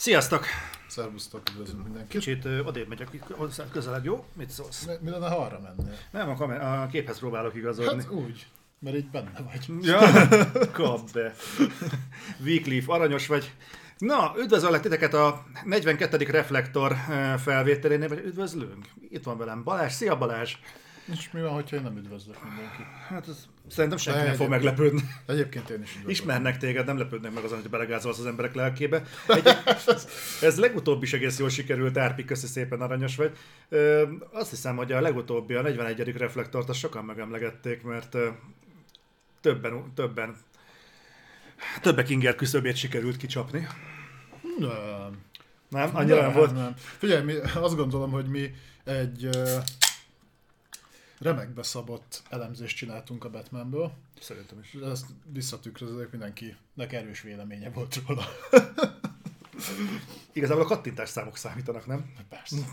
Sziasztok! Szervusztok, üdvözlünk mindenkit. Kicsit ö, odébb megyek, hozzá közelebb, jó? Mit szólsz? Mi, mi lenne, ha arra mennél? Nem, a, kamer- a képhez próbálok igazodni. Hát úgy, mert így benne vagy. Ja, kap be. Weekleaf, aranyos vagy. Na, üdvözöllek titeket a 42. Reflektor felvételénél, vagy üdvözlünk. Itt van velem Balázs. Szia Balázs! És mi van, hogyha én nem üdvözlök mindenkit? Hát ez, szerintem senki nem fog meglepődni. Egyébként én is üdvözlök. Ismernek téged, nem lepődnek meg azon, hogy belegázolsz az emberek lelkébe. Egy, ez legutóbb is egész jól sikerült, Árpi, köszi szépen, aranyos vagy. Ö, azt hiszem, hogy a legutóbbi, a 41. reflektort, azt sokan megemlegették, mert ö, többen, többen, többek inger küszöbét sikerült kicsapni. Nem. Nem? Annyira nem volt? Nem. Figyelj, mi, azt gondolom, hogy mi egy remekbe szabott elemzést csináltunk a Batmanből. Szerintem is. Ezt visszatükröződik, mindenkinek erős véleménye volt róla. Igazából a kattintás számok számítanak, nem? Persze.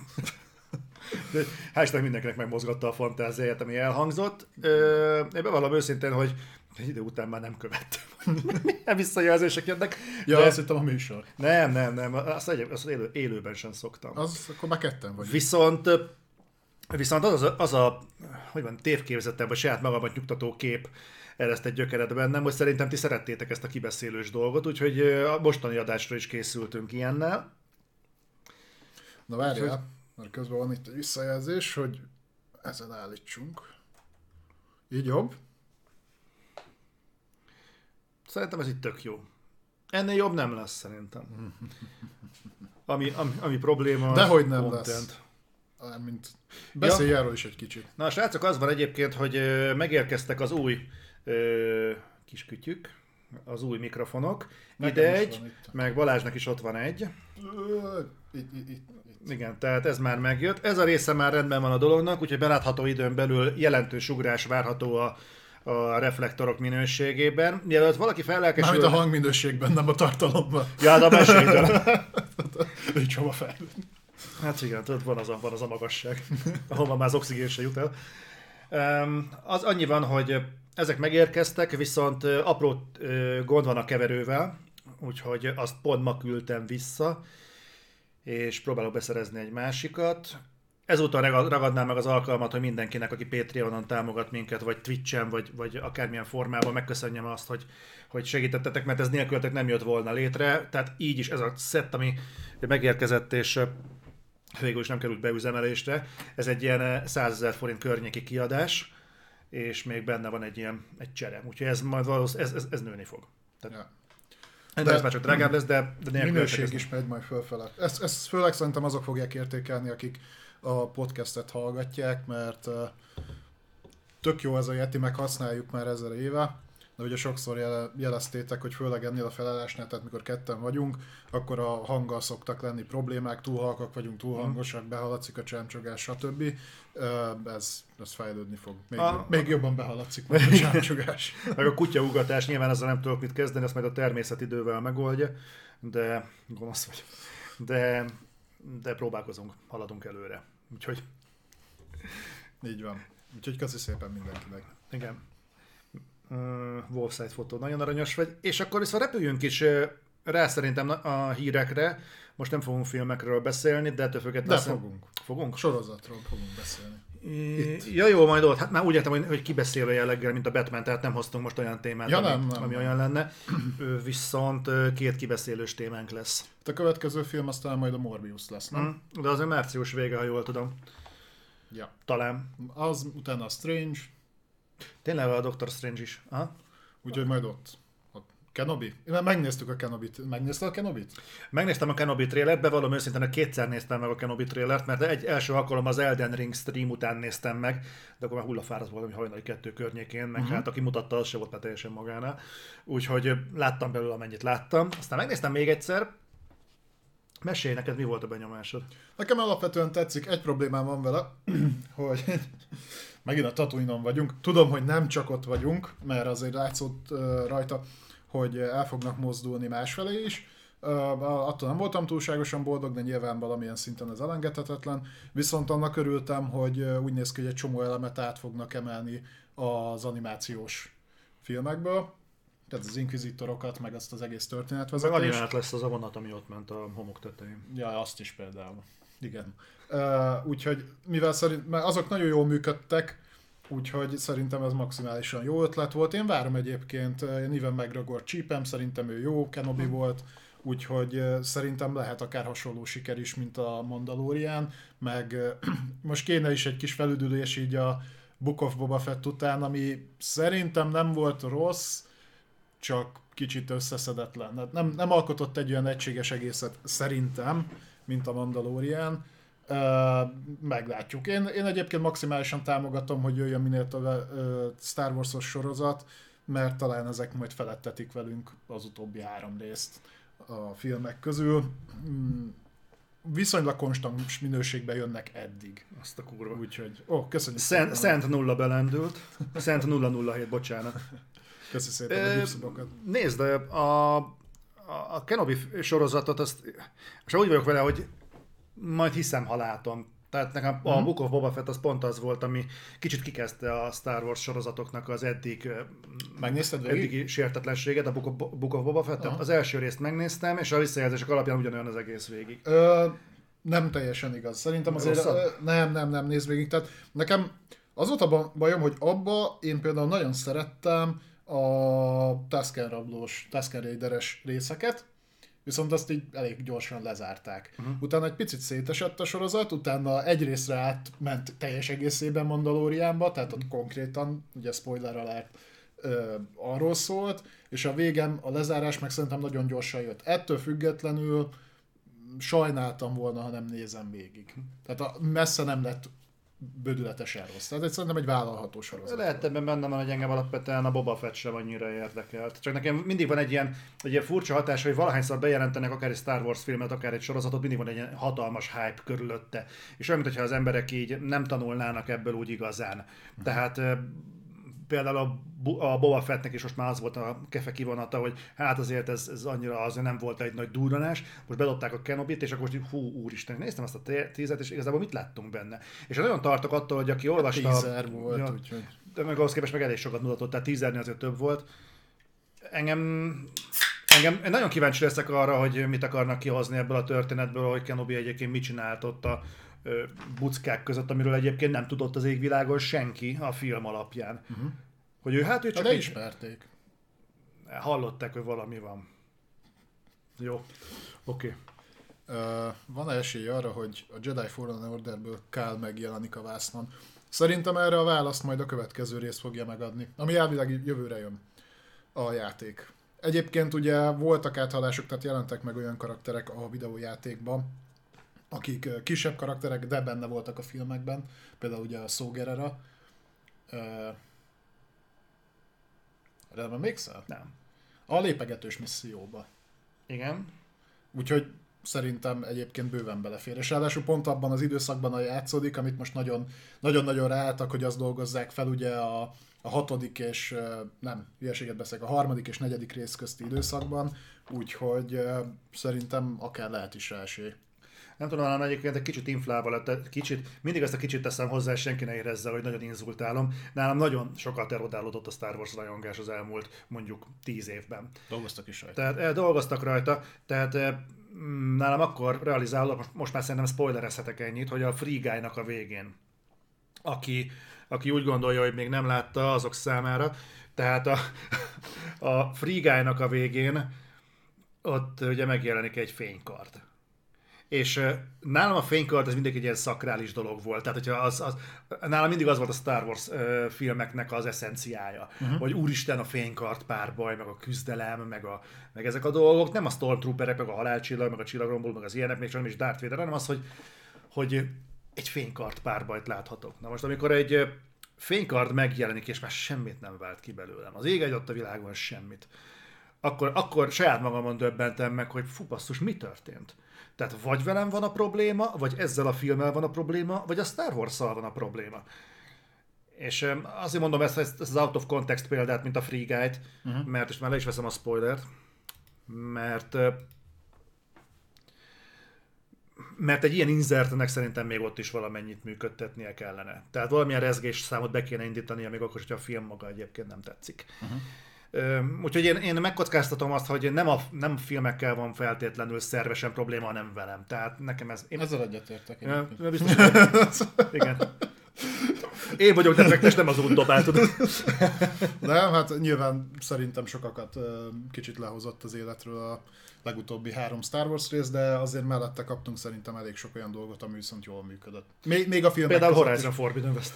De Hál' Istennek mindenkinek megmozgatta a fantáziáját, ami elhangzott. Ö, én bevallom őszintén, hogy egy idő után már nem követtem. Milyen visszajelzések jönnek. Ja, de- azt hittem a műsor. Nem, nem, nem, azt, egy, azt élő, élőben sem szoktam. Az, akkor már ketten vagy. Viszont, viszont az, a, az a, hogy van, tévképzetem, vagy saját magamat nyugtató kép ereszt egy gyökeret bennem, hogy szerintem ti szerettétek ezt a kibeszélős dolgot, úgyhogy a mostani adásra is készültünk ilyennel. Na várjál, mert közben van itt egy visszajelzés, hogy ezen állítsunk. Így jobb? Szerintem ez itt tök jó. Ennél jobb nem lesz szerintem. Ami, ami, ami probléma, az Dehogy nem content. lesz. Mint beszélj erről is egy kicsit. Na, srácok, az van egyébként, hogy megérkeztek az új ö, kis kütyük, az új mikrofonok. Nekem Ide egy, meg Balázsnak is ott van egy. Itt, itt, itt. Igen, tehát ez már megjött. Ez a része már rendben van a dolognak, úgyhogy belátható időn belül jelentős ugrás várható a, a reflektorok minőségében. Mielőtt valaki fellelkesül... Mármint a hangminőségben, nem a tartalomban. Ja, de a meséljen. Így hova fel. Hát igen, tudod, van az a, van az a magasság, ahova már az oxigén se jut el. Az annyi van, hogy ezek megérkeztek, viszont apró gond van a keverővel, úgyhogy azt pont ma küldtem vissza, és próbálok beszerezni egy másikat. Ezúttal ragad- ragadnám meg az alkalmat, hogy mindenkinek, aki Patreonon támogat minket, vagy Twitchen, vagy, vagy akármilyen formában megköszönjem azt, hogy, hogy segítettetek, mert ez nélkületek nem jött volna létre. Tehát így is ez a szett, ami megérkezett, és végül is nem került beüzemelésre. Ez egy ilyen 100 ezer forint környéki kiadás, és még benne van egy ilyen egy csere. Úgyhogy ez majd valószínűleg ez, ez, ez nőni fog. Tehát, Ja. de, De- ez már csak drágább lesz, de, de Minőség is megy majd fölfele. Ezt, ezt főleg szerintem azok fogják értékelni, akik a podcastet hallgatják, mert ö, tök jó ez a Yeti, meg használjuk már ezer éve, de ugye sokszor jele, jeleztétek, hogy főleg ennél a felállásnál, tehát mikor ketten vagyunk, akkor a hanggal szoktak lenni problémák, túl halkak vagyunk, túl hangosak, behaladszik a csámcsogás, stb. Ez, ez fejlődni fog. Még, A- még jobban behaladszik majd a csámcsogás. Meg a kutyaugatás, nyilván ezzel nem tudok mit kezdeni, azt majd a természet idővel megoldja, de gonosz vagy. De, de próbálkozunk, haladunk előre. Úgyhogy Így van. Úgyhogy köszi szépen mindenkinek. igen. Uh, Wolfside fotó, nagyon aranyos vagy. És akkor viszont repüljünk is rá szerintem a hírekre. Most nem fogunk filmekről beszélni, de ettől függetlenül... De fogunk. Fogunk? Sorozatról fogunk beszélni. Itt. Ja jó, majd ott. Hát már úgy értem, hogy, hogy kibeszélő jelleggel, mint a Batman, tehát nem hoztunk most olyan témát, Ja, ami, nem, nem, ami nem. olyan lenne. Viszont két kibeszélős témánk lesz. A következő film aztán majd a Morbius lesz, nem? Hm? De az a március vége, ha jól tudom. Ja. Talán. Az, utána a Strange, Tényleg a Doctor Strange is. Aha. úgyhogy majd ott. Kenobi? Mert megnéztük a Kenobit. Megnézted a Kenobit? Megnéztem a Kenobi trailert, bevallom őszintén, hogy kétszer néztem meg a Kenobi trailert, mert egy első alkalom az Elden Ring stream után néztem meg, de akkor már hullafáradt voltam, hogy hajnali kettő környékén, meg uh-huh. hát aki mutatta, az se volt már teljesen magánál. Úgyhogy láttam belőle, amennyit láttam. Aztán megnéztem még egyszer. Mesélj neked, mi volt a benyomásod? Nekem alapvetően tetszik, egy problémám van vele, hogy megint a Tatooine-on vagyunk. Tudom, hogy nem csak ott vagyunk, mert azért látszott rajta, hogy el fognak mozdulni másfelé is. Attól nem voltam túlságosan boldog, de nyilván valamilyen szinten ez elengedhetetlen. Viszont annak örültem, hogy úgy néz ki, hogy egy csomó elemet át fognak emelni az animációs filmekből. tehát az inkvizitorokat, meg azt az egész Meg történetvezetést. animált lesz az a vonat, ami ott ment a homok tetején. Ja, azt is például. Igen. Uh, úgyhogy, mivel szerint, mert azok nagyon jól működtek, úgyhogy szerintem ez maximálisan jó ötlet volt. Én várom egyébként, én Ivan McGregor csípem, szerintem ő jó, Kenobi volt, úgyhogy szerintem lehet akár hasonló siker is, mint a Mandalorian, meg most kéne is egy kis felüdülés így a Book of Boba Fett után, ami szerintem nem volt rossz, csak kicsit összeszedetlen. Hát Nem, nem alkotott egy olyan egységes egészet szerintem, mint a Mandalorian. Uh, meglátjuk. Én, én egyébként maximálisan támogatom, hogy jöjjön minél uh, Star Wars-os sorozat, mert talán ezek majd felettetik velünk az utóbbi három részt a filmek közül. Mm, viszonylag konstant minőségben jönnek eddig. Azt a kurva. Úgyhogy, ó, oh, köszönjük Szent. Szent nulla belendült. Szent 007, bocsánat. Köszi szépen a Ö, gipszibokat. Nézd, a, a, a Kenobi sorozatot, azt, és úgy vagyok vele, hogy majd hiszem, ha látom. Tehát nekem a Book of Boba Fett az pont az volt, ami kicsit kikezdte a Star Wars sorozatoknak az eddig Megnézted eddigi sértetlenséget, a Book of, Book of Boba Fett. Az első részt megnéztem, és a visszajelzések alapján ugyanolyan az egész végig. Ö, nem teljesen igaz. Szerintem azért... Rosszabb? Ö, nem, nem, nem, nézd végig. Tehát nekem az volt a ba- bajom, hogy abba én például nagyon szerettem a Tusken rablós, Tusken Raideres részeket, viszont azt így elég gyorsan lezárták. Uh-huh. Utána egy picit szétesett a sorozat, utána egy részre átment teljes egészében Mandaloriánba, tehát ott konkrétan, ugye spoiler alert, ö, arról szólt, és a végem, a lezárás meg szerintem nagyon gyorsan jött. Ettől függetlenül sajnáltam volna, ha nem nézem végig. Tehát a, messze nem lett bődületesen rossz. Tehát egy, szerintem egy vállalható sorozat. Lehet ebben benne van, hogy engem alapvetően a Boba Fett sem annyira érdekelt. Csak nekem mindig van egy ilyen, egy ilyen furcsa hatás, hogy valahányszor bejelentenek akár egy Star Wars filmet, akár egy sorozatot, mindig van egy ilyen hatalmas hype körülötte. És olyan, mintha az emberek így nem tanulnának ebből úgy igazán. Tehát például a, a Boba Fettnek is most már az volt a kefe kivonata, hogy hát azért ez, ez annyira az nem volt egy nagy durranás, most bedobták a Kenobit, és akkor most hú, úristen, néztem azt a tízet, és igazából mit láttunk benne. És nagyon tartok attól, hogy aki olvasta... Teaser volt, Ja, úgyhogy... de meg ahhoz képest meg elég sokat mutatott, tehát tízernél azért több volt. Engem, engem én nagyon kíváncsi leszek arra, hogy mit akarnak kihozni ebből a történetből, hogy Kenobi egyébként mit csinált ott a buckák között, amiről egyébként nem tudott az égvilágon senki a film alapján. Uh-huh. Hogy ő hát ő csak de így ismerték. hallották, hogy valami van. Jó. Oké. Okay. Uh, van esély arra, hogy a Jedi Fallen Orderből Kál megjelenik a vásznon? Szerintem erre a választ majd a következő rész fogja megadni, ami elvileg jövőre jön a játék. Egyébként ugye voltak áthalások, tehát jelentek meg olyan karakterek a videójátékban, akik kisebb karakterek, de benne voltak a filmekben, például ugye a Szógerera. Nem emlékszel? Nem. A lépegetős misszióba. Igen. Úgyhogy szerintem egyébként bőven belefér. És ráadásul pont abban az időszakban a játszódik, amit most nagyon, nagyon-nagyon ráálltak, hogy azt dolgozzák fel ugye a, a hatodik és, nem, hülyeséget beszélek, a harmadik és negyedik rész közti időszakban, úgyhogy szerintem akár lehet is rá esély. Nem tudom, hanem egyébként egy kicsit inflálva lett, kicsit, mindig ezt a kicsit teszem hozzá, senki ne érezze, hogy nagyon inzultálom. Nálam nagyon sokat erodálódott a Star Wars rajongás az elmúlt mondjuk tíz évben. Dolgoztak is rajta. Tehát eh, dolgoztak rajta, tehát eh, mm, nálam akkor realizálok, most, most már szerintem spoilerezhetek ennyit, hogy a Free Guy-nak a végén, aki, aki úgy gondolja, hogy még nem látta azok számára, tehát a, a Free Guy-nak a végén ott ugye megjelenik egy fénykard. És nálam a fénykard ez mindig egy ilyen szakrális dolog volt. Tehát, hogyha az, az, nálam mindig az volt a Star Wars ö, filmeknek az eszenciája, uh-huh. hogy úristen a fénykard párbaj, meg a küzdelem, meg, a, meg ezek a dolgok, nem a Stormtrooperek, meg a halálcsillag, meg a csillagromboló, meg az ilyenek, még csak nem is Darth Vader, hanem az, hogy, hogy egy fénykard párbajt láthatok. Na most, amikor egy fénykard megjelenik, és már semmit nem vált ki belőlem, az ég egy ott a világon semmit, akkor, akkor saját magamon döbbentem meg, hogy fú, basszus, mi történt? Tehát vagy velem van a probléma, vagy ezzel a filmmel van a probléma, vagy a Star wars van a probléma. És azért mondom ezt, ezt, az out of context példát, mint a Free Guide, uh-huh. mert és már le is veszem a spoilert, mert mert egy ilyen insertnek szerintem még ott is valamennyit működtetnie kellene. Tehát valamilyen rezgés számot be kéne indítania, még akkor, hogyha a film maga egyébként nem tetszik. Uh-huh. Úgyhogy én, én megkockáztatom azt, hogy nem a nem filmekkel van feltétlenül szervesen probléma, hanem velem. Tehát nekem ez... Én... Ezzel egyetértek. Ja, biztos, igen. Én vagyok defektes, nem az út dobál, tudod. Nem, hát nyilván szerintem sokakat kicsit lehozott az életről a legutóbbi három Star Wars rész, de azért mellette kaptunk szerintem elég sok olyan dolgot, ami viszont jól működött. Még, még a film. Például Horizon Forbidden West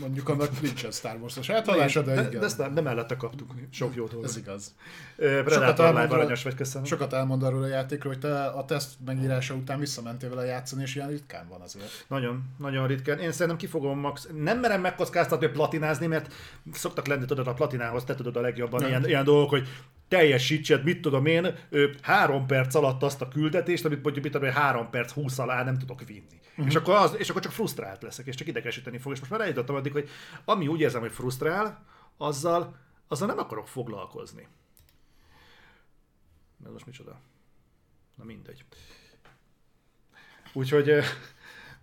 mondjuk annak nincsen Star Wars-os áthalása, de, de igen. De, ezt nem, de mellette kaptuk sok jó dolgot. Ez igaz. Live aranyos vagy, köszönöm. Sokat elmond arról a játékról, hogy te a teszt megírása után visszamentél vele játszani, és ilyen ritkán van azért. Nagyon, nagyon ritkán. Én szerintem ki fogom max... Nem merem megkockáztatni, hogy platinázni, mert szoktak lenni, tudod, a platinához te tudod a legjobban ilyen, ilyen dolgok, hogy teljesítsed, mit tudom én, három perc alatt azt a küldetést, amit mondjuk mit tudom, három perc húsz alá nem tudok vinni. Uh-huh. És, akkor az, és akkor csak frusztrált leszek, és csak idegesíteni fog. És most már eljutottam addig, hogy ami úgy érzem, hogy frusztrál, azzal, azzal nem akarok foglalkozni. Ez most micsoda? Na mindegy. Úgyhogy,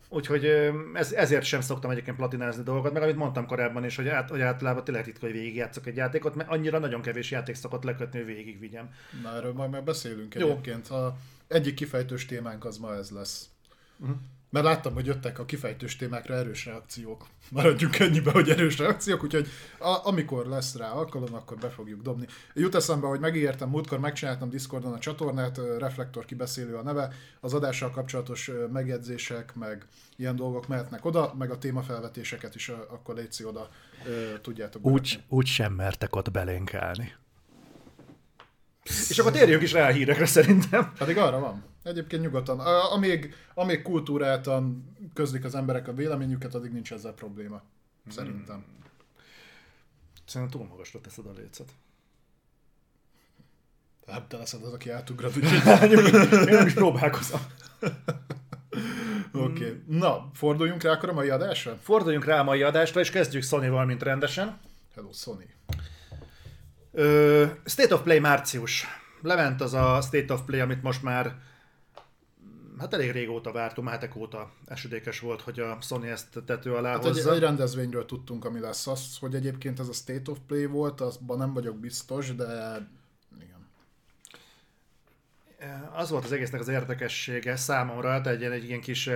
úgyhogy ez, ezért sem szoktam egyébként platinázni dolgokat, meg amit mondtam korábban is, hogy, át, hogy általában tényleg ritka, hogy végigjátszok egy játékot, mert annyira nagyon kevés játék szokott lekötni, hogy végigvigyem. Na erről majd meg beszélünk Jó. egyébként. A egyik kifejtős témánk az ma ez lesz. Uh-huh. Mert láttam, hogy jöttek a kifejtős témákra erős reakciók. Maradjunk ennyibe, hogy erős reakciók, úgyhogy a, amikor lesz rá alkalom, akkor be fogjuk dobni. Jut eszembe, hogy megígértem, múltkor megcsináltam Discordon a csatornát, Reflektor kibeszélő a neve, az adással kapcsolatos megjegyzések, meg ilyen dolgok mehetnek oda, meg a témafelvetéseket is akkor létszi oda, tudjátok. Úgy, úgy sem mertek ott belénkálni. És akkor térjünk is rá a hírekre szerintem. Pedig arra van. Egyébként nyugodtan. Amíg, amíg kultúráltan közlik az emberek a véleményüket, addig nincs ezzel probléma. Szerintem. Hmm. Szerintem túl magasra teszed a lécet. Hát te leszed az, aki átugrat, Én nem is próbálkozom. Oké. Okay. Na, forduljunk rá akkor a mai adásra? Forduljunk rá a mai adásra, és kezdjük Sony-val, mint rendesen. Hello, Sony. Ö, State of Play március. Lement az a State of Play, amit most már hát elég régóta vártunk, hetek óta esődékes volt, hogy a Sony ezt tető alá hát hozza. Egy, egy rendezvényről tudtunk, ami lesz az, hogy egyébként ez a State of Play volt, azban nem vagyok biztos, de igen. Az volt az egésznek az érdekessége számomra, hát egy, egy ilyen kis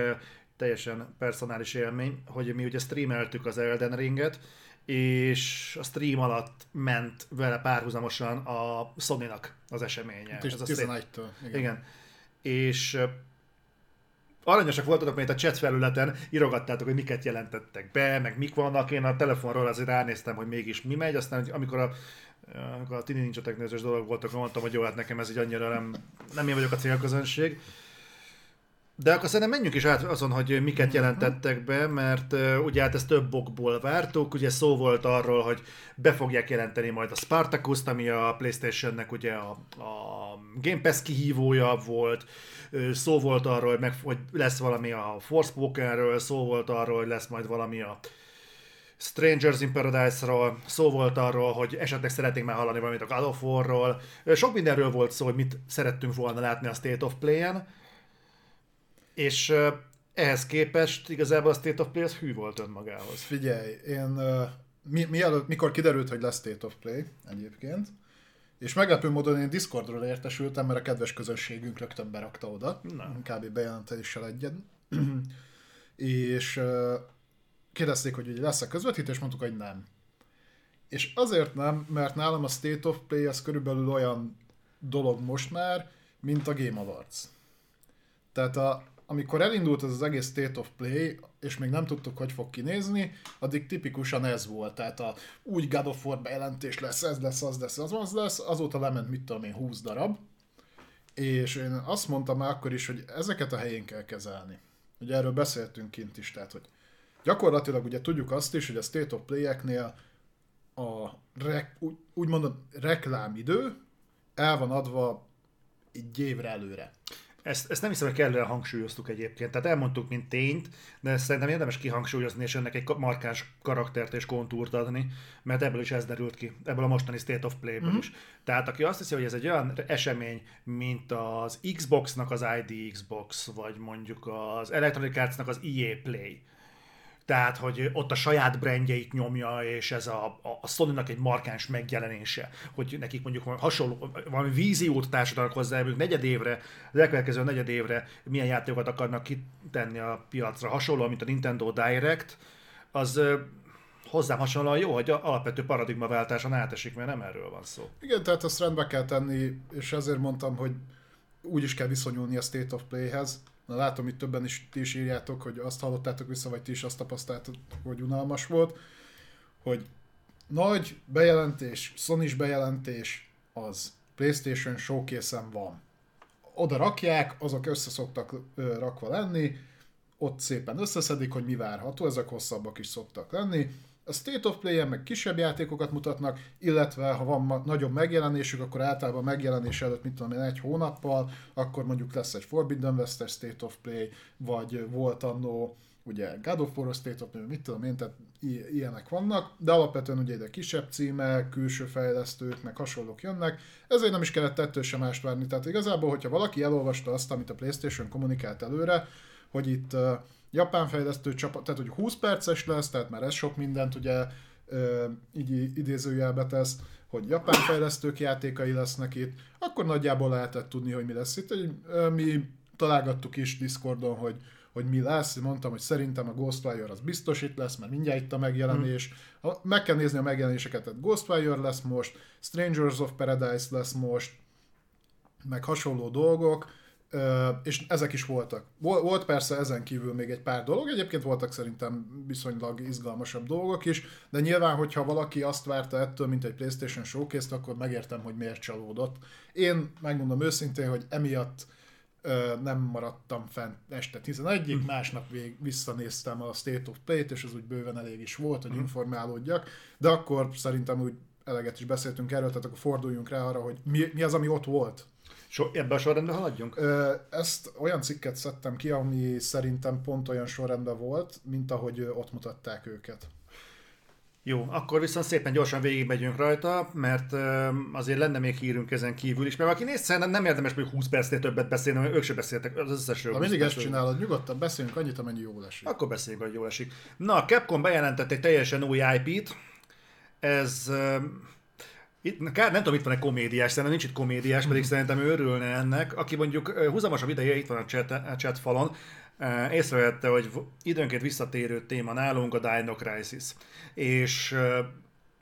teljesen personális élmény, hogy mi ugye streameltük az Elden Ringet, és a stream alatt ment vele párhuzamosan a Sony-nak az eseménye. Ez a 11-től. Igen. igen. És aranyosak voltatok, mert a chat felületen írogattátok, hogy miket jelentettek be, meg mik vannak. Én a telefonról azért ránéztem, hogy mégis mi megy, aztán amikor a amikor a Tini Ninja technőzős dolog voltak, mondtam, hogy jó, hát nekem ez így annyira nem, nem én vagyok a célközönség. De akkor szerintem menjünk is át azon, hogy miket mhm. jelentettek be, mert ugye hát ezt több okból vártuk, ugye szó volt arról, hogy be fogják jelenteni majd a spartacus ami a Playstation-nek ugye a, a Game Pass kihívója volt, szó volt arról, hogy, meg, hogy lesz valami a Forspokenről, szó volt arról, hogy lesz majd valami a Strangers in Paradise-ról, szó volt arról, hogy esetleg szeretnénk már hallani valamit a God of War-ról. Sok mindenről volt szó, hogy mit szerettünk volna látni a State of Play-en. És ehhez képest igazából a State of Play az hű volt önmagához. Figyelj, én mi, mielőtt, mikor kiderült, hogy lesz State of Play egyébként, és meglepő módon én Discordról értesültem, mert a kedves közönségünk rögtön berakta oda, Na. kb. bejelentéssel egyen. és uh, kérdezték, hogy ugye lesz a közvetítés, mondtuk, hogy nem. És azért nem, mert nálam a State of Play az körülbelül olyan dolog most már, mint a Game Awards. Tehát a, amikor elindult ez az egész State of Play, és még nem tudtuk, hogy fog kinézni, addig tipikusan ez volt. Tehát a, úgy God of War bejelentés lesz, ez lesz, az lesz, az, az lesz, azóta lement, mit tudom én, 20 darab. És én azt mondtam már akkor is, hogy ezeket a helyén kell kezelni. Ugye erről beszéltünk kint is, tehát hogy gyakorlatilag ugye tudjuk azt is, hogy a State of Play-eknél a rek, úgy, úgymond reklámidő el van adva egy évre előre. Ezt, ezt nem hiszem, hogy kellően hangsúlyoztuk egyébként. Tehát elmondtuk, mint tényt, de szerintem érdemes kihangsúlyozni, és ennek egy markáns karaktert és kontúrt adni, mert ebből is ez derült ki, ebből a mostani State of Play-ből mm-hmm. is. Tehát aki azt hiszi, hogy ez egy olyan esemény, mint az Xbox-nak az ID Xbox, vagy mondjuk az Electronic Arts-nak az EA Play, Tehát, hogy ott a saját brandjeit nyomja, és ez a, a Sony-nak egy markáns megjelenése, hogy nekik mondjuk hasonló, valami víziót társadalmak hozzá, mondjuk negyed évre, az elkövetkező negyed évre milyen játékokat akarnak kitenni a piacra, hasonló, mint a Nintendo Direct, az hozzám hasonlóan jó, hogy alapvető paradigmaváltáson átesik, mert nem erről van szó. Igen, tehát ezt rendbe kell tenni, és ezért mondtam, hogy úgy is kell viszonyulni a State of Play-hez. Na, látom, itt többen is ti is írjátok, hogy azt hallottátok vissza, vagy ti is azt tapasztaltátok, hogy unalmas volt, hogy nagy bejelentés, sony bejelentés az PlayStation showcase van. Oda rakják, azok össze szoktak rakva lenni, ott szépen összeszedik, hogy mi várható, ezek hosszabbak is szoktak lenni, a State of Play-en meg kisebb játékokat mutatnak, illetve ha van ma- nagyobb megjelenésük, akkor általában megjelenés előtt, mit tudom én, egy hónappal, akkor mondjuk lesz egy Forbidden Western State of Play, vagy volt annó ugye God of War State of Play, mit tudom én, tehát i- ilyenek vannak, de alapvetően ugye ide kisebb címek, külső fejlesztők, meg hasonlók jönnek, ezért nem is kellett ettől sem mást várni. Tehát igazából, hogyha valaki elolvasta azt, amit a PlayStation kommunikált előre, hogy itt uh, japán fejlesztő csapat, tehát hogy 20 perces lesz, tehát már ez sok mindent ugye így idézőjelbe tesz, hogy japán fejlesztők játékai lesznek itt, akkor nagyjából lehetett tudni, hogy mi lesz itt. Mi találgattuk is Discordon, hogy, hogy mi lesz, mondtam, hogy szerintem a Ghostwire az biztos itt lesz, mert mindjárt itt a megjelenés. Hmm. Meg kell nézni a megjelenéseket, tehát Ghostwire lesz most, Strangers of Paradise lesz most, meg hasonló dolgok, és ezek is voltak. Volt persze ezen kívül még egy pár dolog, egyébként voltak szerintem viszonylag izgalmasabb dolgok is, de nyilván, hogyha valaki azt várta ettől, mint egy PlayStation showcase akkor megértem, hogy miért csalódott. Én megmondom őszintén, hogy emiatt nem maradtam fent este 11-ig, mm. másnap vég visszanéztem a State of Play-t, és az úgy bőven elég is volt, hogy mm. informálódjak, de akkor szerintem úgy eleget is beszéltünk erről, tehát akkor forduljunk rá arra, hogy mi, mi az, ami ott volt So, ebben a sorrendben haladjunk? Ö, ezt olyan cikket szedtem ki, ami szerintem pont olyan sorrendben volt, mint ahogy ott mutatták őket. Jó, akkor viszont szépen gyorsan végigmegyünk rajta, mert azért lenne még hírünk ezen kívül is, mert aki néz, szerintem nem érdemes hogy 20 percnél többet beszélni, mert ők se beszéltek az összesről. Ha mindig ezt csinálod, nyugodtan beszéljünk annyit, amennyi jól esik. Akkor beszéljünk, hogy jól esik. Na, a Capcom bejelentett egy teljesen új IP-t, ez itt, kár, nem tudom, itt van egy komédiás, szerintem nincs itt komédiás, pedig szerintem ő örülne ennek, aki mondjuk húzamosabb ideje itt van a chat, a chat falon, észrevette, hogy időnként visszatérő téma nálunk a Dino Crisis. És uh,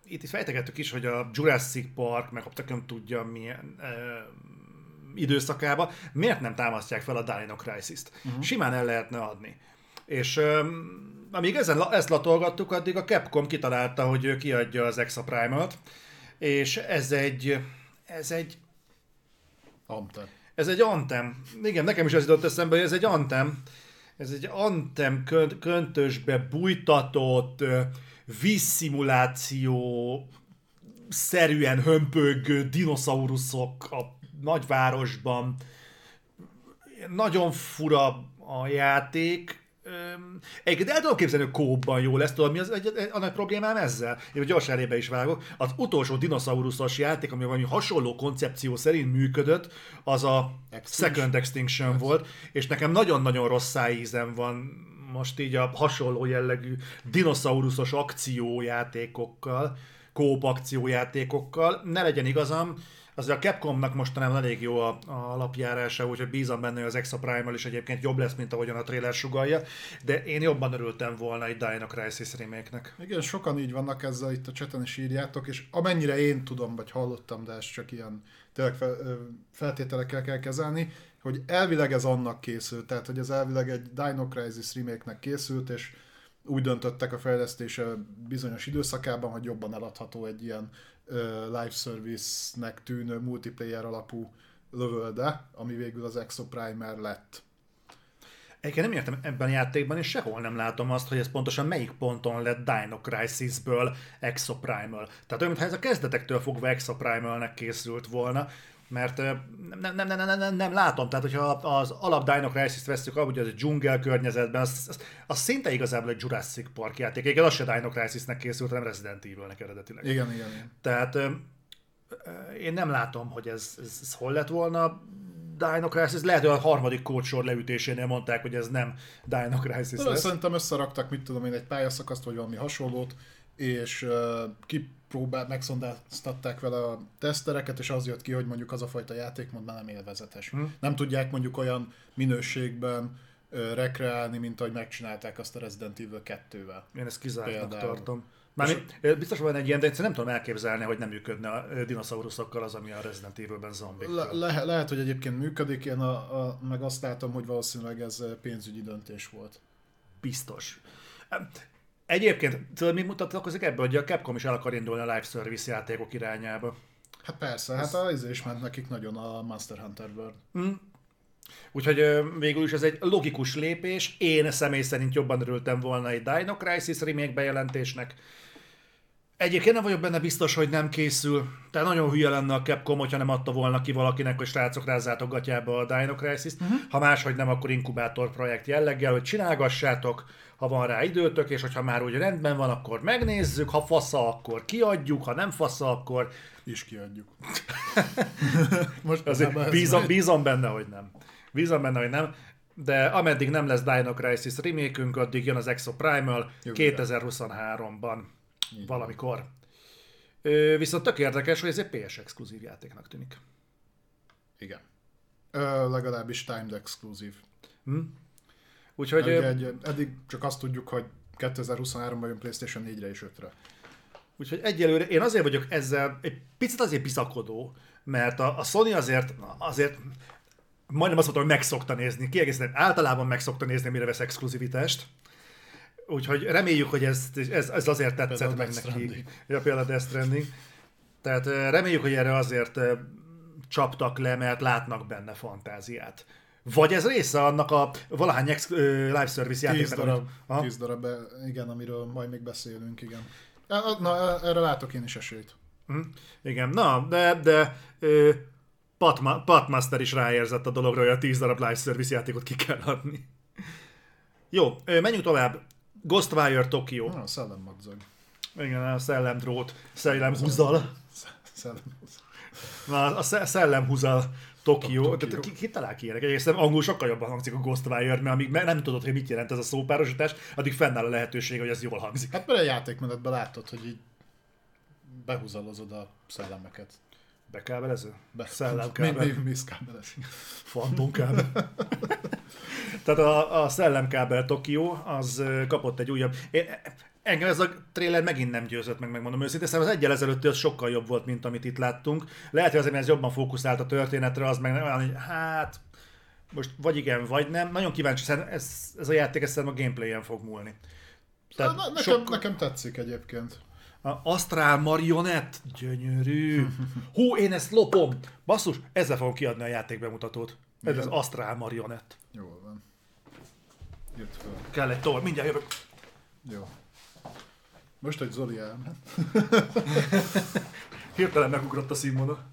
itt, itt fejtegettük is, hogy a Jurassic Park, meg nem tudja milyen uh, időszakába, miért nem támasztják fel a Dino Crisis-t? Uh-huh. Simán el lehetne adni. És um, amíg ezen, ezt latolgattuk, addig a Capcom kitalálta, hogy ő kiadja az Exa Primal-t, és ez egy, ez egy Antem. Ez egy antem. Igen, nekem is az jutott eszembe, hogy ez egy antem. Ez egy antem könt, köntösbe bújtatott vízszimuláció szerűen hömpögő dinoszauruszok a nagyvárosban. Nagyon fura a játék, Egyébként el tudom képzelni, hogy kóban jó lesz, tudod, mi az egy, egy, a nagy problémám ezzel? Én gyors elébe is vágok. Az utolsó dinoszauruszos játék, ami valami hasonló koncepció szerint működött, az a Extinction. Second Extinction Extinction. volt, és nekem nagyon-nagyon rossz szájízem van most így a hasonló jellegű dinoszauruszos akciójátékokkal, kóp akciójátékokkal. Ne legyen igazam, Azért a Capcomnak mostanában elég jó a, a alapjárása, úgyhogy bízom benne, hogy az Extra Primal is egyébként jobb lesz, mint ahogyan a trailer sugalja, de én jobban örültem volna egy Dino Crisis remake-nek. Igen, sokan így vannak ezzel itt a cseten is írjátok, és amennyire én tudom, vagy hallottam, de ez csak ilyen tényleg feltételekkel kell kezelni, hogy elvileg ez annak készült, tehát hogy ez elvileg egy Dino Crisis remake-nek készült, és úgy döntöttek a fejlesztése bizonyos időszakában, hogy jobban eladható egy ilyen live service-nek tűnő multiplayer alapú lövölde, ami végül az Exoprimer lett. Egyébként nem értem ebben a játékban, és sehol nem látom azt, hogy ez pontosan melyik ponton lett Dino Crisis-ből Exoprimal. Tehát olyan, mintha ez a kezdetektől fogva Exoprimalnek készült volna, mert nem, nem, nem, nem, nem, nem látom, tehát hogyha az alap Dino Crisis-t veszük, ahogy az a dzsungel környezetben, az, az, az szinte igazából egy Jurassic Park játék. Igen, az se Dino Crisis-nek készült, hanem Resident Evil-nek eredetileg. Igen, igen, igen. Tehát én nem látom, hogy ez, ez, ez hol lett volna. Dino Crisis, lehet, hogy a harmadik kódsor leütésénél mondták, hogy ez nem Dino Crisis lesz. szerintem összeraktak, mit tudom én, egy pályaszakaszt, vagy valami hasonlót, és uh, kipróbált, megszondáztatták vele a tesztereket, és az jött ki, hogy mondjuk az a fajta játékmód már nem élvezetes. Hmm. Nem tudják mondjuk olyan minőségben uh, rekreálni, mint ahogy megcsinálták azt a Resident Evil 2-vel. Én ezt kizártnak Például. tartom. Mármint, biztos van egy ilyen, de egyszerűen nem tudom elképzelni, hogy nem működne a ö, dinoszauruszokkal az, ami a Resident Evil-ben zombik. Le- le- lehet, hogy egyébként működik, én a, a, meg azt látom, hogy valószínűleg ez pénzügyi döntés volt. Biztos. Egyébként, tudod, mi mutatkozik ebből, hogy a Capcom is el akar indulni a live service játékok irányába. Hát persze, hát az is ment nekik nagyon a Monster Hunter World. Úgyhogy ö, végül is ez egy logikus lépés. Én személy szerint jobban örültem volna egy Dino Crisis remake bejelentésnek. Egyébként nem vagyok benne biztos, hogy nem készül. Tehát nagyon hülye lenne a Capcom, hogyha nem adta volna ki valakinek, hogy srácok rázzátok gatyába a Dino Crisis-t. Uh-huh. Ha máshogy nem, akkor inkubátor projekt jelleggel, hogy csinálgassátok, ha van rá időtök, és hogyha már úgy rendben van, akkor megnézzük, ha fasza, akkor kiadjuk, ha nem fasza, akkor... És kiadjuk. Most azért bízom, bízom benne, hogy nem. Bízom benne, hogy nem. De ameddig nem lesz Dino Crisis remake addig jön az Exo Primal 2023-ban. Igen. valamikor. Ö, viszont tök érdekes, hogy ez egy PS exkluzív játéknak tűnik. Igen. Ö, legalábbis Timed exkluzív. Hm? Úgyhogy... egy, Egy, eddig csak azt tudjuk, hogy 2023-ban jön PlayStation 4-re és 5-re. Úgyhogy egyelőre én azért vagyok ezzel egy picit azért bizakodó, mert a, a Sony azért, azért majdnem azt mondta, hogy megszokta nézni, kiegészítem, általában megszokta nézni, mire vesz exkluzivitást. Úgyhogy reméljük, hogy ez, ez, ez azért tetszett Például meg nekik. Ja, például Death Stranding. Tehát eh, reméljük, hogy erre azért csaptak le, mert látnak benne fantáziát. Vagy ez része annak a valahány ex, ö, live service 10 játéknak. darab, Aha. 10 darab, igen, amiről majd még beszélünk, igen. Na, erre látok én is esélyt. Hm? Igen, na, de, de ö, Patma, Patmaster is ráérzett a dologra, hogy a 10 darab live service játékot ki kell adni. Jó, menjünk tovább. Ghostwire Tokyo. Na, szellemmadzag. Igen, a szellemdrót, szellemhúzal. Szellemmadzag. Na, a sze- szellemhúzal Tokyo. Tokyo. Tehát ki, ki talál ki ilyenek? Egyébként angol sokkal jobban hangzik a Ghostwire, mert amíg nem tudod, hogy mit jelent ez a szópárosítás, addig fennáll a lehetőség, hogy ez jól hangzik. Hát mert a játékmenetben látod, hogy így behúzalozod a szellemeket. Bekábelező? Be. Szellemkábel. Mi, mi szkábelez. Fantomkábel. Tehát a, a Szellemkábel Tokyo az kapott egy újabb... Én, engem ez a trailer megint nem győzött meg, megmondom őszintén, szerintem az egyel ezelőtti az sokkal jobb volt, mint amit itt láttunk. Lehet, hogy azért, mert ez jobban fókuszált a történetre, az meg nem olyan, hogy hát most vagy igen, vagy nem. Nagyon kíváncsi, szerintem ez, ez a játék szerintem a gameplayen fog múlni. Na, nekem, sok- nekem tetszik egyébként. Astral Marionett, gyönyörű. Hú, én ezt lopom. Basszus, ezzel fogom kiadni a játékbemutatót. Ez az Astral Marionett. Jól van. Jött fel. Kell egy tor, mindjárt jövök. Jó. Most, hogy Zoli elment. Hirtelen megugrott a színvonal.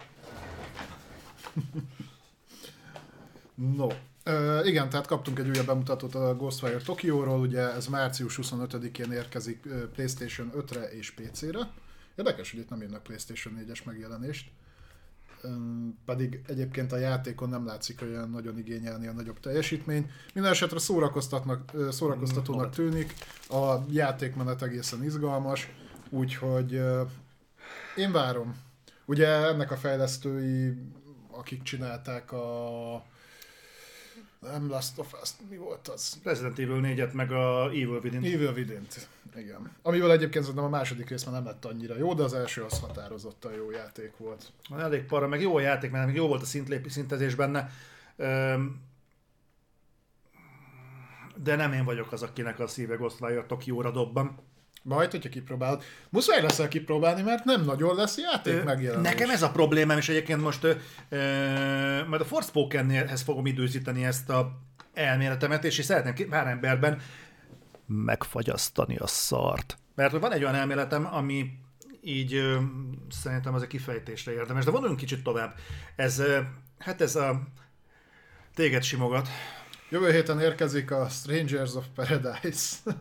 No. Ö, igen, tehát kaptunk egy újabb bemutatót a Ghostwire Tokióról, ugye ez március 25-én érkezik PlayStation 5-re és PC-re. Érdekes, hogy itt nem írnak PlayStation 4-es megjelenést. Pedig egyébként a játékon nem látszik olyan nagyon igényelni a nagyobb teljesítményt. Minden esetre szórakoztatnak, szórakoztatónak tűnik, a játékmenet egészen izgalmas, úgyhogy én várom. Ugye ennek a fejlesztői, akik csinálták a nem Last of Us, mi volt az? Resident Evil 4-et, meg a Evil Within. Evil within Igen. Amivel egyébként szerintem a második rész már nem lett annyira jó, de az első az határozottan jó játék volt. Elég para, meg jó a játék, mert még jó volt a szintlép, szintezés benne. Öm, de nem én vagyok az, akinek a szíve Ghostwire Tokióra dobban. Majd, hogyha kipróbálod. Muszáj leszel kipróbálni, mert nem nagyon lesz játék megjelenés. Nekem ez a problémám, és egyébként most ö, ö, majd a Forspokenhez fogom időzíteni ezt a elméletemet, és én szeretném pár emberben megfagyasztani a szart. Mert van egy olyan elméletem, ami így ö, szerintem az a kifejtésre érdemes, de vonuljunk kicsit tovább. Ez, ö, hát ez a téged simogat. Jövő héten érkezik a Strangers of Paradise.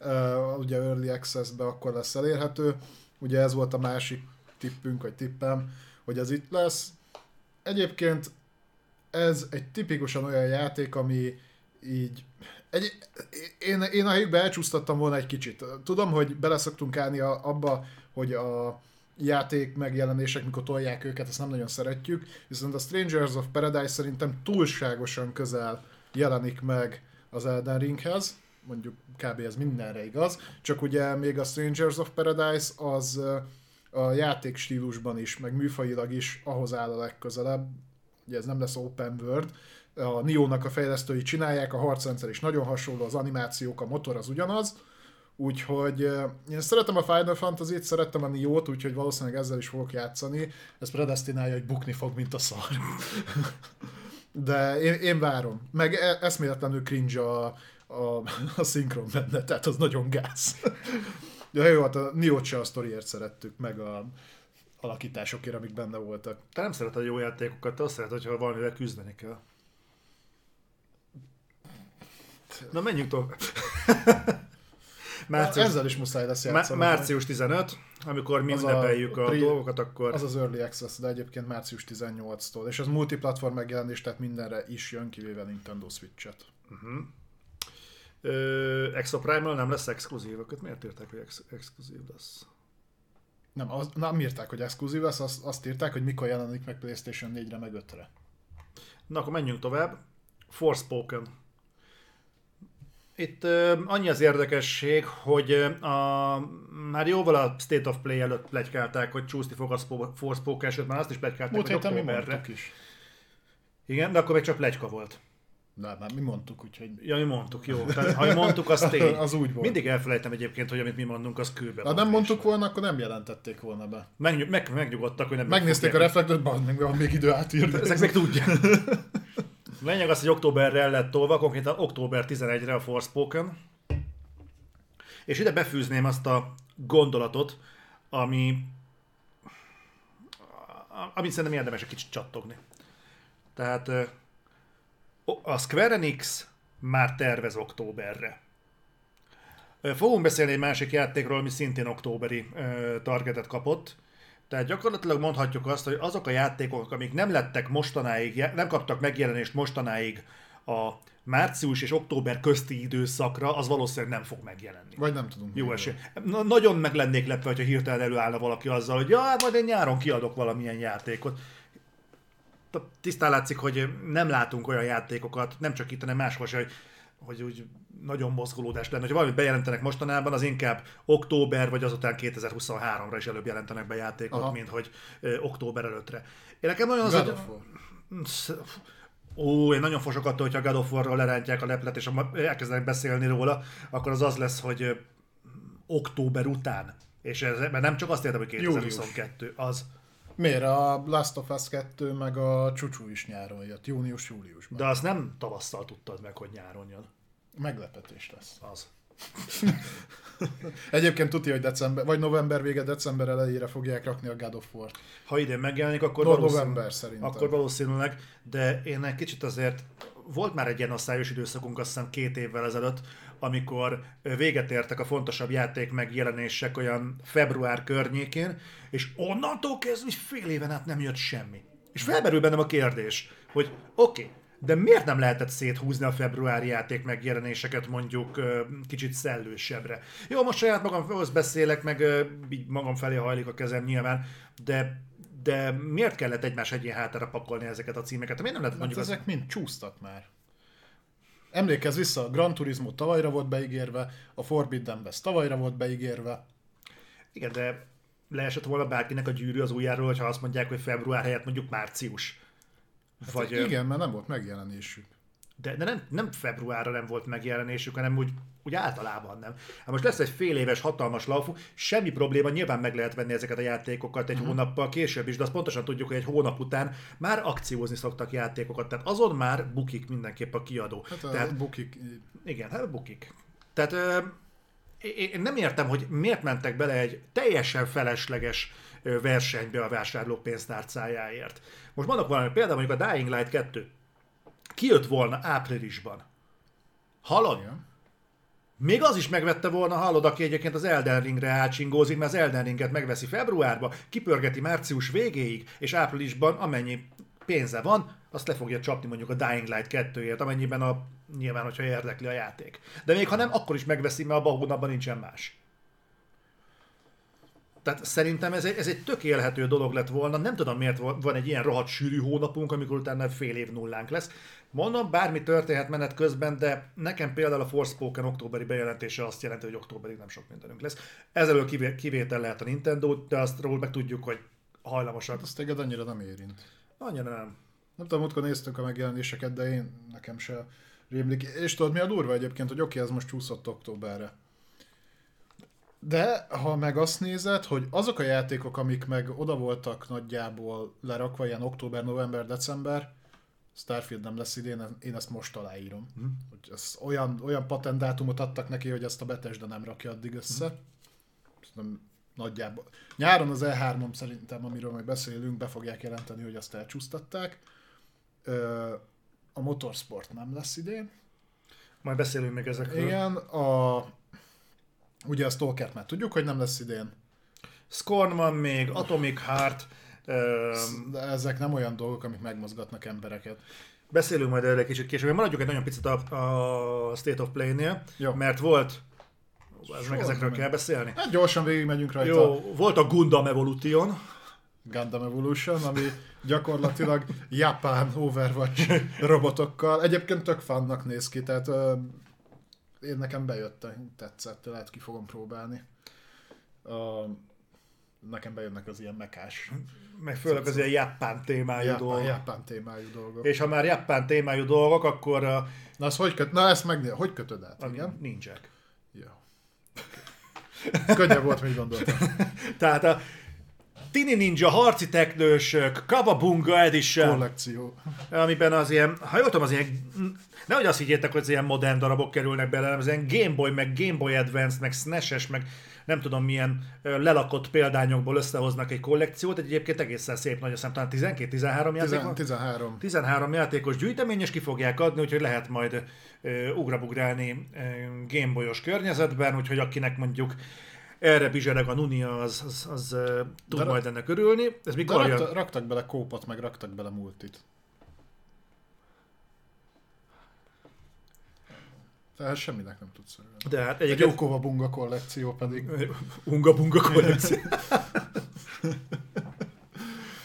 uh, ugye Early Access-be akkor lesz elérhető. Ugye ez volt a másik tippünk, vagy tippem, hogy ez itt lesz. Egyébként ez egy tipikusan olyan játék, ami így egy, én, én a helyükbe elcsúsztattam volna egy kicsit. Tudom, hogy beleszoktunk állni a, abba, hogy a játék megjelenések, mikor tolják őket, ezt nem nagyon szeretjük, viszont a Strangers of Paradise szerintem túlságosan közel jelenik meg az Elden Ringhez, mondjuk kb. ez mindenre igaz, csak ugye még a Strangers of Paradise az a játék stílusban is, meg műfajilag is ahhoz áll a legközelebb, ugye ez nem lesz open world, a Nio-nak a fejlesztői csinálják, a harcrendszer is nagyon hasonló, az animációk, a motor az ugyanaz, úgyhogy én szeretem a Final Fantasy-t, szerettem a Nio-t, úgyhogy valószínűleg ezzel is fogok játszani, ez predestinálja, hogy bukni fog, mint a szar. De én, én várom. Meg e- eszméletlenül cringe a, a, a szinkron benne, tehát az nagyon gáz. De jó, hát a Nio-t se a sztoriért szerettük, meg a alakításokért, amik benne voltak. Te nem szereted a jó játékokat, te azt szereted, hogyha valamivel küzdeni kell. Na menjünk tovább. március, ezzel is muszáj lesz játszani. Március 15, amikor mi ünnepeljük a, a pre, dolgokat, akkor... Az az Early Access, de egyébként március 18-tól. És az multiplatform megjelenés, tehát mindenre is jön, kivéve Nintendo Switch-et. Uh-huh. Exoprimal nem lesz exkluzív, akkor miért írták, hogy ex- exkluzív lesz? Nem, az, nem írták, hogy exkluzív lesz, azt, azt írták, hogy mikor jelenik meg PlayStation 4-re, meg 5-re. Na, akkor menjünk tovább. Forspoken. Itt uh, annyi az érdekesség, hogy a, már jóval a State of Play előtt plegykálták, hogy csúszni fog a Forspoken, sőt már azt is plegykálták, Múlt hogy októberre. is. Igen, de akkor még csak plegyka volt. De már mi mondtuk, úgyhogy... Ja, mi mondtuk, jó. Tehát, ha mi mondtuk, az tény. az úgy volt. Mindig elfelejtem egyébként, hogy amit mi mondunk, az kőbe Ha nem mondtuk volna, akkor nem jelentették volna be. Megny- meg, megnyugodtak, hogy nem... Megnézték a reflektot, bazd meg, van még idő átírni. Ezek meg tudják. Lényeg az, hogy októberre el lett tolva, konkrétan október 11-re a Forspoken. És ide befűzném azt a gondolatot, ami amit szerintem érdemes egy kicsit csattogni. Tehát a Square Enix már tervez októberre. Fogunk beszélni egy másik játékról, ami szintén októberi targetet kapott. Tehát gyakorlatilag mondhatjuk azt, hogy azok a játékok, amik nem lettek mostanáig, nem kaptak megjelenést mostanáig a március és október közti időszakra, az valószínűleg nem fog megjelenni. Vagy nem tudunk. Jó esély. Na, nagyon meg lennék lepve, hogyha hirtelen előállna valaki azzal, hogy ja, majd én nyáron kiadok valamilyen játékot tisztán látszik, hogy nem látunk olyan játékokat, nem csak itt, hanem máshol se, hogy, hogy úgy nagyon mozgolódás lenne. Ha valamit bejelentenek mostanában, az inkább október, vagy azután 2023-ra is előbb jelentenek be játékot, Aha. mint hogy ö, október előttre. Én nekem nagyon az, hogy... Ó, én nagyon fosok attól, hogyha God of War-ról lerántják a leplet, és elkezdenek beszélni róla, akkor az az lesz, hogy október után. És ez, mert nem csak azt értem, hogy 2022, Július. az. Miért? A Last of Us 2 meg a Csúcsú is nyáron jött, június-júliusban. De azt nem tavasszal tudtad meg, hogy nyáron jön. Meglepetés lesz. Az. Egyébként tudja, hogy december, vagy november vége, december elejére fogják rakni a God of War. Ha idén megjelenik, akkor no, november szerintem. Akkor valószínűleg, de én egy kicsit azért volt már egy ilyen asszályos időszakunk, azt hiszem két évvel ezelőtt, amikor véget értek a fontosabb játék megjelenések olyan február környékén, és onnantól kezdve fél éven át nem jött semmi. És felmerül bennem a kérdés, hogy oké, okay, de miért nem lehetett széthúzni a februári játék megjelenéseket mondjuk kicsit szellősebbre? Jó, most saját magamhoz beszélek, meg így magam felé hajlik a kezem nyilván, de de miért kellett egymás egyén hátára pakolni ezeket a címeket? Miért nem lehetett mondjuk ezek az... mind csúsztak már. Emlékezz vissza, a Gran Turismo tavalyra volt beígérve, a Forbidden West tavalyra volt beígérve. Igen, de leesett volna bárkinek a gyűrű az ujjáról, hogyha azt mondják, hogy február helyett mondjuk március. Hát Vagy, igen, mert nem volt megjelenésük. De, de nem, nem februárra nem volt megjelenésük, hanem úgy, úgy általában nem. Hát most lesz egy fél éves hatalmas laufu, semmi probléma, nyilván meg lehet venni ezeket a játékokat egy uh-huh. hónappal később is, de azt pontosan tudjuk, hogy egy hónap után már akciózni szoktak játékokat, tehát azon már bukik mindenképp a kiadó. Hát a tehát, bukik. Igen, hát bukik. Tehát ö, én nem értem, hogy miért mentek bele egy teljesen felesleges versenybe a vásárló pénztárcájáért. Most mondok valami, például mondjuk a Dying Light 2 kijött volna áprilisban. Hallod? Igen. Még az is megvette volna, hallod, aki egyébként az Elden Ringre átsingózik, mert az Elden Ringet megveszi februárba, kipörgeti március végéig, és áprilisban amennyi pénze van, azt le fogja csapni mondjuk a Dying Light 2-ért, amennyiben a, nyilván, hogyha érdekli a játék. De még ha nem, akkor is megveszi, mert abban a hónapban nincsen más. Tehát szerintem ez egy, ez egy tök élhető dolog lett volna. Nem tudom, miért van egy ilyen rohadt sűrű hónapunk, amikor utána fél év nullánk lesz. Mondom, bármi történhet menet közben, de nekem például a Forspoken októberi bejelentése azt jelenti, hogy októberig nem sok mindenünk lesz. Ezelől kivé- kivétel lehet a Nintendo, de azt róla meg tudjuk, hogy hajlamosak. Azt téged annyira nem érint. Annyira nem. Nem tudom, múltkor néztük a megjelenéseket, de én nekem se rémlik. És tudod, mi a durva egyébként, hogy oké, ez most csúszott októberre. De ha meg azt nézed, hogy azok a játékok, amik meg oda voltak nagyjából lerakva, ilyen október, november, december, Starfield nem lesz idén, én ezt most aláírom. Mm. Hogy ez olyan, olyan patentátumot adtak neki, hogy ezt a Bethesda nem rakja addig össze. Mhm. Szerintem nagyjából. Nyáron az E3-om szerintem, amiről majd beszélünk, be fogják jelenteni, hogy azt elcsúsztatták. A Motorsport nem lesz idén. Majd beszélünk még ezekről. Igen, a... Ugye a Stalkert már tudjuk, hogy nem lesz idén. Scorn van még, Atomic Heart, De ezek nem olyan dolgok, amik megmozgatnak embereket. beszélünk majd erről egy kicsit később. Maradjuk egy nagyon picit a, a State of Play-nél, Jó. mert volt, ez meg ezekről kell beszélni. Hát gyorsan végigmegyünk rajta. Jó, volt a Gundam Evolution, Gundam Evolution, ami gyakorlatilag japán Overwatch robotokkal. Egyébként tök fannak néz ki, tehát ö, én nekem bejött, tetszett, lehet ki fogom próbálni. Nekem bejönnek az ilyen mekás, meg főleg az ilyen japán témájú japán, dolgok. japán témájú dolgok. És ha már japán témájú dolgok, akkor uh, Na, az hogy, köt, na ezt megnél, hogy kötöd át? a Igen? nincsek. Jó. Könnyebb volt, mint gondoltam. Tehát a Tini Ninja harci teknősök, Kawabunga Edition, Kollekció. amiben az ilyen, ha jól tudom, az ilyen, nehogy azt higgyétek, hogy az ilyen modern darabok kerülnek bele, hanem az ilyen Game Boy, meg Game Boy Advance, meg SNES-es, meg nem tudom milyen lelakott példányokból összehoznak egy kollekciót, egy egyébként egészen szép nagy, azt hiszem talán 12-13 játék van. 13. 13 játékos gyűjtemény, és ki fogják adni, úgyhogy lehet majd ö, ugrabugrálni ö, Gameboyos környezetben, úgyhogy akinek mondjuk erre bizsereg a Nunia, az, az, az tud De- majd ennek örülni. Ez De mikor jön? rakta, raktak bele kópot, meg raktak bele multit. Tehát semminek nem tudsz örülni. De hát Egy Jókova Bunga kollekció pedig. Unga Bunga kollekció.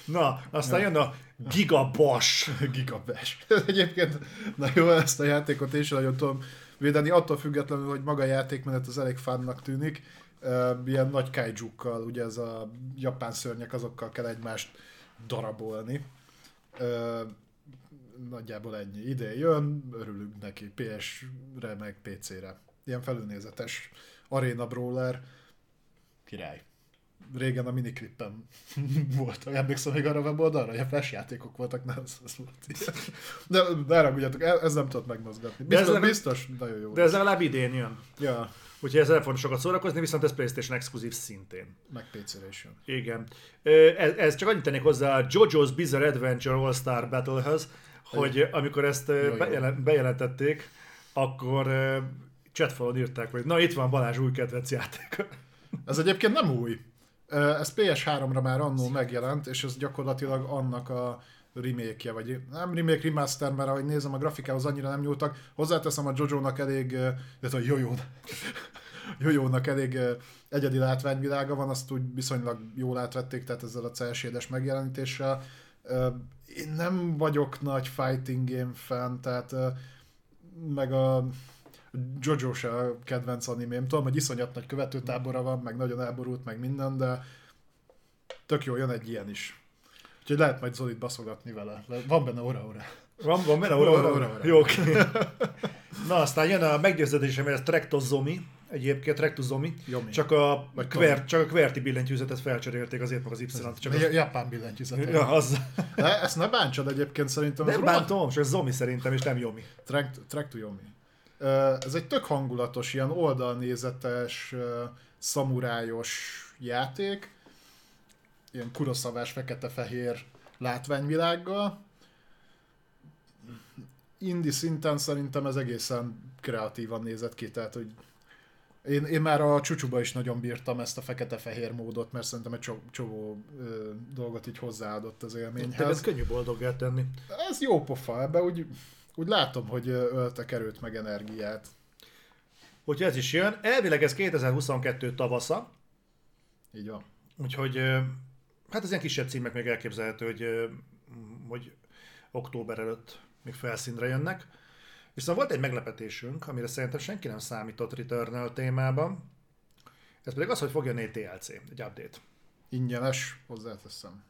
Na, aztán jön a Gigabash. Gigabash. Egyébként, na jó, ezt a játékot is nagyon tudom védeni, attól függetlenül, hogy maga a játékmenet az elég fánnak tűnik. Ilyen nagy kaijukkal, ugye ez a japán szörnyek, azokkal kell egymást darabolni. Nagyjából ennyi. Ide jön, örülünk neki PS-re, meg PC-re. Ilyen felülnézetes Arena Brawler. Király régen a miniklippen volt. Emlékszem még arra a weboldalra, hogy a flash játékok voltak, nem, ez, ez volt ilyen. De, de ragudjatok, ez ez nem tudott megmozgatni. De ez Biztos, biztos nagyon jó. De ez legalább idén jön. Ja, Úgyhogy ezzel nem fogunk sokat szórakozni, viszont ez PlayStation exkluzív szintén. meg PC-re is jön. Igen. Ez, ez csak annyit tennék hozzá a JoJo's Bizarre Adventure All-Star Battle-höz, hogy amikor ezt jó. bejelen- bejelentették, akkor ö, chatfalon írták, hogy na itt van Balázs új kedvenc játék. Ez egyébként nem új. Ez PS3-ra már annó megjelent, és ez gyakorlatilag annak a remake vagy nem remake, remaster, mert ahogy nézem a grafikához annyira nem nyúltak. Hozzáteszem a Jojo-nak elég, illetve a Jojo Jojónak elég egyedi látványvilága van, azt úgy viszonylag jól átvették, tehát ezzel a celsédes megjelenítéssel. Én nem vagyok nagy fighting game fan, tehát meg a Jojo se a kedvenc animém. Tudom, hogy iszonyat nagy követőtábora van, meg nagyon elborult, meg minden, de tök jó, jön egy ilyen is. Úgyhogy lehet majd Zolit baszogatni vele. Le- Van benne ora-ora. Van, van benne, ora. Jó, oké. Na, aztán jön a meggyőződésem, ez Trektozomi, egyébként Trektozomi, Jomi. csak a, Vagy kvert, csak a kverti billentyűzetet felcserélték azért meg az Y-t. Csak az, Japán billentyűzet. ja, az, De ezt ne bántsad egyébként szerintem. nem bántom, csak Zomi szerintem, és nem Jomi. Track, track to Yomi. Ez egy tök hangulatos, ilyen oldalnézetes, szamurájos játék. Ilyen kuroszavás, fekete-fehér látványvilággal. Indi szinten szerintem ez egészen kreatívan nézett ki, tehát hogy Én, én már a csúcsúba is nagyon bírtam ezt a fekete-fehér módot, mert szerintem egy csomó, csomó ö, dolgot így hozzáadott az De ez élményhez. könnyű boldoggá tenni. Ez jó pofa, ebbe úgy, úgy látom, hogy öltek erőt meg energiát. Úgyhogy ez is jön. Elvileg ez 2022 tavasza, Így van. úgyhogy hát az ilyen kisebb címek még elképzelhető, hogy, hogy október előtt még felszínre jönnek. Viszont volt egy meglepetésünk, amire szerintem senki nem számított Returnal témában. Ez pedig az, hogy fog jönni egy DLC, egy update. Ingyenes, hozzáteszem.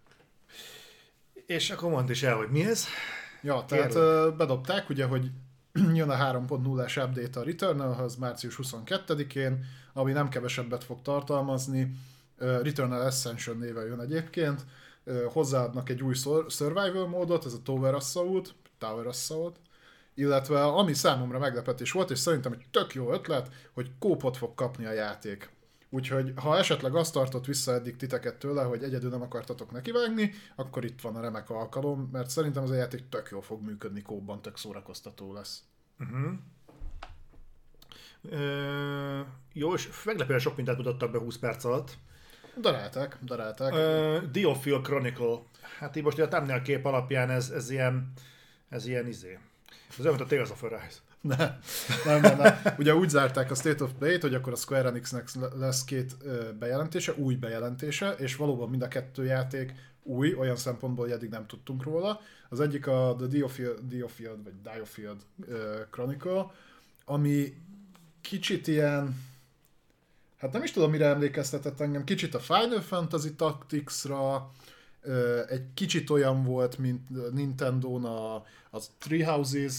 És akkor mondd is el, hogy mi ez. Ja, tehát Kérlek. bedobták ugye, hogy jön a 3.0-as update a Returnalhoz március 22-én, ami nem kevesebbet fog tartalmazni. Returnal Ascension néven jön egyébként. Hozzáadnak egy új survival módot, ez a Tower Assault, Tower Assault, illetve ami számomra meglepetés volt, és szerintem egy tök jó ötlet, hogy kópot fog kapni a játék. Úgyhogy ha esetleg azt tartott vissza eddig titeket tőle, hogy egyedül nem akartatok nekivágni, akkor itt van a remek alkalom, mert szerintem az a játék tök jól fog működni kóban, tök szórakoztató lesz. Ö, jó, és meglepően sok mindent mutattak be 20 perc alatt. Darálták, darálták. Uh, Diophil Chronicle. Hát így most a thumbnail kép alapján ez, ez ilyen, ez ilyen izé. Ez olyan, mint a Tales of Arise. Nem, nem, nem, nem. Ugye úgy zárták a State of Play-t, hogy akkor a Square Enixnek lesz két bejelentése, új bejelentése, és valóban mind a kettő játék új, olyan szempontból, hogy eddig nem tudtunk róla. Az egyik a The Diofield, vagy Diofield Chronicle, ami kicsit ilyen, hát nem is tudom, mire emlékeztetett engem, kicsit a Final Fantasy Tactics-ra, egy kicsit olyan volt, mint Nintendo-n a, az Three Houses,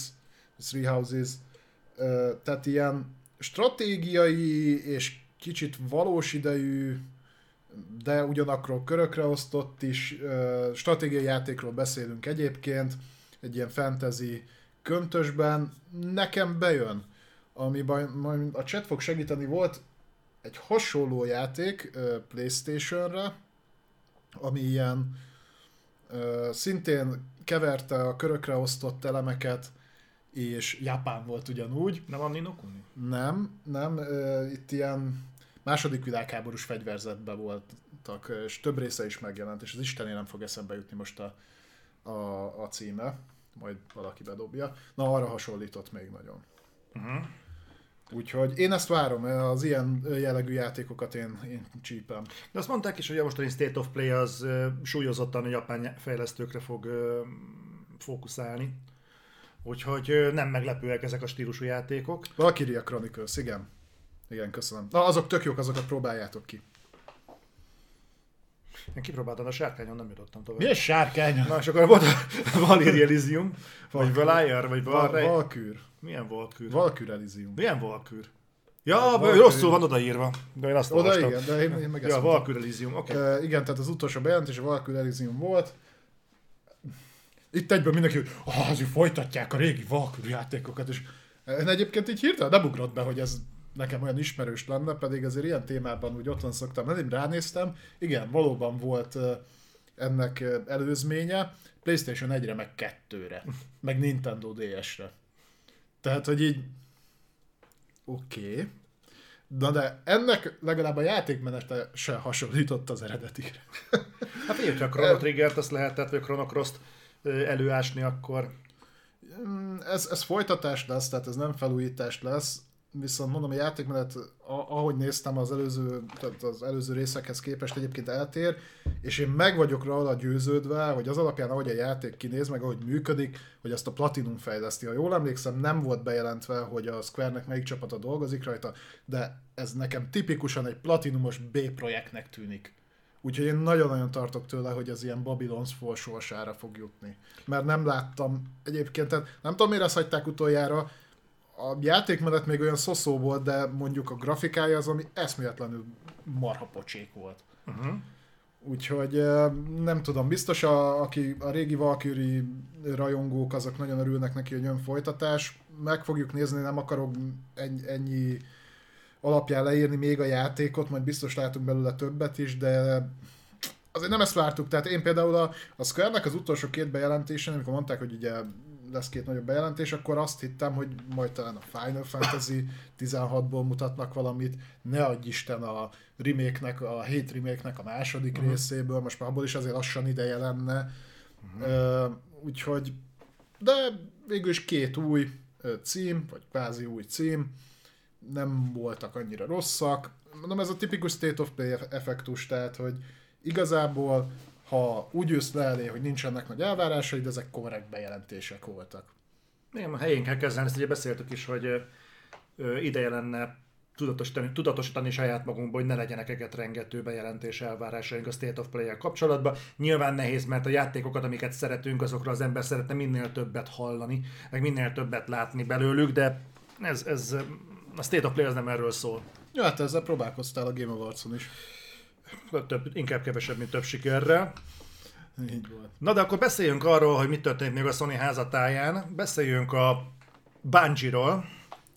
Three Houses, tehát ilyen stratégiai és kicsit valós idejű, de ugyanakkor körökre osztott is stratégiai játékról beszélünk egyébként, egy ilyen fantasy köntösben, nekem bejön, amiben majd a chat fog segíteni, volt egy hasonló játék Playstation-re, ami ilyen szintén keverte a körökre osztott elemeket, és Japán volt ugyanúgy. Nem van Nino Kuni? Nem, nem, itt ilyen második világháborús fegyverzetben voltak, és több része is megjelent, és az Istené nem fog eszembe jutni most a, a, a címe, majd valaki bedobja. Na, arra hasonlított még nagyon. Uh-huh. Úgyhogy én ezt várom, az ilyen jellegű játékokat én, én csípem. De azt mondták is, hogy a mostani State of Play az súlyozottan a japán fejlesztőkre fog fókuszálni. Úgyhogy nem meglepőek ezek a stílusú játékok. Valkyria Chronicles, igen. Igen, köszönöm. Na, azok tök jók, azokat próbáljátok ki. Én kipróbáltam, a sárkányon nem jutottam tovább. Milyen sárkány? Na, és akkor volt a Elysium, vagy Valyre, vagy Valrej. Valkür. Milyen Valkür? Valkür Elysium. Milyen Valkür? Ja, Valkür. rosszul van odaírva, de én azt Oda olvastam. igen, de én, én meg Ja. Valkür Elysium, oké. Okay. Uh, igen, tehát az utolsó bejelentés a Valkyrie Elysium volt. Itt egyből mindenki, hogy ah, azért folytatják a régi Valkyrie játékokat, és én egyébként így hirtelen nem ugrott be, hogy ez nekem olyan ismerős lenne, pedig azért ilyen témában úgy otthon szoktam lenni, ránéztem, igen, valóban volt ennek előzménye, Playstation 1-re, meg 2-re, meg Nintendo DS-re. Tehát, hogy így oké, okay. Na de ennek legalább a játékmenete se hasonlított az eredetikre. Hát figyelj, ha a Chrono Triggert azt lehetett, vagy a Chrono Cross-t előásni, akkor Mm, Ez, ez folytatás lesz, tehát ez nem felújítás lesz, viszont mondom, a játékmenet, ahogy néztem az előző, tehát az előző részekhez képest egyébként eltér, és én meg vagyok róla győződve, hogy az alapján, ahogy a játék kinéz, meg ahogy működik, hogy azt a Platinum fejleszti. Ha jól emlékszem, nem volt bejelentve, hogy a Square-nek melyik csapata dolgozik rajta, de ez nekem tipikusan egy platinumos B-projektnek tűnik. Úgyhogy én nagyon-nagyon tartok tőle, hogy ez ilyen Babylon's Fall sorsára fog jutni. Mert nem láttam egyébként, tehát nem tudom, mire azt hagyták utoljára, a játékmenet még olyan szoszó volt, de mondjuk a grafikája az, ami eszméletlenül marha pocsék volt. uh-huh. Úgyhogy nem tudom, biztos a, aki a régi Valkyrie rajongók, azok nagyon örülnek neki, hogy jön folytatás. Meg fogjuk nézni, nem akarok ennyi, ennyi alapján leírni még a játékot, majd biztos látunk belőle többet is, de azért nem ezt vártuk. Tehát én például a, a Square-nek az utolsó két bejelentésen, amikor mondták, hogy ugye lesz két nagyobb bejelentés, akkor azt hittem, hogy majd talán a Final Fantasy 16-ból mutatnak valamit, ne adj Isten a remake a hét remake a második uh-huh. részéből, most már abból is azért lassan ideje lenne. Uh-huh. Uh, úgyhogy, de végül is két új cím, vagy kvázi új cím, nem voltak annyira rosszak. Mondom, ez a tipikus state of play effektus, tehát, hogy igazából ha úgy jössz le elé, hogy nincsenek nagy elvárásai, de ezek korrekt bejelentések voltak. Igen, a helyén kell kezelni, ezt ugye beszéltük is, hogy ideje lenne tudatosítani, tudatosítani saját magunkból, hogy ne legyenek eget rengető bejelentés elvárásaink a State of Play-el kapcsolatban. Nyilván nehéz, mert a játékokat, amiket szeretünk, azokra az ember szeretne minél többet hallani, meg minél többet látni belőlük, de ez, ez a State of Play az nem erről szól. Ja, hát ezzel próbálkoztál a Game Awards-on is. Több, inkább kevesebb, mint több sikerrel. Így volt. Na de akkor beszéljünk arról, hogy mit történt még a Sony házatáján. Beszéljünk a Bungie-ról.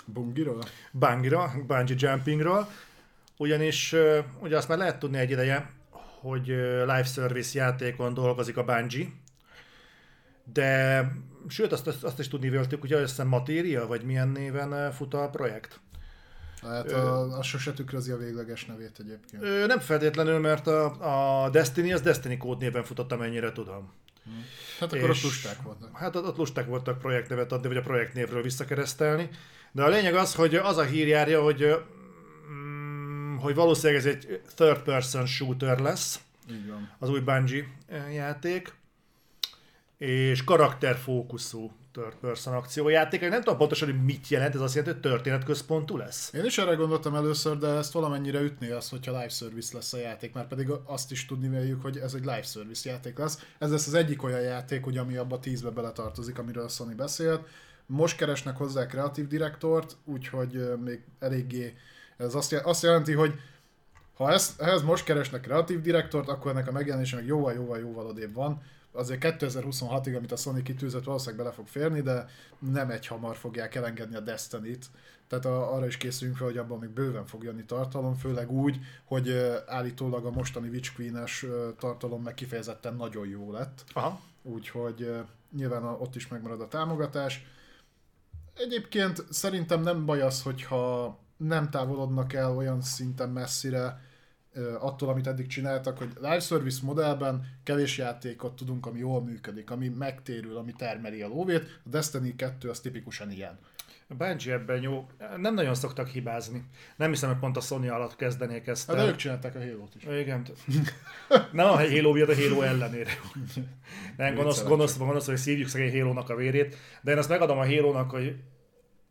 Bungie-ról? Bungie-ról, Bungie Jumpingról. Ugyanis ugye azt már lehet tudni egy ideje, hogy live service játékon dolgozik a Bungie, de sőt azt, azt is tudni véltük, hogy azt hiszem Materia, vagy milyen néven fut a projekt. Hát a, a sose tükrözi a végleges nevét egyébként. Ö, nem feltétlenül, mert a, a Destiny az Destiny kódnéven futott, amennyire tudom. Hát akkor és, ott lusták voltak. Hát ott, ott lusták voltak projektnevet adni, vagy a projektnévről visszakeresztelni. De a lényeg az, hogy az a hír járja, hogy, mm, hogy valószínűleg ez egy third person shooter lesz. Így van. Az új Bungie játék. És karakterfókuszú third person akciójáték. Nem tudom pontosan, hogy mit jelent, ez azt jelenti, hogy történetközpontú lesz. Én is erre gondoltam először, de ezt valamennyire ütné az, hogyha live service lesz a játék, már pedig azt is tudni véljük, hogy ez egy live service játék lesz. Ez lesz az egyik olyan játék, ugye, ami abba tízbe beletartozik, amiről a Sony beszélt. Most keresnek hozzá kreatív direktort, úgyhogy még eléggé ez azt, jelenti, hogy ha ezt, ehhez most keresnek kreatív direktort, akkor ennek a megjelenése meg jóval-jóval-jóval odébb van azért 2026-ig, amit a Sony kitűzött, valószínűleg bele fog férni, de nem egy hamar fogják elengedni a Destiny-t. Tehát a, arra is készülünk fel, hogy abban még bőven fog jönni tartalom, főleg úgy, hogy állítólag a mostani Witch Queen-es uh, tartalom meg kifejezetten nagyon jó lett. Aha. Úgyhogy nyilván ott is megmarad a támogatás. Egyébként szerintem nem baj az, hogyha nem távolodnak el olyan szinten messzire, attól, amit eddig csináltak, hogy live service modellben kevés játékot tudunk, ami jól működik, ami megtérül, ami termeli a lóvét. A Destiny 2 az tipikusan ilyen. Bungie ebben jó. Nem nagyon szoktak hibázni. Nem hiszem, hogy pont a Sony alatt kezdenék ezt. Hát, de ők csinálták a Halo-t is. Igen. Nem a Halo miatt, a Halo ellenére. Nem, gonosz, gonosz, gonosz, hogy szívjuk szegény Halo-nak a vérét, de én azt megadom a Halo-nak, hogy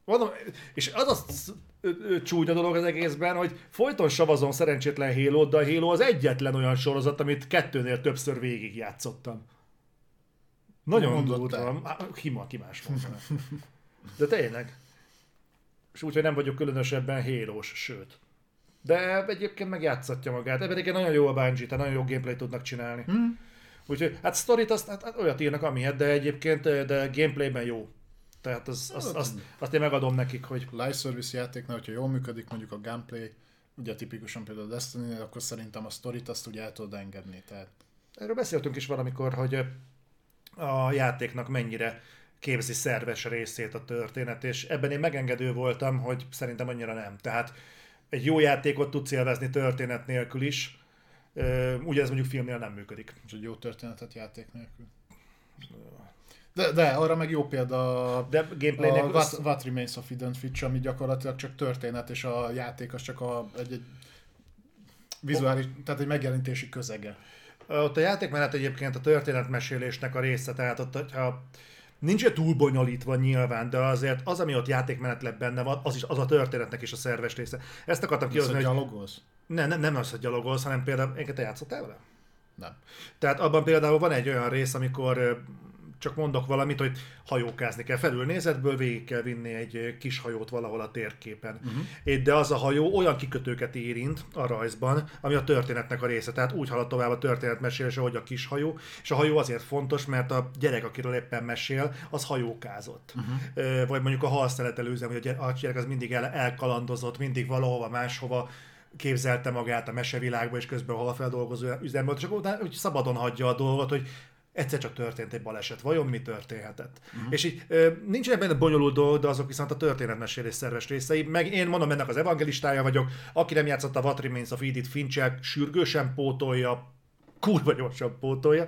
Mondom, és az a csúnya dolog az egészben, hogy folyton savazom szerencsétlen halo de a Halo az egyetlen olyan sorozat, amit kettőnél többször végigjátszottam. Nagyon durva. Hima, ki más. De tényleg. És úgyhogy nem vagyok különösebben hélós, sőt. De egyébként megjátszatja magát. Ebben egyébként nagyon jó a Bungie, tehát nagyon jó gameplay tudnak csinálni. Hmm. Úgyhogy hát sztorit azt hát, hát olyat írnak, amihet, de egyébként de gameplayben jó. Tehát az, az, azt, azt én megadom nekik, hogy... Live service játéknál, hogyha jól működik mondjuk a gameplay, ugye tipikusan például a destiny akkor szerintem a sztorit azt ugye el tudod engedni. Tehát... Erről beszéltünk is valamikor, hogy a játéknak mennyire képzi szerves részét a történet, és ebben én megengedő voltam, hogy szerintem annyira nem. Tehát egy jó játékot tudsz élvezni történet nélkül is, ugye ez mondjuk filmnél nem működik. És egy jó történetet játék nélkül. De, de arra meg jó példa de gameplay a What, What Remains of Eden Fitch, ami gyakorlatilag csak történet, és a játék az csak a, egy, egy vizuális, oh. tehát egy megjelenítési közege. Ott a játékmenet egyébként a történetmesélésnek a része, tehát ott, hogyha nincs túl bonyolítva nyilván, de azért az, ami ott játékmenetleg benne van, az is az a történetnek is a szerves része. Ezt akartam kihozni, hogy... gyalogolsz? Nem, nem, nem az, hogy gyalogolsz, hanem például, én te játszottál vele? Nem. Tehát abban például van egy olyan rész, amikor csak mondok valamit, hogy hajókázni kell. Felülnézetből végig kell vinni egy kis hajót valahol a térképen. Uh-huh. De az a hajó olyan kikötőket érint a rajzban, ami a történetnek a része. Tehát úgy halad tovább a történet mesélése, hogy a kis hajó. És a hajó azért fontos, mert a gyerek, akiről éppen mesél, az hajókázott. Uh-huh. Vagy mondjuk a halszeletelőzem, hogy a gyerek az mindig el, elkalandozott, mindig valahova máshova képzelte magát a mesevilágba, és közben a halfeldolgozó üzembe, és akkor utána hogy szabadon hagyja a dolgot, hogy egyszer csak történt egy baleset, vajon mi történhetett? Uh-huh. És így nincsenek benne bonyolult dolgok, de azok viszont a történetmesélés szerves részei. Meg én mondom, ennek az evangelistája vagyok, aki nem játszotta What Remains of Edith finch sürgősen pótolja, kurva gyorsan pótolja.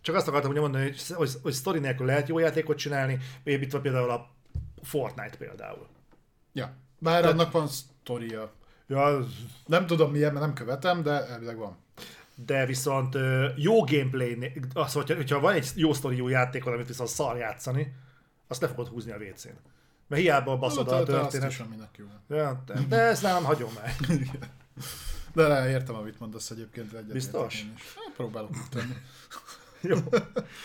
Csak azt akartam hogy mondani, hogy, hogy, hogy sztori nélkül lehet jó játékot csinálni, itt van például a Fortnite például. Ja, bár Te... annak van sztoria. Ja, nem tudom milyen, mert nem követem, de elvileg van de viszont jó gameplay, az, hogyha, hogyha van egy jó sztori, jó játék, amit viszont szar játszani, azt le fogod húzni a WC-n. Mert hiába baszod a történet. Ja, de, de ezt nem hagyom meg. De értem, amit mondasz egyébként. Egyet Biztos? Hát, próbálok tenni. Jó.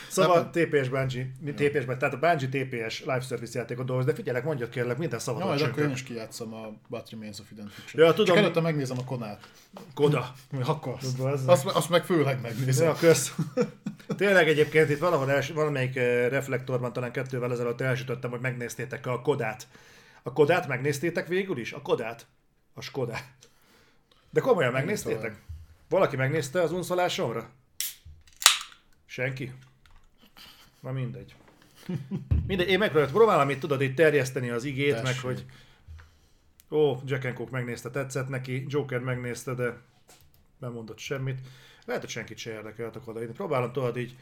Szóval TPS Bungie, TPS, tehát a Bungie TPS live service játékot dolgoz, de figyelek, mondjad kérlek, minden szabad. Jó, majd akkor én is kijátszom a Battery Remains of Eden Ja, tudom. Csak előtte megnézem a Konát. Koda. Akkor. Azt, azt meg főleg megnézem. Ja, kösz. Tényleg egyébként itt valahol els, valamelyik reflektorban talán kettővel ezelőtt elsütöttem, hogy megnéztétek a Kodát. A Kodát megnéztétek végül is? A Kodát? A Skodát. De komolyan megnéztétek? Valaki megnézte az unszolásomra? Senki? Na mindegy. Mindegy, én megpróbálom, próbálom itt tudod itt terjeszteni az igét, Tessék. meg hogy ó, Jack Cook megnézte, tetszett neki, Joker megnézte, de nem mondott semmit. Lehet, hogy senkit se érdekeltek oda. Én próbálom tudod így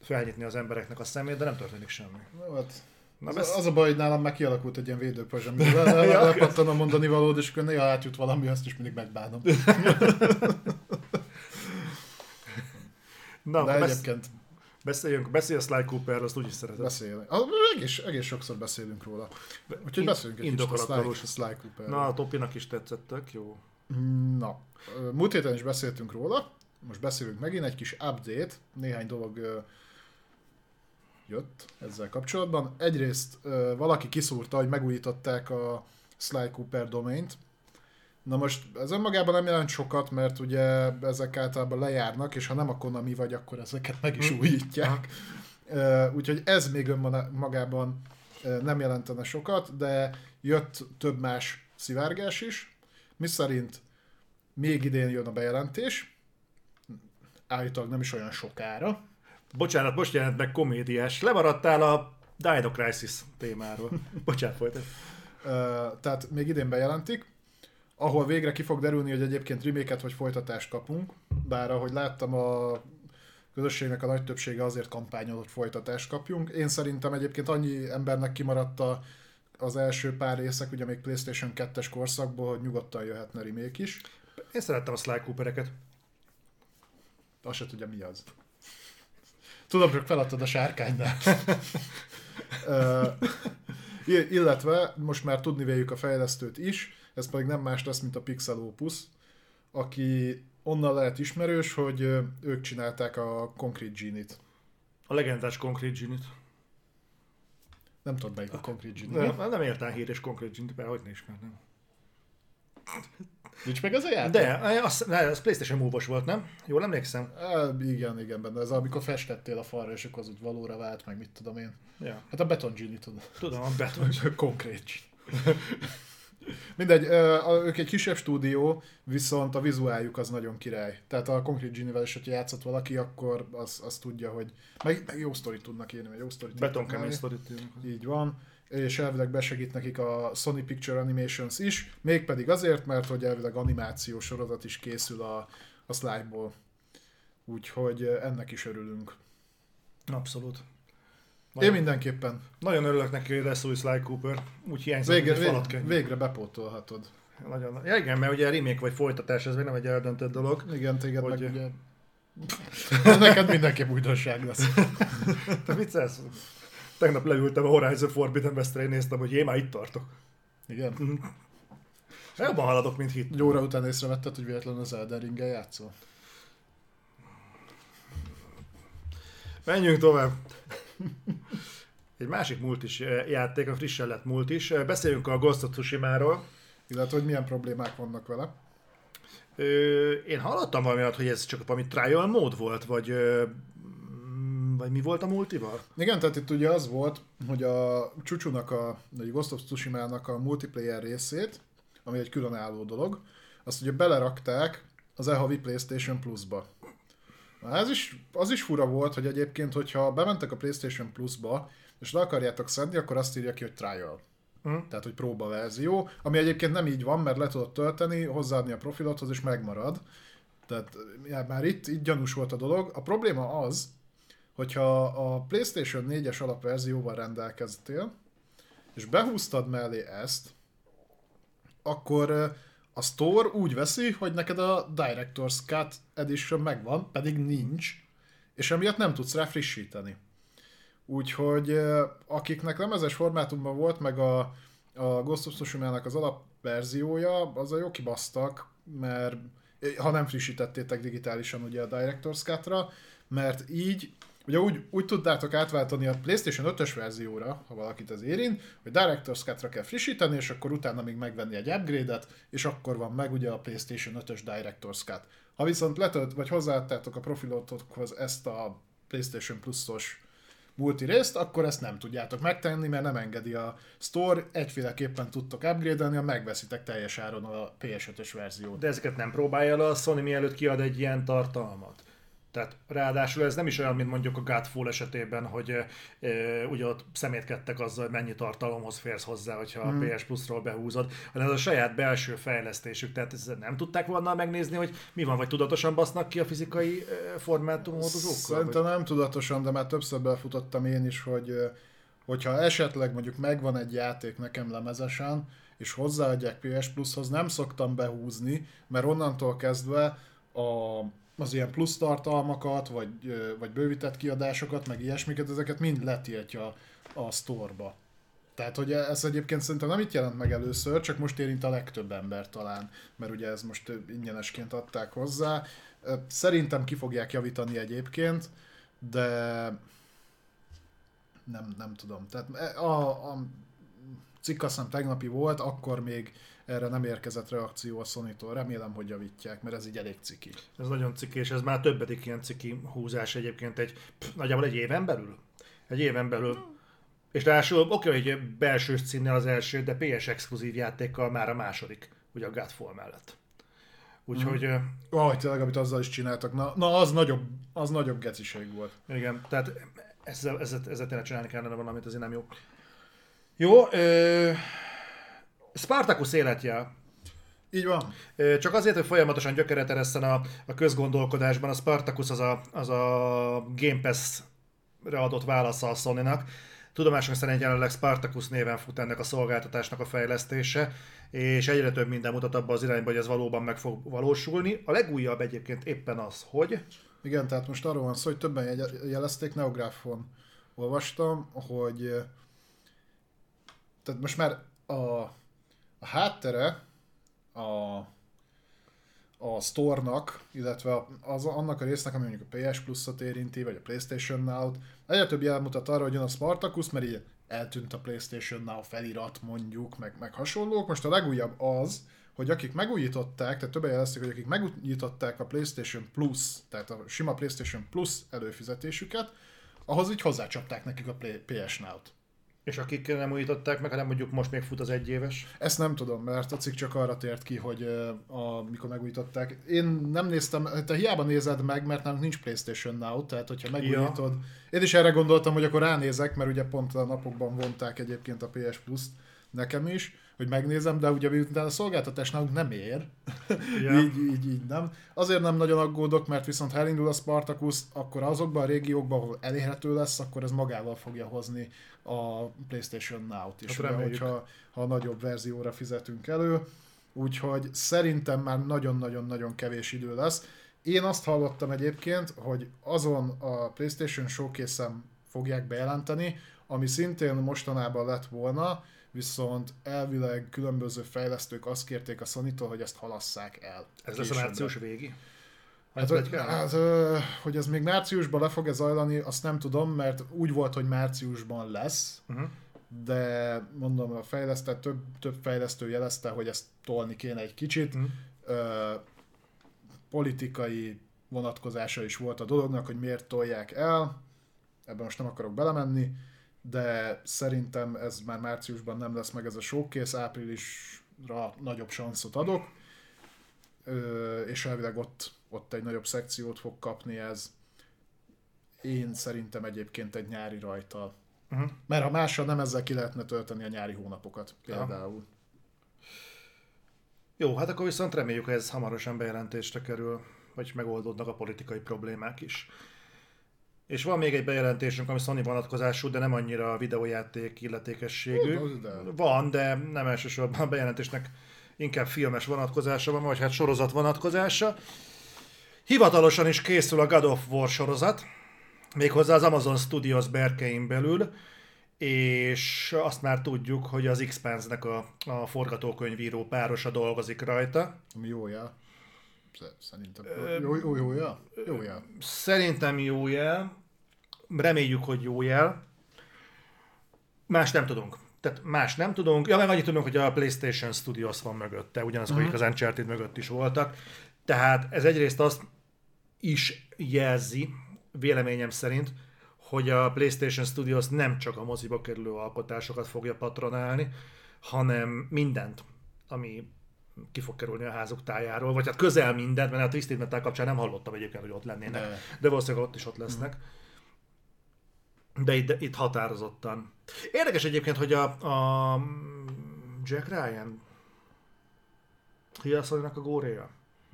felnyitni az embereknek a szemét, de nem történik semmi. Hát Na, az, besz... az a baj, hogy nálam meg kialakult egy ilyen védőpazs, amivel lepattan a mondani valód, és akkor néha átjut valami, azt is mindig megbánom. Na, De egyébként... Beszéljünk, beszélj a Sly Cooper, azt úgyis szeretem. Beszélünk. Egész, egész sokszor beszélünk róla. Úgyhogy beszéljünk egy kicsit a Sly, Sly Cooper. Na, a Topinak is tetszettek, jó. Na, múlt héten is beszéltünk róla, most beszélünk megint, egy kis update, néhány dolog jött ezzel kapcsolatban. Egyrészt valaki kiszúrta, hogy megújították a Sly Cooper domaint, Na most ez önmagában nem jelent sokat, mert ugye ezek általában lejárnak, és ha nem a Konami vagy, akkor ezeket meg is hm. újítják. Úgyhogy ez még önmagában nem jelentene sokat, de jött több más szivárgás is, mi szerint még idén jön a bejelentés, állítólag nem is olyan sokára. Bocsánat, most jelent meg komédiás. Lemaradtál a Dino Crisis témáról. Bocsánat, folytat. Tehát még idén bejelentik ahol végre ki fog derülni, hogy egyébként reméket vagy folytatást kapunk, bár ahogy láttam a közösségnek a nagy többsége azért kampányol, hogy folytatást kapjunk. Én szerintem egyébként annyi embernek kimaradt a, az első pár részek, ugye még PlayStation 2-es korszakból, hogy nyugodtan jöhetne remake is. Én szerettem a Sly Coopereket. Azt se tudja, mi az. Tudom, hogy feladtad a sárkánynál. illetve most már tudni véljük a fejlesztőt is, ez pedig nem más lesz, mint a Pixel Opus, aki onnan lehet ismerős, hogy ők csinálták a Concrete Genie-t. A legendás Concrete Genie-t. Nem tudod melyik a Concrete Genie. Nem, nem értem híres Concrete Genie-t, mert hogy ne ismerném. Nincs meg az a játék? De, az, ne, az Playstation move volt, nem? Jól emlékszem? E, igen, igen, benne. Ez amikor festettél a falra, és akkor az úgy valóra vált, meg mit tudom én. Ja. Hát a Beton Genie, tudod. Tudom, a Beton Concrete Genie. Mindegy, ők egy kisebb stúdió, viszont a vizuáljuk az nagyon király. Tehát a Concrete Genie-vel is, hogyha játszott valaki, akkor az, az tudja, hogy... Meg, meg jó sztorit tudnak írni, vagy jó sztorit Betonkemény sztorit. Így van és elvileg besegít nekik a Sony Picture Animations is, mégpedig azért, mert hogy elvileg animációs sorozat is készül a, a slide-ból. Úgyhogy ennek is örülünk. Abszolút. Nagyon, Én mindenképpen. Nagyon örülök neki, hogy lesz új Sly Cooper. Úgy hiányzik, végre, hogy végre, végre bepótolhatod. Nagyon, ja, igen, mert ugye remake vagy folytatás, ez még nem egy eldöntött dolog. Igen, téged hogy... meg ugye... Neked mindenképp újdonság lesz. Te viccelsz? Tegnap leültem a Horizon Forbidden West-re, néztem, hogy én már itt tartok. Igen. Mm. Jobban haladok, mint hit. Egy óra után észrevetted, hogy véletlenül az Elden Ring-el játszol? Menjünk tovább. Egy másik multis eh, játék, a frissen lett multis. Eh, beszéljünk a Ghost of Tsushima-ról. Illetve, hogy milyen problémák vannak vele. Ö, én hallottam valami hogy ez csak valami trial mód volt, vagy, ö, vagy mi volt a multival? Igen, tehát itt ugye az volt, hogy a Csúcsúnak, a, vagy Ghost of Tsushima-nak a multiplayer részét, ami egy különálló dolog, azt ugye belerakták az e-havi PlayStation Plus-ba. Ez is, az is fura volt, hogy egyébként, hogyha bementek a PlayStation Plus-ba, és le akarjátok szedni, akkor azt írja ki, hogy trial. Mm. Tehát, hogy próba verzió, ami egyébként nem így van, mert le tudod tölteni, hozzáadni a profilodhoz, és megmarad. Tehát ja, már itt, itt gyanús volt a dolog. A probléma az, hogyha a PlayStation 4-es alapverzióval rendelkeztél, és behúztad mellé ezt, akkor a store úgy veszi, hogy neked a Director's Cut Edition megvan, pedig nincs, és emiatt nem tudsz rá frissíteni. Úgyhogy akiknek lemezes formátumban volt, meg a, a Ghost of Tsushima-nak az alapverziója, az a jó kibasztak, mert ha nem frissítettétek digitálisan ugye a Director's Cut-ra, mert így Ugye úgy, úgy tudtátok átváltani a PlayStation 5-ös verzióra, ha valakit ez érint, hogy Director's Cut-ra kell frissíteni, és akkor utána még megvenni egy upgrade-et, és akkor van meg ugye a PlayStation 5-ös Director's Cut. Ha viszont letölt, vagy hozzáadtátok a profilotokhoz ezt a PlayStation Plus-os multi részt, akkor ezt nem tudjátok megtenni, mert nem engedi a store, egyféleképpen tudtok upgrade-elni, ha megveszitek teljes áron a PS5-ös verziót. De ezeket nem próbálja le a Sony mielőtt kiad egy ilyen tartalmat? Tehát ráadásul ez nem is olyan, mint mondjuk a Godfall esetében, hogy e, ugye ott szemétkedtek azzal, hogy mennyi tartalomhoz férsz hozzá, hogyha hmm. a PS Plus-ról behúzod, hanem ez a saját belső fejlesztésük. Tehát ezt nem tudták volna megnézni, hogy mi van, vagy tudatosan basznak ki a fizikai formátummódozókkal? Szerintem vagy? nem tudatosan, de már többször befutottam én is, hogy hogyha esetleg mondjuk megvan egy játék nekem lemezesen, és hozzáadják PS Plus-hoz, nem szoktam behúzni, mert onnantól kezdve a az ilyen plusz tartalmakat, vagy, vagy bővített kiadásokat, meg ilyesmiket, ezeket mind letiltja a sztorba. Tehát, hogy ez egyébként szerintem nem itt jelent meg először, csak most érint a legtöbb ember talán, mert ugye ez most ingyenesként adták hozzá. Szerintem ki fogják javítani egyébként, de nem, nem tudom. Tehát e, a, a cikk azt tegnapi volt, akkor még erre nem érkezett reakció a sony Remélem, hogy javítják, mert ez így elég ciki. Ez nagyon ciki, és ez már többedik ilyen ciki húzás egyébként egy, pff, nagyjából egy éven belül. Egy éven belül. Hmm. És ráadásul oké, okay, hogy belső címmel az első, de PS exkluzív játékkal már a második, ugye a Godfall mellett. Úgyhogy... Mm. Oh, tényleg, amit azzal is csináltak. Na, na az, nagyobb, az nagyobb geciség volt. Igen, tehát ezzel, ezzel, ezzel tényleg csinálni kellene valamit, azért nem jó. Jó, ö, Spartacus életjel. Így van. Csak azért, hogy folyamatosan gyökeret eresszen a, a közgondolkodásban, a Spartacus az a, az a Game Pass-re adott válasza a Sony-nak. Tudomásunk szerint jelenleg Spartacus néven fut ennek a szolgáltatásnak a fejlesztése, és egyre több minden mutat abba az irányba, hogy ez valóban meg fog valósulni. A legújabb egyébként éppen az, hogy... Igen, tehát most arról van szó, hogy többen jelezték, Neográfon olvastam, hogy tehát most már a a háttere a, a store-nak, illetve az, annak a résznek, ami mondjuk a PS Plus-ot érinti, vagy a PlayStation Now-t, egyre több jel mutat arra, hogy jön a Spartacus, mert így eltűnt a PlayStation Now felirat mondjuk, meg, meg hasonlók. Most a legújabb az, hogy akik megújították, tehát többen jelezték, hogy akik megújították a PlayStation Plus, tehát a sima PlayStation Plus előfizetésüket, ahhoz így hozzácsapták nekik a PS Now-t. És akik nem újították meg, hanem mondjuk most még fut az egyéves? Ezt nem tudom, mert a cikk csak arra tért ki, hogy a, mikor megújították. Én nem néztem, te hiába nézed meg, mert nem nincs PlayStation Now, tehát hogyha megújítod. Ja. Én is erre gondoltam, hogy akkor ránézek, mert ugye pont a napokban vonták egyébként a PS Plus-t nekem is, hogy megnézem, de ugye miután a szolgáltatás nálunk nem ér, ja. így, így, így nem. Azért nem nagyon aggódok, mert viszont ha elindul a Spartacus, akkor azokban a régiókban, ahol elérhető lesz, akkor ez magával fogja hozni a PlayStation Now-t is, hát ugye, hogyha ha nagyobb verzióra fizetünk elő. Úgyhogy szerintem már nagyon-nagyon-nagyon kevés idő lesz. Én azt hallottam egyébként, hogy azon a PlayStation showcase fogják bejelenteni, ami szintén mostanában lett volna, viszont elvileg különböző fejlesztők azt kérték a sony hogy ezt halasszák el. Ez lesz a március végi? Hát, hogy, hát, hogy ez még márciusban le fog-e zajlani, azt nem tudom, mert úgy volt, hogy márciusban lesz, uh-huh. de mondom, a fejlesztő, több, több fejlesztő jelezte, hogy ezt tolni kéne egy kicsit. Uh-huh. Ö, politikai vonatkozása is volt a dolognak, hogy miért tolják el, ebben most nem akarok belemenni, de szerintem ez már márciusban nem lesz meg ez a showcase, áprilisra nagyobb sanszot adok és elvileg ott, ott egy nagyobb szekciót fog kapni ez. Én szerintem egyébként egy nyári rajta. Uh-huh. Mert ha mással nem ezzel ki lehetne tölteni a nyári hónapokat például. Jó, hát akkor viszont reméljük, hogy ez hamarosan bejelentésre kerül, vagy megoldódnak a politikai problémák is. És van még egy bejelentésünk, ami Sony vonatkozású, de nem annyira a videójáték illetékességű. Van, de nem elsősorban a bejelentésnek inkább filmes vonatkozása van, vagy hát sorozat vonatkozása. Hivatalosan is készül a God of War sorozat, méghozzá az Amazon Studios berkein belül, és azt már tudjuk, hogy az Expanse-nek a, a forgatókönyvíró párosa dolgozik rajta. Ami jó jel. Sze- Szerintem. Jó, jó, jó jel? Jó jel. Szerintem jó jel, reméljük, hogy jó jel. Más nem tudunk. Tehát más nem tudunk. Ja, meg annyit tudunk, hogy a PlayStation Studios van mögötte, ugyanazok, uh-huh. akik az Uncharted mögött is voltak. Tehát ez egyrészt azt is jelzi, véleményem szerint, hogy a PlayStation Studios nem csak a moziba kerülő alkotásokat fogja patronálni, hanem mindent, ami ki fog kerülni a házuk tájáról, vagy hát közel mindent, mert a Twisted Metal kapcsán nem hallottam egyébként, hogy ott lennének, De. de, valószínűleg ott is ott lesznek. De itt, itt határozottan. Érdekes egyébként, hogy a, a Jack Ryan, ki a góréja?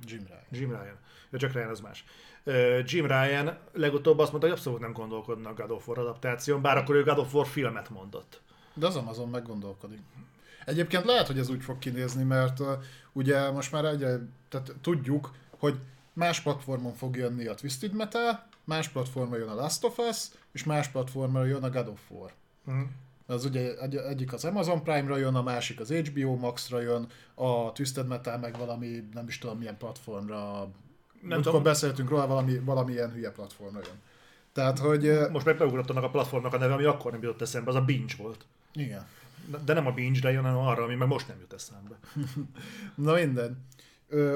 Jim Ryan. Jim Ryan. Ja, Jack Ryan az más. Jim Ryan legutóbb azt mondta, hogy abszolút nem gondolkodna a God of War adaptáción, bár akkor ő God of War filmet mondott. De az Amazon meggondolkodik. Egyébként lehet, hogy ez úgy fog kinézni, mert uh, ugye most már egyre, tehát tudjuk, hogy más platformon fog jönni a Twisted Metal, más platformon jön a Last of Us, és más platformon jön a God of War. Mhm. Az ugye egy, egyik az Amazon Prime-ra jön, a másik az HBO Max-ra jön, a Twisted Metal meg valami, nem is tudom milyen platformra, nem tudom. tudom, beszéltünk róla, valami, valamilyen hülye platformra jön. Tehát, hogy Most meg beugrott annak a platformnak a neve, ami akkor nem jutott eszembe, az a Binge volt. igen. De nem a Binge-re jön, hanem arra, ami meg most nem jut eszembe. Na minden.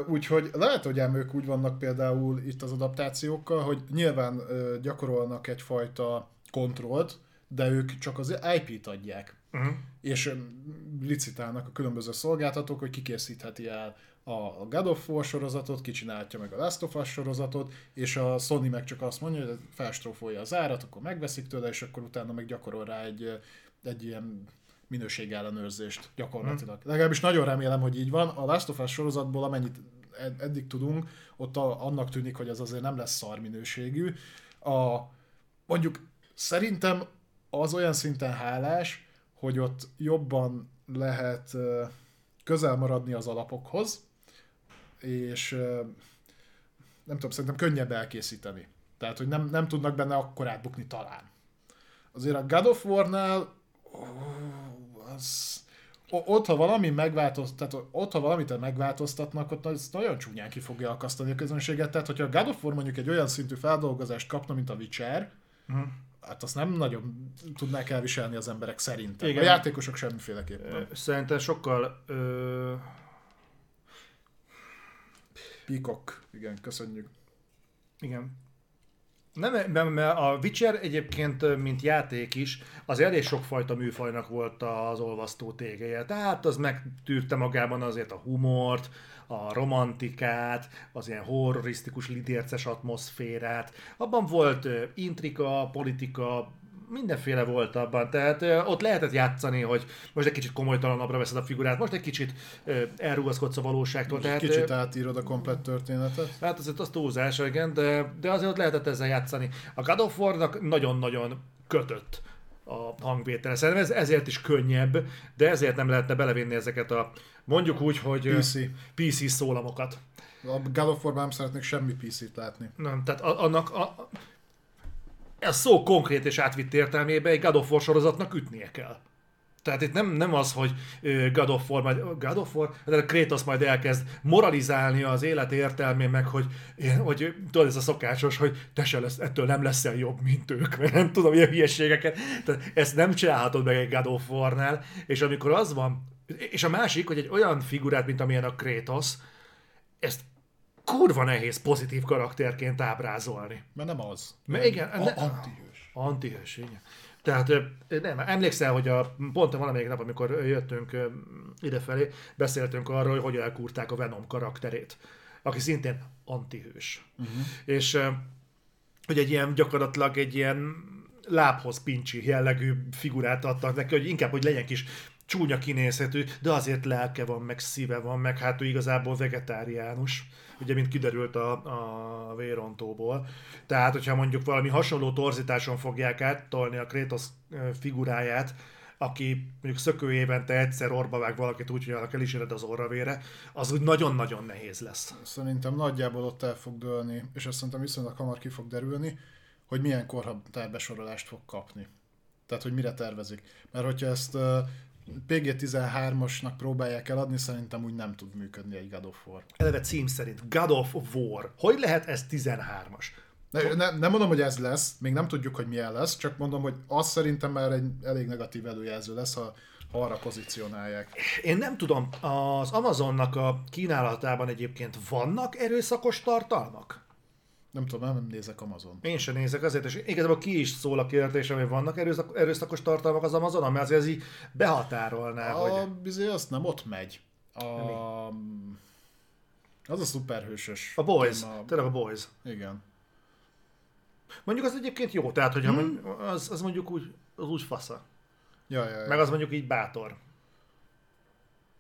Úgyhogy lehet, hogy ám ők úgy vannak például itt az adaptációkkal, hogy nyilván gyakorolnak egyfajta kontrollt, de ők csak az IP-t adják. Uh-huh. És licitálnak a különböző szolgáltatók, hogy kikészítheti el a God of War sorozatot, kicsinálja meg a Last of Us sorozatot, és a Sony meg csak azt mondja, hogy felstrófolja az árat, akkor megveszik tőle, és akkor utána meg gyakorol rá egy, egy ilyen minőségellenőrzést gyakorlatilag. Mm. Legalábbis nagyon remélem, hogy így van. A Last of Us sorozatból, amennyit ed- eddig tudunk, ott a, annak tűnik, hogy az azért nem lesz szar minőségű. A, mondjuk szerintem az olyan szinten hálás, hogy ott jobban lehet közel maradni az alapokhoz, és nem tudom, szerintem könnyebb elkészíteni. Tehát, hogy nem, nem tudnak benne akkor átbukni talán. Azért a God of War-nál az, ott, ha valami megváltozt, tehát ott, ha valamit megváltoztatnak, ott az nagyon csúnyán ki fogja akasztani a közönséget. Tehát, hogyha a God of War mondjuk egy olyan szintű feldolgozást kapna, mint a Witcher, Uh-huh. hát azt nem nagyon tudnák elviselni az emberek szerintem. Igen. A játékosok semmiféleképpen. Szerintem sokkal ö, Peacock, igen, köszönjük. Igen. Nem, mert a Witcher egyébként, mint játék is, az elég sokfajta műfajnak volt az olvasztó tégeje. Tehát az megtűrte magában azért a humort, a romantikát, az ilyen horrorisztikus, lidérces atmoszférát. Abban volt intrika, politika, mindenféle volt abban, tehát ott lehetett játszani, hogy most egy kicsit komolytalanabbra veszed a figurát, most egy kicsit elrugaszkodsz a valóságtól. Tehát, Tehát, Kicsit átírod a komplett történetet. Hát azért az túlzás, igen, de, de azért ott lehetett ezzel játszani. A God of War-nak nagyon-nagyon kötött a hangvétele. Szerintem ez ezért is könnyebb, de ezért nem lehetne belevinni ezeket a mondjuk úgy, hogy PC. PC szólamokat. A God of War-ban nem szeretnék semmi PC-t látni. Nem, tehát annak a, ez szó konkrét és átvitt értelmében egy God of War sorozatnak ütnie kell. Tehát itt nem, nem az, hogy God of War, majd God of War, de a Kratos majd elkezd moralizálni az élet értelmén, meg hogy, hogy tudod, ez a szokásos, hogy te se lesz, ettől nem leszel jobb, mint ők, mert nem tudom, ilyen hülyeségeket. Tehát ezt nem csinálhatod meg egy God of War-nál, és amikor az van, és a másik, hogy egy olyan figurát, mint amilyen a Kratos, ezt kurva nehéz pozitív karakterként ábrázolni. Mert nem az. Mert igen, a, ne- antihős. Antihős, igen. Tehát nem, emlékszel, hogy a, pont valamelyik nap, amikor jöttünk idefelé, beszéltünk arról, hogy hogy elkúrták a Venom karakterét. aki szintén antihős. Uh-huh. És hogy egy ilyen gyakorlatilag egy ilyen lábhoz pincsi jellegű figurát adtak neki, hogy inkább, hogy legyen kis csúnya kinézhető, de azért lelke van, meg szíve van, meg hát ő igazából vegetáriánus, ugye, mint kiderült a, a vérontóból. Tehát, hogyha mondjuk valami hasonló torzításon fogják áttolni a Kratos figuráját, aki mondjuk szökő évente egyszer orba vág valakit úgy, hogy annak el is az orravére, az úgy nagyon-nagyon nehéz lesz. Szerintem nagyjából ott el fog dőlni, és azt szerintem viszonylag hamar ki fog derülni, hogy milyen korhatár fog kapni. Tehát, hogy mire tervezik. Mert hogyha ezt PG-13-asnak próbálják eladni, szerintem úgy nem tud működni egy God of War. Eleve cím szerint God of War. Hogy lehet ez 13-as? Ne, ne, nem mondom, hogy ez lesz, még nem tudjuk, hogy milyen lesz, csak mondom, hogy az szerintem már egy elég negatív előjelző lesz, ha, ha arra pozícionálják. Én nem tudom, az Amazonnak a kínálatában egyébként vannak erőszakos tartalmak? Nem tudom, nem nézek Amazon. Én sem nézek azért, és igazából ki is szól a kérdésem, hogy vannak erőszak, erőszakos tartalmak az Amazonon, mert azért ez így behatárolná, a, hogy... Bizony, azt nem ott megy. A... Az a szuperhősös. A Boys, téma. tényleg a Boys. Igen. Mondjuk az egyébként jó, tehát hogyha hmm. az, az mondjuk úgy, az úgy fasza. Ja, ja, ja. Meg az mondjuk így bátor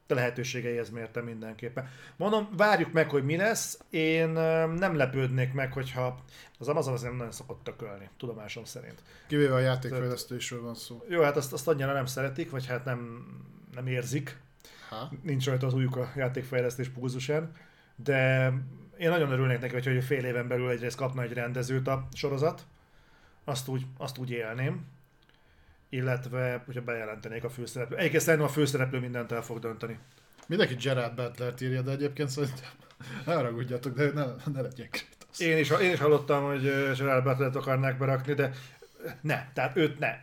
lehetőségeihez mértem mindenképpen. Mondom, várjuk meg, hogy mi lesz. Én nem lepődnék meg, hogyha az Amazon az nem nagyon szokott tökölni, tudomásom szerint. Kivéve a játékfejlesztésről van szó. Jó, hát azt, azt annyira nem szeretik, vagy hát nem, nem érzik. Ha? Nincs rajta az újuk a játékfejlesztés pulzusán. De én nagyon örülnék neki, hogy fél éven belül egyrészt kapna egy rendezőt a sorozat. Azt úgy, azt úgy élném illetve hogyha bejelentenék a főszereplő. Egyébként szerintem a főszereplő mindent el fog dönteni. Mindenki Gerard butler írja, de egyébként szerintem ne haragudjatok, de ne, ne legyek Én is, én is hallottam, hogy Gerard Butler-t akarnák berakni, de ne, tehát őt ne.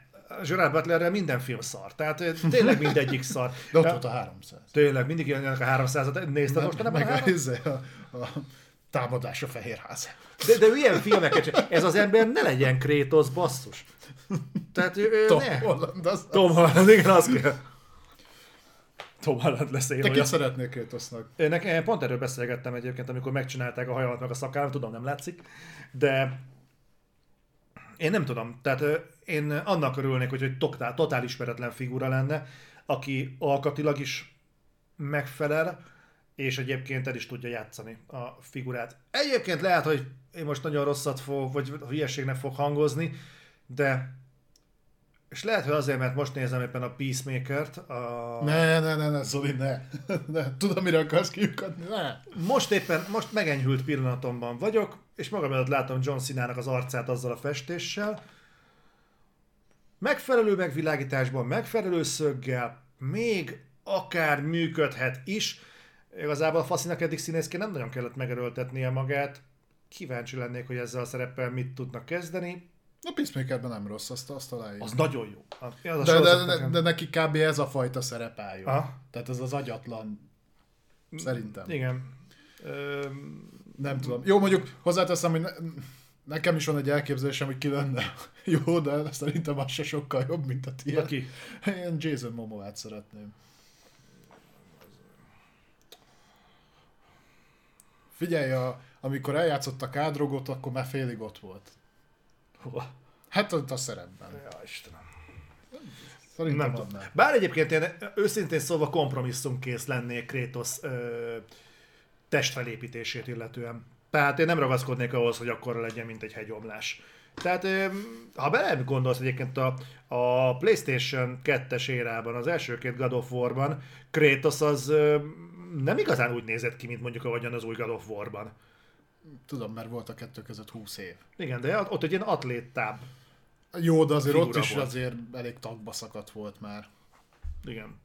Gerard Butlerrel minden film szar, tehát tényleg mindegyik szar. De ott volt a 300. Tényleg, mindig jönnek a 300-at. Nézted most nem meg a, 300? a, a, támadás a Fehérház. De, de ilyen filmeket, ez az ember ne legyen Krétosz, basszus. Tehát ő, Tom ne. Holland, az... Tom Holland, igen, az kell. Tom Holland lesz én. Te kit szeretnél Kratosnak? Nekem pont erről beszélgettem egyébként, amikor megcsinálták a hajamat meg a szakállam, tudom, nem látszik, de én nem tudom. Tehát én annak örülnék, hogy egy totál, totál ismeretlen figura lenne, aki alkatilag is megfelel, és egyébként el is tudja játszani a figurát. Egyébként lehet, hogy én most nagyon rosszat fog, vagy hülyeségnek fog hangozni, de és lehet, hogy azért, mert most nézem éppen a Peacemaker-t. A... Ne, ne, ne, ne, Zoli, ne. ne. Tudom, mire akarsz kiukadni, ne. Most éppen, most megenyhült pillanatomban vagyok, és magam előtt látom John Cena-nak az arcát azzal a festéssel. Megfelelő megvilágításban, megfelelő szöggel, még akár működhet is. Igazából a Faszinak eddig színészként nem nagyon kellett megerőltetnie magát. Kíváncsi lennék, hogy ezzel a szereppel mit tudnak kezdeni a Peacemakerben nem rossz, azt, azt találjuk. Az nagyon jó. Az de, de, de, de, neki kb. ez a fajta szerep álljon. Aha. Tehát ez az agyatlan, szerintem. Igen. Ö... Nem tudom. Jó, mondjuk hozzáteszem, hogy ne, nekem is van egy elképzelésem, hogy ki lenne jó, de szerintem az se sokkal jobb, mint a tiéd. Ki? Én Jason Momoát szeretném. Figyelj, a, amikor eljátszott a kádrogot, akkor már félig ott volt. Hova? Hát ott a szerepben. Ja, Istenem. Szerintem nem tudom. Bár egyébként én őszintén szólva kompromisszumkész lennék Krétosz ö, testfelépítését illetően. Tehát én nem ragaszkodnék ahhoz, hogy akkor legyen, mint egy hegyomlás. Tehát ha bele gondolsz egyébként a, a PlayStation 2-es érában, az első két God of War-ban, Kratos az nem igazán úgy nézett ki, mint mondjuk ahogyan az új God of War-ban. Tudom, mert volt a kettő között 20 év. Igen, de ott egy ilyen atlétább. Jó, de azért ott is volt. azért elég tagba szakadt volt már. Igen.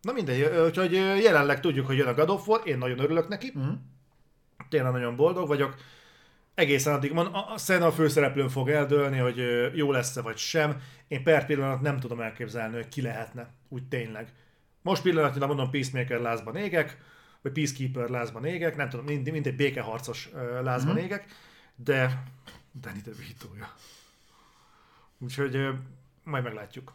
Na mindegy, úgyhogy jelenleg tudjuk, hogy jön a God of War, én nagyon örülök neki. Uh-huh. Tényleg nagyon boldog vagyok. Egészen addig van, a Szena a főszereplőn fog eldőlni, hogy jó lesz-e vagy sem. Én per pillanat nem tudom elképzelni, hogy ki lehetne, úgy tényleg. Most pillanatnyilag mondom, Peacemaker lázban égek, vagy Peacekeeper lázban égek, nem tudom, mind, mindegy békeharcos lázban mm-hmm. égek, de Danny DeVito-ja. Úgyhogy majd meglátjuk.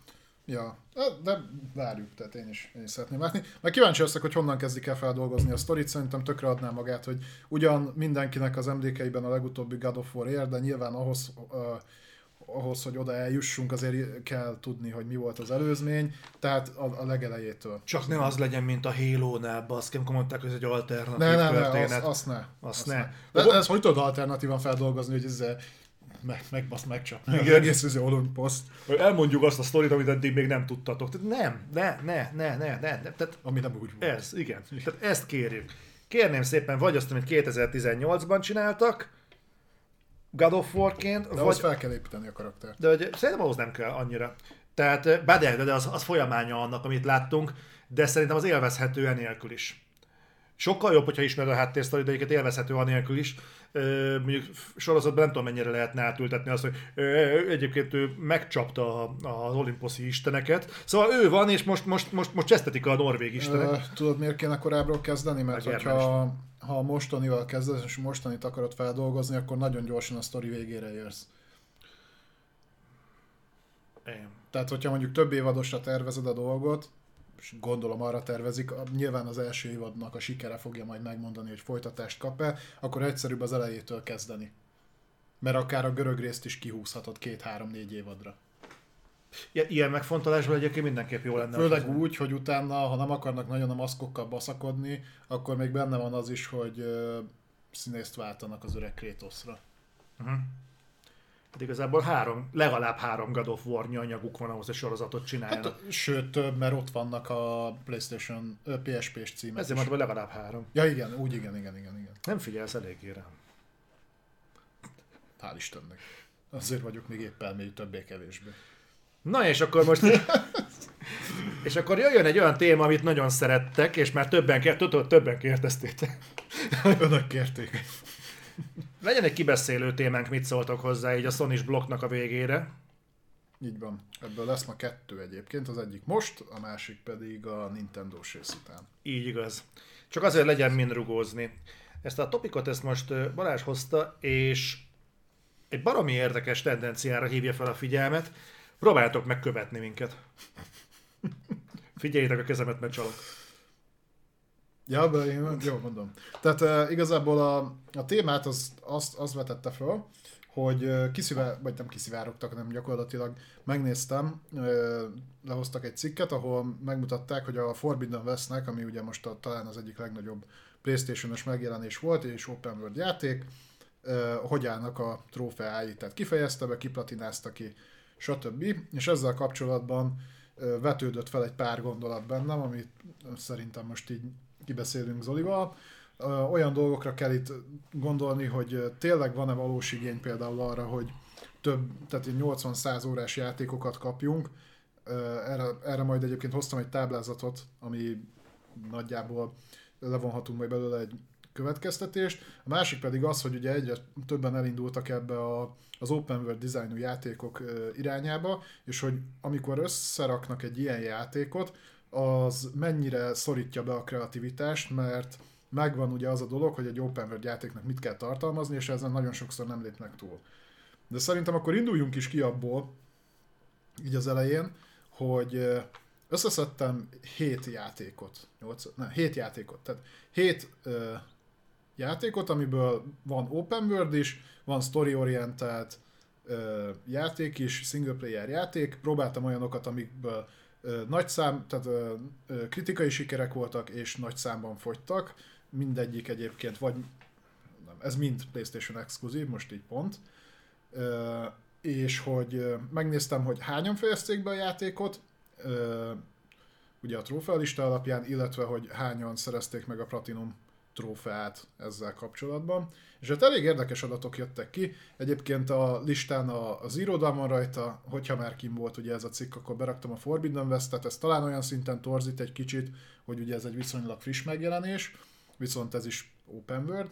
Ja, de várjuk, tehát én is, én is szeretném látni. Meg kíváncsi leszek, hogy honnan kezdik el feldolgozni a sztorit, szerintem tökre adná magát, hogy ugyan mindenkinek az MDK-ben a legutóbbi God of War ér, de nyilván ahhoz, uh, ahhoz, hogy oda eljussunk, azért kell tudni, hogy mi volt az előzmény, tehát a, a legelejétől. Csak ne az legyen, mint a Halo-nál, baszki, amikor mondták, hogy ez egy alternatív Ne, ne, ne, történet. azt, azt ne. Azt ne. De ez hogy tudod alternatívan feldolgozni, hogy ez meg, meg, azt megcsapni. Igen. Egész ez Olympuszt, Hogy Elmondjuk azt a sztorit, amit eddig még nem tudtatok. Tehát nem, ne, ne, ne, ne, ne, ne. Tehát ami nem úgy volt. ez, igen. Tehát ezt kérjük. Kérném szépen, vagy azt, amit 2018-ban csináltak, God of War-ként, De vagy ahhoz fel kell építeni a karaktert. De hogy szerintem ahhoz nem kell annyira. Tehát, bár de, de az, az folyamánya annak, amit láttunk, de szerintem az élvezhető enélkül is. Sokkal jobb, hogyha ismered a háttérsztorit, de egyiket élvezhető anélkül is. Mondjuk sorozatban nem tudom, mennyire lehetne átültetni azt, hogy egyébként ő megcsapta az olimposzi isteneket. Szóval ő van, és most, most, most, most csesztetik a norvég istenek. Tudod, miért kéne korábbról kezdeni? Mert Meg hogyha ha a mostanival kezdesz, és mostanit akarod feldolgozni, akkor nagyon gyorsan a sztori végére érsz. Igen. Tehát, hogyha mondjuk több évadosra tervezed a dolgot, és gondolom arra tervezik, nyilván az első évadnak a sikere fogja majd megmondani, hogy folytatást kap-e, akkor egyszerűbb az elejétől kezdeni. Mert akár a görög részt is kihúzhatod két-három-négy évadra. Ilyen megfontolásból egyébként mindenképp jó lenne. Főleg úgy, hogy utána, ha nem akarnak nagyon a maszkokkal baszakodni, akkor még benne van az is, hogy ö, színészt váltanak az öreg Kratosra. Hát igazából három, legalább három God of War anyaguk van ahhoz, hogy sorozatot csináljanak. Hát, sőt, több, mert ott vannak a PlayStation, PSP-s címek. Ezért is. mondtam, hogy legalább három. Ja igen, úgy igen, igen, igen, igen. Nem figyelsz eléggé rám. Hál' Istennek. Azért vagyok még épp elmélyű többé-kevésbé. Na és akkor most... és akkor jöjjön egy olyan téma, amit nagyon szerettek, és már többen, kér, tudod, többen kérdeztétek. Önök kérték. Legyen egy kibeszélő témánk, mit szóltok hozzá így a sony blokknak a végére. Így van. Ebből lesz ma kettő egyébként, az egyik most, a másik pedig a nintendo rész után. Így igaz. Csak azért legyen min rugózni. Ezt a topikot ezt most Balázs hozta, és egy baromi érdekes tendenciára hívja fel a figyelmet. Próbáljátok megkövetni minket. Figyeljétek a kezemet, mert csalok. Ja, de én jó mondom. Tehát uh, igazából a, a témát az, azt, az vetette föl, hogy uh, vagy nem kiszivárogtak, hanem gyakorlatilag megnéztem, uh, lehoztak egy cikket, ahol megmutatták, hogy a Forbidden Westnek, ami ugye most a, talán az egyik legnagyobb Playstation-os megjelenés volt, és open world játék, uh, hogy állnak a trófeái, tehát kifejezte be, kiplatinázta ki, stb. És ezzel kapcsolatban vetődött fel egy pár gondolat bennem, amit szerintem most így kibeszélünk Zolival. Olyan dolgokra kell itt gondolni, hogy tényleg van-e valós igény például arra, hogy több, tehát így 80-100 órás játékokat kapjunk. Erre, erre majd egyébként hoztam egy táblázatot, ami nagyjából levonhatunk majd belőle egy következtetést. A másik pedig az, hogy ugye egyre többen elindultak ebbe a, az open world designú játékok irányába, és hogy amikor összeraknak egy ilyen játékot, az mennyire szorítja be a kreativitást, mert megvan ugye az a dolog, hogy egy open world játéknak mit kell tartalmazni, és ezen nagyon sokszor nem lépnek túl. De szerintem akkor induljunk is ki abból, így az elején, hogy összeszedtem 7 játékot. 8, nem, 7 játékot. Tehát 7 ö, játékot, amiből van open world is, van story-orientált játék is, single player játék. Próbáltam olyanokat, amikből ö, nagy szám, tehát kritikai sikerek voltak, és nagy számban fogytak. Mindegyik egyébként, vagy nem, ez mind PlayStation exkluzív, most így pont. És hogy megnéztem, hogy hányan fejezték be a játékot, ugye a trófealista alapján, illetve hogy hányan szerezték meg a Platinum trófeát ezzel kapcsolatban. És hát elég érdekes adatok jöttek ki. Egyébként a listán a, az irodalom van rajta, hogyha már kim volt ugye ez a cikk, akkor beraktam a Forbidden West-et, ez talán olyan szinten torzít egy kicsit, hogy ugye ez egy viszonylag friss megjelenés, viszont ez is open world.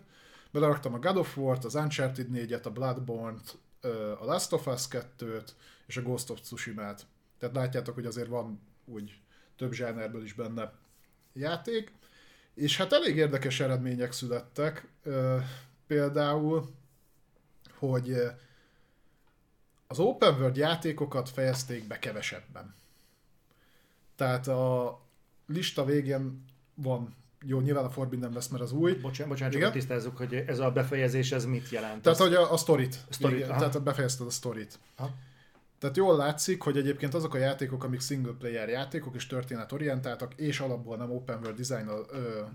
Beleraktam a God of War-t, az Uncharted 4-et, a Bloodborne-t, a Last of Us 2-t és a Ghost of Tsushima-t. Tehát látjátok, hogy azért van úgy több zsánerből is benne játék. És hát elég érdekes eredmények születtek. Például, hogy az open world játékokat fejezték be kevesebben. Tehát a lista végén van jó, nyilván a Forbidden West, mert az új. Bocsánat, bocsánat csak tisztázzuk, hogy ez a befejezés, ez mit jelent? Tehát, hogy a, a sztorit. A sztorit igen, tehát befejezted a sztorit. Aha. Tehát jól látszik, hogy egyébként azok a játékok, amik single player játékok és történetorientáltak, és alapból nem open world design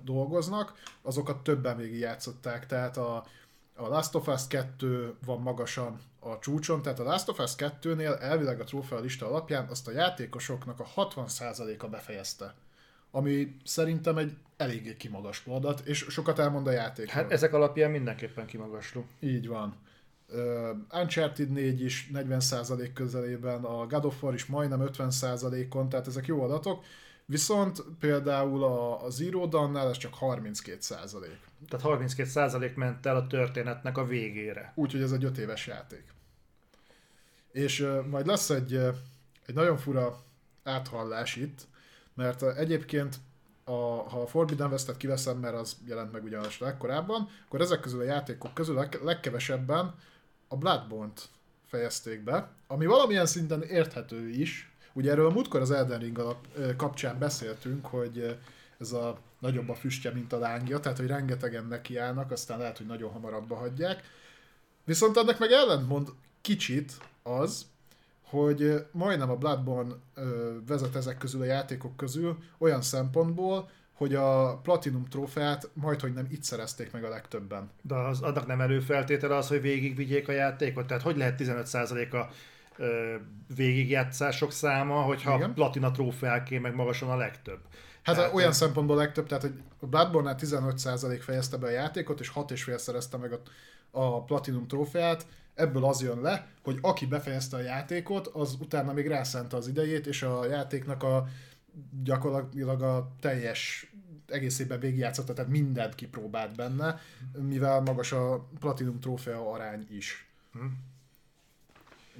dolgoznak, azokat többen végig játszották. Tehát a, a Last of Us 2 van magasan a csúcson, tehát a Last of Us 2-nél elvileg a trófea lista alapján azt a játékosoknak a 60%-a befejezte. Ami szerintem egy eléggé kimagasló adat, és sokat elmond a játék. Hát ezek alapján mindenképpen kimagasló. Így van. Uncharted 4 is 40% közelében, a God of War is majdnem 50%-on, tehát ezek jó adatok. Viszont például a, a Zero Dawn-nál ez csak 32 százalék. Tehát 32 százalék ment el a történetnek a végére. Úgyhogy ez egy 5 éves játék. És uh, majd lesz egy, egy nagyon fura áthallás itt, mert uh, egyébként a, ha a Forbidden West-et kiveszem, mert az jelent meg ugyanis legkorábban, akkor ezek közül a játékok közül a legkevesebben a Bloodborne-t fejezték be, ami valamilyen szinten érthető is, Ugye erről múltkor az Elden Ring alap, kapcsán beszéltünk, hogy ez a nagyobb a füstje, mint a lángja, tehát hogy rengetegen nekiállnak, aztán lehet, hogy nagyon hamarabb hagyják. Viszont ennek meg ellentmond kicsit az, hogy majdnem a Bloodborne vezet ezek közül a játékok közül olyan szempontból, hogy a Platinum trófeát majd, hogy nem itt szerezték meg a legtöbben. De az, annak nem előfeltétele az, hogy végigvigyék a játékot? Tehát hogy lehet 15%-a végigjátszások száma, hogyha Igen. platina trófeáké meg magasan a legtöbb. Hát tehát, olyan szempontból legtöbb, tehát hogy a Bloodborne-nál 15% fejezte be a játékot, és 6,5 szerezte meg a, a Platinum trófeát, ebből az jön le, hogy aki befejezte a játékot, az utána még rászánta az idejét, és a játéknak a gyakorlatilag a teljes egészében végigjátszotta, tehát mindent kipróbált benne, mivel magas a Platinum trófea arány is. Hm.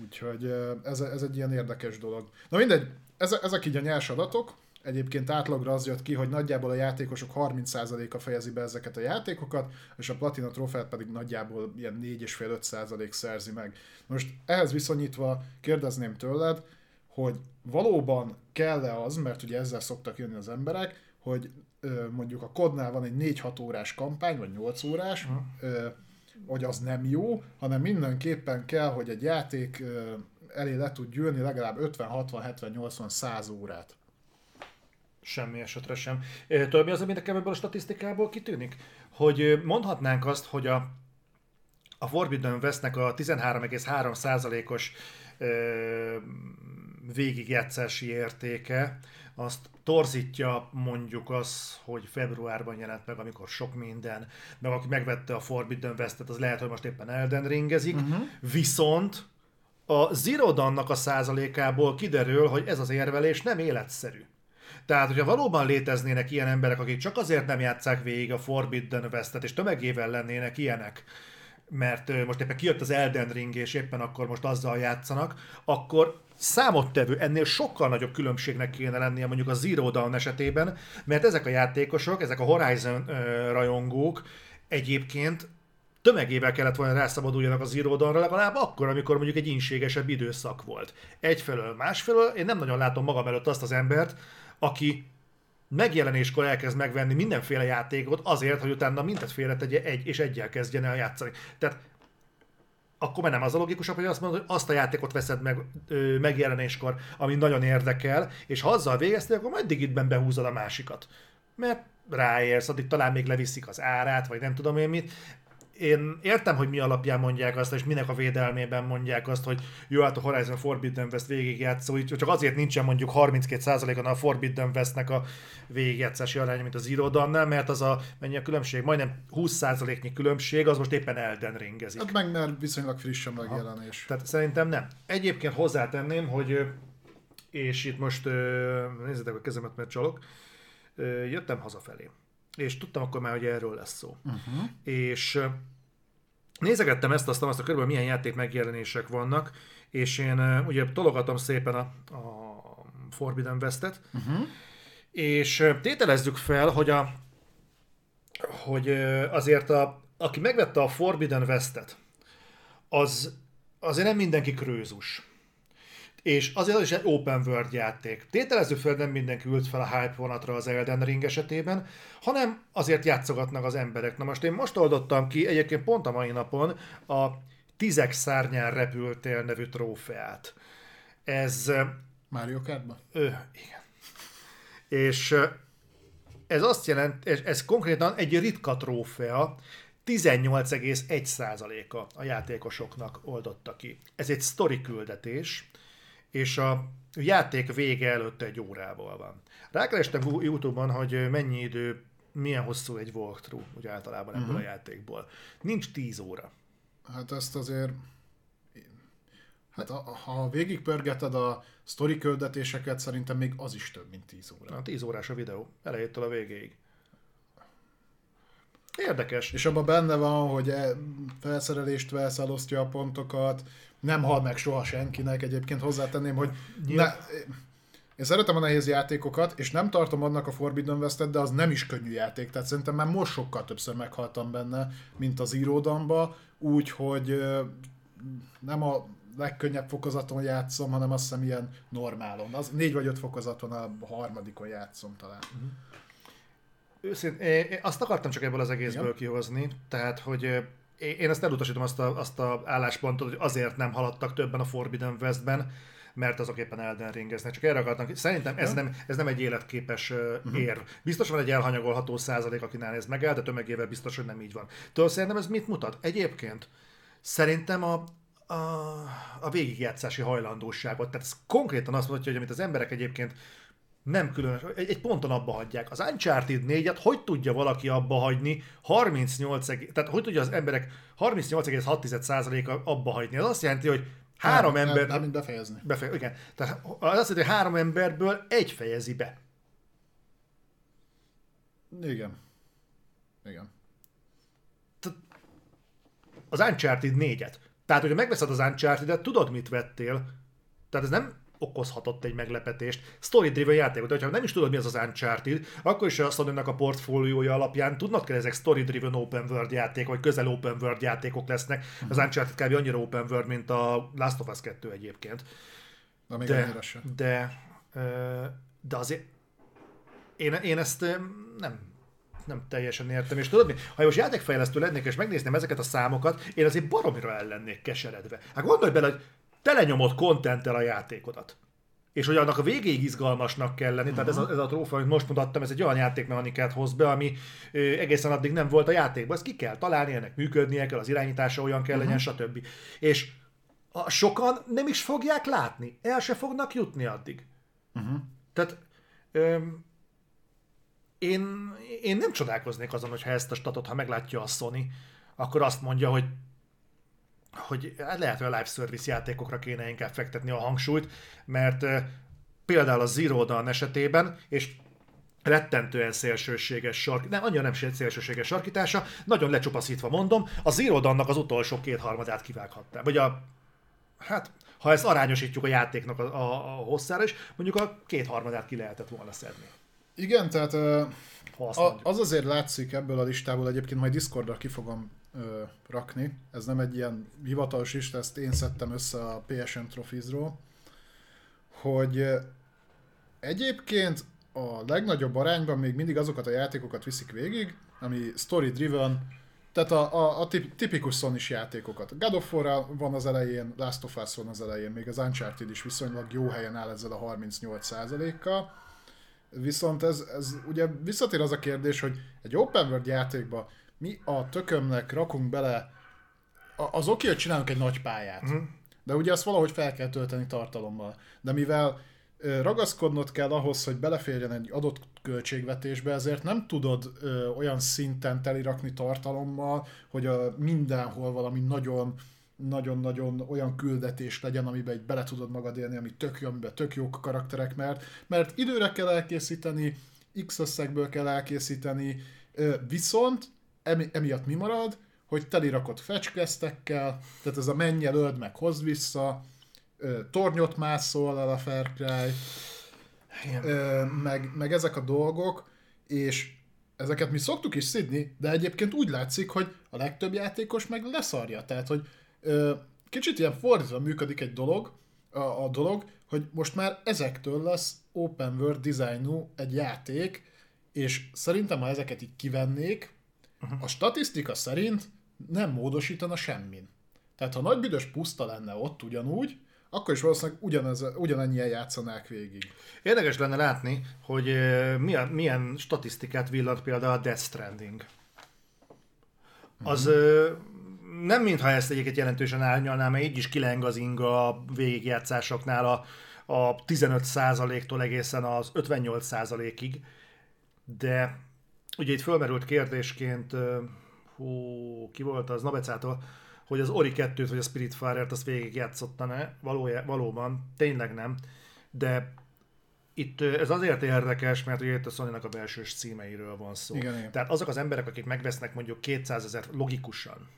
Úgyhogy ez, ez egy ilyen érdekes dolog. Na mindegy, ezek így a nyers adatok, Egyébként átlagra az jött ki, hogy nagyjából a játékosok 30%-a fejezi be ezeket a játékokat, és a Platina trófeát pedig nagyjából ilyen 4,5-5% szerzi meg. Most ehhez viszonyítva kérdezném tőled, hogy valóban kell-e az, mert ugye ezzel szoktak jönni az emberek, hogy mondjuk a kodnál van egy 4-6 órás kampány, vagy 8 órás, uh-huh hogy az nem jó, hanem mindenképpen kell, hogy egy játék elé le tud gyűlni legalább 50, 60, 70, 80, 100 órát. Semmi esetre sem. Tudod, mi az, ami nekem ebből a statisztikából kitűnik? Hogy mondhatnánk azt, hogy a, a Forbidden Westnek a 13,3%-os végigjátszási értéke, azt torzítja mondjuk az, hogy februárban jelent meg, amikor sok minden, meg aki megvette a Forbidden West-et, az lehet, hogy most éppen Elden ringezik, uh-huh. viszont a Zero Dawn-nak a százalékából kiderül, hogy ez az érvelés nem életszerű. Tehát, hogyha valóban léteznének ilyen emberek, akik csak azért nem játszák végig a Forbidden West-et, és tömegével lennének ilyenek, mert most éppen kijött az Elden Ring, és éppen akkor most azzal játszanak, akkor számottevő, ennél sokkal nagyobb különbségnek kéne lennie mondjuk a Zero Dawn esetében, mert ezek a játékosok, ezek a Horizon rajongók egyébként tömegével kellett volna rászabaduljanak a Zero Dawn-ra, legalább akkor, amikor mondjuk egy inségesebb időszak volt. Egyfelől, másfelől én nem nagyon látom magam előtt azt az embert, aki megjelenéskor elkezd megvenni mindenféle játékot azért, hogy utána mindet félretegye egy és egyel kezdjen el játszani. Tehát akkor már nem az a logikusabb, hogy azt mondod, hogy azt a játékot veszed meg ö, megjelenéskor, ami nagyon érdekel, és ha azzal végeztél, akkor majd itt behúzod a másikat. Mert ráérsz, addig talán még leviszik az árát, vagy nem tudom én mit, én értem, hogy mi alapján mondják azt, és minek a védelmében mondják azt, hogy jó, hát a Horizon Forbidden West végigjátszó, így csak azért nincsen mondjuk 32%-on a Forbidden Westnek a végigjátszási aránya, mint az Zero Dawn-nál, mert az a, mennyi a különbség, majdnem 20%-nyi különbség, az most éppen Elden ringezik. Hát meg mert viszonylag friss a megjelenés. Tehát szerintem nem. Egyébként hozzátenném, hogy és itt most nézzétek a kezemet, mert csalok, jöttem hazafelé és tudtam akkor már, hogy erről lesz szó. Uh-huh. És nézegettem ezt, azt, azt a körülbelül milyen játék megjelenések vannak, és én ugye tologatom szépen a, a Forbidden West-et, uh-huh. és tételezzük fel, hogy a hogy azért a, aki megvette a Forbidden West-et, az azért nem mindenki krőzus. És azért az is egy open world játék. Tételező fel nem mindenki ült fel a hype vonatra az Elden Ring esetében, hanem azért játszogatnak az emberek. Na most én most oldottam ki, egyébként pont a mai napon, a Tizek szárnyán repültél nevű trófeát. Ez... Mario Kartban? Ö, igen. És ez azt jelent, ez, ez konkrétan egy ritka trófea, 18,1%-a a játékosoknak oldotta ki. Ez egy story küldetés, és a játék vége előtt egy órával van. Rákerestem Youtube-on, hogy mennyi idő, milyen hosszú egy walkthrough, úgy általában ebből uh-huh. a játékból. Nincs 10 óra. Hát ezt azért... Hát ha végigpörgeted a sztori küldetéseket, szerintem még az is több, mint 10 óra. Na, 10 órás a videó, elejétől a végéig. Érdekes. És abban benne van, hogy e, felszerelést vesz, elosztja a pontokat, nem hal meg soha senkinek. Egyébként hozzátenném, hogy ne, én szeretem a nehéz játékokat, és nem tartom annak a Forbidden West-et, de az nem is könnyű játék, tehát szerintem már most sokkal többször meghaltam benne, mint az íródamba, úgyhogy nem a legkönnyebb fokozaton játszom, hanem azt hiszem ilyen normálon. Az négy vagy öt fokozaton a harmadikon játszom talán. Uh-huh. Őszintén, én azt akartam csak ebből az egészből Igen. kihozni, tehát, hogy én ezt elutasítom azt a, azt a álláspontot, hogy azért nem haladtak többen a Forbidden Westben, mert azok éppen Elden Ringeznek. Csak erre akartam, szerintem ez nem, ez nem egy életképes uh-huh. érv. Biztos van egy elhanyagolható százalék, akinál ez megáll, de tömegével biztos, hogy nem így van. Től szerintem ez mit mutat? Egyébként szerintem a, a, a végigjátszási hajlandóságot. Tehát ez konkrétan azt mutatja, hogy amit az emberek egyébként nem különös, egy, egy ponton abba hagyják. Az Uncharted 4-et hogy tudja valaki abba hagyni 38, tehát hogy tudja az emberek 38,6%-a abba hagyni? Az azt jelenti, hogy három nem, ember... Nem, nem befejezni. Befejezni, igen. Tehát az azt jelenti, hogy három emberből egy fejezi be. Igen. Igen. Az Uncharted 4-et. Tehát, hogyha megveszed az Uncharted-et, tudod, mit vettél. Tehát ez nem okozhatott egy meglepetést. Story-driven játék, de ha nem is tudod, mi az az Uncharted, akkor is azt mondjuk a portfóliója alapján tudnak kell ezek story-driven open world játék, vagy közel open world játékok lesznek. Az mhm. Uncharted kb. annyira open world, mint a Last of Us 2 egyébként. De még de, sem. De, de azért én, én ezt nem nem teljesen értem. És tudod mi? Ha most játékfejlesztő lennék, és megnézném ezeket a számokat, én azért baromira el lennék keseredve. Hát gondolj bele, hogy telenyomod kontenttel a játékodat. És hogy annak a végéig izgalmasnak kell lenni, uh-huh. tehát ez a, ez a trófa, amit most mutattam, ez egy olyan játékmechanikát hoz be, ami ö, egészen addig nem volt a játékban. Ezt ki kell találni, ennek működnie kell, az irányítása olyan kell uh-huh. legyen, stb. És a, sokan nem is fogják látni, el se fognak jutni addig. Uh-huh. Tehát ö, én, én nem csodálkoznék azon, hogyha ezt a statot, ha meglátja a Sony, akkor azt mondja, hogy hogy hát lehet, hogy a live service játékokra kéne inkább fektetni a hangsúlyt, mert például a Zero Dawn esetében, és rettentően szélsőséges sark, nem, annyira nem szélsőséges sarkítása, nagyon lecsupaszítva mondom, a Zero Dawn-nak az utolsó kétharmadát kivághatta. Vagy a, hát, ha ezt arányosítjuk a játéknak a, a, a hosszára is, mondjuk a kétharmadát ki lehetett volna szedni. Igen, tehát a, az azért látszik ebből a listából, egyébként majd Discordra ki fogom ö, rakni. Ez nem egy ilyen hivatalos lista, ezt én szedtem össze a PSN Trophiesról, hogy egyébként a legnagyobb arányban még mindig azokat a játékokat viszik végig, ami story-driven, tehát a, a, a tipikus sony játékokat. God of War van az elején, Last of Us van az elején, még az Uncharted is viszonylag jó helyen áll ezzel a 38%-kal. Viszont ez, ez ugye visszatér az a kérdés, hogy egy open world játékba mi a tökömnek rakunk bele, az oké, hogy csinálunk egy nagy pályát, uh-huh. de ugye azt valahogy fel kell tölteni tartalommal. De mivel ragaszkodnod kell ahhoz, hogy beleférjen egy adott költségvetésbe, ezért nem tudod ö, olyan szinten telirakni tartalommal, hogy a, mindenhol valami nagyon nagyon-nagyon olyan küldetés legyen, amiben egy bele tudod magad élni, ami tök jó, amiben tök jók karakterek, mert, mert időre kell elkészíteni, x összegből kell elkészíteni, viszont emi, emiatt mi marad, hogy telirakott fecskesztekkel, tehát ez a menj el, öld meg, hozd vissza, tornyot mászol el a Far Cry, meg, meg ezek a dolgok, és ezeket mi szoktuk is szidni, de egyébként úgy látszik, hogy a legtöbb játékos meg leszarja. Tehát, hogy kicsit ilyen fordítva működik egy dolog, a, a dolog, hogy most már ezektől lesz open world designú egy játék, és szerintem, ha ezeket így kivennék. A statisztika szerint nem módosítana semmin. Tehát ha nagy büdös puszta lenne ott ugyanúgy, akkor is valószínűleg ugyanez, ugyanennyien játszanák végig. Érdekes lenne látni, hogy milyen, milyen statisztikát villant például a Death Stranding. Az mm-hmm. nem mintha ezt egyiket jelentősen árnyalná, mert így is kileng az inga a végigjátszásoknál a, a 15%-tól egészen az 58%-ig, de ugye itt fölmerült kérdésként, hú, ki volt az, Nabecától, hogy az Ori 2-t vagy a Spiritfarer-t azt végig játszotta-e, Valója, valóban, tényleg nem, de itt ez azért érdekes, mert ugye itt a sony a belsős címeiről van szó. Igen, igen. Tehát azok az emberek, akik megvesznek mondjuk 200 ezer logikusan,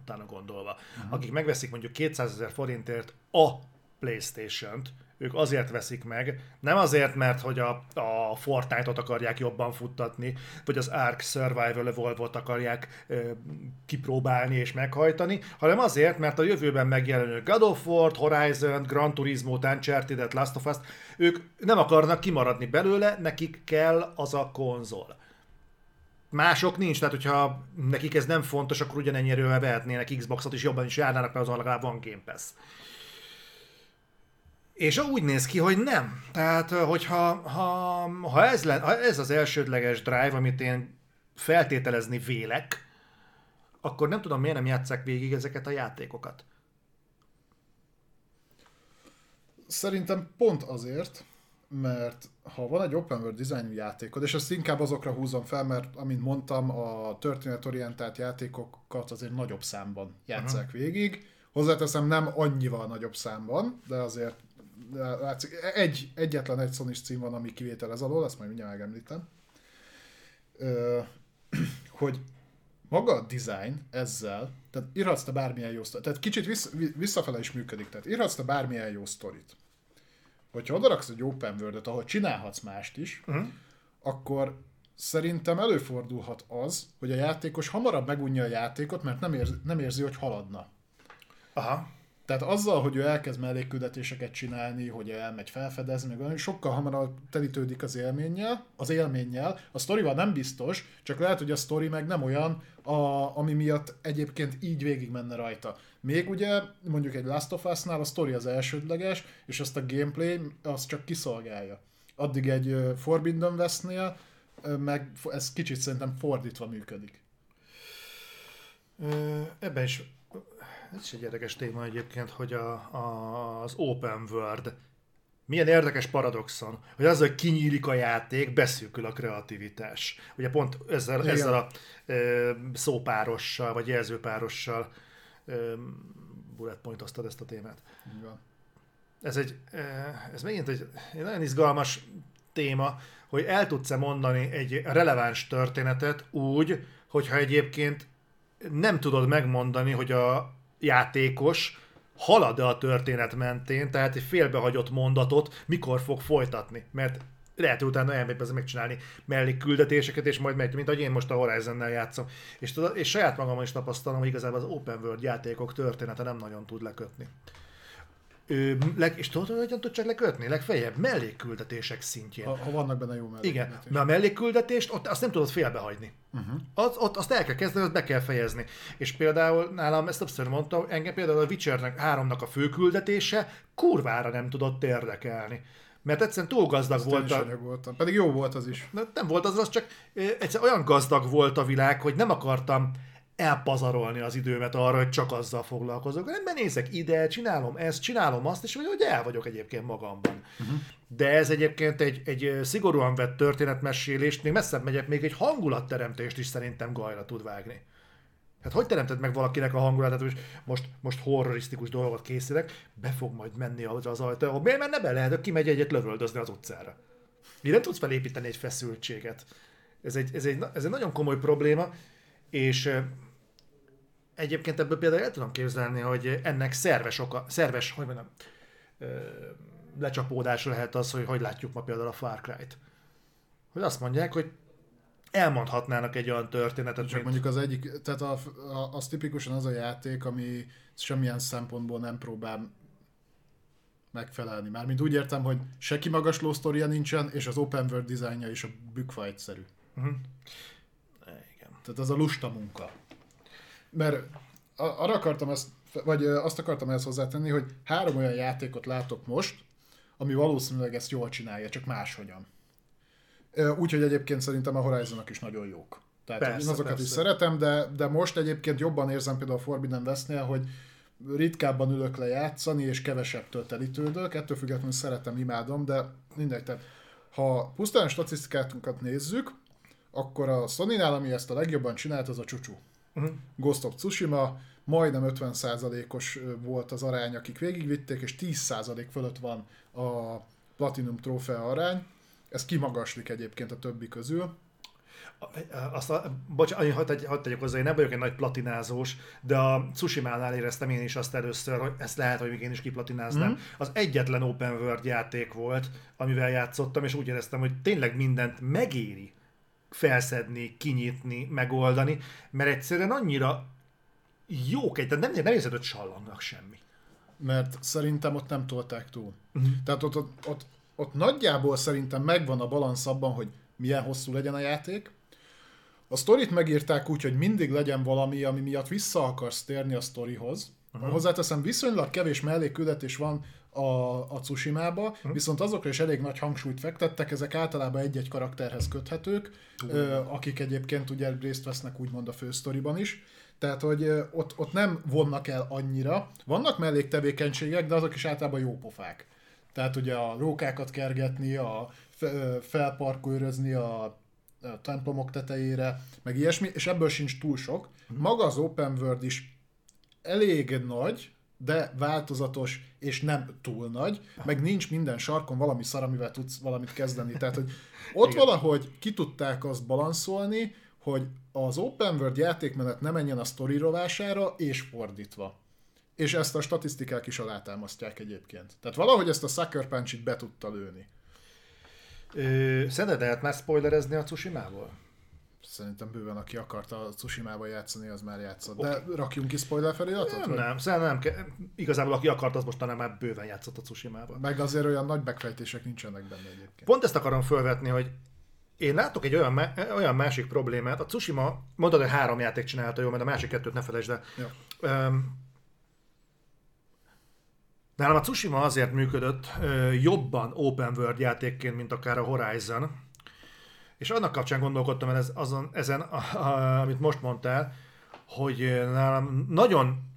utána gondolva, uh-huh. akik megveszik mondjuk 200 ezer forintért a Playstation-t, ők azért veszik meg, nem azért, mert hogy a, a Fortnite-ot akarják jobban futtatni, vagy az Ark Survival Evolve-ot akarják ö, kipróbálni és meghajtani, hanem azért, mert a jövőben megjelenő God of War, Horizon, Gran Turismo, Uncharted, Last of us ők nem akarnak kimaradni belőle, nekik kell az a konzol. Mások nincs, tehát hogyha nekik ez nem fontos, akkor ugyanennyire vehetnének Xboxot, és jobban is járnának, mert azon legalább van Game Pass. És úgy néz ki, hogy nem. Tehát, hogyha ha, ha, ez, le, ha ez az elsődleges drive, amit én feltételezni vélek, akkor nem tudom, miért nem játszák végig ezeket a játékokat. Szerintem pont azért, mert ha van egy open world design játékod, és ezt inkább azokra húzom fel, mert amint mondtam, a történetorientált játékokat azért nagyobb számban játszák uh-huh. végig. Hozzáteszem, nem annyival nagyobb számban, de azért látszik, egy, egyetlen egy sony cím van, ami kivétel ez alól, ezt majd mindjárt megemlítem. Ö, hogy maga a design ezzel, tehát írhatsz te bármilyen jó sztorit, tehát kicsit vissz, visszafele is működik, tehát írhatsz te bármilyen jó sztorit. Hogyha odaraksz egy open world ahol csinálhatsz mást is, uh-huh. akkor szerintem előfordulhat az, hogy a játékos hamarabb megunja a játékot, mert nem, érzi, nem érzi, hogy haladna. Aha. Tehát azzal, hogy ő elkezd mellékküldetéseket csinálni, hogy elmegy felfedezni, meg sokkal hamarabb telítődik az élménnyel, az élménnyel. A sztorival nem biztos, csak lehet, hogy a sztori meg nem olyan, a, ami miatt egyébként így végig menne rajta. Még ugye mondjuk egy Last of Us-nál a sztori az elsődleges, és azt a gameplay az csak kiszolgálja. Addig egy Forbidden West-nél meg ez kicsit szerintem fordítva működik. Ebben is ez is egy érdekes téma egyébként, hogy a, a, az open world milyen érdekes paradoxon, hogy az, hogy kinyílik a játék, beszűkül a kreativitás. Ugye pont ezzel, Igen. ezzel a e, szópárossal, vagy jelzőpárossal e, bullet pointoztad ezt a témát. Igen. Ez egy, ez megint egy, egy nagyon izgalmas téma, hogy el tudsz-e mondani egy releváns történetet úgy, hogyha egyébként nem tudod megmondani, hogy a, játékos halad-e a történet mentén, tehát egy félbehagyott mondatot mikor fog folytatni, mert lehet, hogy utána elmegy megcsinálni mellékküldetéseket, és majd megy, mint ahogy én most a Horizon-nel játszom. És, és saját magamon is tapasztalom, hogy igazából az open world játékok története nem nagyon tud lekötni. Ő, leg, és tudod, hogy tud csak lekötni? Legfeljebb mellékküldetések szintjén. Ha, ha vannak benne jó mellékküldetések. Igen, mert a mellékküldetést ott, azt nem tudod félbehagyni. Uh-huh. Az, ott azt el kell kezdeni, azt be kell fejezni. És például nálam, ezt többször mondtam, engem például a Witcher 3-nak a főküldetése kurvára nem tudott érdekelni. Mert egyszerűen túl gazdag volt a... voltam. Pedig jó volt az is. Nem volt az, az csak egyszerűen olyan gazdag volt a világ, hogy nem akartam elpazarolni az időmet arra, hogy csak azzal foglalkozok. Nem nézek ide, csinálom ezt, csinálom azt, és hogy el vagyok egyébként magamban. Uh-huh. De ez egyébként egy, egy szigorúan vett történetmesélést, még messzebb megyek, még egy hangulatteremtést is szerintem gajra tud vágni. Hát hogy teremted meg valakinek a hangulatát, hogy most, most horrorisztikus dolgot készítek, be fog majd menni az, az ajtó. Miért menne be? Lehet, hogy kimegy egyet lövöldözni az utcára. Mi nem tudsz felépíteni egy feszültséget. Ez egy, ez, egy, ez egy nagyon komoly probléma, és egyébként ebből például el tudom képzelni, hogy ennek szerves, oka, szerves hogy mondjam, lecsapódás lehet az, hogy hogy látjuk ma például a Far Cry-t. Hogy azt mondják, hogy elmondhatnának egy olyan történetet, Csak mint... mondjuk az egyik, tehát a, a, az tipikusan az a játék, ami semmilyen szempontból nem próbál megfelelni. Mármint úgy értem, hogy se kimagasló sztoria nincsen, és az open world dizájnja is a bükfa egyszerű. Uh-huh. Igen. Tehát az a lusta munka. Mert arra akartam ezt, vagy azt akartam ezt hozzátenni, hogy három olyan játékot látok most, ami valószínűleg ezt jól csinálja, csak máshogyan. Úgyhogy egyébként szerintem a horizon is nagyon jók. Tehát persze, én azokat persze. is szeretem, de, de most egyébként jobban érzem például a Forbidden Westnél, hogy ritkábban ülök le játszani, és kevesebb töltelítődök, ettől függetlenül szeretem, imádom, de mindegy, tehát ha pusztán statisztikákat nézzük, akkor a Sony-nál, ami ezt a legjobban csinált, az a csúcsú. Uh-huh. Ghost of Tsushima, majdnem 50%-os volt az arány, akik végigvitték, és 10% fölött van a Platinum trófea arány. Ez kimagaslik egyébként a többi közül. Azt a, bocs, hadd, hadd tegyek hozzá, én nem vagyok egy nagy platinázós, de a Tsushima-nál éreztem én is azt először, hogy ezt lehet, hogy még én is kiplatináznám. Mm. Az egyetlen open world játék volt, amivel játszottam, és úgy éreztem, hogy tényleg mindent megéri felszedni, kinyitni, megoldani, mert egyszerűen annyira jók egy, nem, nem érzed, hogy sallannak semmi. Mert szerintem ott nem tolták túl. Uh-huh. Tehát ott, ott, ott, ott nagyjából szerintem megvan a balansz abban, hogy milyen hosszú legyen a játék. A sztorit megírták úgy, hogy mindig legyen valami, ami miatt vissza akarsz térni a sztorihoz. Uh-huh. Hozzáteszem, viszonylag kevés mellékküldetés van a, a Tsushima-ba, uh-huh. viszont azokra is elég nagy hangsúlyt fektettek, ezek általában egy-egy karakterhez köthetők, uh-huh. ö, akik egyébként ugye részt vesznek úgymond a fősztoriban is. Tehát, hogy ott, ott nem vonnak el annyira. Vannak melléktevékenységek, de azok is általában jó pofák. Tehát ugye a rókákat kergetni, a felparkolőrözni a templomok tetejére, meg ilyesmi, és ebből sincs túl sok. Mhm. Maga az open world is elég nagy, de változatos, és nem túl nagy, meg nincs minden sarkon valami szar, amivel tudsz valamit kezdeni. Tehát, hogy ott Igen. valahogy ki tudták azt balanszolni, hogy az open world játékmenet ne menjen a sztori rovására, és fordítva. És ezt a statisztikák is alátámasztják egyébként. Tehát valahogy ezt a Sucker punch be tudta lőni. szerinted lehet már spoilerezni a Tsushima-ból? Szerintem bőven, aki akarta a Tsushima-ból játszani, az már játszott. De okay. rakjunk ki spoiler feliratot? Nem, nem, szerintem nem kell. Igazából aki akart, az mostanában már bőven játszott a Tsushima-ból. Meg azért olyan nagy megfejtések nincsenek benne egyébként. Pont ezt akarom felvetni, hogy én látok egy olyan, olyan másik problémát. A Tsushima, mondod, hogy három játék csinálta jó, mert a másik kettőt ne felejtsd el. Ja. Um, nálam a Tsushima azért működött uh, jobban open world játékként, mint akár a Horizon. És annak kapcsán gondolkodtam el ez, azon, ezen, a, a, amit most mondtál, hogy nálam nagyon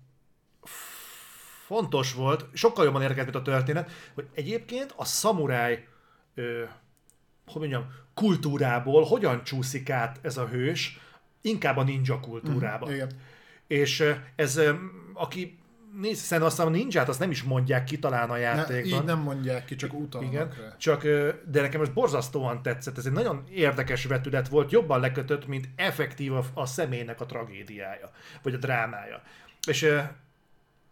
fontos volt, sokkal jobban érdekelt, mint a történet, hogy egyébként a szamuráj, hogy mondjam, kultúrából hogyan csúszik át ez a hős, inkább a ninja kultúrába. Mm, igen. És ez, aki nézd, szerintem aztán a ninját azt nem is mondják ki talán a játékban. Ne, így nem mondják ki, csak utalnak Igen, rá. Csak, de nekem ez borzasztóan tetszett, ez egy nagyon érdekes vetület volt, jobban lekötött, mint effektív a, a személynek a tragédiája, vagy a drámája. És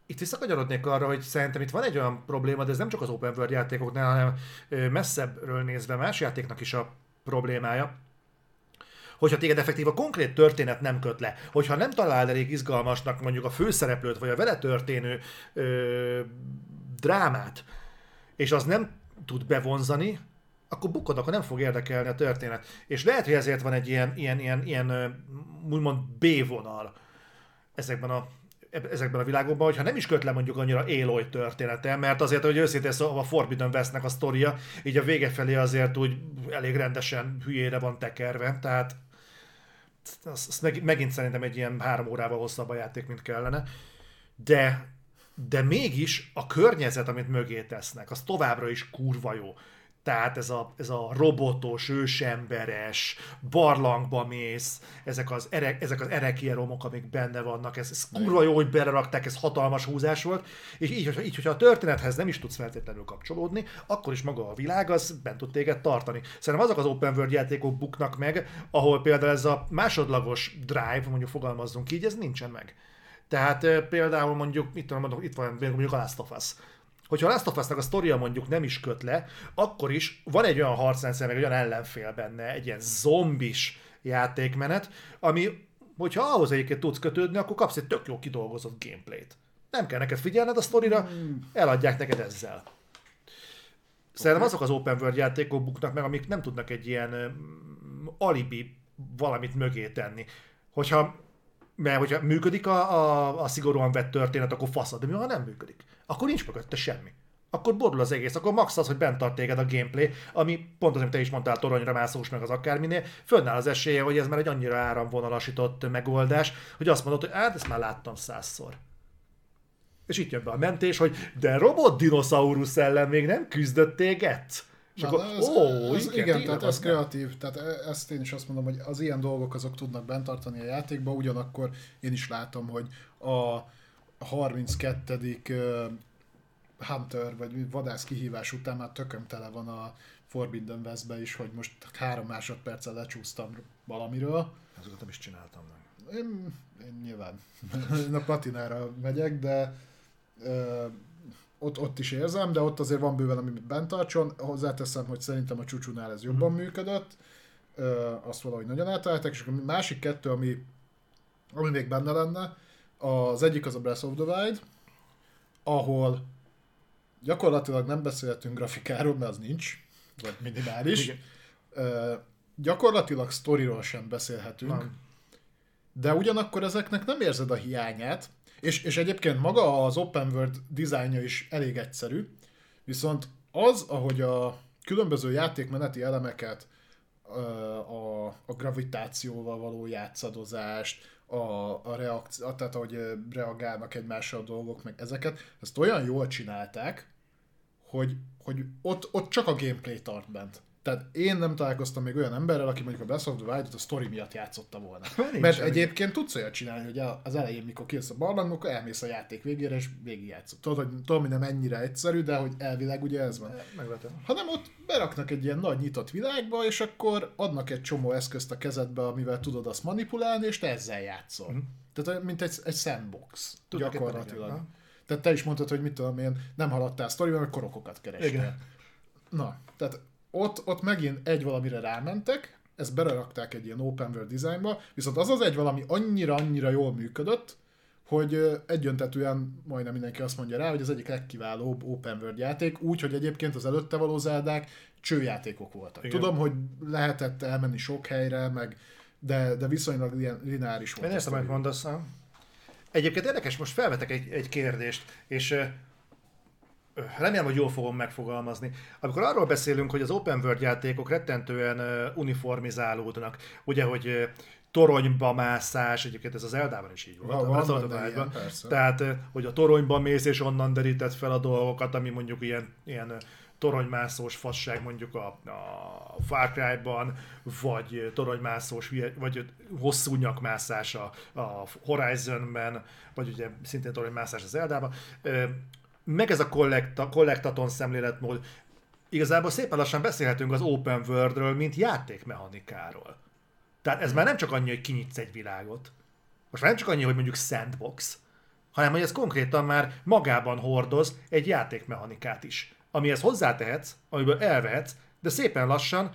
itt visszakanyarodnék arra, hogy szerintem itt van egy olyan probléma, de ez nem csak az open world játékoknál, hanem messzebbről nézve más játéknak is a problémája, hogyha téged effektív a konkrét történet nem köt le, hogyha nem talál elég izgalmasnak mondjuk a főszereplőt, vagy a vele történő ö, drámát, és az nem tud bevonzani, akkor bukod, akkor nem fog érdekelni a történet. És lehet, hogy ezért van egy ilyen, ilyen, ilyen, ilyen úgymond B-vonal ezekben a ezekben a világokban, hogyha nem is köt le mondjuk annyira Aloy története, mert azért, hogy őszintén szóval a Forbidden vesznek a sztoria, így a vége felé azért úgy elég rendesen hülyére van tekerve, tehát az, az meg, megint szerintem egy ilyen három órával hosszabb a játék, mint kellene, de de mégis a környezet, amit mögé tesznek, az továbbra is kurva jó. Tehát ez a, ez a robotos, ősemberes, barlangba mész, ezek az, ere, ezek az erekieromok, amik benne vannak, ez, ez kurva jó, hogy belerakták, ez hatalmas húzás volt, és így, hogyha, így, hogyha a történethez nem is tudsz feltétlenül kapcsolódni, akkor is maga a világ az bent tud téged tartani. Szerintem azok az open world játékok buknak meg, ahol például ez a másodlagos drive, mondjuk fogalmazzunk így, ez nincsen meg. Tehát például mondjuk, itt, tudom, mondjuk, itt van mondjuk a Last of Us hogyha a Last of Us-nak a sztoria mondjuk nem is köt le, akkor is van egy olyan harcrendszer, meg egy olyan ellenfél benne, egy ilyen zombis játékmenet, ami, hogyha ahhoz egyébként tudsz kötődni, akkor kapsz egy tök jó kidolgozott gameplayt. Nem kell neked figyelned a sztorira, hmm. eladják neked ezzel. Szerintem azok az open world játékok buknak meg, amik nem tudnak egy ilyen alibi valamit mögé tenni. Hogyha, mert hogyha működik a, a, a szigorúan vett történet, akkor faszad, de mi ha nem működik? Akkor nincs mögötte semmi. Akkor borul az egész, akkor max az, hogy bent tart téged a gameplay, ami pont az, amit te is mondtál, toronyra mászós meg az akárminél, fönnáll az esélye, hogy ez már egy annyira áramvonalasított megoldás, hogy azt mondod, hogy hát ezt már láttam százszor. És itt jön be a mentés, hogy de robot dinoszaurusz ellen még nem küzdött téged? És Na, akkor, ez, ó, ez, igen, igen, tehát ez kreatív, tehát e- ezt én is azt mondom, hogy az ilyen dolgok azok tudnak bent tartani a játékba, ugyanakkor én is látom, hogy a 32. ö, Hunter vagy vadász kihívás után már tököm tele van a Forbidden Westbe is, hogy most három másodperccel lecsúsztam valamiről. Azokat nem is csináltam meg. Én, én nyilván én a platinára megyek, de ö, ott, ott is érzem, de ott azért van bőven, ami bent tartson. Hozzáteszem, hogy szerintem a csúcsúnál ez jobban működött. Ö, azt valahogy nagyon eltalálták, és a másik kettő, ami, ami még benne lenne, az egyik az a Breath of the Wild, ahol gyakorlatilag nem beszélhetünk grafikáról, mert az nincs, vagy minimális. Ö, gyakorlatilag sztoriról sem beszélhetünk. Nem. De ugyanakkor ezeknek nem érzed a hiányát, és, és egyébként maga az open world dizájnja is elég egyszerű, viszont az, ahogy a különböző játékmeneti elemeket, a, a gravitációval való játszadozást, a, a reakció, tehát ahogy reagálnak egymással a dolgok, meg ezeket, ezt olyan jól csinálták, hogy, hogy ott, ott csak a gameplay tart bent. Tehát én nem találkoztam még olyan emberrel, aki mondjuk a Breath of the Wild-ot a story miatt játszotta volna. Nincs Mert semmi. egyébként tudsz olyat csinálni, hogy a- az elején, mikor kész a barlang, akkor elmész a játék végére, és végigjátszol. Tudod, hogy tudom, hogy nem ennyire egyszerű, de hogy elvileg ugye ez van. Megletem. Hanem ott beraknak egy ilyen nagy nyitott világba, és akkor adnak egy csomó eszközt a kezedbe, amivel tudod azt manipulálni, és te ezzel játszol. Mhm. Tehát mint egy, egy sandbox, Tudok gyakorlatilag. igen, Tehát te is mondtad, hogy mit tudom én, nem haladtál sztoriban, mert korokokat kerestél. Igen. Na, tehát ott, ott megint egy valamire rámentek, ezt belerakták egy ilyen open world designba, viszont az az egy valami annyira-annyira jól működött, hogy egyöntetően majdnem mindenki azt mondja rá, hogy az egyik legkiválóbb open world játék, úgy, hogy egyébként az előtte való zárdák csőjátékok voltak. Igen. Tudom, hogy lehetett elmenni sok helyre, meg de, de viszonylag ilyen lineáris volt. Én a értem, amit mondasz. Egyébként érdekes, most felvetek egy, egy kérdést, és remélem, hogy jól fogom megfogalmazni. Amikor arról beszélünk, hogy az open world játékok rettentően uniformizálódnak, ugye, hogy toronyba mászás, egyébként ez az Eldában is így volt. Van- van benne ilyen. Tehát, hogy a toronyba mész, és onnan derített fel a dolgokat, ami mondjuk ilyen, ilyen toronymászós fasság mondjuk a, a Far Cry-ban, vagy toronymászós, vagy hosszú nyakmászás a, a Horizon-ben, vagy ugye szintén toronymászás az Eldában. Meg ez a kollekta, kollektaton szemléletmód. Igazából szépen lassan beszélhetünk az open worldről, mint játékmechanikáról. Tehát ez már nem csak annyi, hogy kinyitsz egy világot. Most már nem csak annyi, hogy mondjuk sandbox, hanem hogy ez konkrétan már magában hordoz egy játékmechanikát is, amihez hozzátehetsz, amiből elvehetsz, de szépen lassan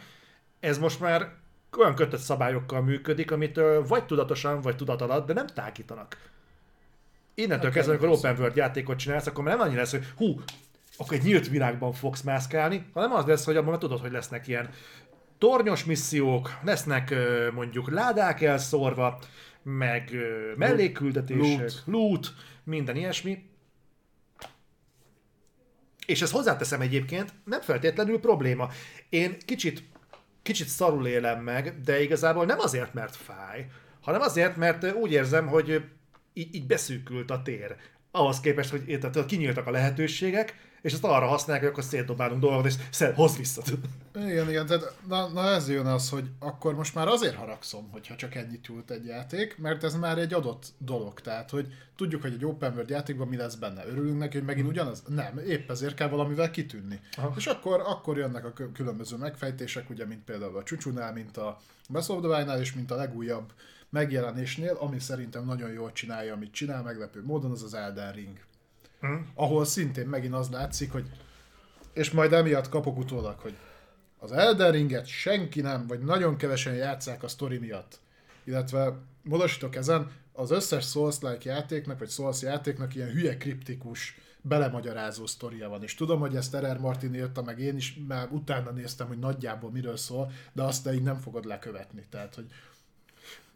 ez most már olyan kötött szabályokkal működik, amit ö, vagy tudatosan, vagy tudat alatt, de nem tágítanak. Innentől Hát kezdve, amikor open world játékot csinálsz, akkor már nem annyira lesz, hogy hú, akkor egy nyílt világban fogsz mászkálni, hanem az lesz, hogy abban tudod, hogy lesznek ilyen tornyos missziók, lesznek mondjuk ládák elszórva, meg mellékküldetések, Loot. loot, minden ilyesmi. És ezt hozzáteszem egyébként, nem feltétlenül probléma. Én kicsit, kicsit szarul élem meg, de igazából nem azért, mert fáj, hanem azért, mert úgy érzem, hogy így, így beszűkült a tér. Ahhoz képest, hogy érted, kinyíltak a lehetőségek, és ezt arra használják, hogy akkor szétdobálunk dolgokat, és szer, hozz vissza. Igen, igen, tehát na, na ez jön az, hogy akkor most már azért haragszom, hogyha csak ennyit nyújt egy játék, mert ez már egy adott dolog, tehát hogy tudjuk, hogy egy open world játékban mi lesz benne. Örülünk neki, hogy megint ugyanaz? Nem, épp ezért kell valamivel kitűnni. Aha. És akkor, akkor jönnek a különböző megfejtések, ugye, mint például a Csúcsúnál, mint a Breath és mint a legújabb megjelenésnél, ami szerintem nagyon jól csinálja, amit csinál meglepő módon, az az Elden Ring. Hm? Ahol szintén megint az látszik, hogy és majd emiatt kapok utólag, hogy az Elden Ringet senki nem, vagy nagyon kevesen játszák a sztori miatt. Illetve módosítok ezen, az összes Souls-like játéknak, vagy Souls játéknak ilyen hülye kriptikus belemagyarázó sztoria van, és tudom, hogy ezt R.R. Martin írta, meg én is már utána néztem, hogy nagyjából miről szól, de azt te így nem fogod lekövetni, tehát, hogy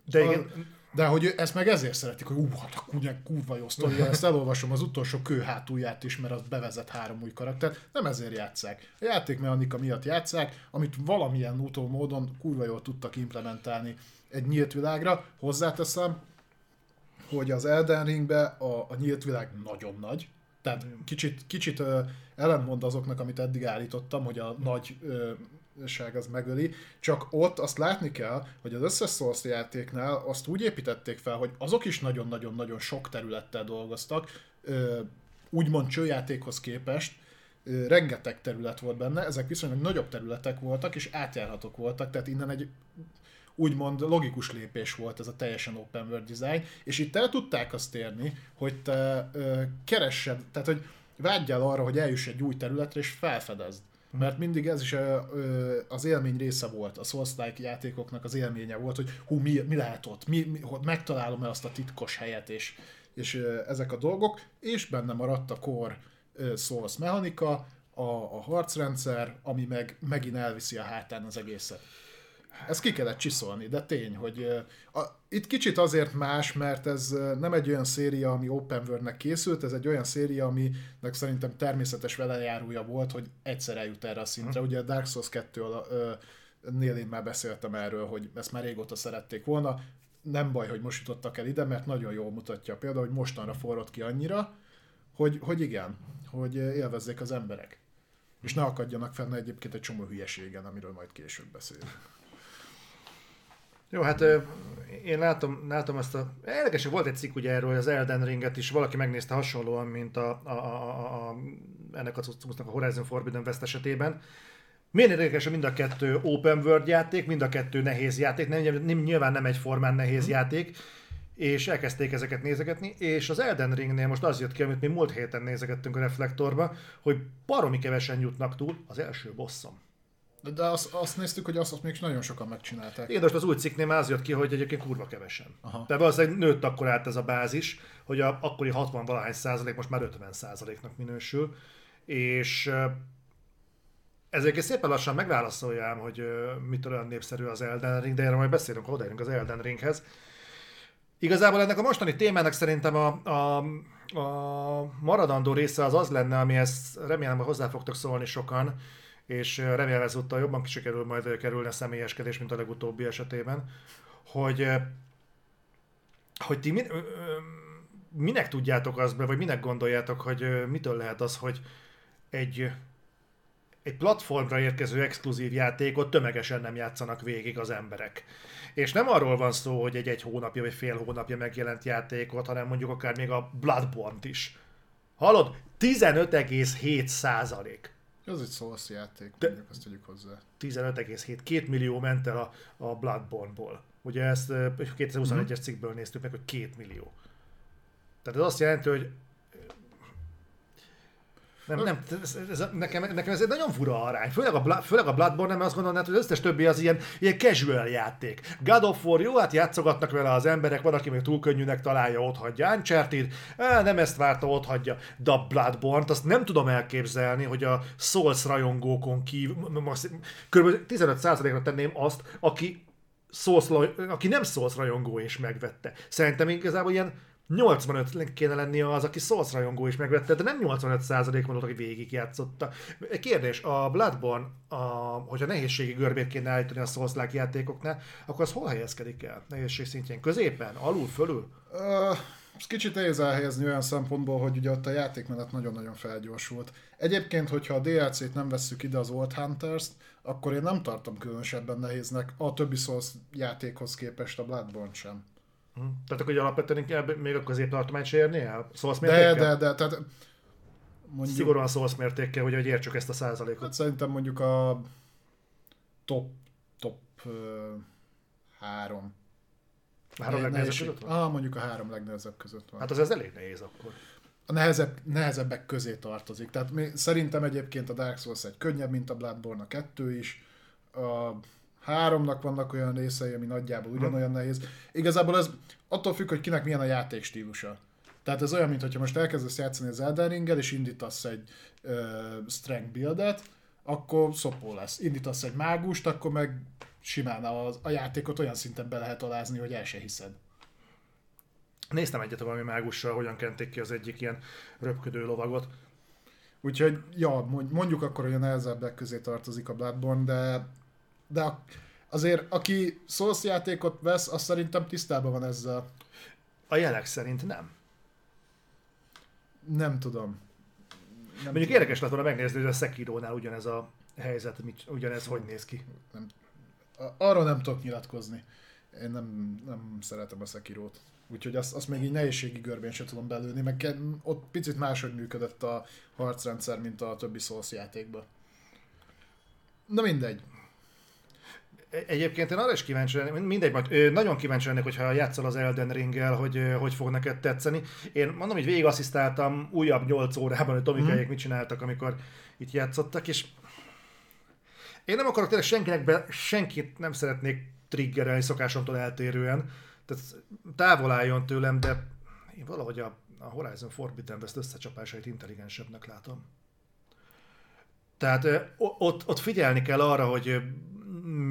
De igen, a, de hogy ezt meg ezért szeretik, hogy ú, hát a kunyek kurva jó sztori, ezt elolvasom az utolsó kő hátulját is, mert az bevezet három új karaktert. Nem ezért játszák. A játékmechanika miatt játszák, amit valamilyen úton módon kurva jól tudtak implementálni egy nyílt világra. Hozzáteszem, hogy az Elden Ringbe a, a nyílt világ nagyon nagy, tehát kicsit, kicsit ö, azoknak, amit eddig állítottam, hogy a nagy ö, ság az megöli, csak ott azt látni kell, hogy az összes Souls játéknál azt úgy építették fel, hogy azok is nagyon-nagyon-nagyon sok területtel dolgoztak, úgymond csőjátékhoz képest, rengeteg terület volt benne, ezek viszonylag nagyobb területek voltak, és átjárhatók voltak, tehát innen egy úgymond logikus lépés volt ez a teljesen open world design, és itt el tudták azt érni, hogy te keressed, tehát hogy vágyjál arra, hogy eljuss egy új területre, és felfedezd. Mert mindig ez is az élmény része volt, a souls játékoknak az élménye volt, hogy hú, mi, mi lehet ott, mi, mi, hogy megtalálom-e azt a titkos helyet, és, és ezek a dolgok, és benne maradt a ö, Souls mechanika, a, a harcrendszer, ami meg megint elviszi a hátán az egészet. Ezt ki kellett csiszolni, de tény, hogy a, itt kicsit azért más, mert ez nem egy olyan széria, ami open world-nek készült, ez egy olyan széria, aminek szerintem természetes velejárója volt, hogy egyszer eljut erre a szintre. Uh-huh. Ugye a Dark Souls 2 uh, nél én már beszéltem erről, hogy ezt már régóta szerették volna. Nem baj, hogy most jutottak el ide, mert nagyon jól mutatja például, hogy mostanra forrott ki annyira, hogy, hogy igen, hogy élvezzék az emberek. És ne akadjanak fenn egyébként egy csomó hülyeségen, amiről majd később beszélünk. Jó, hát én látom, látom ezt a... Érdekes, volt egy cikk ugye erről, az Elden Ringet is, valaki megnézte hasonlóan, mint a, a, a, a ennek a cuccnak a Horizon Forbidden West esetében. Milyen érdekes, mind a kettő open world játék, mind a kettő nehéz játék, nem, nem, nyilván nem egyformán nehéz játék, és elkezdték ezeket nézegetni, és az Elden Ringnél most az jött ki, amit mi múlt héten nézegettünk a Reflektorba, hogy baromi kevesen jutnak túl az első bosszom. De, de azt, azt néztük, hogy azt, azt még nagyon sokan megcsinálták. Igen, most az új cikknél már az jött ki, hogy egyébként kurva kevesen. Aha. Tehát valószínűleg nőtt akkor át ez a bázis, hogy a akkori 60 valahány százalék most már 50 százaléknak minősül, és ezért szépen lassan megválaszoljám, hogy mitől olyan népszerű az Elden Ring, de erről majd beszélünk, ha odaérünk az Elden Ringhez. Igazából ennek a mostani témának szerintem a, a, a maradandó része az az lenne, amihez remélem, hogy hozzá fogtok szólni sokan, és remélem ezúttal jobban sikerül majd kerülni a személyeskedés, mint a legutóbbi esetében, hogy, hogy ti min, minek tudjátok azt be, vagy minek gondoljátok, hogy mitől lehet az, hogy egy, egy platformra érkező exkluzív játékot tömegesen nem játszanak végig az emberek. És nem arról van szó, hogy egy egy hónapja vagy fél hónapja megjelent játékot, hanem mondjuk akár még a Bloodborne-t is. Hallod? 15,7 százalék. Ez egy Souls játék, De mondjuk azt tegyük hozzá. 15,7, 2 millió ment el a, a Bloodborne-ból. Ugye ezt 2021-es mm-hmm. cikkből néztük meg, hogy 2 millió. Tehát ez azt jelenti, hogy nem, nem, ez, ez, nekem, nekem ez egy nagyon fura arány. Főleg a, főleg a Bloodborne, mert azt gondolnád, hogy az összes többi az ilyen, ilyen casual játék. God of War, jó, hát játszogatnak vele az emberek, van, aki még túl könnyűnek találja, ott hagyja. Uncharted, á, nem ezt várta, ott hagyja. De a Bloodborne-t azt nem tudom elképzelni, hogy a Souls rajongókon kívül, kb. 15%-ra tenném azt, aki Souls, aki nem Souls rajongó és megvette. Szerintem igazából ilyen 85 kéne lennie az, aki Souls rajongó is megvette, de nem 85% van aki végigjátszotta. Kérdés, a Bloodborne, a, hogyha nehézségi görbét kéne állítani a souls játékoknál, akkor az hol helyezkedik el? Nehézség szintjén? Középen? Alul? Fölül? Uh, ezt kicsit nehéz elhelyezni olyan szempontból, hogy ugye ott a játékmenet nagyon-nagyon felgyorsult. Egyébként, hogyha a DLC-t nem vesszük ide az Old Hunters-t, akkor én nem tartom különösebben nehéznek a többi Souls játékhoz képest a Bloodborne sem. Hm. Tehát akkor alapvetően inkább még a középtartományt se érni el? Szóval de, de, de, tehát mondjuk... Szigorúan szósz mértékkel, hogy, hogy értsük ezt a százalékot. Hát szerintem mondjuk a top, top uh, három. A három legnehezebb között van? Ah, mondjuk a három legnehezebb között van. Hát az ez elég nehéz akkor. A nehezebb, nehezebbek közé tartozik. Tehát mi, szerintem egyébként a Dark Souls egy könnyebb, mint a Bloodborne a kettő is. A háromnak vannak olyan részei, ami nagyjából ugyanolyan nehéz. Igazából ez attól függ, hogy kinek milyen a játékstílusa. Tehát ez olyan, mintha most elkezdesz játszani az Elden Ring-el, és indítasz egy uh, strength buildet, akkor szopó lesz. Indítasz egy mágust, akkor meg simán a, a játékot olyan szinten be lehet alázni, hogy el se hiszed. Néztem egyet valami mágussal, hogyan kenték ki az egyik ilyen röpködő lovagot. Úgyhogy, ja, mondjuk akkor, hogy a nehezebbek közé tartozik a Bloodborne, de, de azért aki Souls játékot vesz, az szerintem tisztában van ezzel. A jelek szerint nem. Nem tudom. Nem Mondjuk tudom. érdekes lett volna megnézni, hogy a Sekiro-nál ugyanez a helyzet, ugyanez hogy néz ki. Nem, arról nem tudok nyilatkozni. Én nem, nem szeretem a Sekiro-t. Úgyhogy azt, azt még így nehézségi görbén sem tudom belőni, meg ott picit máshogy működött a harcrendszer, mint a többi Souls játékban. Na mindegy. Egyébként én arra is kíváncsi lennék, mindegy, majd nagyon kíváncsi lennék, hogyha játszol az Elden Ringgel, hogy hogy fog neked tetszeni. Én mondom, hogy végig asszisztáltam újabb 8 órában, hogy Tomikájék mm. mit csináltak, amikor itt játszottak, és én nem akarok tényleg senkinek be, senkit nem szeretnék triggerelni szokásomtól eltérően, tehát távol álljon tőlem, de én valahogy a, a Horizon Forbidden West összecsapásait intelligensebbnek látom. Tehát ott, ott figyelni kell arra, hogy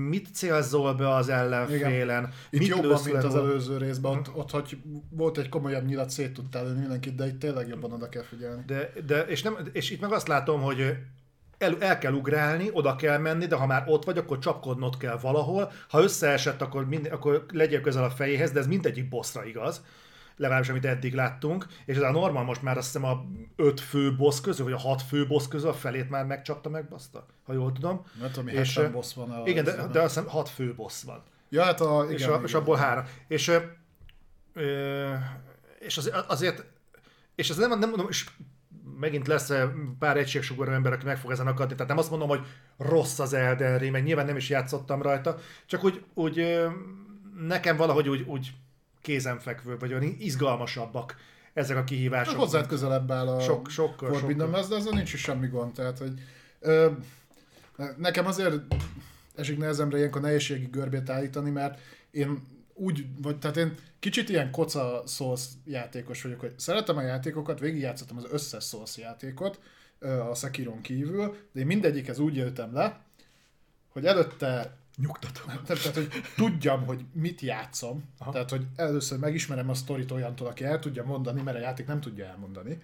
mit célzol be az ellenfélen. Itt mit jobban, mint az előző részben. Ott, ott, hogy volt egy komolyabb nyilat, szét tudtál lőni mindenkit, de itt tényleg jobban oda kell figyelni. De, de és, nem, és itt meg azt látom, hogy el, el kell ugrálni, oda kell menni, de ha már ott vagy, akkor csapkodnod kell valahol. Ha összeesett, akkor, mind, akkor legyél közel a fejéhez, de ez mindegyik bosszra igaz legalábbis amit eddig láttunk, és ez a normal most már azt hiszem a öt fő boss közül, vagy a hat fő boss közül a felét már megcsapta, megbaszta, ha jól tudom. Nem tudom, és, boss van. A igen, de, de azt hiszem hat fő boss van. Ja, hát a, igen, és, a, igen, és abból három. És, ö, és az, azért, és ez nem, nem mondom, és megint lesz pár egységsugarú ember, aki meg fog ezen akadni, tehát nem azt mondom, hogy rossz az Elden Ring, meg nyilván nem is játszottam rajta, csak úgy, úgy nekem valahogy úgy, úgy kézenfekvő, vagy olyan izgalmasabbak ezek a kihívások. Hozzád közelebb áll a sok, sokkal, Forbidden West, de ezzel nincs is semmi gond. Tehát, hogy, ö, nekem azért esik nehezemre ilyenkor nehézségi görbét állítani, mert én úgy, vagy tehát én kicsit ilyen koca Souls játékos vagyok, hogy szeretem a játékokat, végigjátszottam az összes Souls játékot, a Sekiron kívül, de én mindegyikhez úgy jöttem le, hogy előtte Nyugtató. Tehát, hogy tudjam, hogy mit játszom. Aha. Tehát, hogy először megismerem a sztorit olyantól, aki el tudja mondani, mert a játék nem tudja elmondani,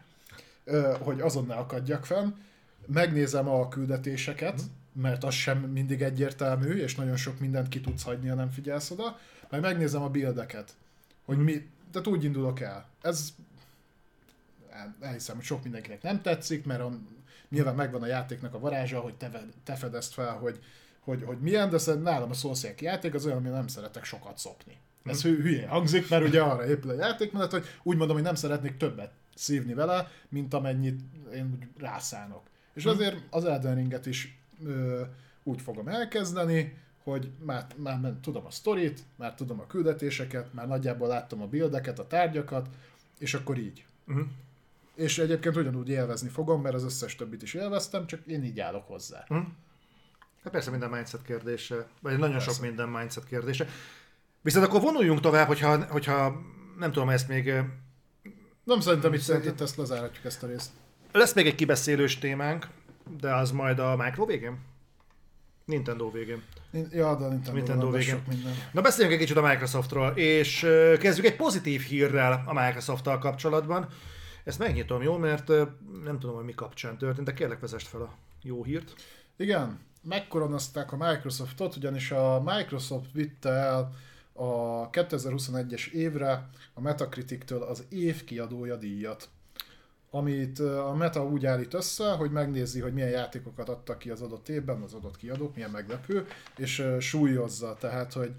hogy azon ne akadjak fenn. Megnézem a küldetéseket, mhm. mert az sem mindig egyértelmű, és nagyon sok mindent ki tudsz hagyni, ha nem figyelsz oda. Meg megnézem a buildeket, hogy mi, tehát úgy indulok el. Ez elhiszem, hogy sok mindenkinek nem tetszik, mert a, nyilván megvan a játéknak a varázsa, hogy te, te fedezd fel, hogy hogy, hogy milyen, de szerintem nálam a szószék játék az olyan, ami nem szeretek sokat szopni. Ez hű, hülye hangzik, mert ugye arra épül a játékmenet, hogy úgy mondom, hogy nem szeretnék többet szívni vele, mint amennyit én úgy rászánok. És hm. azért az Elden Ringet is ö, úgy fogom elkezdeni, hogy már, már, tudom a sztorit, már tudom a küldetéseket, már nagyjából láttam a bildeket, a tárgyakat, és akkor így. Uh-huh. És egyébként ugyanúgy élvezni fogom, mert az összes többit is élveztem, csak én így állok hozzá. Uh-huh. Hát persze minden mindset kérdése, vagy nagyon persze. sok minden mindset kérdése. Viszont akkor vonuljunk tovább, hogyha, hogyha nem tudom, ezt még... Nem szerintem itt, szerintem itt ezt lezárhatjuk ezt a részt. Lesz még egy kibeszélős témánk, de az majd a Micro végén? Nintendo végén. Ja, de Nintendo, Nintendo végén. Minden. Na beszéljünk egy kicsit a Microsoftról, és kezdjük egy pozitív hírrel a Microsofttal kapcsolatban. Ezt megnyitom, jó? Mert nem tudom, hogy mi kapcsán történt, de kérlek vezest fel a jó hírt. Igen, megkoronazták a Microsoftot, ugyanis a Microsoft vitte el a 2021-es évre a Metacritic-től az év kiadója díjat amit a Meta úgy állít össze, hogy megnézi, hogy milyen játékokat adtak ki az adott évben, az adott kiadók, milyen meglepő, és súlyozza, tehát, hogy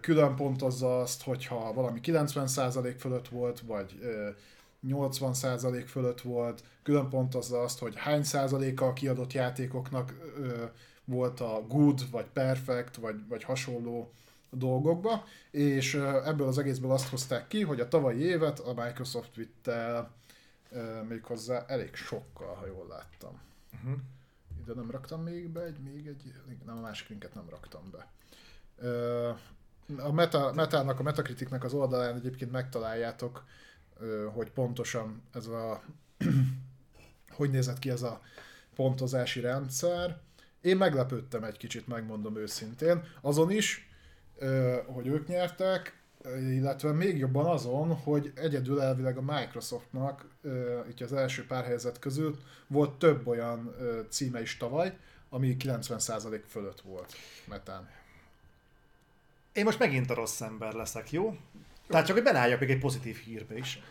külön pontozza azt, hogyha valami 90% fölött volt, vagy 80% fölött volt, külön pontozza azt, hogy hány százaléka a kiadott játékoknak ö, volt a good, vagy perfect, vagy, vagy hasonló dolgokba, és ö, ebből az egészből azt hozták ki, hogy a tavalyi évet a Microsoft vitte el ö, méghozzá elég sokkal, ha jól láttam. Uh-huh. ide nem raktam még be, egy, még egy, nem, a másik linket nem raktam be. A meta, metának, a Metacriticnek az oldalán egyébként megtaláljátok, hogy pontosan ez a hogy nézett ki ez a pontozási rendszer. Én meglepődtem egy kicsit, megmondom őszintén. Azon is, hogy ők nyertek, illetve még jobban azon, hogy egyedül elvileg a Microsoftnak itt az első pár helyzet közül volt több olyan címe is tavaly, ami 90% fölött volt metán. Én most megint a rossz ember leszek, jó? Tehát csak, hogy belálljak még egy pozitív hírbe is.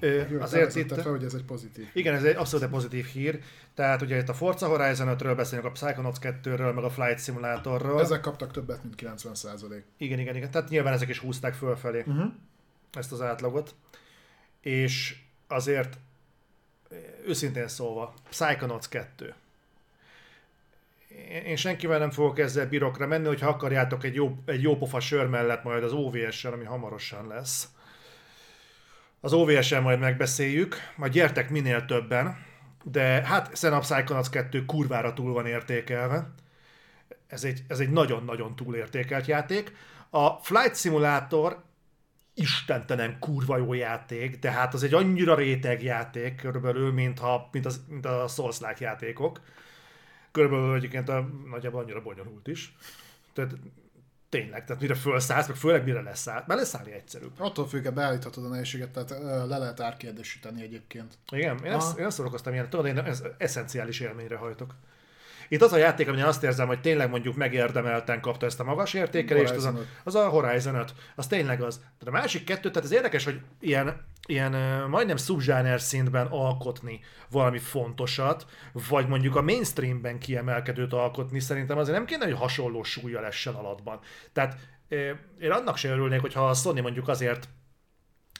Ö, azért itt... Fel, hogy ez egy pozitív. Igen, ez egy abszolút egy pozitív hír. Tehát ugye itt a Forza Horizon 5-ről beszélünk, a Psychonauts 2-ről, meg a Flight Simulatorról. Ezek kaptak többet, mint 90%. Igen, igen, igen. Tehát nyilván ezek is húzták fölfelé uh-huh. ezt az átlagot. És azért őszintén szólva, Psychonauts 2 én senkivel nem fogok ezzel birokra menni, hogyha akarjátok egy jó, egy jó pofa sör mellett majd az OVS-sel, ami hamarosan lesz. Az OVS-en majd megbeszéljük, majd gyertek minél többen, de hát Xenob Psychonauts 2 kurvára túl van értékelve. Ez egy, ez egy nagyon-nagyon túlértékelt játék. A Flight Simulator istentelen kurva jó játék, de hát az egy annyira réteg játék körülbelül, mint, ha, mint, az, mint a souls játékok körülbelül egyébként a, nagyjából annyira bonyolult is. Tehát tényleg, tehát mire felszállsz, meg főleg mire leszáll, mert leszállni egyszerűbb. Attól függ, beállíthatod a nehézséget, tehát le lehet árkérdésíteni egyébként. Igen, én ezt, én ezt szórakoztam ilyen, tudod, én ez eszenciális élményre hajtok. Itt az a játék, amin azt érzem, hogy tényleg mondjuk megérdemelten kapta ezt a magas értékelést, az a, az a Horizon 5. Az tényleg az. Tehát a másik kettő, tehát ez érdekes, hogy ilyen, ilyen majdnem subzsáner szintben alkotni valami fontosat, vagy mondjuk a mainstreamben kiemelkedőt alkotni, szerintem azért nem kéne, hogy hasonló súlya lessen alatban. Tehát én annak sem örülnék, hogyha a Sony mondjuk azért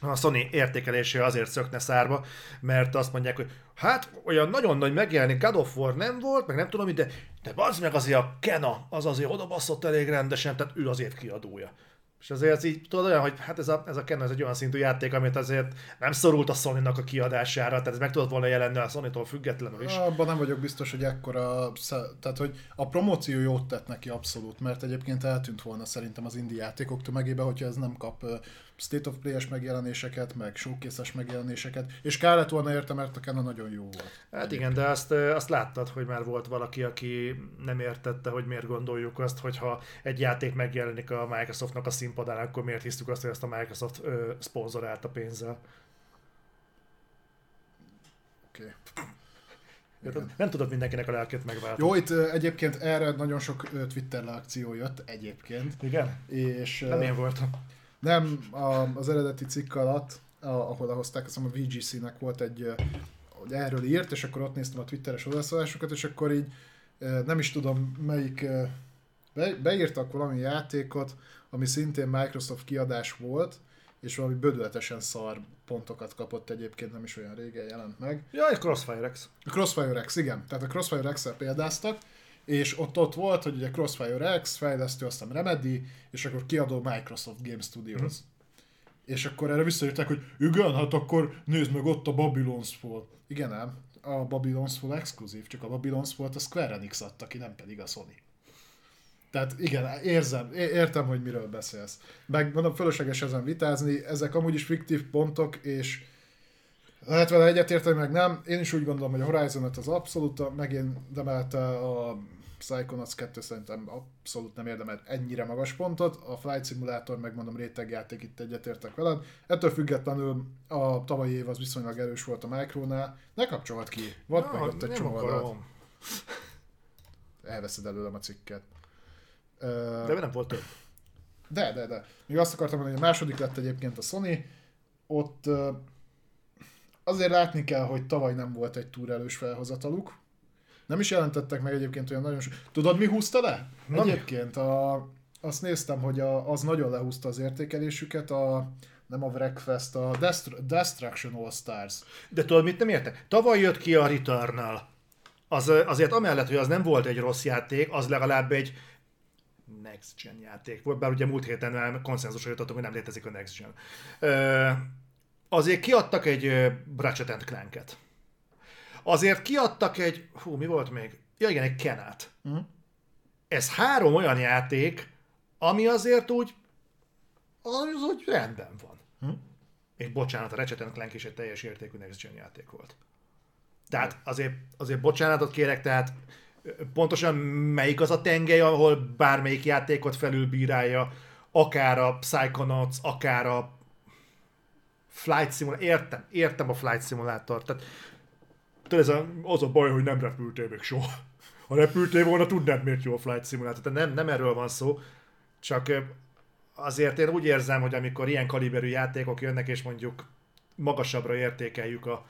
a Sony értékelése azért szökne szárba, mert azt mondják, hogy hát olyan nagyon nagy megjelenik God of War nem volt, meg nem tudom, de, de az meg azért a Kena, az azért odabaszott elég rendesen, tehát ő azért kiadója. És azért ez így tudod olyan, hogy hát ez a, ez a Ken ez egy olyan szintű játék, amit azért nem szorult a sony a kiadására, tehát ez meg tudott volna jelenni a Sony-tól függetlenül is. Abban nem vagyok biztos, hogy ekkora, tehát hogy a promóció jót tett neki abszolút, mert egyébként eltűnt volna szerintem az indie játékok tömegébe, hogyha ez nem kap State of Play-es megjelenéseket, meg showcase megjelenéseket, és kell lett volna érte, mert a Canon nagyon jó volt. Hát igen, de azt, azt láttad, hogy már volt valaki, aki nem értette, hogy miért gondoljuk azt, hogyha egy játék megjelenik a Microsoftnak a színpadán, akkor miért hisztük azt, hogy ezt a Microsoft ö, szponzorálta pénzzel. Oké. Okay. Nem tudod mindenkinek a lelkét megváltani. Jó, itt egyébként erre nagyon sok Twitter reakció jött egyébként. Igen? És, nem én voltam. Nem, a, az eredeti cikk alatt, a, ahol lehozták, azt a VGC-nek volt egy, hogy erről írt, és akkor ott néztem a twitteres hozzászólásokat, és akkor így nem is tudom melyik, be, beírtak valami játékot, ami szintén Microsoft kiadás volt, és valami bödületesen szar pontokat kapott egyébként, nem is olyan régen jelent meg. Ja, a Crossfire X. A Crossfire X, igen. Tehát a Crossfire X-el példáztak, és ott ott volt, hogy ugye Crossfire X, fejlesztő, aztán Remedy, és akkor kiadó Microsoft Game Studios. Mm. És akkor erre visszajöttek, hogy igen, hát akkor nézd meg ott a Babylon's Fall. Igen nem, a Babylon's Fall exkluzív, csak a Babylon's Fall-t a Square Enix adta ki, nem pedig a Sony. Tehát igen, érzem, értem, hogy miről beszélsz. Meg mondom, fölösleges ezen vitázni, ezek amúgy is fiktív pontok, és lehet vele egyetérteni, meg nem. Én is úgy gondolom, hogy a Horizon az abszolút megérdemelte a Psychonauts 2 szerintem abszolút nem érdemelt ennyire magas pontot, a Flight Simulator megmondom rétegjáték itt egyetértek veled. Ettől függetlenül a tavalyi év az viszonylag erős volt a Micronál. Ne kapcsolt ki, volt meg ott egy csomó Elveszed előlem a cikket. De nem volt több. De, de, de. Még azt akartam mondani, hogy a második lett egyébként a Sony. Ott azért látni kell, hogy tavaly nem volt egy túl erős felhozataluk. Nem is jelentettek meg egyébként olyan nagyon sok. Tudod, mi húzta le? Na, egyébként a, azt néztem, hogy a, az nagyon lehúzta az értékelésüket, a, nem a Wreckfest, a Destru- Destruction All Stars. De tudod, mit nem értek? Tavaly jött ki a Returnal. Az, azért amellett, hogy az nem volt egy rossz játék, az legalább egy next gen játék volt, bár ugye múlt héten már konszenzusra jutottunk, hogy nem létezik a next gen. Ö, azért kiadtak egy Ratchet Clank-et. Azért kiadtak egy, hú, mi volt még? ja igen, egy Kenát. Mhm. Ez három olyan játék, ami azért úgy, az úgy rendben van. Hm? És bocsánat, a Ratchet Clank is egy teljes értékű Next Gen játék volt. Tehát azért, azért bocsánatot kérek, tehát pontosan melyik az a tengely, ahol bármelyik játékot felülbírálja, akár a Psychonauts, akár a Flight Simulator, értem, értem a Flight Simulator, tehát tudod, ez a, az a baj, hogy nem repültél még soha. Ha repültél volna, tudnád, miért jó a Flight Simulator. Tehát nem, nem erről van szó, csak azért én úgy érzem, hogy amikor ilyen kaliberű játékok jönnek, és mondjuk magasabbra értékeljük a,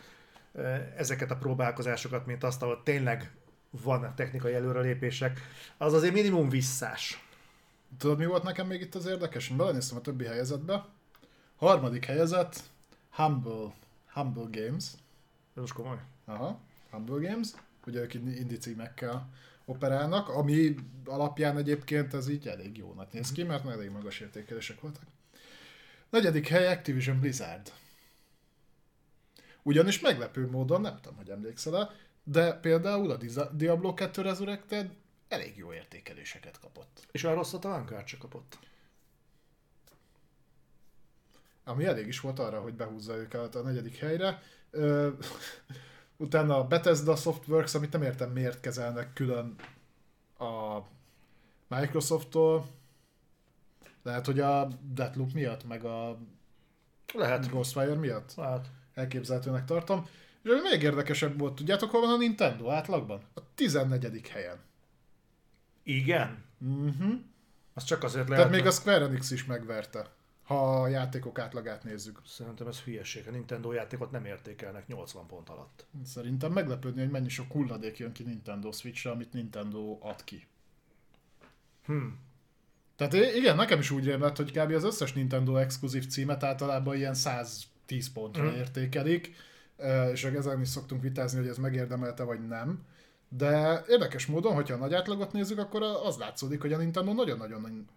ezeket a próbálkozásokat, mint azt, ahol tényleg van technikai előrelépések, az azért minimum visszás. Tudod, mi volt nekem még itt az érdekes? Én belenéztem a többi helyezetbe. Harmadik helyezett, Humble, Humble Games. Ez most komoly. Aha, Humble Games. Ugye ők indi címekkel operálnak, ami alapján egyébként ez így elég jónak néz ki, mert elég magas értékelések voltak. Negyedik hely Activision Blizzard. Ugyanis meglepő módon, nem tudom, hogy emlékszel de például a Diablo 2 Resurrected elég jó értékeléseket kapott. És olyan rosszat a Vanguard se kapott. Ami elég is volt arra, hogy behúzza őket a negyedik helyre. Ö, utána a Bethesda Softworks, amit nem értem miért kezelnek külön a Microsofttól. Lehet, hogy a Deathloop miatt, meg a Lehet. Ghostwire miatt Hát. elképzelhetőnek tartom. És ami még érdekesebb volt, tudjátok hol van a Nintendo átlagban? A 14. helyen. Igen? Mhm. Az csak azért lehet. Tehát még a Square Enix is megverte, ha a játékok átlagát nézzük. Szerintem ez hülyeség. A Nintendo játékot nem értékelnek 80 pont alatt. Szerintem meglepődni, hogy mennyi sok hulladék jön ki Nintendo Switch-re, amit Nintendo ad ki. Hm. Tehát igen, nekem is úgy rémlett, hogy kb. az összes Nintendo exkluzív címet általában ilyen 110 pontra Mhm. értékelik, és ezen is szoktunk vitázni, hogy ez megérdemelte vagy nem. De érdekes módon, hogyha a nagy átlagot nézzük, akkor az látszódik, hogy a Nintendo nagyon-nagyon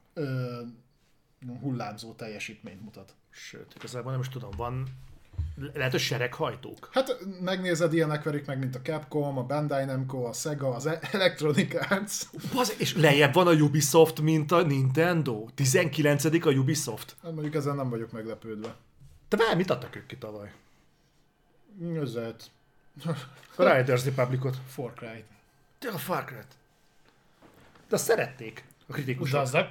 hullámzó teljesítményt mutat. Sőt, igazából nem is tudom, van... Lehet, hogy sereghajtók? Hát megnézed, ilyenek verik meg, mint a Capcom, a Bandai Namco, a Sega, az Electronic Arts. Basz, és lejjebb van a Ubisoft, mint a Nintendo. 19 a Ubisoft. Hát mondjuk ezzel nem vagyok meglepődve. Te várj, mit adtak ők ki tavaly? Özet. A Riders Republicot. Far Cry. Te a Far Cry-t. De azt szerették a kritikusok. De az nem...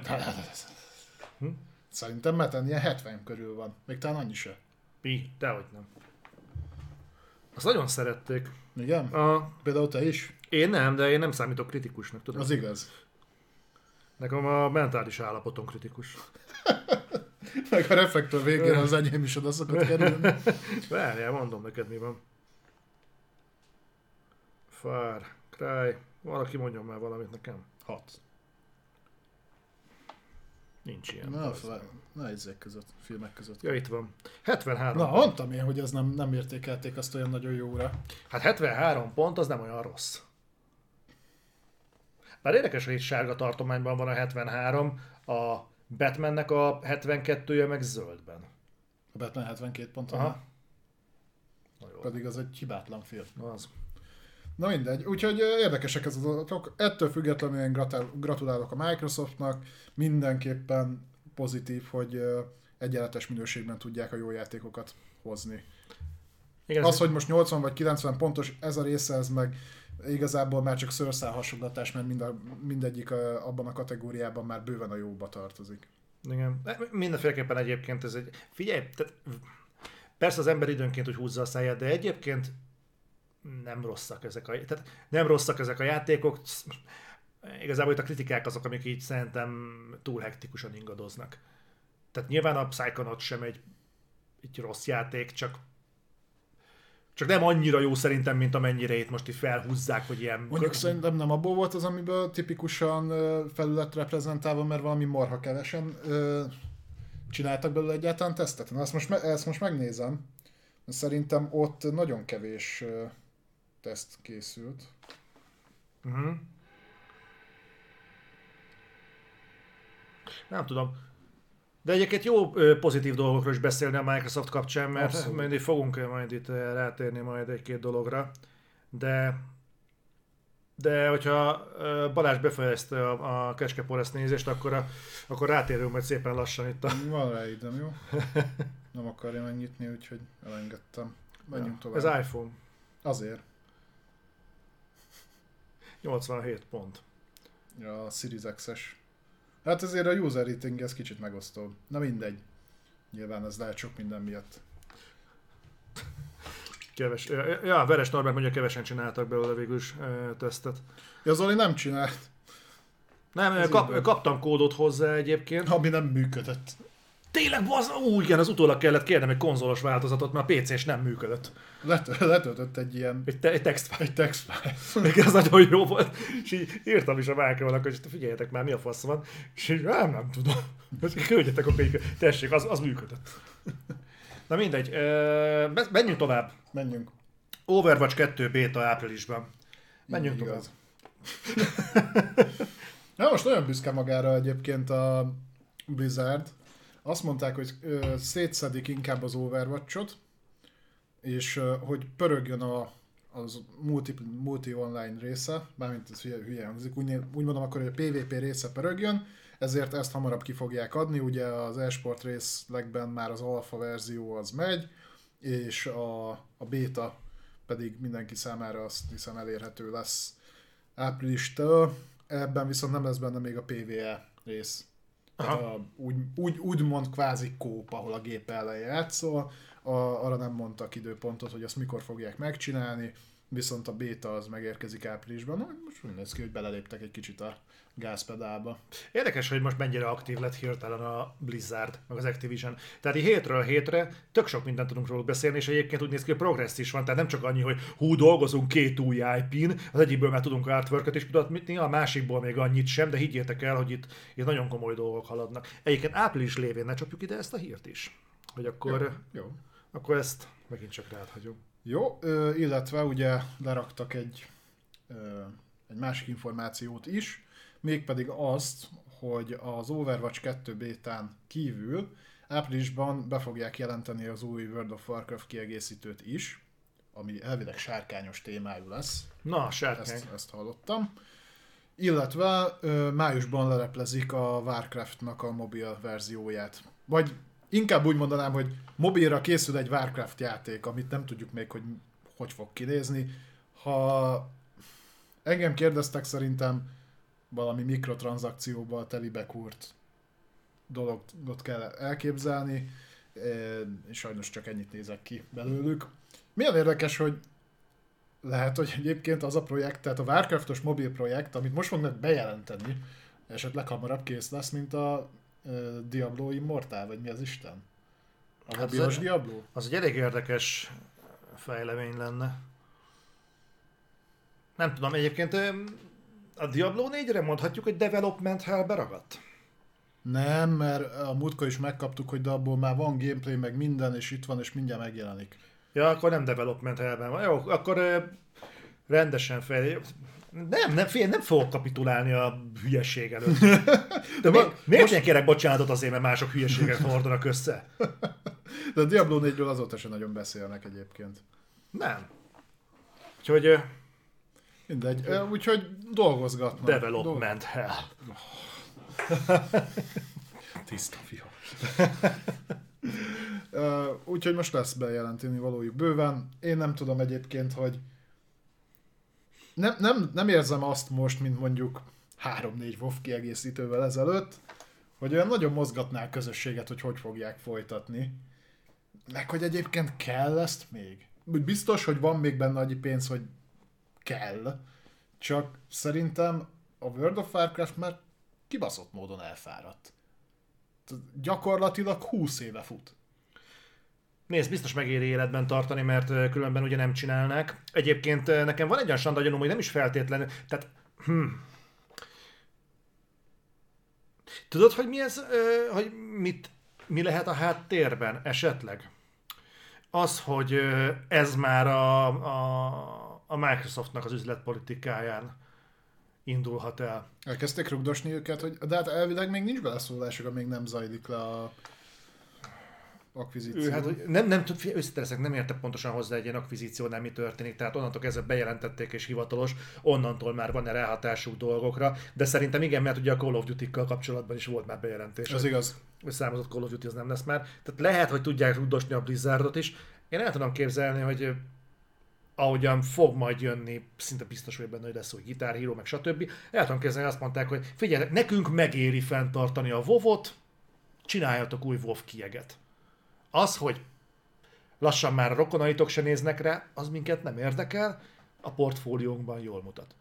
Hm? Szerintem meten ilyen 70 körül van. Még talán annyi se. Pi, dehogy nem. Azt nagyon szerették. Igen? A, Például te is? én nem, de én nem számítok kritikusnak, tudod? Az igaz. Nekem a mentális állapotom kritikus. Meg a reflektor végén az enyém is oda szokott kerülni. Várjál, mondom neked mi van. Far Cry. Valaki mondjon már valamit nekem. Hat. Nincs ilyen. Na, fel, na ezek között, filmek között. Ja, itt van. 73 Na, pont. mondtam én, hogy ez nem, nem értékelték azt olyan nagyon jóra. Hát 73 pont, az nem olyan rossz. Bár érdekes, hogy itt sárga tartományban van a 73, a Batmannek a 72-je meg zöldben. A Batman 72 pont. Aha. Na jó, Pedig az egy hibátlan film. az. Na mindegy, úgyhogy érdekesek ez az adatok. Ettől függetlenül én gratulálok a Microsoftnak. Mindenképpen pozitív, hogy egyenletes minőségben tudják a jó játékokat hozni. Igen, Az, hogy most 80 vagy 90 pontos ez a része, ez meg igazából már csak szőrszál hasogatás, mert mind a, mindegyik abban a kategóriában már bőven a jóba tartozik. Igen. Mindenféleképpen egyébként ez egy... Figyelj, tehát persze az ember időnként úgy húzza a száját, de egyébként nem rosszak ezek a, tehát nem rosszak ezek a játékok. Igazából itt a kritikák azok, amik így szerintem túl hektikusan ingadoznak. Tehát nyilván a Psychonaut sem egy, egy rossz játék, csak csak nem annyira jó szerintem, mint amennyire itt most itt felhúzzák, hogy ilyen... Mondjuk szerintem nem abból volt az, amiből tipikusan felület reprezentálva, mert valami marha kevesen csináltak belőle egyáltalán tesztet. Na, ezt most, ezt most megnézem. Szerintem ott nagyon kevés teszt készült. Uh-huh. Nem tudom. De egyébként jó pozitív dolgokról is beszélni a Microsoft kapcsán, mert Abszolút. itt fogunk majd itt rátérni majd egy-két dologra. De De hogyha Balázs befejezte a, a Kecskeporesz nézést, akkor, a, akkor rátérünk majd szépen lassan itt a... Van rá idem, jó? Nem akarja megnyitni, úgyhogy elengedtem. Menjünk ja, tovább. Ez iPhone. Azért. 87 pont. Ja, a Series X-es. Hát ezért a user rating ez kicsit megosztó. Na mindegy. Nyilván ez lehet sok minden miatt. Keves, ja, Veres Norbert mondja, kevesen csináltak belőle végül is e, tesztet. Ja, Zoli nem csinált. Nem, kap, kaptam kódot hozzá egyébként. Ami nem működött. Tényleg, az, ú, igen, az utólag kellett kérnem egy konzolos változatot, mert a PC-s nem működött. Let, letöltött egy ilyen... Egy, te, egy textfile. Egy textfile. Még ez nagyon jó volt. És így írtam is a Mákrónak, hogy figyeljetek már, mi a fasz van. És így, nem, nem tudom. Küldjetek a pék. Tessék, az, az működött. Na mindegy, menjünk tovább. Menjünk. Overwatch 2 beta áprilisban. Menjünk Így tovább. Na most nagyon büszke magára egyébként a Blizzard. Azt mondták, hogy ö, szétszedik inkább az Overwatch-ot, és ö, hogy pörögjön a, az multi, multi online része, mármint ez hülye, hülye hangzik, úgy, úgy mondom akkor, hogy a PvP része pörögjön, ezért ezt hamarabb ki fogják adni, ugye az esport részlegben már az alfa verzió az megy, és a, a beta pedig mindenki számára azt hiszem elérhető lesz áprilistől, ebben viszont nem lesz benne még a PvE rész. A, úgy, úgy, mond kvázi kóp, ahol a gép ellen játszol, a, arra nem mondtak időpontot, hogy azt mikor fogják megcsinálni, viszont a beta az megérkezik áprilisban. Most úgy néz ki, hogy beleléptek egy kicsit a gázpedálba. Érdekes, hogy most mennyire aktív lett hirtelen a Blizzard, meg az Activision. Tehát így hétről hétre tök sok mindent tudunk róluk beszélni, és egyébként úgy néz ki, hogy progressz is van, tehát nem csak annyi, hogy hú, dolgozunk két új IP-n, az egyikből már tudunk artwork is mutatni, a másikból még annyit sem, de higgyétek el, hogy itt, itt nagyon komoly dolgok haladnak. Egyébként április lévén ne csapjuk ide ezt a hírt is, hogy akkor, jó, jó. akkor ezt megint csak rád hagyom. Jó, illetve ugye leraktak egy, egy másik információt is, mégpedig azt, hogy az Overwatch 2 bétán kívül áprilisban be fogják jelenteni az új World of Warcraft kiegészítőt is, ami elvileg sárkányos témájú lesz. Na, sárkány. Ezt, ezt hallottam. Illetve ö, májusban leleplezik a Warcraftnak a mobil verzióját. Vagy inkább úgy mondanám, hogy mobilra készül egy Warcraft játék, amit nem tudjuk még, hogy hogy fog kinézni. Ha engem kérdeztek, szerintem valami mikrotranszakcióba bekúrt dologot kell elképzelni, és sajnos csak ennyit nézek ki belőlük. Milyen érdekes, hogy lehet, hogy egyébként az a projekt, tehát a Warcraftos mobil projekt, amit most fognak bejelenteni, esetleg hamarabb kész lesz, mint a Diablo Immortal, vagy mi az Isten? A hát az, Diablo? Az egy elég érdekes fejlemény lenne. Nem tudom, egyébként a Diablo 4-re mondhatjuk, hogy Development Hell beragadt? Nem, mert a múltkor is megkaptuk, hogy de abból már van gameplay, meg minden, és itt van, és mindjárt megjelenik. Ja, akkor nem Development Hellben van. Jó, akkor rendesen fel. Nem, nem, fél, nem fogok kapitulálni a hülyeség előtt. De mi, miért most... kérek bocsánatot azért, mert mások hülyeséget hordanak össze? De a Diablo 4-ről azóta sem nagyon beszélnek egyébként. Nem. Úgyhogy Mindegy, úgyhogy dolgozgatnak. Development Dol- hell. Tiszta fiú. úgyhogy most lesz bejelenteni valójuk bőven. Én nem tudom egyébként, hogy nem, nem, nem érzem azt most, mint mondjuk 3-4 WoW kiegészítővel ezelőtt, hogy olyan nagyon mozgatná a közösséget, hogy hogy fogják folytatni. Meg hogy egyébként kell ezt még. Biztos, hogy van még benne annyi pénz, hogy kell, csak szerintem a World of Warcraft már kibaszott módon elfáradt. Gyakorlatilag 20 éve fut. Nézd, biztos megéri életben tartani, mert különben ugye nem csinálnak. Egyébként nekem van egy olyan sanda gyanúm, hogy nem is feltétlenül, tehát hm. Tudod, hogy mi ez, hogy mit, mi lehet a háttérben esetleg? Az, hogy ez már a, a a Microsoftnak az üzletpolitikáján indulhat el. Elkezdték rugdosni őket, hogy de hát elvileg még nincs beleszólásuk, még nem zajlik le a akvizíció. Ő, hát, nem, nem tud, összeteszek, nem érte pontosan hozzá egy ilyen akvizíciónál mi történik, tehát onnantól kezdve bejelentették és hivatalos, onnantól már van-e ráhatásuk dolgokra, de szerintem igen, mert ugye a Call of Duty-kkal kapcsolatban is volt már bejelentés. Ez igaz. Számozott Call of Duty az nem lesz már. Tehát lehet, hogy tudják rudosni a Blizzardot is. Én el tudom képzelni, hogy ahogyan fog majd jönni, szinte biztos vagyok benne, hogy lesz új Guitar Hero, meg stb. El tudom képzelni, azt mondták, hogy figyeljetek, nekünk megéri fenntartani a WoW-ot, csináljatok új WoW kieget. Az, hogy lassan már a rokonaitok se néznek rá, az minket nem érdekel, a portfóliónkban jól mutat.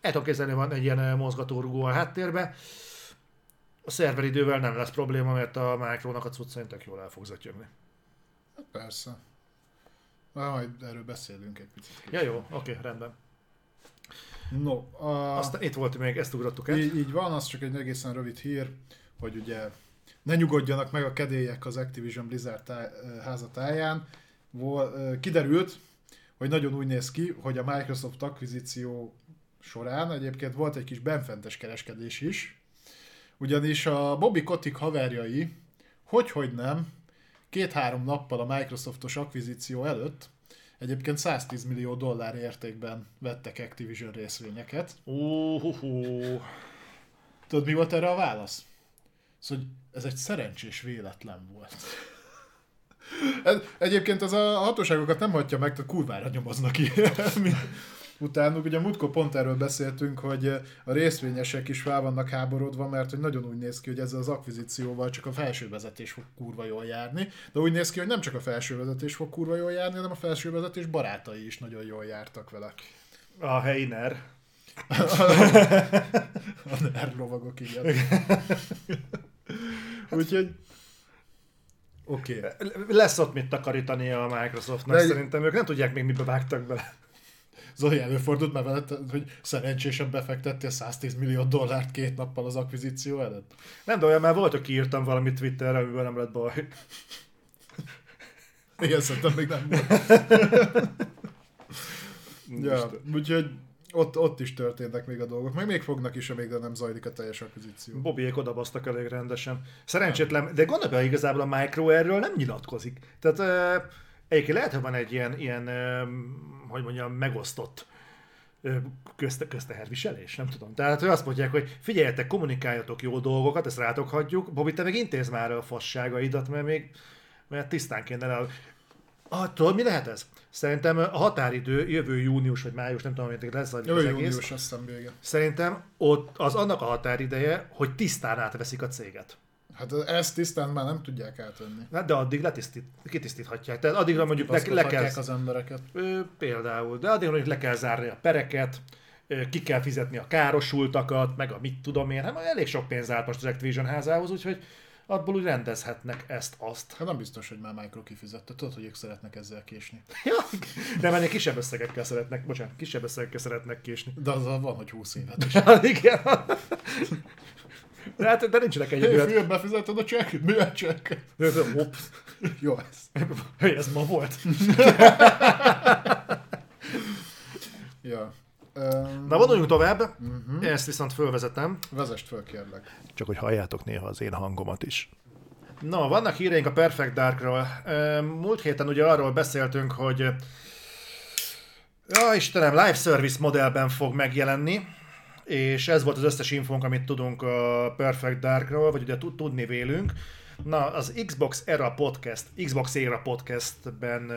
El tudom képzelni, van egy ilyen eh, mozgatórugó a háttérbe. A szerveridővel nem lesz probléma, mert a Micronak a cuccain tök jól el fog. Hát persze. Na, majd erről beszélünk egy picit. Ja jó, oké, rendben. No, a... Aztán itt volt még, ezt ugrottuk el. Így, így van, az csak egy egészen rövid hír, hogy ugye ne nyugodjanak meg a kedélyek az Activision Blizzard táj, házatáján. Vol, kiderült, hogy nagyon úgy néz ki, hogy a Microsoft akvizíció során egyébként volt egy kis benfentes kereskedés is, ugyanis a Bobby Kotick haverjai, hogy-hogy nem, két-három nappal a Microsoftos akvizíció előtt egyébként 110 millió dollár értékben vettek Activision részvényeket. Úhuhu. Tudod, mi volt erre a válasz? Szóval, hogy ez egy szerencsés véletlen volt. Ez, egyébként ez a hatóságokat nem hagyja meg, tehát kurvára nyomoznak ki. Utánuk ugye múltkor pont erről beszéltünk, hogy a részvényesek is fel vannak háborodva, mert hogy nagyon úgy néz ki, hogy ezzel az akvizícióval csak a felső vezetés fog kurva jól járni, de úgy néz ki, hogy nem csak a felső vezetés fog kurva jól járni, hanem a felső vezetés barátai is nagyon jól jártak vele. A helyi NER. A NER lovagok, igen. Úgyhogy... Oké. Okay. Lesz ott mit takarítani a Microsoftnak, De szerintem ők nem tudják még mibe vágtak bele. Zoli, előfordult már veled, hogy szerencsésen befektettél 110 millió dollárt két nappal az akvizíció előtt? Nem, de olyan már volt, hogy kiírtam valamit Twitterre, amiben nem lett baj. Igen, szerintem még nem volt. ja, úgyhogy ott, ott is történtek még a dolgok, meg még fognak is, amíg nem zajlik a teljes akvizíció. Bobiék odabasztak elég rendesen. Szerencsétlen, de gondolj igazából a Micro erről nem nyilatkozik. Tehát uh, egyébként lehet, hogy van egy ilyen, ilyen hogy mondjam, megosztott közte, közteherviselés, nem tudom. Tehát ő azt mondják, hogy figyeljetek, kommunikáljatok jó dolgokat, ezt rátok hagyjuk. Bobi, te meg intéz már a fasságaidat, mert még mert tisztán kéne el. Ah, tudod, mi lehet ez? Szerintem a határidő jövő június vagy május, nem tudom, hogy lesz az Jövő egész. június, azt hiszem vége. Szerintem ott az annak a határideje, hogy tisztán átveszik a céget. Hát ezt tisztán már nem tudják átvenni. Hát de addig letisztít, kitisztíthatják. Tehát addigra mondjuk le, le kell, az embereket. ö, például, de addigra mondjuk le kell zárni a pereket, ö, ki kell fizetni a károsultakat, meg a mit tudom én, hát elég sok pénz állt most az Activision házához, úgyhogy abból úgy rendezhetnek ezt-azt. Hát nem biztos, hogy már Micro kifizette. Tudod, hogy ők szeretnek ezzel késni. Ja, de menni kisebb összegekkel szeretnek, bocsánat, kisebb összegekkel szeretnek késni. De az van, hogy 20 évet is. Igen. De, hát, de nincsenek egyébként. fiam, befizeted a csekk? Mi a csekk? Hopp, Jó ez. Hey, ez ma volt. Ja. Um, Na, vonuljunk tovább. Uh-huh. Ezt viszont fölvezetem. Vezest föl, kérlek. Csak hogy halljátok néha az én hangomat is. No, vannak híreink a Perfect Darkról. Múlt héten ugye arról beszéltünk, hogy ja, Istenem, live service modellben fog megjelenni, és ez volt az összes infónk, amit tudunk a Perfect Darkról, vagy ugye tud- tudni vélünk. Na, az Xbox Era Podcast, Xbox Era Podcastben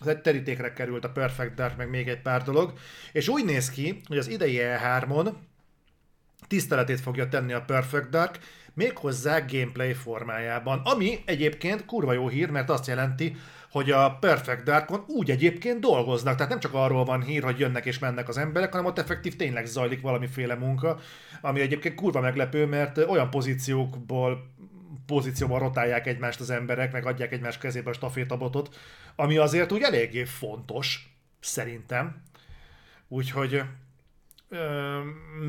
az egy terítékre került a Perfect Dark, meg még egy pár dolog, és úgy néz ki, hogy az idei E3-on tiszteletét fogja tenni a Perfect Dark, méghozzá gameplay formájában. Ami egyébként kurva jó hír, mert azt jelenti, hogy a Perfect Darkon úgy egyébként dolgoznak. Tehát nem csak arról van hír, hogy jönnek és mennek az emberek, hanem ott effektív tényleg zajlik valamiféle munka, ami egyébként kurva meglepő, mert olyan pozíciókból pozícióban rotálják egymást az emberek, meg adják egymás kezébe a stafétabotot, ami azért úgy eléggé fontos, szerintem. Úgyhogy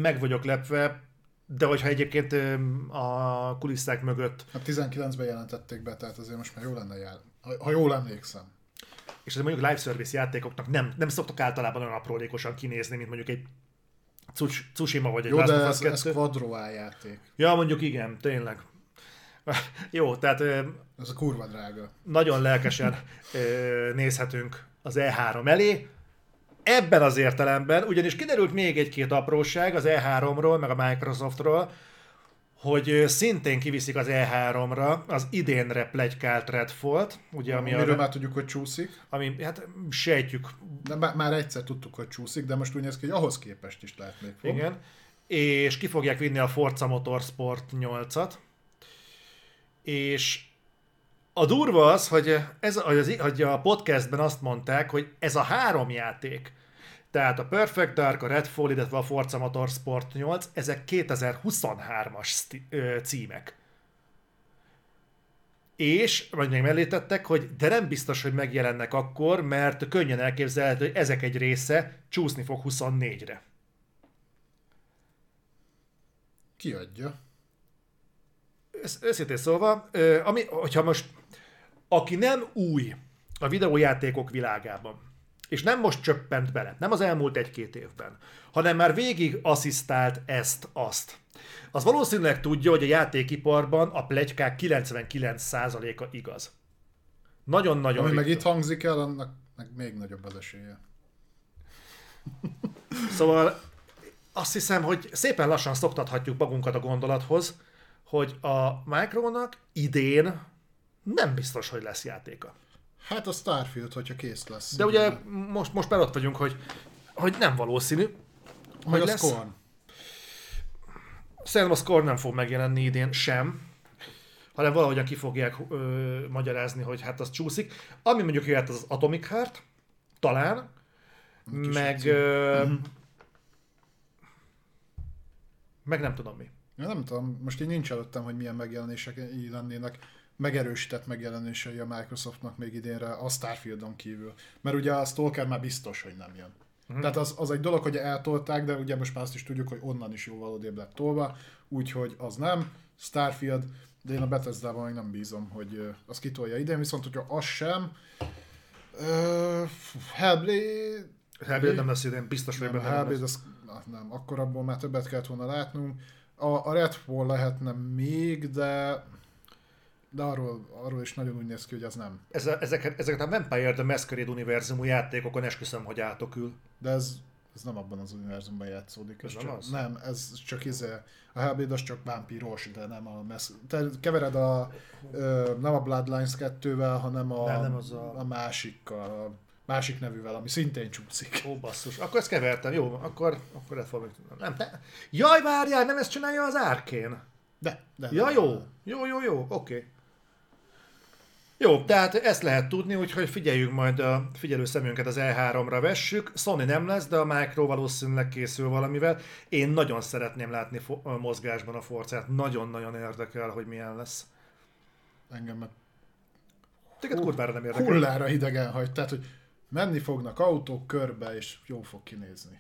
meg vagyok lepve, de hogyha egyébként a kulisszák mögött, Hát 19-ben jelentették be, tehát azért most már jó lenne jár. Ha, ha jól emlékszem. és ez mondjuk live service játékoknak nem, nem szoktak általában olyan aprólékosan kinézni, mint mondjuk egy Tsus- Tsushima vagy egy Jó, Last de ez, ez 2. quadro játék. Ja, mondjuk igen, tényleg. Jó, tehát Ez a kurva drága. nagyon lelkesen nézhetünk az E3 elé. Ebben az értelemben, ugyanis kiderült még egy-két apróság az E3-ról, meg a Microsoftról, hogy szintén kiviszik az E3-ra az idénre plegykált Redfall-t, ugye, ami, Amiről a, már tudjuk, hogy csúszik. ami hát sejtjük, De már, már egyszer tudtuk, hogy csúszik, de most úgy néz ki, hogy ahhoz képest is lehet még fog. igen, és ki fogják vinni a Forza Motorsport 8-at, és a durva az, hogy, ez, hogy, az, hogy a podcastben azt mondták, hogy ez a három játék, tehát a Perfect Dark, a Redfall, illetve a Forza Motorsport 8, ezek 2023-as szti- ö, címek. És, vagy még mellé tettek, hogy de nem biztos, hogy megjelennek akkor, mert könnyen elképzelhető, hogy ezek egy része csúszni fog 24-re. Kiadja. Őszintén szólva, ami, hogyha most, aki nem új a videójátékok világában, és nem most csöppent bele, nem az elmúlt egy-két évben, hanem már végig asszisztált ezt-azt, az valószínűleg tudja, hogy a játékiparban a plegykák 99%-a igaz. Nagyon-nagyon Ami meg itt hangzik el, annak meg még nagyobb az esélye. Szóval azt hiszem, hogy szépen lassan szoktathatjuk magunkat a gondolathoz, hogy a Micronak idén nem biztos, hogy lesz játéka. Hát a Starfield, hogyha kész lesz. De ugye most, most már ott vagyunk, hogy, hogy nem valószínű, hogy a lesz. Scorn. Szerintem a Score nem fog megjelenni idén sem, hanem valahogyan ki fogják ö, magyarázni, hogy hát az csúszik. Ami mondjuk jöhet az, az Atomic Heart, talán, Kis meg, ö, meg nem tudom mi. Ja, nem tudom, most így nincs előttem, hogy milyen megjelenések így lennének megerősített megjelenései a Microsoftnak még idénre a Starfieldon kívül. Mert ugye a Stalker már biztos, hogy nem jön. Uh-huh. Tehát az, az egy dolog, hogy eltolták, de ugye most már azt is tudjuk, hogy onnan is jóval odébb lett tolva, úgyhogy az nem. Starfield, de én a Bethesda-ban még nem bízom, hogy az kitolja idén, viszont hogyha az sem, uh, Hellblade, Hellblade nem lesz idén, biztos vagyok nem, Hellblade, az, na, nem, akkor abból már többet kellett volna látnunk. A, a Redfall lehetne még, de de arról, arról is nagyon úgy néz ki, hogy az nem. Ez ezeket, ezeket a Vampire the Masquerade univerzumú játékokon esküszöm, hogy átokül. De ez, ez nem abban az univerzumban játszódik. Ez nem csak, az? Nem, ez csak izé, a Hellblade az csak vámpíros, de nem a mesz... Te kevered a, ö, nem a Bloodlines 2-vel, hanem a, Nem, nem az a- a másikkal, a másik nevűvel, ami szintén csúszik. Ó, basszus. Akkor ezt kevertem, jó, akkor, akkor ezt fogom. Nem, te... Jaj, várjál, nem ezt csinálja az árkén. De, de. Ja, de- jó. Jó, jó, jó, oké. Okay. Jó, tehát ezt lehet tudni, úgyhogy figyeljünk majd a figyelő szemünket az E3-ra vessük. Sony nem lesz, de a Micro valószínűleg készül valamivel. Én nagyon szeretném látni a mozgásban a forcát. Nagyon-nagyon érdekel, hogy milyen lesz. Engem meg Téged kurvára nem érdekel. hullára idegen hagy. Tehát, hogy menni fognak autók körbe, és jó fog kinézni.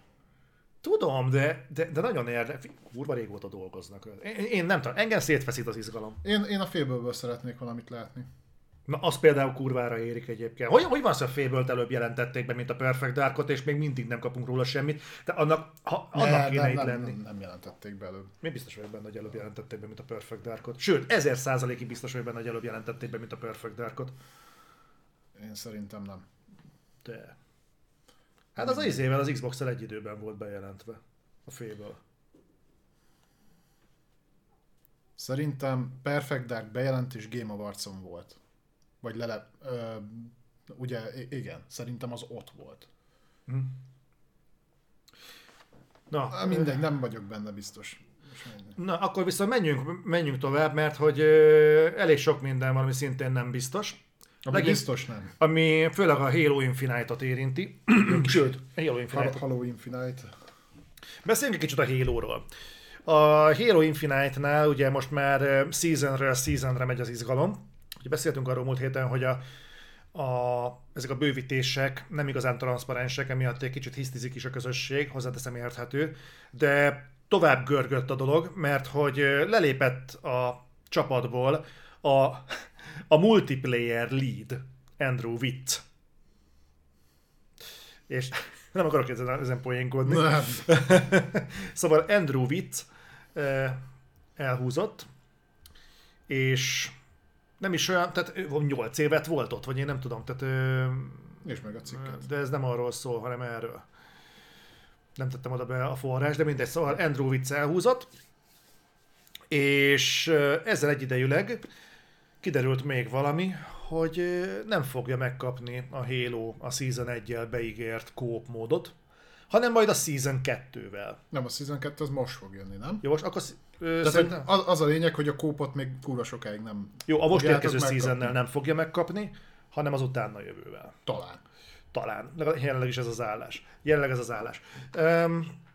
Tudom, de, de, de nagyon érdekel. Kurva régóta dolgoznak. Én, én nem tudom, engem szétfeszít az izgalom. Én, én a félből szeretnék valamit látni. Na, az például kurvára érik egyébként. Hogy, hogy van az, a fable előbb jelentették be, mint a Perfect Darkot, és még mindig nem kapunk róla semmit, de annak, ha, annak Ne, kéne nem, itt nem, lenni. nem, nem jelentették be előbb. Én biztos vagyok benne, hogy előbb jelentették be, mint a Perfect Darkot. Sőt, ezer százalékig biztos vagyok benne, hogy előbb jelentették be, mint a Perfect Darkot. Én szerintem nem. De... Hát az az izével, az Xbox-el egy időben volt bejelentve. A Fable. Szerintem Perfect Dark bejelentés Game Awards-on volt. Vagy lele... Ö, ugye, igen, szerintem az ott volt. Na, Á, Mindegy, nem vagyok benne biztos. Na, akkor viszont menjünk, menjünk tovább, mert hogy ö, elég sok minden van, ami szintén nem biztos. Ami Megint- biztos nem. Ami főleg a Halo Infinite-ot érinti. Sőt, Halo Infinite. Halo Infinite. Beszéljünk egy kicsit a Halo-ról. A Halo Infinite-nál ugye most már seasonről seasonre megy az izgalom. Ugye beszéltünk arról múlt héten, hogy a, a, ezek a bővítések nem igazán transzparensek, emiatt egy kicsit hisztizik is a közösség, hozzáteszem érthető, de tovább görgött a dolog, mert hogy lelépett a csapatból a, a multiplayer lead, Andrew Witt. És nem akarok ezen, ezen poénkodni. Nem. szóval Andrew Witt elhúzott, és nem is olyan, tehát 8 évet volt ott, vagy én nem tudom, tehát És meg a cikket. de ez nem arról szól, hanem erről. Nem tettem oda be a forrás, de mindegy, szóval Andrew Witz elhúzott, és ezzel egyidejűleg kiderült még valami, hogy nem fogja megkapni a Halo a Season 1-jel beígért kóp módot, hanem majd a Season 2-vel. Nem, a Season 2 az most fog jönni, nem? Jó, most akkor Tehát szerintem... az, az a lényeg, hogy a kópot még kurva sokáig nem Jó, a most érkező seasonnel nem fogja megkapni, hanem az utána jövővel. Talán. Talán. Jelenleg is ez az állás. Jelenleg ez az állás. Um,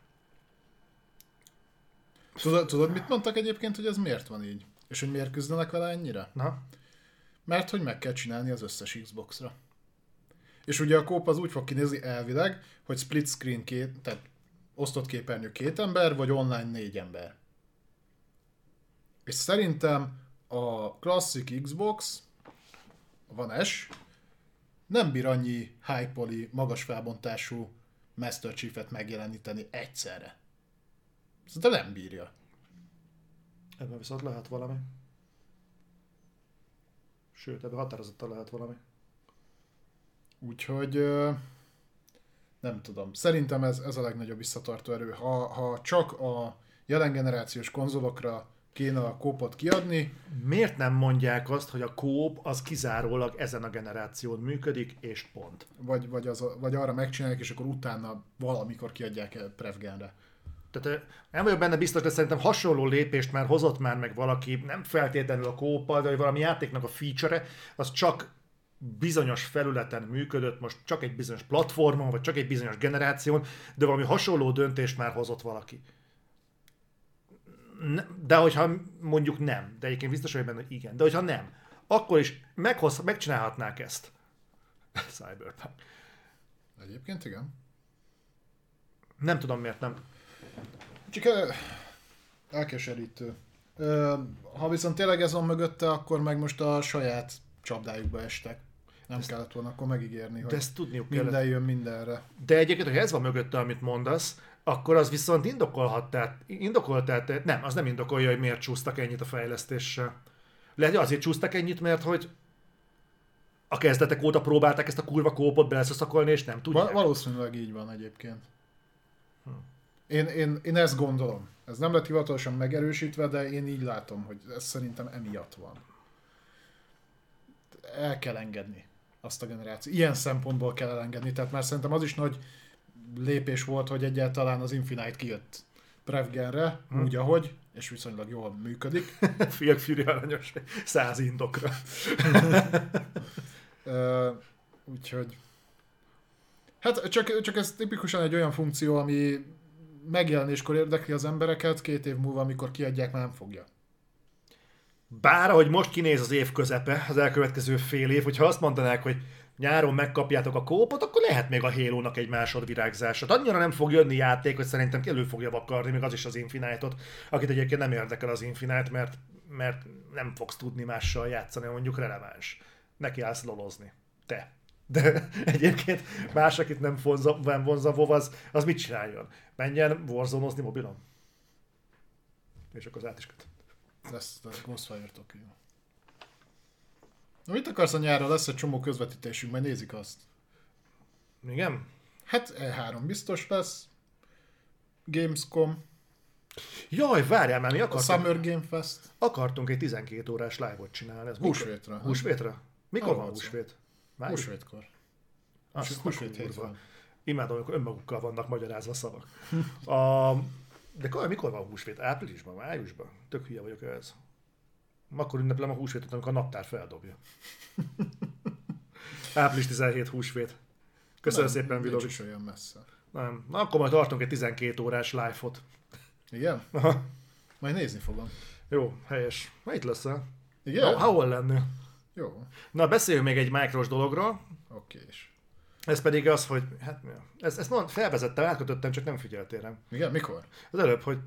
Tudod, tudod, mit mondtak egyébként, hogy ez miért van így? És hogy miért küzdenek vele ennyire? na, Mert hogy meg kell csinálni az összes Xbox-ra. És ugye a kóp az úgy fog kinézni elvileg, hogy split screen két, tehát osztott képernyő két ember, vagy online négy ember. És szerintem a klasszik Xbox, a One S, nem bír annyi high poly, magas felbontású Master Chief-et megjeleníteni egyszerre. Szerintem nem bírja. ebben viszont lehet valami. Sőt, ebben határozottan lehet valami. Úgyhogy nem tudom. Szerintem ez, ez a legnagyobb visszatartó erő. Ha, ha csak a jelen generációs konzolokra kéne a kópot kiadni, Miért nem mondják azt, hogy a kóp az kizárólag ezen a generáción működik, és pont? vagy, vagy, az vagy arra megcsinálják, és akkor utána valamikor kiadják Prevgenre. Tehát nem vagyok benne biztos, de szerintem hasonló lépést már hozott már meg valaki, nem feltétlenül a kóppal, de valami játéknak a feature az csak bizonyos felületen működött, most csak egy bizonyos platformon, vagy csak egy bizonyos generáción, de valami hasonló döntést már hozott valaki. De hogyha mondjuk nem, de egyébként biztos vagyok benne, hogy igen, de hogyha nem, akkor is meghoz, megcsinálhatnák ezt. Cyberpunk. Egyébként igen. Nem tudom miért nem. Csak elkeserítő. Ha viszont tényleg ez van mögötte, akkor meg most a saját csapdájukba estek. Nem kellett volna akkor megígérni, De hogy ezt tudniuk kellett. minden jön mindenre. De egyébként, hogyha ez van mögötte, amit mondasz, akkor az viszont indokolhat, tehát, indokolt, tehát nem, az nem indokolja, hogy miért csúsztak ennyit a fejlesztéssel. Lehet, hogy azért csúsztak ennyit, mert hogy a kezdetek óta próbálták ezt a kurva kópot beleszaszakolni, és nem tudják. Val- valószínűleg így van egyébként. Én, én, én ezt gondolom. Ez nem lett hivatalosan megerősítve, de én így látom, hogy ez szerintem emiatt van. El kell engedni azt a generációt. Ilyen szempontból kell elengedni, tehát már szerintem az is nagy lépés volt, hogy egyáltalán az Infinite kijött Prevgenre, hmm. úgy ahogy, és viszonylag jól működik. Fiak Fury aranyos, száz indokra. Ö, úgyhogy... Hát csak, csak ez tipikusan egy olyan funkció, ami megjelenéskor érdekli az embereket, két év múlva, amikor kiadják, már nem fogja. Bár, ahogy most kinéz az év közepe, az elkövetkező fél év, hogyha azt mondanák, hogy nyáron megkapjátok a kópot, akkor lehet még a halo egy másodvirágzása. Annyira nem fog jönni játék, hogy szerintem elő fogja vakarni még az is az Infinite-ot, akit egyébként nem érdekel az Infinite, mert, mert nem fogsz tudni mással játszani, mondjuk releváns. Neki állsz lolozni. Te. De egyébként más, akit nem vonza, nem vonza WoW, az, az mit csináljon? Menjen warzone mobilon? És akkor az át is köt. Lesz a Ghostfire Tokyo. Na mit akarsz a nyárra? Lesz egy csomó közvetítésünk, majd nézik azt. Igen? Hát E3 biztos lesz. Gamescom, Jaj, várjál már, mi a akartunk, Summer Game Fest. akartunk egy 12 órás live-ot csinálni. Ez mikor- Húsvétra. Húsvétra? Mikor van Harmadszor. húsvét? Május? Húsvétkor. Azt a Húsvét hétfőn. Imádom, amikor önmagukkal vannak magyarázva szavak. A, de mikor, mikor van húsvét? Áprilisban, májusban? Tök hülye vagyok ez. Akkor ünneplem a húsvétot, amikor a naptár feldobja. Április 17 húsvét. Köszönöm Nem, szépen, nincs Vidovics. is olyan messze. Nem. Na, akkor majd tartunk egy 12 órás live-ot. Igen? Aha. Majd nézni fogom. Jó, helyes. Ma itt leszel? Igen? Ha, hol lennél? Jó. Na, beszéljünk még egy mikros dologról. Oké. és- Ez pedig az, hogy, hát ezt, ezt mond, felvezettem, átkötöttem, csak nem figyeltél rám. Igen, mikor? Az előbb, hogy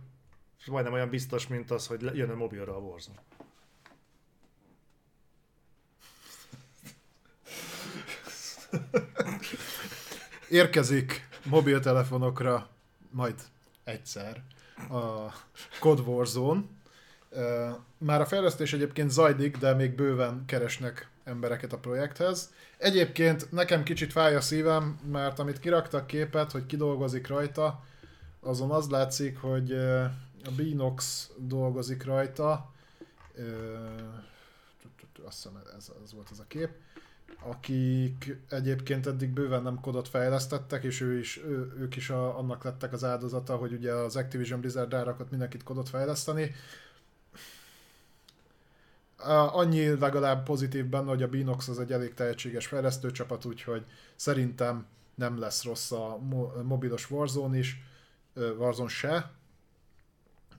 majdnem olyan biztos, mint az, hogy jön a mobilra a Warzone. Érkezik mobiltelefonokra majd egyszer a Code Warzone, Már a fejlesztés egyébként zajlik, de még bőven keresnek embereket a projekthez. Egyébként nekem kicsit fáj a szívem, mert amit kiraktak képet, hogy kidolgozik rajta, azon az látszik, hogy a Binox dolgozik rajta. Azt hiszem ez, ez volt ez a kép akik egyébként eddig bőven nem kodot fejlesztettek, és ő is, ő, ők is a, annak lettek az áldozata, hogy ugye az Activision Blizzard rárakott mindenkit kodot fejleszteni. Annyi legalább pozitív benne, hogy a Binox az egy elég tehetséges fejlesztőcsapat, úgyhogy szerintem nem lesz rossz a mobilos Warzone is, Warzone se.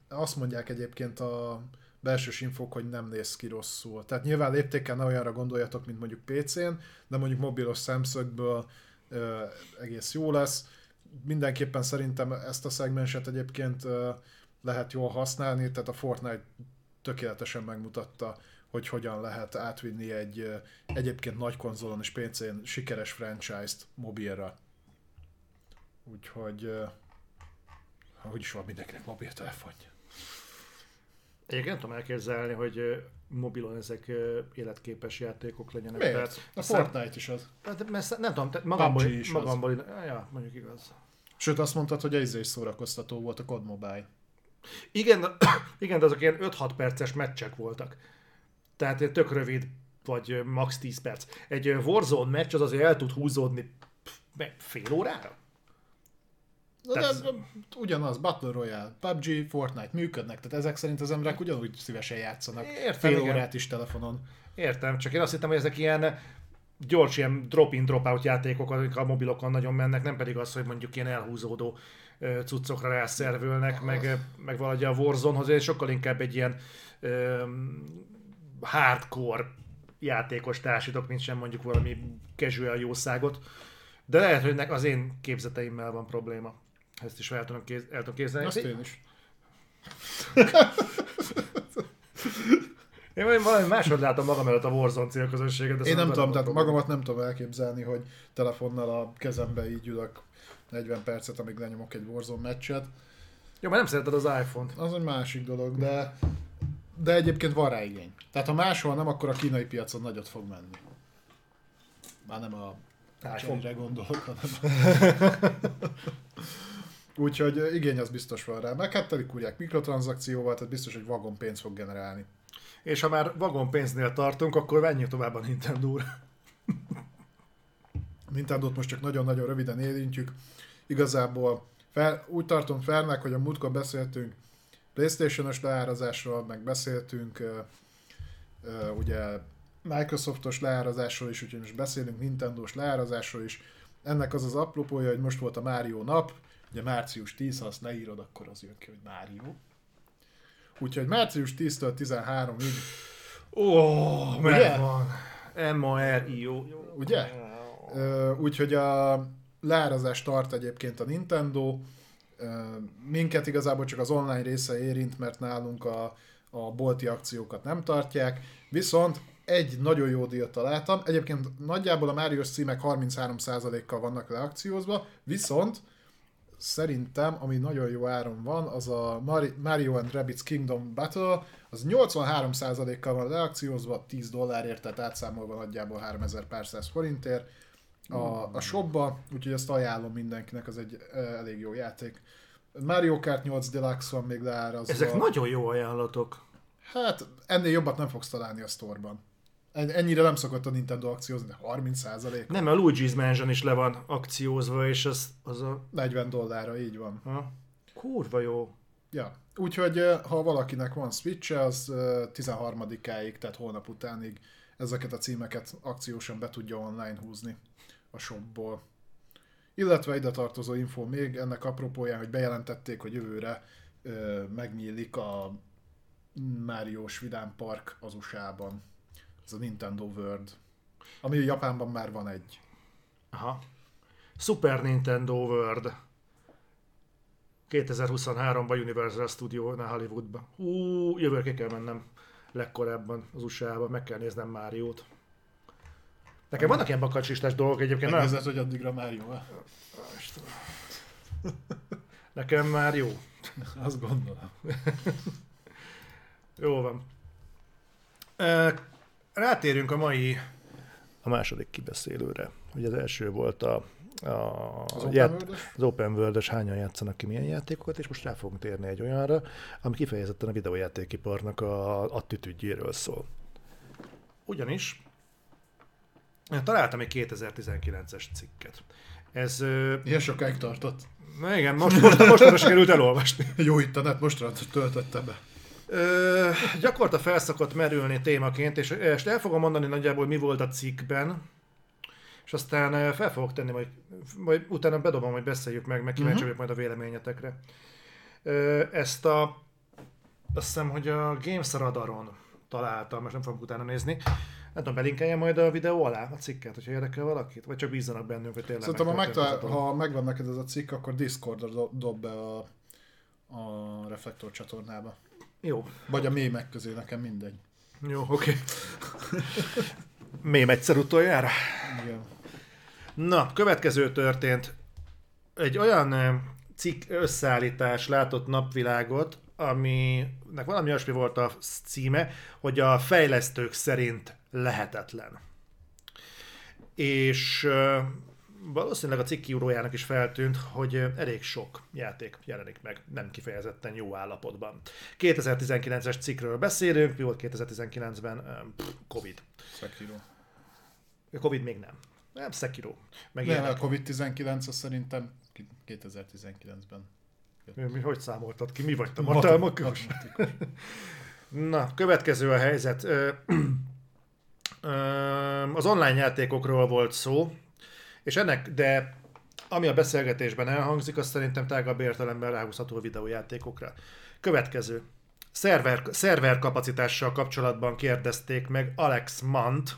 Azt mondják egyébként a belsős infók, hogy nem néz ki rosszul. Tehát nyilván léptékkel ne olyanra gondoljatok, mint mondjuk PC-n, de mondjuk mobilos szemszögből ö, egész jó lesz. Mindenképpen szerintem ezt a szegmenset egyébként ö, lehet jól használni, tehát a Fortnite tökéletesen megmutatta, hogy hogyan lehet átvinni egy egyébként nagy konzolon és PC-n sikeres franchise-t mobilra. Úgyhogy, hogy is van mindenkinek mobiltelefonja. Egyébként nem tudom elképzelni, hogy mobilon ezek életképes játékok legyenek. Miért? Tehát, a Fortnite is az. Hát, mert nem tudom, magamból, is magamból, az. ja, mondjuk igaz. Sőt, azt mondtad, hogy ez is szórakoztató volt a COD Mobile. Igen, igen, de azok ilyen 5-6 perces meccsek voltak. Tehát tök rövid, vagy max 10 perc. Egy Warzone meccs az azért el tud húzódni fél órára? Tehát... De, ugyanaz, Battle Royale, PUBG, Fortnite működnek, tehát ezek szerint az emberek ugyanúgy szívesen játszanak. Értem, fél igen. órát is telefonon. Értem, csak én azt hittem, hogy ezek ilyen gyors, ilyen drop-in, drop-out játékok, amik a mobilokon nagyon mennek, nem pedig az, hogy mondjuk ilyen elhúzódó cuccokra rászervülnek, meg, meg valahogy a Warzonehoz, sokkal inkább egy ilyen hardcore játékos társítok, mint sem mondjuk valami casual jószágot. De lehet, hogy az én képzeteimmel van probléma. Ezt is el tudom, kéz, el tudom képzelni. Azt én is. Én valami máshogy látom magam előtt a Warzone célközönséget. Én nem tudom, tehát magamat nem tudom elképzelni, hogy telefonnal a kezembe így ülök 40 percet, amíg lenyomok egy Warzone meccset. Jó, mert nem szereted az iPhone-t. Az egy másik dolog, de, de egyébként van rá igény. Tehát ha máshol nem, akkor a kínai piacon nagyot fog menni. Már nem a iPhone-re gondolok, hanem... Úgyhogy igény az biztos van rá. Meg hát teli kurják mikrotranszakcióval, tehát biztos, hogy vagon pénzt fog generálni. És ha már vagon pénznél tartunk, akkor menjünk tovább a Nintendo-ra. Nintendo-t most csak nagyon-nagyon röviden érintjük. Igazából fel, úgy tartom felnek, hogy a múltkor beszéltünk Playstation-os leárazásról, meg beszéltünk uh, ugye Microsoftos leárazásról is, úgyhogy most beszélünk Nintendo-s leárazásról is. Ennek az az apropója, hogy most volt a Mario nap, Ugye március 10, ha azt leírod, akkor az jön ki, hogy Mário. Úgyhogy március 10-től 13-ig. Ó, oh, meg van. M-A-R-I-O. Ugye? Úgyhogy a leárazás tart egyébként a Nintendo. Minket igazából csak az online része érint, mert nálunk a, a bolti akciókat nem tartják. Viszont egy nagyon jó díjat találtam. Egyébként nagyjából a Mario címek 33%-kal vannak leakciózva, viszont szerintem, ami nagyon jó áron van, az a Mario and Rabbids Kingdom Battle, az 83%-kal van leakciózva, 10 dollárért, tehát átszámolva nagyjából 3000 pár száz forintért a, a shopba, úgyhogy ezt ajánlom mindenkinek, az egy elég jó játék. Mario Kart 8 Deluxe van még leárazva. Ezek nagyon jó ajánlatok. Hát ennél jobbat nem fogsz találni a sztorban. Ennyire nem szokott a Nintendo akciózni, de 30 százalék. Nem, a Luigi's Mansion is le van akciózva, és az, az a... 40 dollárra, így van. Ha? Kurva jó. Ja, úgyhogy ha valakinek van switch az 13-áig, tehát holnap utánig ezeket a címeket akciósan be tudja online húzni a shopból. Illetve ide tartozó info még ennek apropóján, hogy bejelentették, hogy jövőre ö, megnyílik a Máriós Vidám Park az USA-ban. Ez a Nintendo World. Ami Japánban már van egy. Aha. Super Nintendo World. 2023-ban Universal Studio-nál Hollywoodban. Hú, jövőre ki kell mennem legkorábban az USA-ba, meg kell néznem Máriót. Nekem vannak ilyen bakacsistás dolgok egyébként. Megnézed, hogy addigra már jó Nekem már jó. Azt gondolom. Jó van. Rátérünk a mai a második kibeszélőre. Ugye az első volt a, a Az open ját- world az open world hányan játszanak ki milyen játékokat, és most rá fogunk térni egy olyanra, ami kifejezetten a videójátékiparnak a attitűdjéről szól. Ugyanis találtam egy 2019-es cikket. Ez, Ilyen sokáig tartott. na igen, most, most, most sikerült elolvasni. Jó internet, most töltötte be. Ö, gyakorta felszokott merülni témaként, és, és el fogom mondani nagyjából mi volt a cikkben, és aztán fel fogok tenni, majd, majd utána bedobom, hogy beszéljük meg, meg kíváncsi vagyok majd a véleményetekre. Ö, ezt a, azt hiszem, hogy a Games Radaron találtam, most nem fogok utána nézni. Nem tudom, belinkeljem majd a videó alá a cikket, hogyha érdekel valakit? Vagy csak bízzanak bennünk, hogy tényleg Szerintem, ha, megtalál, ha megvan neked ez a cikk, akkor Discordra do- dob be a, a Reflektor csatornába. Jó, Vagy a mémek közé, nekem mindegy. jó, oké. Mém egyszer utoljára? Igen. Na, következő történt. Egy olyan cikk összeállítás látott napvilágot, aminek valami olyasmi volt a címe, hogy a fejlesztők szerint lehetetlen. És valószínűleg a cikk írójának is feltűnt, hogy elég sok játék jelenik meg, nem kifejezetten jó állapotban. 2019-es cikkről beszélünk, mi volt 2019-ben? Ö, pff, Covid. Sekiro. Covid még nem. Nem, Sekiro. Meg Nem, a Covid-19 az szerintem ki- 2019-ben. Mi, mi, hogy számoltad ki? Mi vagy te? Matem- Matematikus? matematikus. Na, következő a helyzet. Az online játékokról volt szó, és ennek, de ami a beszélgetésben elhangzik, az szerintem tágabb értelemben ráhúzható a videójátékokra. Következő. Szerver, szerver kapacitással kapcsolatban kérdezték meg Alex Mant,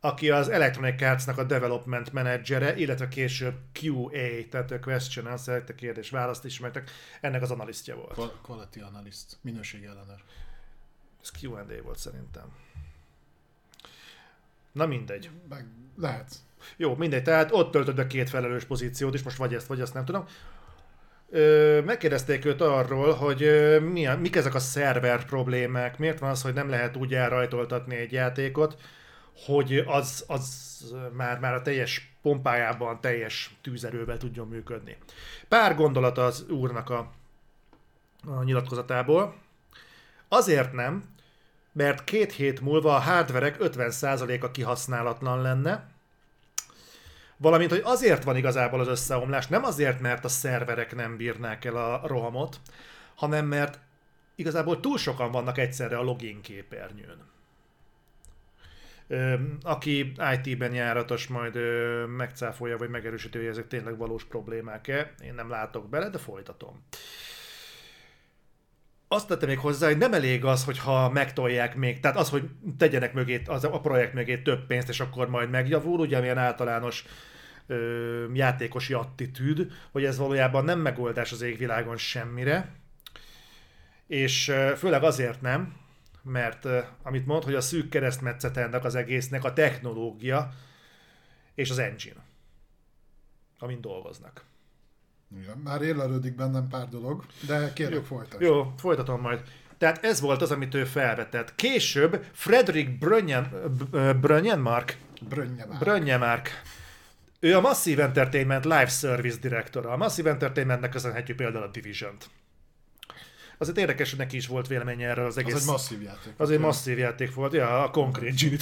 aki az Electronic Arts-nak a development menedzsere, illetve később QA, tehát a question answer, a kérdés választ ismertek, ennek az analisztja volt. Qual- Quality Analyst, minőségi ellenőr. Ez Q&A volt szerintem. Na mindegy. Meg lehet. Jó, mindegy, tehát ott töltöd be két felelős pozíciót is, most vagy ezt, vagy azt nem tudom. Ö, megkérdezték őt arról, hogy ö, mi a, mik ezek a szerver problémák, miért van az, hogy nem lehet úgy elrajtoltatni egy játékot, hogy az, az már, már a teljes pompájában, teljes tűzerővel tudjon működni. Pár gondolat az úrnak a, a nyilatkozatából. Azért nem, mert két hét múlva a hardverek 50%-a kihasználatlan lenne, valamint, hogy azért van igazából az összeomlás, nem azért, mert a szerverek nem bírnák el a rohamot, hanem mert igazából túl sokan vannak egyszerre a login képernyőn. Aki IT-ben járatos, majd ö, megcáfolja, vagy megerősíti, hogy ezek tényleg valós problémák-e. Én nem látok bele, de folytatom. Azt tettem még hozzá, hogy nem elég az, hogyha megtolják még, tehát az, hogy tegyenek mögé, az a projekt mögé több pénzt, és akkor majd megjavul, ugye milyen általános ö, játékosi attitűd, hogy ez valójában nem megoldás az égvilágon semmire, és ö, főleg azért nem, mert ö, amit mond, hogy a szűk keresztmetszete ennek az egésznek a technológia és az engine, amin dolgoznak. Igen, már élelődik bennem pár dolog, de kérlek folytasd. Jó, folytatom majd. Tehát ez volt az, amit ő felvetett. Később Frederick Brönyen, Brönyenmark, Brönnye már. Brönyemark, ő a Massive Entertainment Live Service direktora. A Massive Entertainmentnek köszönhetjük például a Division-t. Azért érdekes, hogy neki is volt véleménye erről az az egész... egy masszív játék. az egy masszív játék volt, ja, a konkrét Gini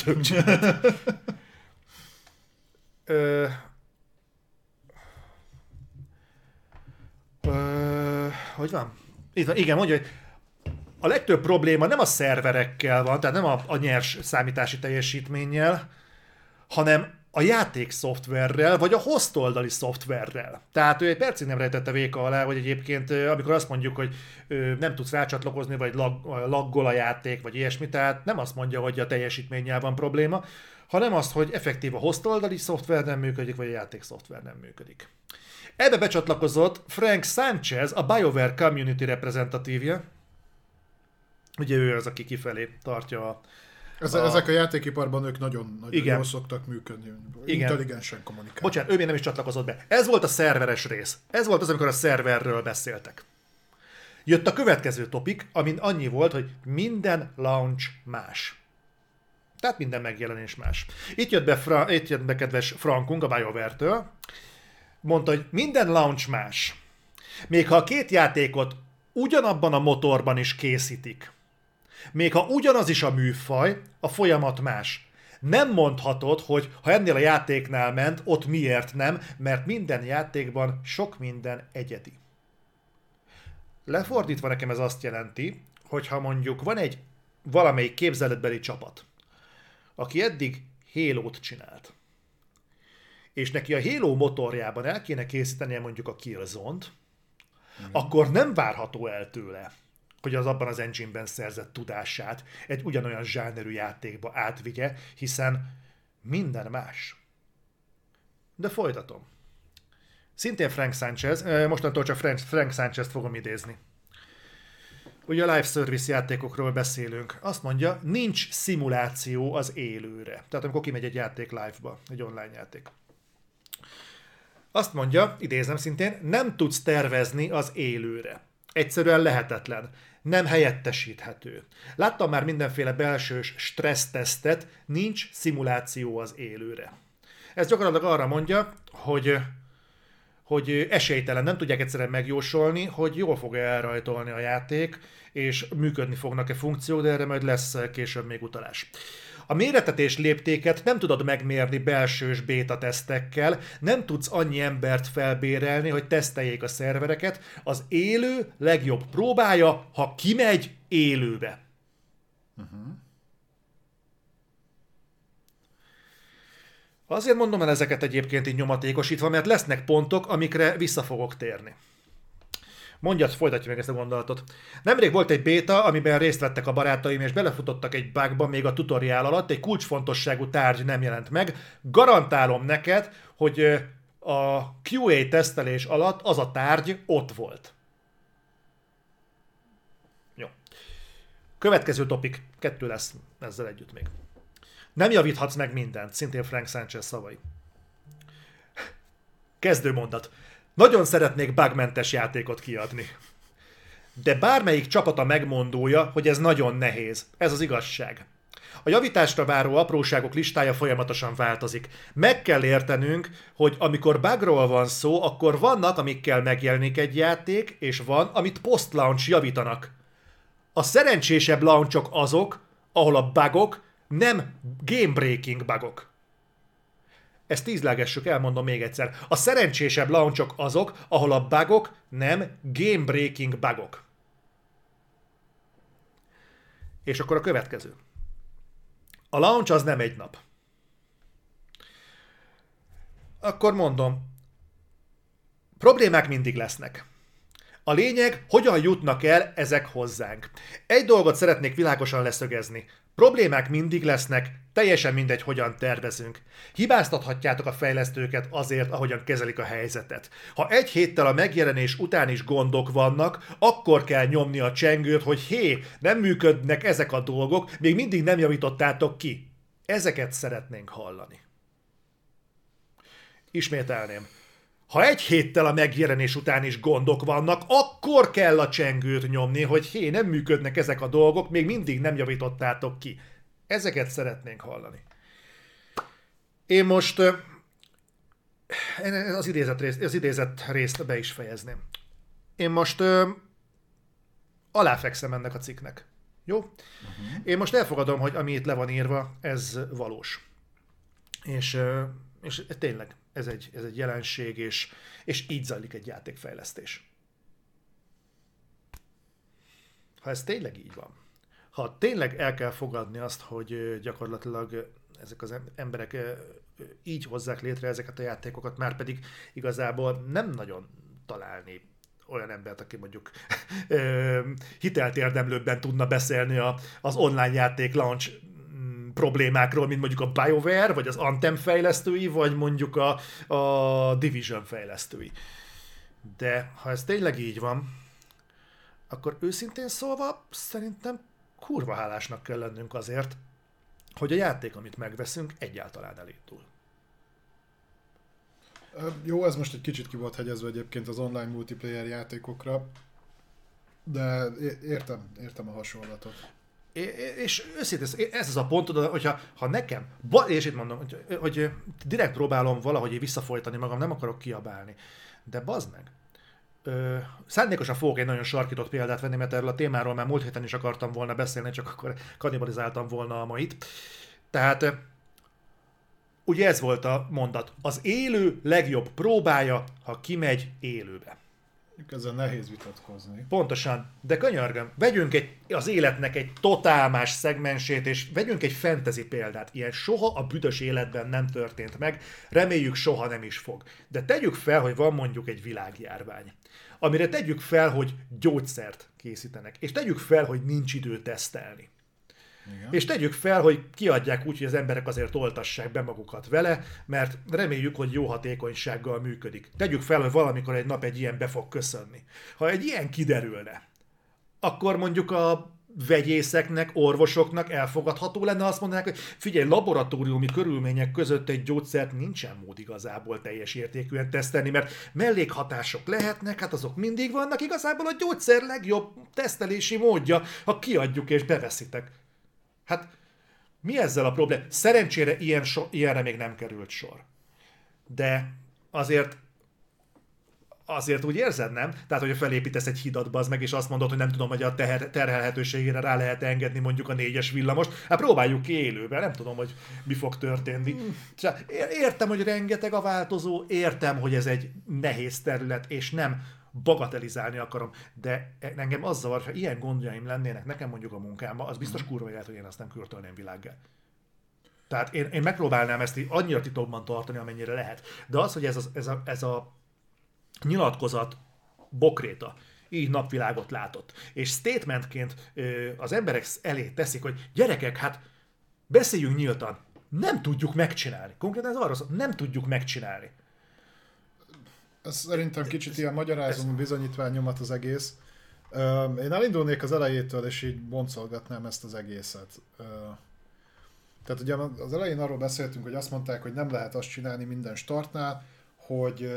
Hogy van? Itt van, igen, mondja, hogy a legtöbb probléma nem a szerverekkel van, tehát nem a, a nyers számítási teljesítménnyel, hanem a játék szoftverrel, vagy a host oldali szoftverrel. Tehát ő egy percig nem rejtette véka alá, hogy egyébként, amikor azt mondjuk, hogy nem tudsz rácsatlakozni, vagy lag, laggol a játék, vagy ilyesmi, tehát nem azt mondja, hogy a teljesítménnyel van probléma, hanem azt, hogy effektív a host oldali szoftver nem működik, vagy a játék szoftver nem működik. Ebbe becsatlakozott Frank Sanchez, a BioWare community reprezentatívja. Ugye ő az, aki kifelé tartja a... Ez, a- Ezek a játékiparban ők nagyon, nagyon Igen. jól szoktak működni. Igen. Intelligensen kommunikálni. Bocsánat, ő még nem is csatlakozott be. Ez volt a szerveres rész. Ez volt az, amikor a szerverről beszéltek. Jött a következő topik, amin annyi volt, hogy minden launch más. Tehát minden megjelenés más. Itt jött be, Fra- itt jött be kedves Frankunk a BioWare-től, mondta, hogy minden launch más. Még ha a két játékot ugyanabban a motorban is készítik, még ha ugyanaz is a műfaj, a folyamat más. Nem mondhatod, hogy ha ennél a játéknál ment, ott miért nem, mert minden játékban sok minden egyedi. Lefordítva nekem ez azt jelenti, hogy ha mondjuk van egy valamelyik képzeletbeli csapat, aki eddig Halo-t csinált, és neki a Halo motorjában el kéne készítenie mondjuk a Killzone-t, mm. akkor nem várható el tőle, hogy az abban az engine-ben szerzett tudását egy ugyanolyan zsánerű játékba átvigye, hiszen minden más. De folytatom. Szintén Frank Sanchez, mostantól csak Frank, Frank Sanchez fogom idézni. Ugye a live service játékokról beszélünk. Azt mondja, nincs szimuláció az élőre. Tehát amikor kimegy egy játék live-ba, egy online játék. Azt mondja, idézem szintén, nem tudsz tervezni az élőre. Egyszerűen lehetetlen. Nem helyettesíthető. Láttam már mindenféle belsős stressztesztet, nincs szimuláció az élőre. Ez gyakorlatilag arra mondja, hogy hogy esélytelen, nem tudják egyszerűen megjósolni, hogy jól fog-e elrajtolni a játék, és működni fognak-e funkciók, de erre majd lesz később még utalás. A méretetés léptéket nem tudod megmérni belsős beta tesztekkel, nem tudsz annyi embert felbérelni, hogy teszteljék a szervereket. Az élő legjobb próbája, ha kimegy élőbe. Uh-huh. Azért mondom el ezeket egyébként így nyomatékosítva, mert lesznek pontok, amikre vissza fogok térni. Mondjad, folytatja meg ezt a gondolatot. Nemrég volt egy béta, amiben részt vettek a barátaim, és belefutottak egy bugba még a tutoriál alatt, egy kulcsfontosságú tárgy nem jelent meg. Garantálom neked, hogy a QA tesztelés alatt az a tárgy ott volt. Jó. Következő topik, kettő lesz ezzel együtt még. Nem javíthatsz meg mindent, szintén Frank Sanchez szavai. Kezdő mondat. Nagyon szeretnék bugmentes játékot kiadni. De bármelyik csapata megmondója, hogy ez nagyon nehéz. Ez az igazság. A javításra váró apróságok listája folyamatosan változik. Meg kell értenünk, hogy amikor bugról van szó, akkor vannak, amikkel megjelenik egy játék, és van, amit post-launch javítanak. A szerencsésebb launchok azok, ahol a bugok nem game-breaking bugok. Ezt tízlegessük, elmondom még egyszer. A szerencsésebb launchok azok, ahol a bugok nem game-breaking bugok. És akkor a következő. A launch az nem egy nap. Akkor mondom, problémák mindig lesznek. A lényeg, hogyan jutnak el ezek hozzánk. Egy dolgot szeretnék világosan leszögezni. Problémák mindig lesznek, teljesen mindegy, hogyan tervezünk. Hibáztathatjátok a fejlesztőket azért, ahogyan kezelik a helyzetet. Ha egy héttel a megjelenés után is gondok vannak, akkor kell nyomni a csengőt, hogy hé, nem működnek ezek a dolgok, még mindig nem javítottátok ki. Ezeket szeretnénk hallani. Ismételném. Ha egy héttel a megjelenés után is gondok vannak, akkor kell a csengőt nyomni, hogy hé, nem működnek ezek a dolgok, még mindig nem javítottátok ki. Ezeket szeretnénk hallani. Én most az idézet részt, az idézet részt be is fejezném. Én most ö, aláfekszem ennek a cikknek. Jó? Uh-huh. Én most elfogadom, hogy ami itt le van írva, ez valós. És, és tényleg, ez egy, ez egy jelenség, és, és így zajlik egy játékfejlesztés. Ha ez tényleg így van, ha tényleg el kell fogadni azt, hogy gyakorlatilag ezek az emberek így hozzák létre ezeket a játékokat, már pedig igazából nem nagyon találni olyan embert, aki mondjuk hitelt érdemlőbben tudna beszélni a, az online játék launch problémákról, mint mondjuk a BioWare, vagy az Anthem fejlesztői, vagy mondjuk a, a Division fejlesztői. De ha ez tényleg így van, akkor őszintén szólva szerintem kurva hálásnak kell lennünk azért, hogy a játék, amit megveszünk, egyáltalán elindul. Jó, ez most egy kicsit ki volt hegyezve egyébként az online multiplayer játékokra. De értem, értem a hasonlatot. És őszintén, ez az a pont, hogyha ha nekem, és itt mondom, hogy, hogy direkt próbálom valahogy visszafolytani magam, nem akarok kiabálni, de bazd meg, Ö, szándékosan fogok egy nagyon sarkított példát venni, mert erről a témáról már múlt héten is akartam volna beszélni, csak akkor kannibalizáltam volna a mait. Tehát ugye ez volt a mondat. Az élő legjobb próbája, ha kimegy élőbe. Ezzel nehéz vitatkozni. Pontosan, de könyörgöm, vegyünk egy, az életnek egy totál más szegmensét, és vegyünk egy fantasy példát. Ilyen soha a büdös életben nem történt meg, reméljük soha nem is fog. De tegyük fel, hogy van mondjuk egy világjárvány, amire tegyük fel, hogy gyógyszert készítenek, és tegyük fel, hogy nincs idő tesztelni. Igen. És tegyük fel, hogy kiadják úgy, hogy az emberek azért oltassák be magukat vele, mert reméljük, hogy jó hatékonysággal működik. Tegyük fel, hogy valamikor egy nap egy ilyen be fog köszönni. Ha egy ilyen kiderülne, akkor mondjuk a vegyészeknek, orvosoknak elfogadható lenne azt mondanák, hogy figyelj, laboratóriumi körülmények között egy gyógyszert nincsen mód igazából teljes értékűen tesztelni, mert mellékhatások lehetnek, hát azok mindig vannak, igazából a gyógyszer legjobb tesztelési módja, ha kiadjuk és beveszitek. Hát mi ezzel a probléma? Szerencsére ilyen so, ilyenre még nem került sor. De azért azért úgy érzed, nem? Tehát, hogy felépítesz egy hidat, az meg, és azt mondod, hogy nem tudom, hogy a teher, terhelhetőségére rá lehet engedni mondjuk a négyes villamost. Hát próbáljuk ki élőben, nem tudom, hogy mi fog történni. Értem, hogy rengeteg a változó, értem, hogy ez egy nehéz terület, és nem bagatelizálni akarom, de engem az zavar, ha ilyen gondjaim lennének nekem mondjuk a munkámban, az biztos mhm. kurva élet, hogy én azt nem kürtölném világgá. Tehát én, én megpróbálnám ezt így annyira titokban tartani, amennyire lehet. De az, hogy ez a, ez a, ez a nyilatkozat bokréta, így napvilágot látott. És statementként az emberek elé teszik, hogy gyerekek, hát beszéljünk nyíltan, nem tudjuk megcsinálni. Konkrétan ez arra szól, nem tudjuk megcsinálni. Ez szerintem kicsit ilyen magyarázom bizonyítványomat az egész. Én elindulnék az elejétől, és így boncolgatnám ezt az egészet. Tehát ugye az elején arról beszéltünk, hogy azt mondták, hogy nem lehet azt csinálni minden startnál, hogy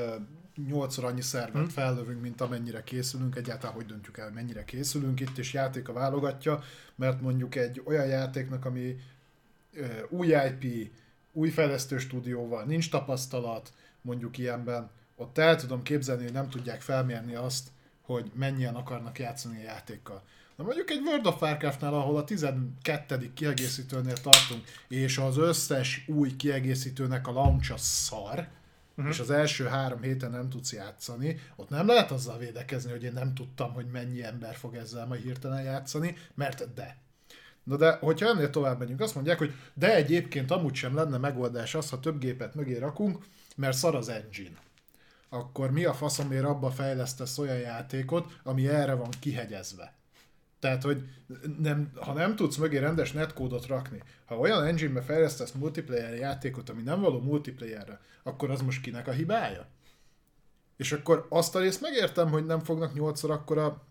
nyolcszor annyi szervet hmm. fellövünk, mint amennyire készülünk, egyáltalán hogy döntjük el, mennyire készülünk itt, és játék a válogatja, mert mondjuk egy olyan játéknak, ami új IP, új fejlesztő stúdióval, nincs tapasztalat, mondjuk ilyenben, ott el tudom képzelni, hogy nem tudják felmérni azt, hogy mennyien akarnak játszani a játékkal. Na mondjuk egy World of Warcraftnál, ahol a 12. kiegészítőnél tartunk, és az összes új kiegészítőnek a launch a szar, uh-huh. és az első három héten nem tudsz játszani, ott nem lehet azzal védekezni, hogy én nem tudtam, hogy mennyi ember fog ezzel majd hirtelen játszani, mert de. Na de, hogyha ennél tovább megyünk, azt mondják, hogy de egyébként amúgy sem lenne megoldás az, ha több gépet mögé rakunk, mert szar az engine akkor mi a faszomért abba fejlesztesz olyan játékot, ami erre van kihegyezve. Tehát, hogy nem, ha nem tudsz mögé rendes netkódot rakni, ha olyan engine-be fejlesztesz multiplayer játékot, ami nem való multiplayerre, akkor az most kinek a hibája? És akkor azt a részt megértem, hogy nem fognak nyolcszor akkora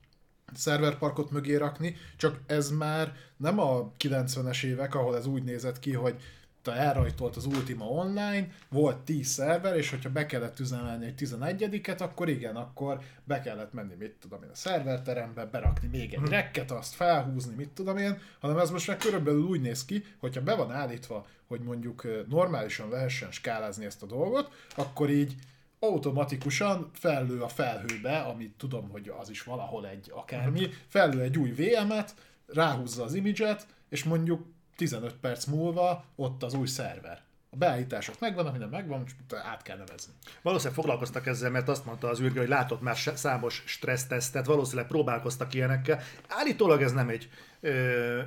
szerverparkot mögé rakni, csak ez már nem a 90-es évek, ahol ez úgy nézett ki, hogy elrajtolt az Ultima Online, volt 10 szerver, és hogyha be kellett üzemelni egy 11-et, akkor igen, akkor be kellett menni, mit tudom én, a szerverterembe, berakni még egy hm. rekket, azt felhúzni, mit tudom én, hanem ez most már körülbelül úgy néz ki, hogyha be van állítva, hogy mondjuk normálisan lehessen skálázni ezt a dolgot, akkor így automatikusan fellő a felhőbe, amit tudom, hogy az is valahol egy akármi, hm. fellő egy új VM-et, ráhúzza az imidzset, és mondjuk 15 perc múlva ott az új szerver. A beállítások megvannak, minden megvan, és át kell nevezni. Valószínűleg foglalkoztak ezzel, mert azt mondta az űrge, hogy látott már számos stressztesztet, valószínűleg próbálkoztak ilyenekkel. Állítólag ez nem egy ö,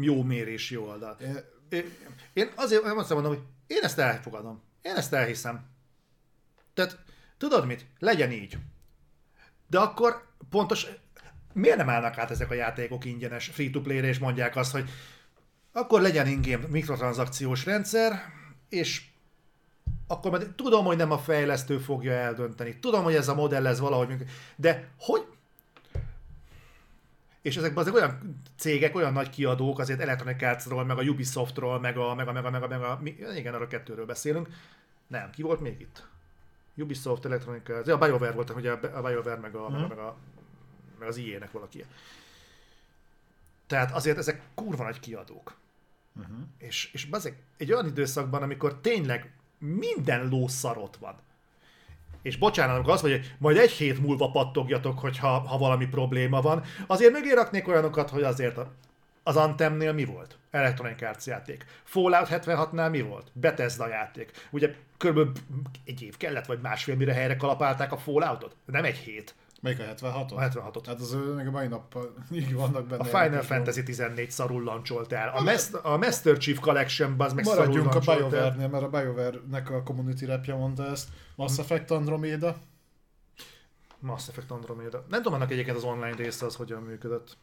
jó mérési oldal. É. Én azért azt mondom, hogy én ezt elfogadom. Én ezt elhiszem. Tehát tudod mit? Legyen így. De akkor pontos, miért nem állnak át ezek a játékok ingyenes free-to-play-re, és mondják azt, hogy akkor legyen ingame mikrotranszakciós rendszer, és akkor majd tudom, hogy nem a fejlesztő fogja eldönteni. Tudom, hogy ez a modell ez valahogy de hogy és ezek azért olyan cégek, olyan nagy kiadók, azért Electronic Arts-ról, meg a Ubisoftról, meg a, meg a, meg a, meg a, meg a, igen, arra kettőről beszélünk. Nem, ki volt még itt? Ubisoft, Electronic Arts, ja, a BioWare volt, ugye a BioWare, meg a, mm. meg a, meg a meg az IE-nek valaki. Tehát azért ezek kurva nagy kiadók. Uh-huh. És, és bazeg, egy olyan időszakban, amikor tényleg minden ló szarot van. És bocsánat, amikor mondja, hogy majd egy hét múlva pattogjatok, hogyha ha valami probléma van, azért mögé raknék olyanokat, hogy azért a, az Antemnél mi volt? Electronic Arts játék. Fallout 76-nál mi volt? Bethesda játék. Ugye körülbelül egy év kellett, vagy másfél, mire helyre kalapálták a Falloutot? Nem egy hét. Melyik a 76 A 76-ot. Hát az még a mai nap így vannak benne. A Final Fantasy 14 szarul lancsolt el. A, Mas- a Master Chief Collection az meg Maradjunk a. BioWare-nél, mert a BioWare-nek a community repje mondta ezt. Mass Effect Andromeda. Mass Effect Andromeda. Nem tudom annak egyébként az online része az hogyan működött.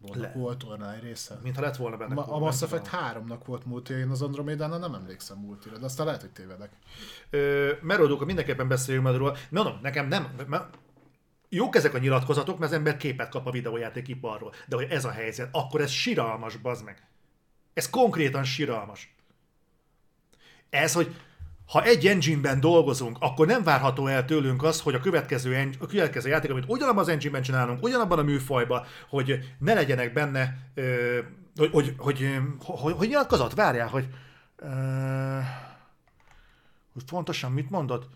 Volt, volt online része. Mintha lett volna benne. Ma, a Mass Effect tudom. 3-nak volt multi, én az Andromedánál nem emlékszem multira, de aztán lehet, hogy tévedek. Merodóka mindenképpen beszéljünk majd róla. Mondom, nekem nem... Jók ezek a nyilatkozatok, mert az ember képet kap a videójátékiparról. De hogy ez a helyzet, akkor ez siralmas, bazd meg. Ez konkrétan siralmas. Ez, hogy ha egy engine-ben dolgozunk, akkor nem várható el tőlünk az, hogy a következő, a következő játék, amit ugyanabban az engine-ben csinálunk, ugyanabban a műfajban, hogy ne legyenek benne, ö, hogy, hogy, hogy, hogy, hogy nyilatkozott? Várjál, hogy, ö, hogy pontosan mit mondott?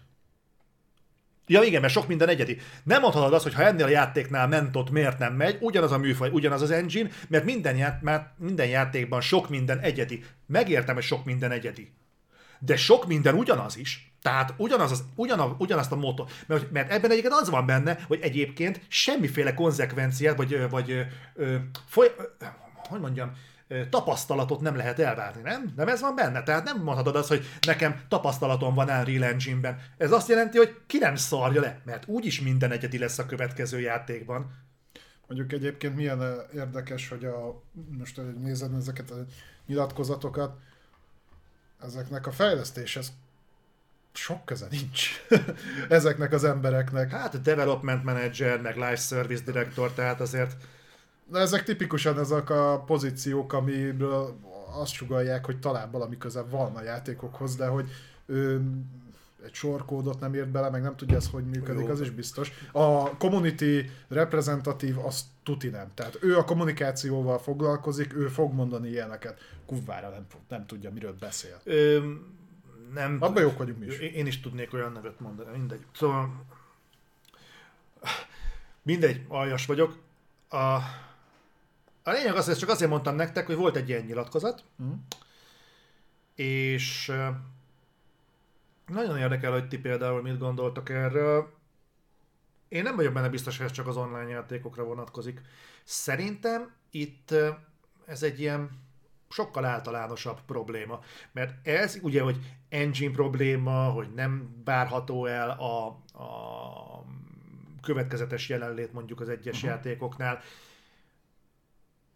Ja igen, mert sok minden egyedi. Nem mondhatod azt, hogy ha ennél a játéknál ment ott, miért nem megy, ugyanaz a műfaj, ugyanaz az engine, mert minden, ját, mert minden játékban sok minden egyedi. Megértem, hogy sok minden egyedi. De sok minden ugyanaz is. Tehát ugyanaz az, ugyanaz, ugyanazt a motor. Mert, mert ebben egyébként az van benne, hogy egyébként semmiféle konzekvenciát, vagy, vagy ö, ö, foly, ö, hogy mondjam, tapasztalatot nem lehet elvárni, nem? Nem ez van benne? Tehát nem mondhatod azt, hogy nekem tapasztalatom van Unreal Engine-ben. Ez azt jelenti, hogy ki nem szarja le, mert úgyis minden egyedi lesz a következő játékban. Mondjuk egyébként milyen érdekes, hogy a, most hogy nézed ezeket a nyilatkozatokat, ezeknek a fejlesztéshez sok köze nincs ezeknek az embereknek. Hát development manager, meg live service director, tehát azért De ezek tipikusan ezek a pozíciók, amiből azt sugalják, hogy talán valami köze van a játékokhoz, de hogy ő egy sorkódot nem írt bele, meg nem tudja ez, hogy működik, Jó. az is biztos. A community reprezentatív, az tuti nem. Tehát ő a kommunikációval foglalkozik, ő fog mondani ilyeneket. Kurvára nem, nem tudja, miről beszél. Ö, nem... Abban jók vagyunk mi is. Én is tudnék olyan nevet mondani, mindegy. Szóval... Mindegy, aljas vagyok. A, a lényeg az, hogy csak azért mondtam nektek, hogy volt egy ilyen nyilatkozat, Mhm. és nagyon érdekel, hogy ti például mit gondoltak erről. Én nem vagyok benne biztos, hogy ez csak az online játékokra vonatkozik. Szerintem itt ez egy ilyen sokkal általánosabb probléma. Mert ez ugye, hogy engine probléma, hogy nem várható el a, a következetes jelenlét mondjuk az egyes uh-huh. játékoknál.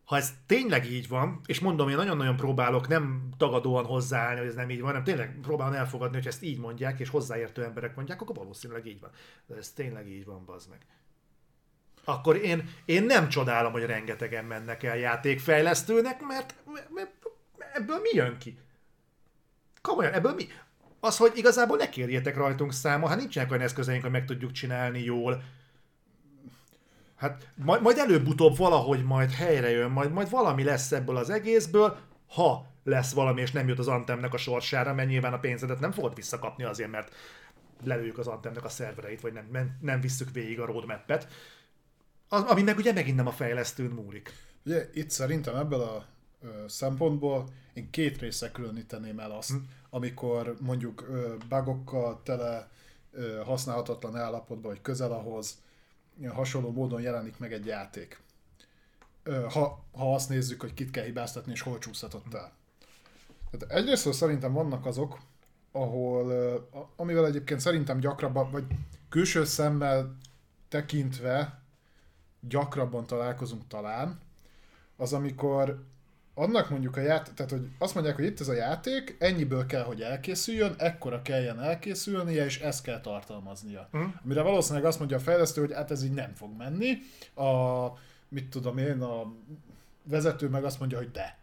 Ha ez tényleg így van, és mondom, én nagyon-nagyon próbálok nem tagadóan hozzáállni, hogy ez nem így van, hanem tényleg próbálom elfogadni, hogy ezt így mondják, és hozzáértő emberek mondják, akkor valószínűleg így van. De ez tényleg így van, bazd meg. Akkor én, én nem csodálom, hogy rengetegen mennek el játékfejlesztőnek, mert, mert, ebből mi jön ki? Komolyan, ebből mi? Az, hogy igazából ne kérjétek rajtunk számon, hát nincsenek olyan eszközeink, hogy meg tudjuk csinálni jól. Hát majd, majd előbb-utóbb valahogy majd helyre jön, majd, majd valami lesz ebből az egészből, ha lesz valami, és nem jut az Antemnek a sorsára, mert nyilván a pénzedet nem fogod visszakapni azért, mert lelőjük az Antemnek a szervereit, vagy nem, nem, nem visszük végig a roadmap-et. Az, ami meg ugye megint nem a fejlesztőn múlik. Ugye itt szerintem ebből a ö, szempontból én két részre különíteném el azt, hm. amikor mondjuk ö, bugokkal tele ö, használhatatlan állapotban, vagy közel ahhoz hasonló módon jelenik meg egy játék. Ha, ha azt nézzük, hogy kit kell hibáztatni, és hol csúszhatott el. Tehát egyrészt szerintem vannak azok, ahol, amivel egyébként szerintem gyakrabban, vagy külső szemmel tekintve gyakrabban találkozunk talán, az amikor annak mondjuk a játék, tehát hogy azt mondják, hogy itt ez a játék, ennyiből kell, hogy elkészüljön, ekkora kelljen elkészülnie, és ezt kell tartalmaznia. Mhm. Amire valószínűleg azt mondja a fejlesztő, hogy hát ez így nem fog menni. A, mit tudom én, a vezető meg azt mondja, hogy de.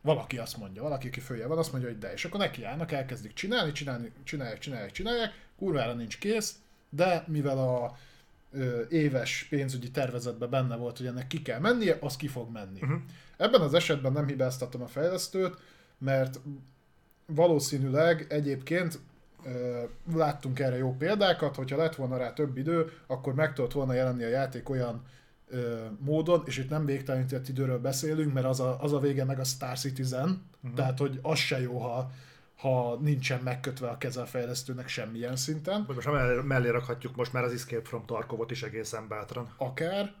Valaki azt mondja, valaki, aki följe van, azt mondja, hogy de. És akkor nekiállnak, elkezdik csinálni, csinálni, csinálják, csinálják, csinálják, kurvára nincs kész, de mivel a ö, éves pénzügyi tervezetben benne volt, hogy ennek ki kell mennie, az ki fog menni. Mhm. Ebben az esetben nem hibáztatom a fejlesztőt, mert valószínűleg egyébként láttunk erre jó példákat, hogyha lett volna rá több idő, akkor meg tudott volna jelenni a játék olyan ö, módon, és itt nem végtelenített időről beszélünk, mert az a, az a vége meg a Star Citizen, uh-huh. tehát hogy az se jó, ha, ha nincsen megkötve a keze a fejlesztőnek semmilyen szinten. Most mellé, mellé rakhatjuk most már az Escape from Tarkovot is egészen bátran. akár,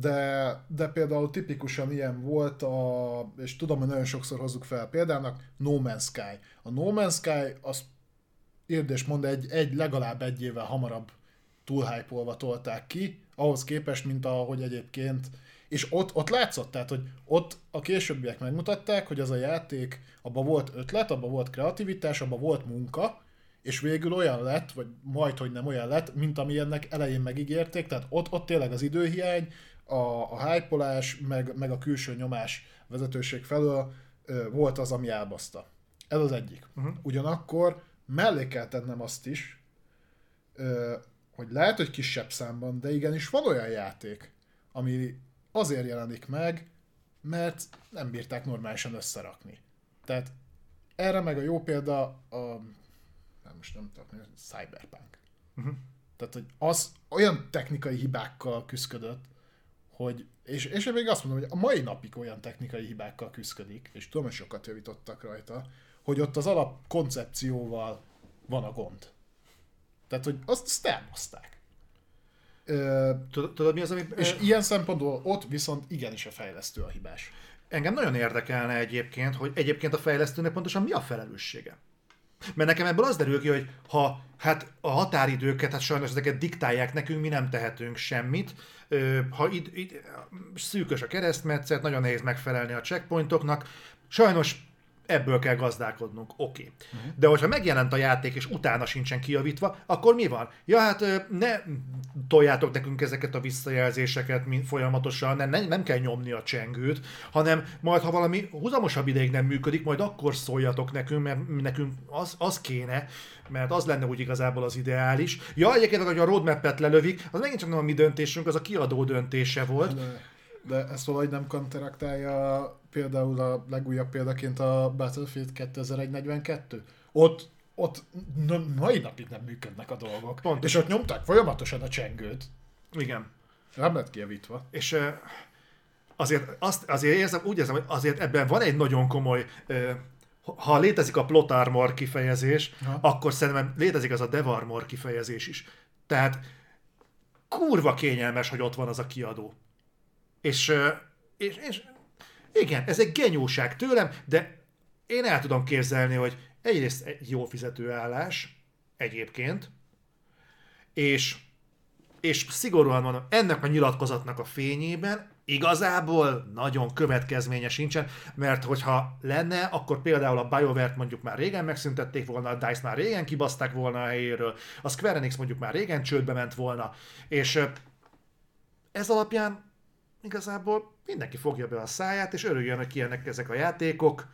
de, de például tipikusan ilyen volt, a, és tudom, hogy nagyon sokszor hozzuk fel példának, No Man's Sky. A No Man's Sky, az írd és mond, egy, egy legalább egy évvel hamarabb túlhypolva tolták ki, ahhoz képest, mint ahogy egyébként és ott, ott látszott, tehát, hogy ott a későbbiek megmutatták, hogy az a játék, abban volt ötlet, abban volt kreativitás, abban volt munka, és végül olyan lett, vagy majd, hogy nem olyan lett, mint ami ennek elején megígérték, tehát ott, ott tényleg az időhiány, a, a hypolás, meg, meg a külső nyomás vezetőség felől ö, volt az, ami elbaszta. Ez az egyik. Uh-huh. Ugyanakkor mellé kell tennem azt is, ö, hogy lehet, hogy kisebb számban, de igenis van olyan játék, ami azért jelenik meg, mert nem bírták normálisan összerakni. Tehát erre meg a jó példa a, nem most nem tudom, Cyberpunk. Uh-huh. Tehát, hogy az olyan technikai hibákkal küzdött, hogy, és, és én még azt mondom, hogy a mai napig olyan technikai hibákkal küzdik, és tudom, hogy sokat javítottak rajta, hogy ott az alap koncepcióval van a gond. Tehát, hogy azt, azt Tudod, tudod mi az, ami... és ilyen szempontból ott viszont igenis a fejlesztő a hibás. Engem nagyon érdekelne egyébként, hogy egyébként a fejlesztőnek pontosan mi a felelőssége. Mert nekem ebből az derül ki, hogy ha hát a határidőket, hát sajnos ezeket diktálják nekünk, mi nem tehetünk semmit. Ha itt, itt szűkös a keresztmetszet, nagyon nehéz megfelelni a checkpointoknak. Sajnos ebből kell gazdálkodnunk, oké. Okay. Uh-huh. De hogyha megjelent a játék, és utána sincsen kijavítva, akkor mi van? Ja, hát ne toljátok nekünk ezeket a visszajelzéseket mint folyamatosan, nem, nem, nem kell nyomni a csengőt, hanem majd, ha valami húzamosabb ideig nem működik, majd akkor szóljatok nekünk, mert nekünk az, az kéne, mert az lenne úgy igazából az ideális. Ja, egyébként, hogy a roadmap-et lelövik, az megint csak nem a mi döntésünk, az a kiadó döntése volt. De, de ezt valahogy nem konteraktálja például a legújabb példaként a Battlefield 2042. Ott, ott mai napig nem működnek a dolgok. Pontos. És ott nyomták folyamatosan a csengőt. Igen. Nem lett kijavítva. És azért, azt, azért érzem, úgy érzem, hogy azért ebben van egy nagyon komoly, ha létezik a plot armor kifejezés, Aha. akkor szerintem létezik az a dev armor kifejezés is. Tehát kurva kényelmes, hogy ott van az a kiadó. És, és, és igen, ez egy genyóság tőlem, de én el tudom képzelni, hogy egyrészt egy jó fizető állás egyébként, és és szigorúan mondom, ennek a nyilatkozatnak a fényében igazából nagyon következménye sincsen, mert hogyha lenne, akkor például a BioWare-t mondjuk már régen megszüntették volna, a DICE már régen kibaszták volna a helyéről, a Square Enix mondjuk már régen csődbe ment volna, és ez alapján igazából mindenki fogja be a száját, és örüljön, hogy kijönnek ezek a játékok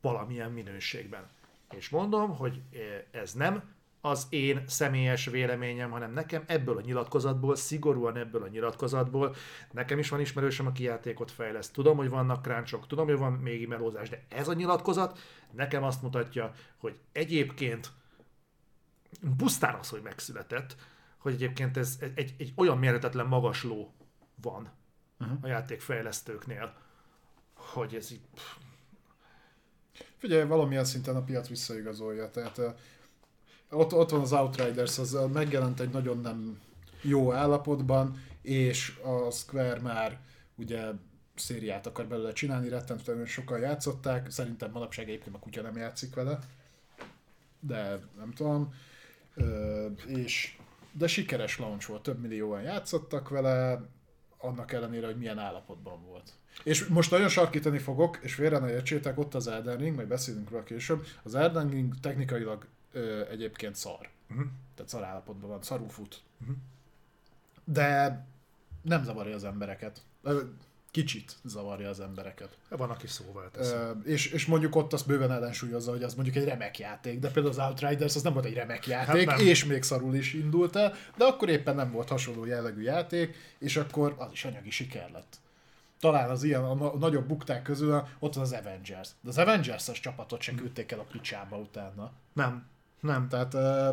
valamilyen minőségben. És mondom, hogy eh, ez nem az én személyes véleményem, hanem nekem ebből a nyilatkozatból, szigorúan ebből a nyilatkozatból, nekem is van ismerősöm, aki játékot fejleszt. Tudom, hogy vannak kráncsok, tudom, hogy van még melózás, de ez a nyilatkozat nekem azt mutatja, hogy egyébként pusztán az, hogy megszületett, hogy egyébként ez egy, egy, olyan méretetlen magasló van uh-huh. a játékfejlesztőknél, hogy ez így... pff, Figyelj, valamilyen szinten a piac visszaigazolja. Tehát uh, ott, ott van az Outriders, az uh, megjelent egy nagyon nem jó állapotban, és a Square már ugye szériát akar belőle csinálni, rettentően sokan játszották, szerintem manapság egyébként a kutya nem játszik vele, de nem tudom, Ö, és de sikeres launch volt, több millióan játszottak vele, annak ellenére, hogy milyen állapotban volt. És most nagyon sarkítani fogok, és félre ne értsétek, ott az Elden Ring, majd beszélünk róla később, az Elden Ring technikailag ö, egyébként szar. Uh-huh. Tehát szar állapotban van, szarul fut. De nem zavarja az embereket. Kicsit zavarja az embereket. Van, aki szóval tesz. Ö, és, és mondjuk ott azt bőven ellensúlyozza, hogy az mondjuk egy remek játék, de például az Outriders az nem volt egy remek játék, Hát hát nem. és még szarul is indult el, de akkor éppen nem volt hasonló jellegű játék, és akkor az is anyagi siker lett. Talán az ilyen a, na- nagyobb bukták közül ott van az Avengers. De az Avengers-es csapatot se küldték el a picsába utána. Nem, nem. Tehát ö,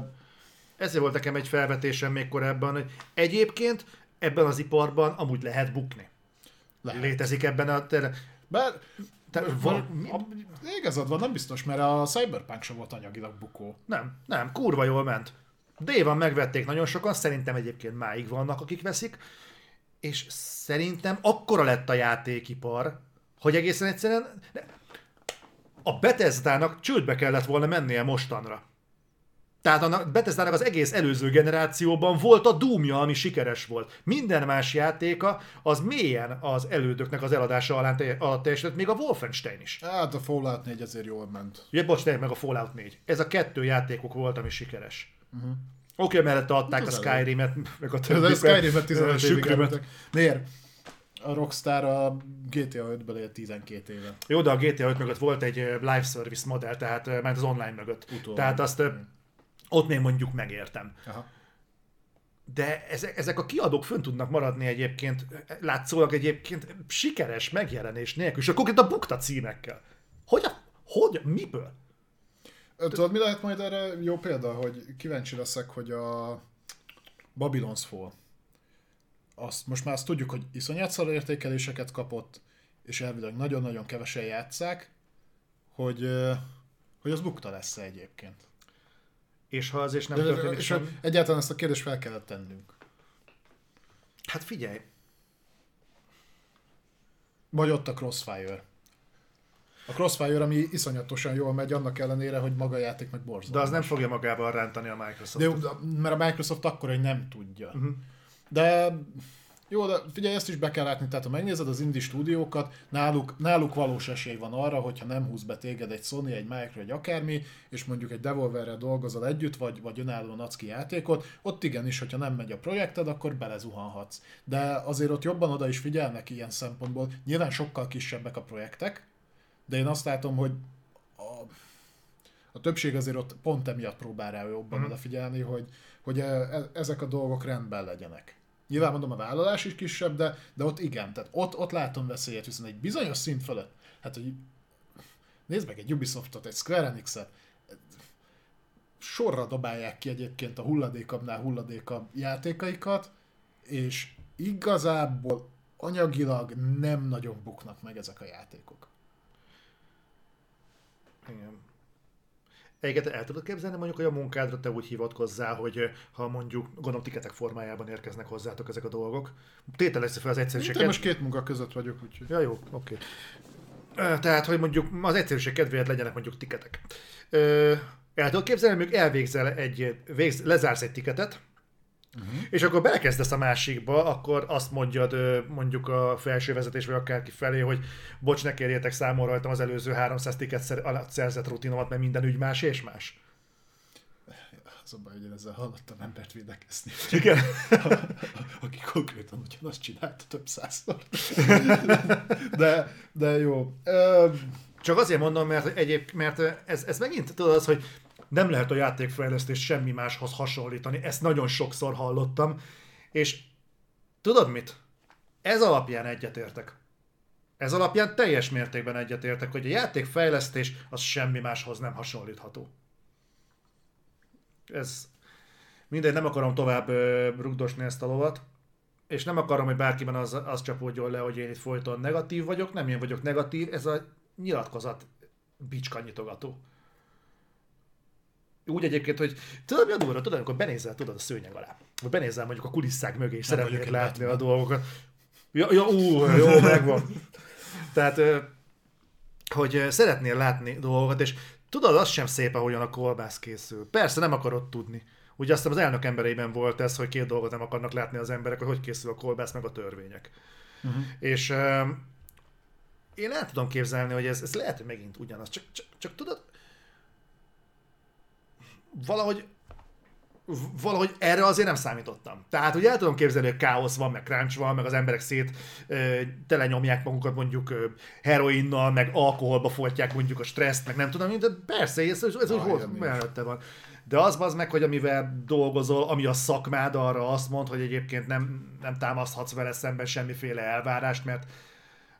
Ezért volt nekem egy felvetésem még korábban, hogy egyébként ebben az iparban amúgy lehet bukni. Lehet. Létezik ebben a... Te, Bár te, van, a, igazad van, nem biztos, mert a Cyberpunk sem volt anyagilag bukó. nem, nem, kurva jól ment. Dévan megvették nagyon sokan, szerintem egyébként máig vannak, akik veszik, és szerintem akkora lett a játékipar, hogy egészen egyszerűen a Bethesda-nak csődbe kellett volna mennie mostanra. Tehát a Bethesda-nak az egész előző generációban volt a Doomja, ami sikeres volt. Minden más játéka az mélyen az elődöknek az eladása alá alatt teljesített, még a Wolfenstein is. Hát a Fallout 4 azért jól ment. Ugye, bocs, meg a Fallout 4. Ez a kettő játékok volt, ami sikeres. Uh-huh. Oké, okay, mellette adták a Az Skyrim-et, meg a Ez többi. a Skyrim-et 15 évig. Miért? A Rockstar a GTA 5-ből él 12 éve. Jó, de a GTA 5 mögött volt egy live service modell, tehát ment az online mögött. Utólag. Tehát azt ö, ott még mondjuk megértem. Aha. De ezek, ezek a kiadók fönn tudnak maradni egyébként, látszólag egyébként sikeres megjelenés nélkül, és akkor a bukta címekkel. Hogy a, hogy, miből? Tudod, mi lehet majd erre jó példa, hogy kíváncsi leszek, hogy a Babylon's Fall, azt most már azt tudjuk, hogy iszonyat szar értékeléseket kapott, és elvileg nagyon-nagyon kevesen játszák, hogy, hogy az bukta lesz egyébként. És ha az és nem De, történik és hogy egyáltalán ezt a kérdést fel kellett tennünk. Hát figyelj, Vagy ott a Crossfire. A Crossfire, ami iszonyatosan jól megy, annak ellenére, hogy maga a játék meg borzalmas. de az nem fogja magával rántani a Microsoft. De mert a Microsoft akkor, hogy nem tudja. Uh-huh. De jó, de figyelj, ezt is be kell látni, tehát ha megnézed az indie stúdiókat, náluk, náluk valós esély van arra, hogyha nem húz be téged egy Sony, egy Micro, egy akármi, és mondjuk egy Devolverrel dolgozol együtt, vagy, vagy önállóan adsz ki játékot, ott igenis, hogyha nem megy a projekted, akkor belezuhanhatsz. De azért ott jobban oda is figyelnek ilyen szempontból. Nyilván sokkal kisebbek a projektek, de én azt látom, hogy a, a többség azért ott pont emiatt próbál rá jobban mm. odafigyelni, hogy, hogy e- e- ezek a dolgok rendben legyenek. Nyilván mondom, a vállalás is kisebb, de, de ott igen, tehát ott, ott látom veszélyet, viszont egy bizonyos szint fölött, hát hogy nézd meg egy Ubisoftot, egy Square Enix-et, sorra dobálják ki egyébként a hulladékabbnál hulladékabb játékaikat, és igazából anyagilag nem nagyon buknak meg ezek a játékok. Igen. Egyébként el tudod képzelni mondjuk, hogy a munkádra te úgy hivatkozzál, hogy ha mondjuk, gondolom tiketek formájában érkeznek hozzátok ezek a dolgok. Tételezze fel az egyszerűséget. most két munka között vagyok, úgyhogy... Ja, jó, oké. Ö, Tehát, hogy mondjuk az egyszerűség kedvéért legyenek mondjuk tiketek. El tudod képzelni, mondjuk elvégzel egy, végz, lezársz egy tiketet, uh-huh. és akkor belekezdesz a másikba, akkor azt mondjad mondjuk a felső vezetés vagy akárki felé, hogy bocs, ne kérjétek számon rajtam az előző 300 tiket szer- alatt szerzett rutinomat, mert minden ügy más és más. Az a baj, hogy én ezzel hallottam embert védekezni. Igen. Aki konkrétan ugyanazt csinálta több százszor. De, de jó. Csak azért mondom, mert, egyéb, mert ez, ez megint tudod az, hogy nem lehet a játékfejlesztést semmi máshoz hasonlítani. Ezt nagyon sokszor hallottam. És tudod mit? Ez alapján egyetértek. Ez alapján teljes mértékben egyetértek, hogy a játékfejlesztés az semmi máshoz nem hasonlítható. Ez mindegy, nem akarom tovább rugdosni ezt a lovat, és nem akarom, hogy bárkiben az, az csapódjon le, hogy én itt folyton negatív vagyok, nem én vagyok negatív, ez a nyilatkozat bicska nyitogató. Úgy egyébként, hogy tudod mi a durva, tudod, amikor benézel tudod a szőnyeg alá, vagy benézel mondjuk a kulisszák mögé, és egy látni a dolgokat. Ja, ja ú, jó, megvan. Tehát, hogy szeretnél látni dolgokat, és tudod, az sem szép, ahogyan a kolbász készül. Persze nem akarod tudni. Ugye azt hiszem az elnök embereiben volt ez, hogy két dolgot nem akarnak látni az emberek, hogy hogy készül a kolbász, meg a törvények. Uh-huh. És én el tudom képzelni, hogy ez, ez lehet, hogy megint ugyanaz. Csak, csak, csak tudod, valahogy valahogy erre azért nem számítottam. Tehát, hogy el tudom képzelni, hogy káosz van, meg crunch van, meg az emberek szét ö, telenyomják magukat mondjuk ö, heroinnal, meg alkoholba folytják mondjuk a stresszt, meg nem tudom, de persze, ez, ez, ez úgy nincs. mellette van. De az az meg, hogy amivel dolgozol, ami a szakmád arra azt mond, hogy egyébként nem, nem támaszthatsz vele szemben semmiféle elvárást, mert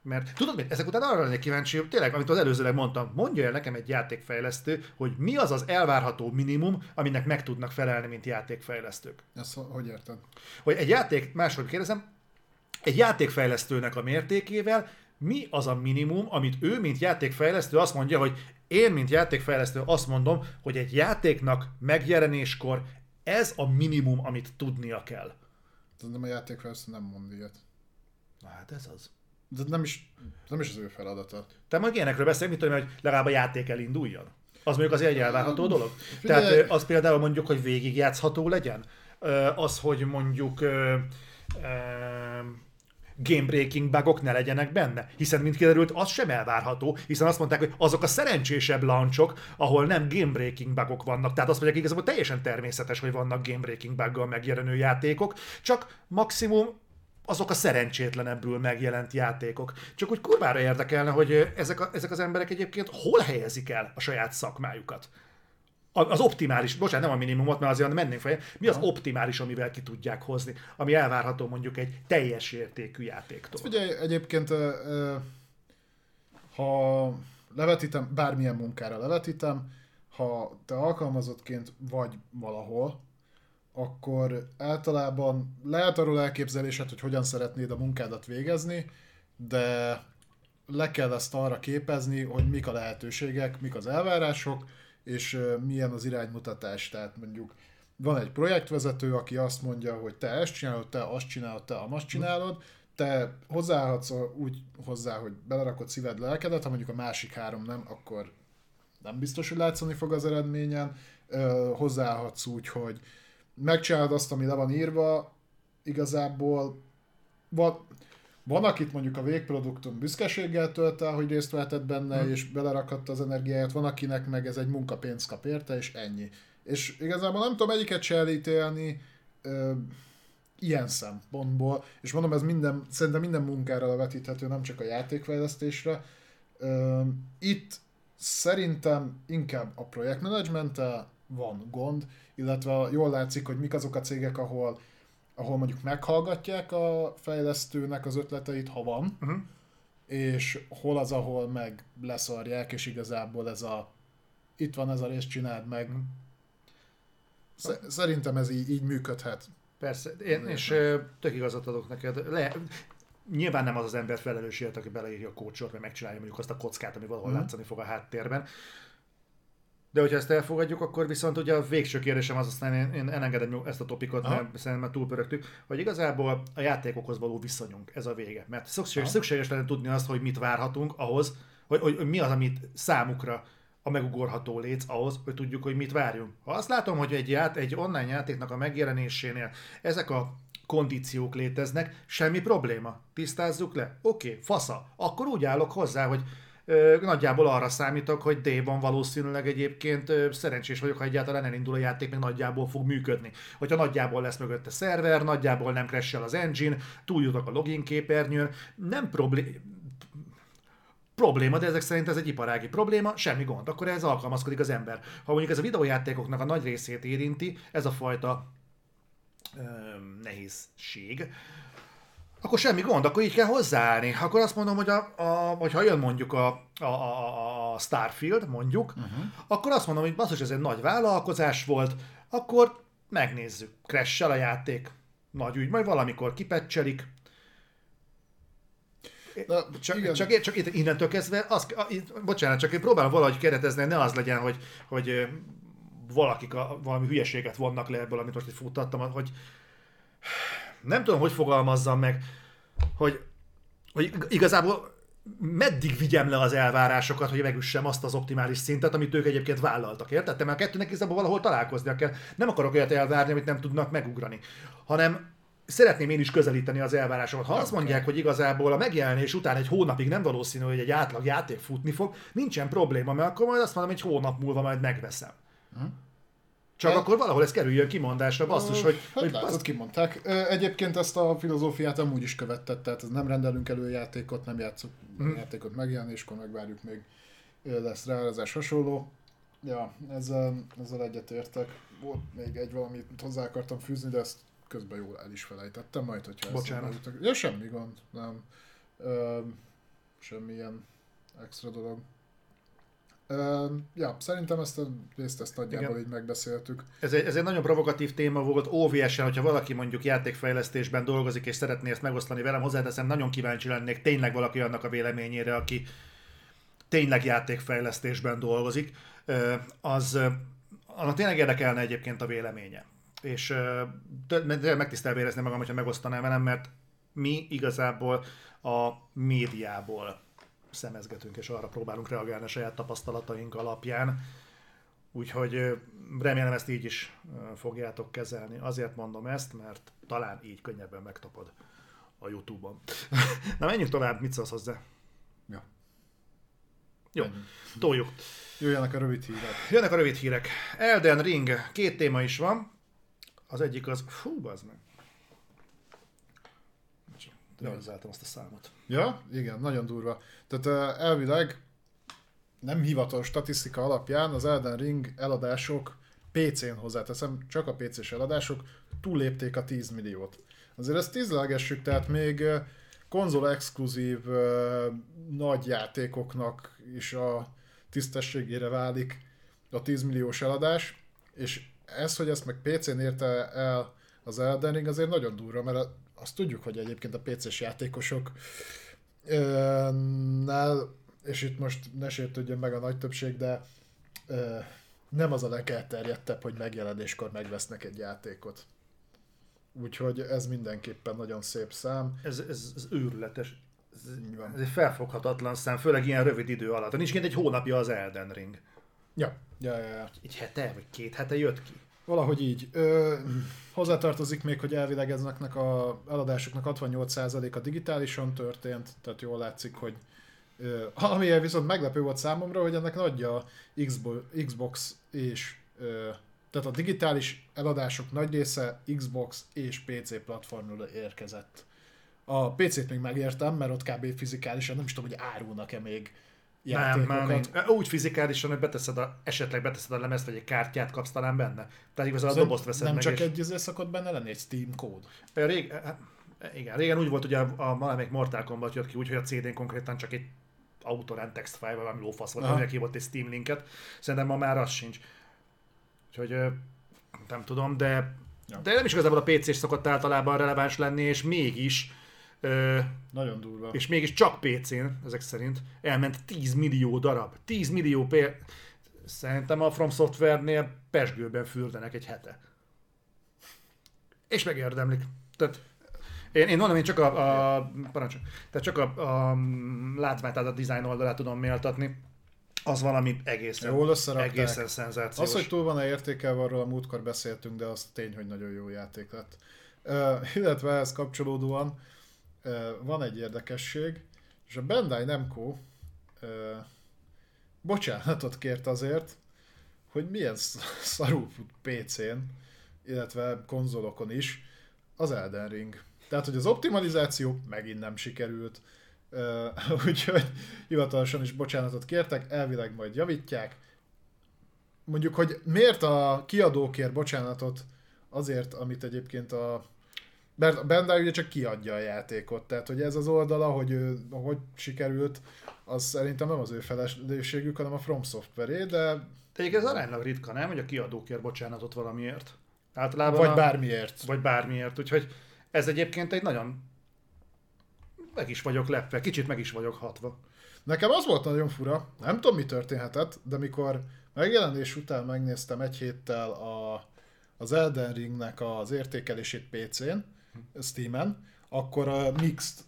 mert tudod mit, ezek után arra lennék kíváncsi, hogy tényleg, amit az előzőleg mondtam, mondja el nekem egy játékfejlesztő, hogy mi az az elvárható minimum, aminek meg tudnak felelni, mint játékfejlesztők. Ezt ho- hogy érted? Hogy egy játék, máshogy kérdezem, egy játékfejlesztőnek a mértékével mi az a minimum, amit ő, mint játékfejlesztő azt mondja, hogy én, mint játékfejlesztő azt mondom, hogy egy játéknak megjelenéskor ez a minimum, amit tudnia kell. Szerintem a játékfejlesztő nem mond ilyet. Na hát ez az. De nem is, nem is az ő feladata. Te majd ilyenekről beszélünk, mint tudom, hogy legalább a játék elinduljon. Az mondjuk azért egy elvárható dolog. Figyelj! Tehát az például mondjuk, hogy végigjátszható legyen. Az, hogy mondjuk ö, ö, game breaking bugok ne legyenek benne. Hiszen, mint kiderült, az sem elvárható, hiszen azt mondták, hogy azok a szerencsésebb launchok, ahol nem game breaking bugok vannak. Tehát azt mondják, igazából teljesen természetes, hogy vannak game breaking buggal megjelenő játékok, csak maximum azok a szerencsétlenebbül megjelent játékok. Csak úgy kurvára érdekelne, hogy ezek, a, ezek az emberek egyébként hol helyezik el a saját szakmájukat. Az optimális, bocsánat, nem a minimumot, mert azért mennénk fel, mi az optimális, amivel ki tudják hozni, ami elvárható mondjuk egy teljes értékű játéktól. Figyelj, egyébként ö, ö, ha levetítem, bármilyen munkára levetítem, ha te alkalmazottként vagy valahol, akkor általában lehet arról elképzelésed, hogy hogyan szeretnéd a munkádat végezni, de le kell ezt arra képezni, hogy mik a lehetőségek, mik az elvárások, és milyen az iránymutatás. Tehát mondjuk van egy projektvezető, aki azt mondja, hogy te ezt csinálod, te azt csinálod, te azt csinálod, te hozzáadsz úgy hozzá, hogy belerakod szíved, lelkedet, ha mondjuk a másik három nem, akkor nem biztos, hogy látszani fog az eredményen. Hozzáadsz úgy, hogy megcsinálod azt, ami le van írva, igazából van, van, akit mondjuk a végproduktum büszkeséggel tölt el, hogy részt vehetett benne, hmm. és belerakatta az energiáját, van, akinek meg ez egy munkapénzt kap érte, és ennyi. És igazából nem tudom egyiket se elítélni ö, ilyen szempontból, és mondom, ez minden, szerintem minden munkára levetíthető, nem csak a játékfejlesztésre. Ö, itt szerintem inkább a projektmenedzsmenttel van gond, illetve jól látszik, hogy mik azok a cégek, ahol ahol mondjuk meghallgatják a fejlesztőnek az ötleteit, ha van, Uh-huh. és hol az, ahol meg leszarják, és igazából ez a itt van ez a rész, csináld meg. Sze- Szerintem ez így, így működhet. Persze, én, és tök igazat adok neked. Le, nyilván nem az az ember felelős érte, aki beleírja a kócsort, vagy megcsinálja mondjuk azt a kockát, ami valahol Mhm. látszani fog a háttérben. De hogyha ezt elfogadjuk, akkor viszont ugye a végső kérdésem az, aztán én, én elengedem ezt a topikot, Aha. mert szerintem már túlpörögtük, hogy igazából a játékokhoz való viszonyunk, ez a vége. Mert szükséges, Aha. szükséges lenne tudni azt, hogy mit várhatunk ahhoz, hogy, hogy, hogy mi az, amit számukra a megugorható léc ahhoz, hogy tudjuk, hogy mit várjunk. Ha azt látom, hogy egy, ját, egy online játéknak a megjelenésénél ezek a kondíciók léteznek, semmi probléma. Tisztázzuk le. Oké, okay, fasza. Akkor úgy állok hozzá, hogy nagyjából arra számítok, hogy D-ban valószínűleg egyébként szerencsés vagyok, ha egyáltalán elindul a játék, meg nagyjából fog működni. Hogyha nagyjából lesz mögötte szerver, nagyjából nem crash az engine, túljutok a login képernyőn, nem probléma, probléma, de ezek szerint ez egy iparági probléma, semmi gond, akkor ez alkalmazkodik az ember. Ha mondjuk ez a videójátékoknak a nagy részét érinti, ez a fajta ö, nehézség, akkor semmi gond, akkor így kell hozzáállni. Akkor azt mondom, hogy, a, a, hogy ha jön mondjuk a, a, a, a Starfield, mondjuk, uh-huh. akkor azt mondom, hogy basszus, ez egy nagy vállalkozás volt, akkor megnézzük. crash a játék, nagy ügy, majd valamikor kipecselik, De csak, igen. csak, csak innentől kezdve, az, bocsánat, csak én próbálom valahogy keretezni, ne az legyen, hogy, hogy valakik a, valami hülyeséget vonnak le ebből, amit most itt futtattam, hogy nem tudom, hogy fogalmazzam meg, hogy, hogy igazából meddig vigyem le az elvárásokat, hogy megüssem azt az optimális szintet, amit ők egyébként vállaltak, érted? Te már a kettőnek igazából valahol találkoznia kell. Nem akarok olyat elvárni, amit nem tudnak megugrani, hanem szeretném én is közelíteni az elvárásokat. Ha azt mondják, hogy igazából a megjelenés után egy hónapig nem valószínű, hogy egy átlag játék futni fog, nincsen probléma, mert akkor majd azt mondom, hogy egy hónap múlva majd megveszem. Csak akkor valahol ez kerüljön kimondásra, basszus, hogy, Hát hogy látod, kimondták. Egyébként ezt a filozófiát amúgy is követett, tehát ez nem rendelünk elő játékot, nem játszunk Mhm. játékot megjelenéskor, megvárjuk még lesz ráárazás hasonló. Ja, ezzel, ezzel egyetértek. Volt még egy valamit hozzá akartam fűzni, de ezt közben jól el is felejtettem, majd hogyha ezt Bocsánat. eljutok- Ja, semmi gond, nem. Ö, semmilyen extra dolog. Ja, szerintem ezt a részt ezt nagyjából Igen. így megbeszéltük. Ez egy, ez egy nagyon provokatív téma volt, OVS-en, hogyha valaki mondjuk játékfejlesztésben dolgozik és szeretné ezt megosztani velem, hozzáteszem, nagyon kíváncsi lennék tényleg valaki annak a véleményére, aki tényleg játékfejlesztésben dolgozik, az annak tényleg érdekelne egyébként a véleménye. És megtisztelve érezni magam, hogyha megosztanám velem, mert mi igazából a médiából szemezgetünk, és arra próbálunk reagálni a saját tapasztalataink alapján. Úgyhogy remélem ezt így is fogjátok kezelni. Azért mondom ezt, mert talán így könnyebben megtapad a Youtube-on. Na menjünk tovább, mit szólsz hozzá? Ja. Jó, toljuk. Jöjjenek a rövid hírek. Jönnek a rövid hírek. Elden Ring, két téma is van. Az egyik az... Fú, bazd meg. Realizáltam azt a számot. Ja, igen, nagyon durva. Tehát elvileg nem hivatalos statisztika alapján az Elden Ring eladások PC-n hozzáteszem, csak a PC-s eladások túlépték a 10 milliót. Azért ezt tízlegessük, tehát még konzol exkluzív nagy játékoknak is a tisztességére válik a 10 milliós eladás, és ez, hogy ezt meg PC-n érte el az Elden Ring, azért nagyon durva, mert azt tudjuk, hogy egyébként a PC-s játékosok nál, és itt most ne sértődjön meg a nagy többség, de ö, nem az a legelterjedtebb, hogy megjelenéskor megvesznek egy játékot. Úgyhogy ez mindenképpen nagyon szép szám. Ez, ez, ez őrületes. Ez, ez egy felfoghatatlan szám, főleg ilyen rövid idő alatt. Nincs kint egy hónapja az Elden Ring. Ja, ja, ja, ja. Egy hete, vagy két hete jött ki. Valahogy így. Ö, hozzátartozik még, hogy elvileg ezeknek a eladásoknak 68%-a digitálisan történt, tehát jól látszik, hogy ö, ami viszont meglepő volt számomra, hogy ennek nagyja a Xbox és ö, tehát a digitális eladások nagy része Xbox és PC platformról érkezett. A PC-t még megértem, mert ott kb. fizikálisan nem is tudom, hogy árulnak-e még Nem, játékokat. már nincs. Úgy fizikálisan, hogy beteszed a, esetleg beteszed a lemezt, vagy egy kártyát kapsz talán benne. Tehát igazából a dobozt veszed nem meg. csak és... egy izé szokott benne lenni, egy Steam kód. Rég, hát, igen, régen úgy volt, ugye a, a valamelyik Mortal Kombat jött ki, úgyhogy a CD-n konkrétan csak egy autorend text file, vagy valami lófasz volt, aminek hívott egy Steam linket. Szerintem ma már az sincs. Úgyhogy nem tudom, de, Ja. de nem is igazából a PC-s szokott általában releváns lenni, és mégis ö, Nagyon durva. és mégis csak PC-n, ezek szerint, elment 10 millió darab. 10 millió pér... Szerintem a From Software-nél pesgőben fürdenek egy hete. És megérdemlik. Tehát én, én mondom, én csak a, a parancsol, tehát csak a, a látványt, tehát a design oldalát tudom méltatni. Az valami egészen, Jól egészen szenzációs. Az, hogy túl van-e értékelve, arról a múltkor beszéltünk, de az tény, hogy nagyon jó játék lett. Uh, illetve ehhez kapcsolódóan van egy érdekesség, és a Bandai Namco bocsánatot kért azért, hogy milyen sz- szarul fut PC-n, illetve konzolokon is az Elden Ring. Tehát, hogy az optimalizáció megint nem sikerült, úgyhogy hivatalosan is bocsánatot kértek, elvileg majd javítják. Mondjuk, hogy miért a kiadó kér bocsánatot azért, amit egyébként a mert a Bandai ugye csak kiadja a játékot, tehát hogy ez az oldala, hogy ő, hogy sikerült, az szerintem nem az ő felelősségük, hanem a From Software de Egyébként ez aránylag ritka, nem? Hogy a kiadó kér bocsánatot valamiért. Általában vagy a... bármiért. vagy bármiért. Úgyhogy ez egyébként egy nagyon... Meg is vagyok lepve, kicsit meg is vagyok hatva. Nekem az volt nagyon fura, nem tudom mi történhetett, de mikor megjelenés után megnéztem egy héttel a, az Elden Ringnek az értékelését PC-n, Steam-en, akkor a mixed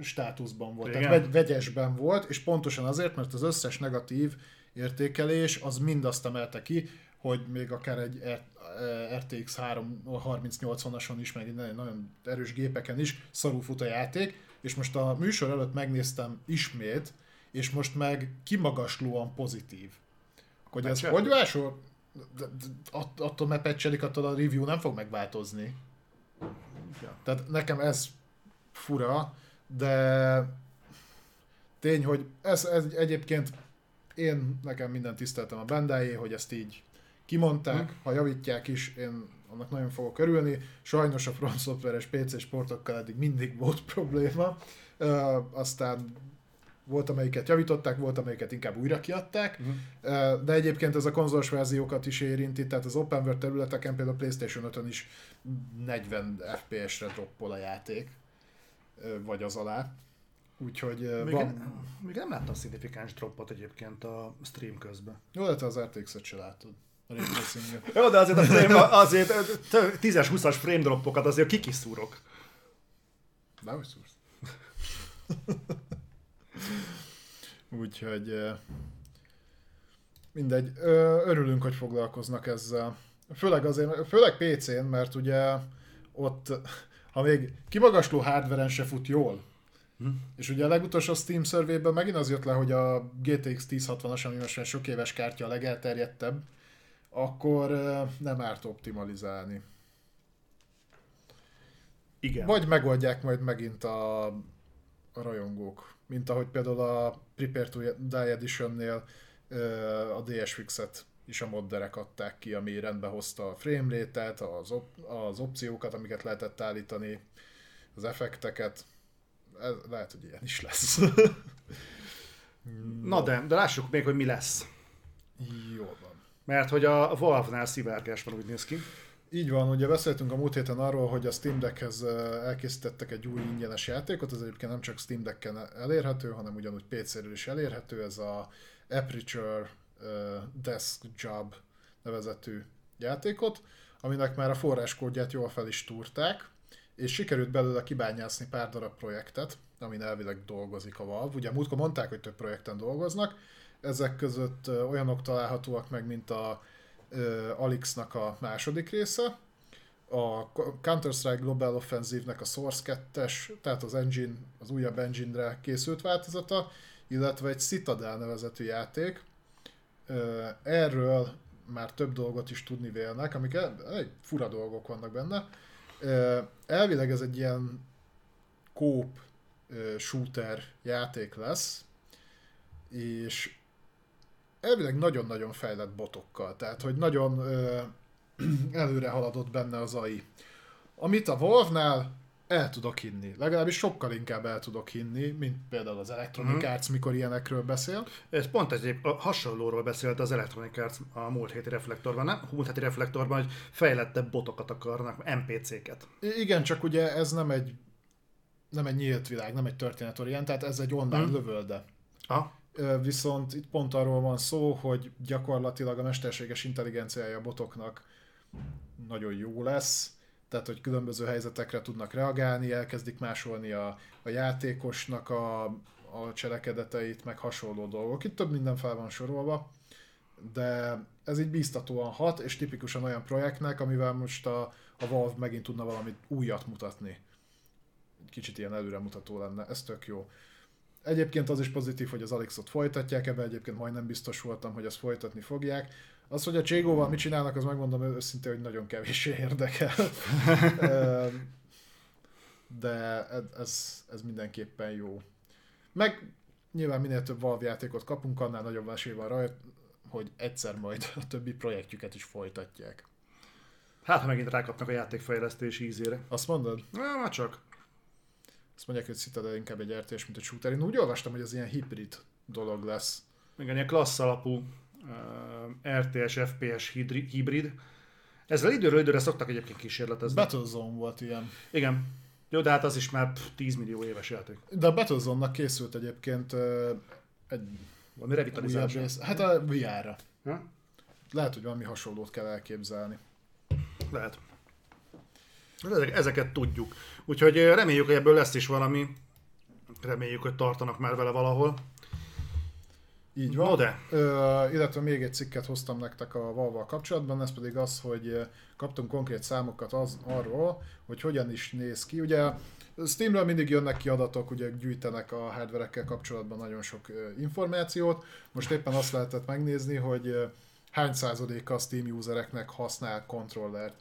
státuszban volt, tehát Igen. vegy, vegyesben volt, és pontosan azért, mert az összes negatív értékelés az mind azt emelte ki, hogy még akár egy RTX 3 3080-ason is, meg egy nagyon- erős gépeken is szarul fut a játék, és most a műsor előtt megnéztem ismét, és most meg kimagaslóan pozitív. Hogy ez hogy vásol? attól mert patchelik, attól a review nem fog megváltozni. Ja. Tehát nekem ez fura, de tény, hogy ez, ez egyébként én nekem minden tiszteltem a Bandai, hogy ezt így kimondták, hmm. ha javítják is, én annak nagyon fogok örülni. Sajnos a From Software-es PC sportokkal eddig mindig volt probléma. Uh, aztán volt, amelyiket javították, volt, amelyiket inkább újra kiadták, uh-huh. de egyébként ez a konzolos verziókat is érinti, tehát az open world területeken például a Playstation 5-ön is 40 FPS-re droppol a játék, vagy az alá. Úgyhogy még, van... még nem láttam szignifikáns droppot egyébként a stream közben. Jó, de te az RTX-et se látod. Jó, de azért a frame, azért 10-es, 20-as frame droppokat azért kikiszúrok. De hogy szúrsz? Úgyhogy mindegy, örülünk, hogy foglalkoznak ezzel. Főleg azért, főleg PC-n, mert ugye ott, ha még kimagasló hardveren se fut jól, hm. és ugye a legutolsó Steam survey megint az jött le, hogy a GTX 1060-as, ami most már sok éves kártya a legelterjedtebb, akkor nem árt optimalizálni. Igen. Vagy megoldják majd megint a, a rajongók mint ahogy például a Prepare to Die Edition-nél a DSFix-et is a modderek adták ki, ami rendbe hozta a frame rate-et, az, op- az opciókat, amiket lehetett állítani, az effekteket. Ez, lehet, hogy ilyen is lesz. Na de, de lássuk még, hogy mi lesz. Jó van. Mert hogy a Valve-nál szivárgás van, úgy néz ki. Így van, ugye beszéltünk a múlt héten arról, hogy a Steam Deckhez elkészítettek egy új ingyenes játékot, ez egyébként nem csak Steam Decken elérhető, hanem ugyanúgy PC-ről is elérhető, ez a Aperture Desk Job nevezetű játékot, aminek már a forráskódját jól fel is túrták, és sikerült belőle kibányászni pár darab projektet, amin elvileg dolgozik a Valve. Ugye múltkor mondták, hogy több projekten dolgoznak, ezek között olyanok találhatóak meg, mint a Alix-nak a második része, a Counter-Strike Global Offensive-nek a Source 2-es, tehát az engine, az újabb engine-re készült változata, illetve egy Citadel nevezetű játék. Erről már több dolgot is tudni vélnek, amik egy fura dolgok vannak benne. Elvileg ez egy ilyen kóp shooter játék lesz, és elvileg nagyon-nagyon fejlett botokkal, tehát hogy nagyon ö, előre haladott benne az AI. Amit a Valve-nál el tudok hinni. Legalábbis sokkal inkább el tudok hinni, mint például az Electronic mm. Arts, mikor ilyenekről beszél. Ez pont egy hasonlóról beszélt az Electronic Arts a múlt héti reflektorban, nem? A múlt héti reflektorban, hogy fejlettebb botokat akarnak, NPC-ket. Igen, csak ugye ez nem egy nem egy nyílt világ, nem egy történetorientált, ez egy online mm. lövölde. Ha? Viszont itt pont arról van szó, hogy gyakorlatilag a mesterséges intelligenciája a botoknak nagyon jó lesz, tehát hogy különböző helyzetekre tudnak reagálni, elkezdik másolni a, a játékosnak a, a cselekedeteit, meg hasonló dolgok. Itt több minden fel van sorolva, de ez így bíztatóan hat, és tipikusan olyan projektnek, amivel most a, a Valve megint tudna valamit újat mutatni. Kicsit ilyen előremutató lenne, ez tök jó. Egyébként az is pozitív, hogy az Alexot folytatják, ebben egyébként majdnem biztos voltam, hogy ezt folytatni fogják. Az, hogy a Cségóval mit csinálnak, az megmondom őszintén, hogy nagyon kevés érdekel. De ez, ez mindenképpen jó. Meg nyilván minél több Valve játékot kapunk, annál nagyobb esély van rajta, hogy egyszer majd a többi projektjüket is folytatják. Hát, ha megint rákapnak a játékfejlesztés ízére. Azt mondod? Na, már csak. Azt mondják, hogy Citadel inkább egy RTS, mint egy shooter. Én úgy olvastam, hogy ez ilyen hibrid dolog lesz. Igen, ilyen klassz alapú uh, RTS, FPS hibrid. Ezzel időről időre szoktak egyébként kísérletezni. Battlezone volt ilyen. Igen. Jó, de hát az is már 10 millió éves játék. De a Battlezone-nak készült egyébként uh, egy valami revitalizálás. Hát a VR-ra. Ha? Lehet, hogy valami hasonlót kell elképzelni. Lehet. Ezeket tudjuk. Úgyhogy reméljük, hogy ebből lesz is valami. Reméljük, hogy tartanak már vele valahol. Így van. No de. Ö, illetve még egy cikket hoztam nektek a valval kapcsolatban, ez pedig az, hogy kaptunk konkrét számokat az, arról, hogy hogyan is néz ki. Ugye Steamről mindig jönnek ki adatok, ugye gyűjtenek a hardverekkel kapcsolatban nagyon sok információt. Most éppen azt lehetett megnézni, hogy hány százaléka a Steam usereknek használ kontrollert.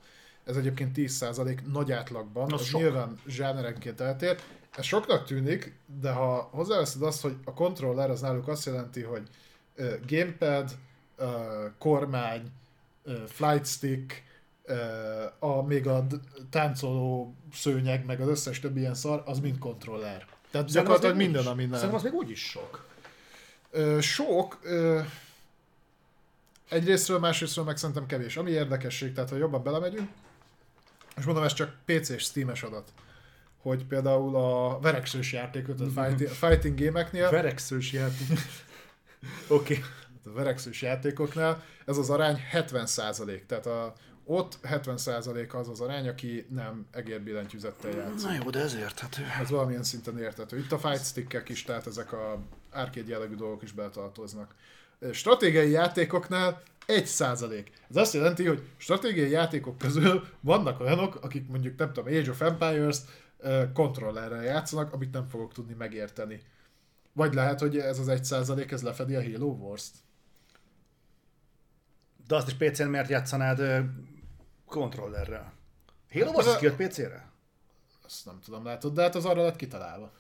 Ez egyébként 10 százalék nagy átlagban, Az sok. nyilván zsánerenként eltér. Ez soknak tűnik, de ha hozzáveszed azt, hogy a controller az náluk azt jelenti, hogy ö, gamepad, ö, kormány, ö, flight stick, ö, a, még a táncoló szőnyeg, meg az összes többi ilyen szar, az mind kontroller. Tehát Szerintem gyakorlatilag az minden, ami nem. Szerintem az még úgy is sok. Ö, sok, ö, egyrésztről, másrésztről meg szerintem kevés. Ami érdekesség, tehát ha jobban belemegyünk, és mondom, ez csak PC és Steam-es adat, hogy például a verekszős játékot, a fighting, fighting gémeknél, Verekszős játék. Oké. Okay. a verekszős játékoknál ez az arány 70%, tehát a, ott 70% az az arány, aki nem egérbillentyűzettel játszik. Na jó, de ez érthető. Ez valamilyen szinten értető. Itt a fight stickek is, tehát ezek a arcade jellegű dolgok is beletartoznak. Stratégiai játékoknál 1 százalék. Ez azt jelenti, hogy stratégiai játékok közül vannak olyanok, akik mondjuk nem tudom, Age of Empires kontrollerrel játszanak, amit nem fogok tudni megérteni. Vagy lehet, hogy ez az 1 százalék, ez lefedi a Halo Wars-t. De azt is PC-n miért játszanád kontrollerrel? Halo Wars az kijött PC-re? Azt nem tudom, látod, de hát az arra lett kitalálva.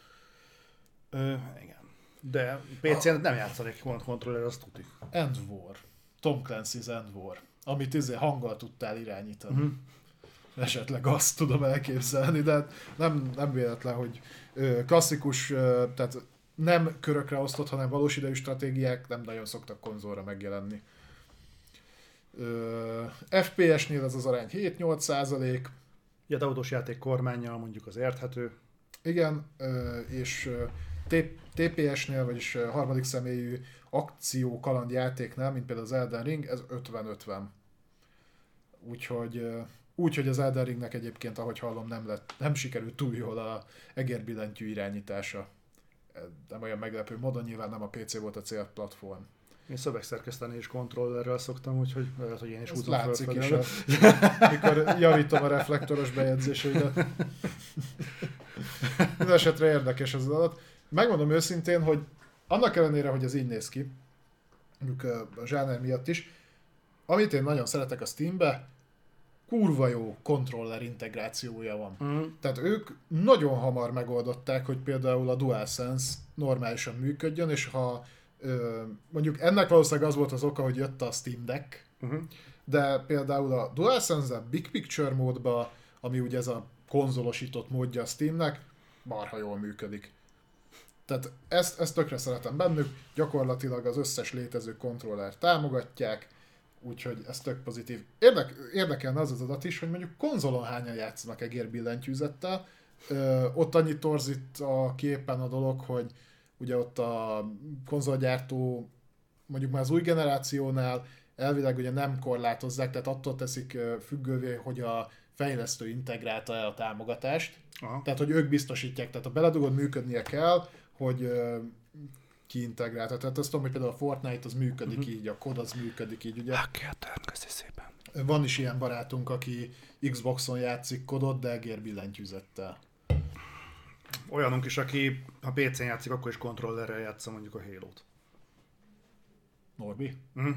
Ö, igen. De PC-n nem játszanék kont- kontrollerrel, azt tudjuk. End War. Tom Clancy's End War. Amit izé hanggal tudtál irányítani. Mhm. Uh-huh. Esetleg azt tudom elképzelni, de hát nem, nem véletlen, hogy ö, klasszikus, ö, tehát nem körökre osztott, hanem valós idejű stratégiák nem nagyon szoktak konzolra megjelenni. Ö, FPS-nél ez az arány 7-8 százalék, Ja, de játék kormányjal mondjuk az érthető. Igen, ö, és ö, T- TPS-nél, vagyis harmadik személyű akció kalandjátéknál, mint például az Elden Ring, ez 50-50. Úgyhogy, ö, úgyhogy az Elden Ringnek egyébként, ahogy hallom, nem, lett, nem sikerült túl jól a egérbillentyű irányítása. Nem olyan meglepő módon, nyilván nem a PC volt a célplatform. Én szövegszerkeszteni is kontrollerrel szoktam, úgyhogy lehet, hogy én is húzom látszik is, fölfelé. mikor javítom a reflektoros bejegyzéseidet. Minden esetre érdekes ez az adat. Megmondom őszintén, hogy annak ellenére, hogy ez így néz ki, mondjuk a zsáner miatt is, amit én nagyon szeretek a Steambe, kurva jó kontroller integrációja van. Mm. Tehát ők nagyon hamar megoldották, hogy például a DualSense normálisan működjön, és ha ö, mondjuk ennek valószínűleg az volt az oka, hogy jött a Steam Deck, Uh-huh. de például a DualSense Big Picture módba, ami ugye ez a konzolosított módja a Steamnek, marha jól működik. Tehát ezt, ezt tökre szeretem bennük, gyakorlatilag az összes létező kontroller támogatják, úgyhogy ez tök pozitív. Érdek, érdekelne az az adat is, hogy mondjuk konzolon hányan játszanak egérbillentyűzettel. Ö, ott annyit torzít a képen a dolog, hogy ugye ott a konzolgyártó mondjuk már az új generációnál elvileg ugye nem korlátozzák, tehát attól teszik függővé, hogy a fejlesztő integrálta-e a támogatást. Aha. Tehát, hogy ők biztosítják, tehát a beledugod működnie kell, hogy kiintegrálta. Tehát azt tudom, hogy például a Fortnite az működik uh-huh. így, a COD az működik így, ugye. Hackérten, köszi szépen. Van is ilyen barátunk, aki Xboxon játszik kodot, de egérbillentyűzettel. Olyanunk is, aki ha PC-n játszik, akkor is kontrollerrel játsza mondjuk a Halo-t. Norbi? Uh-huh.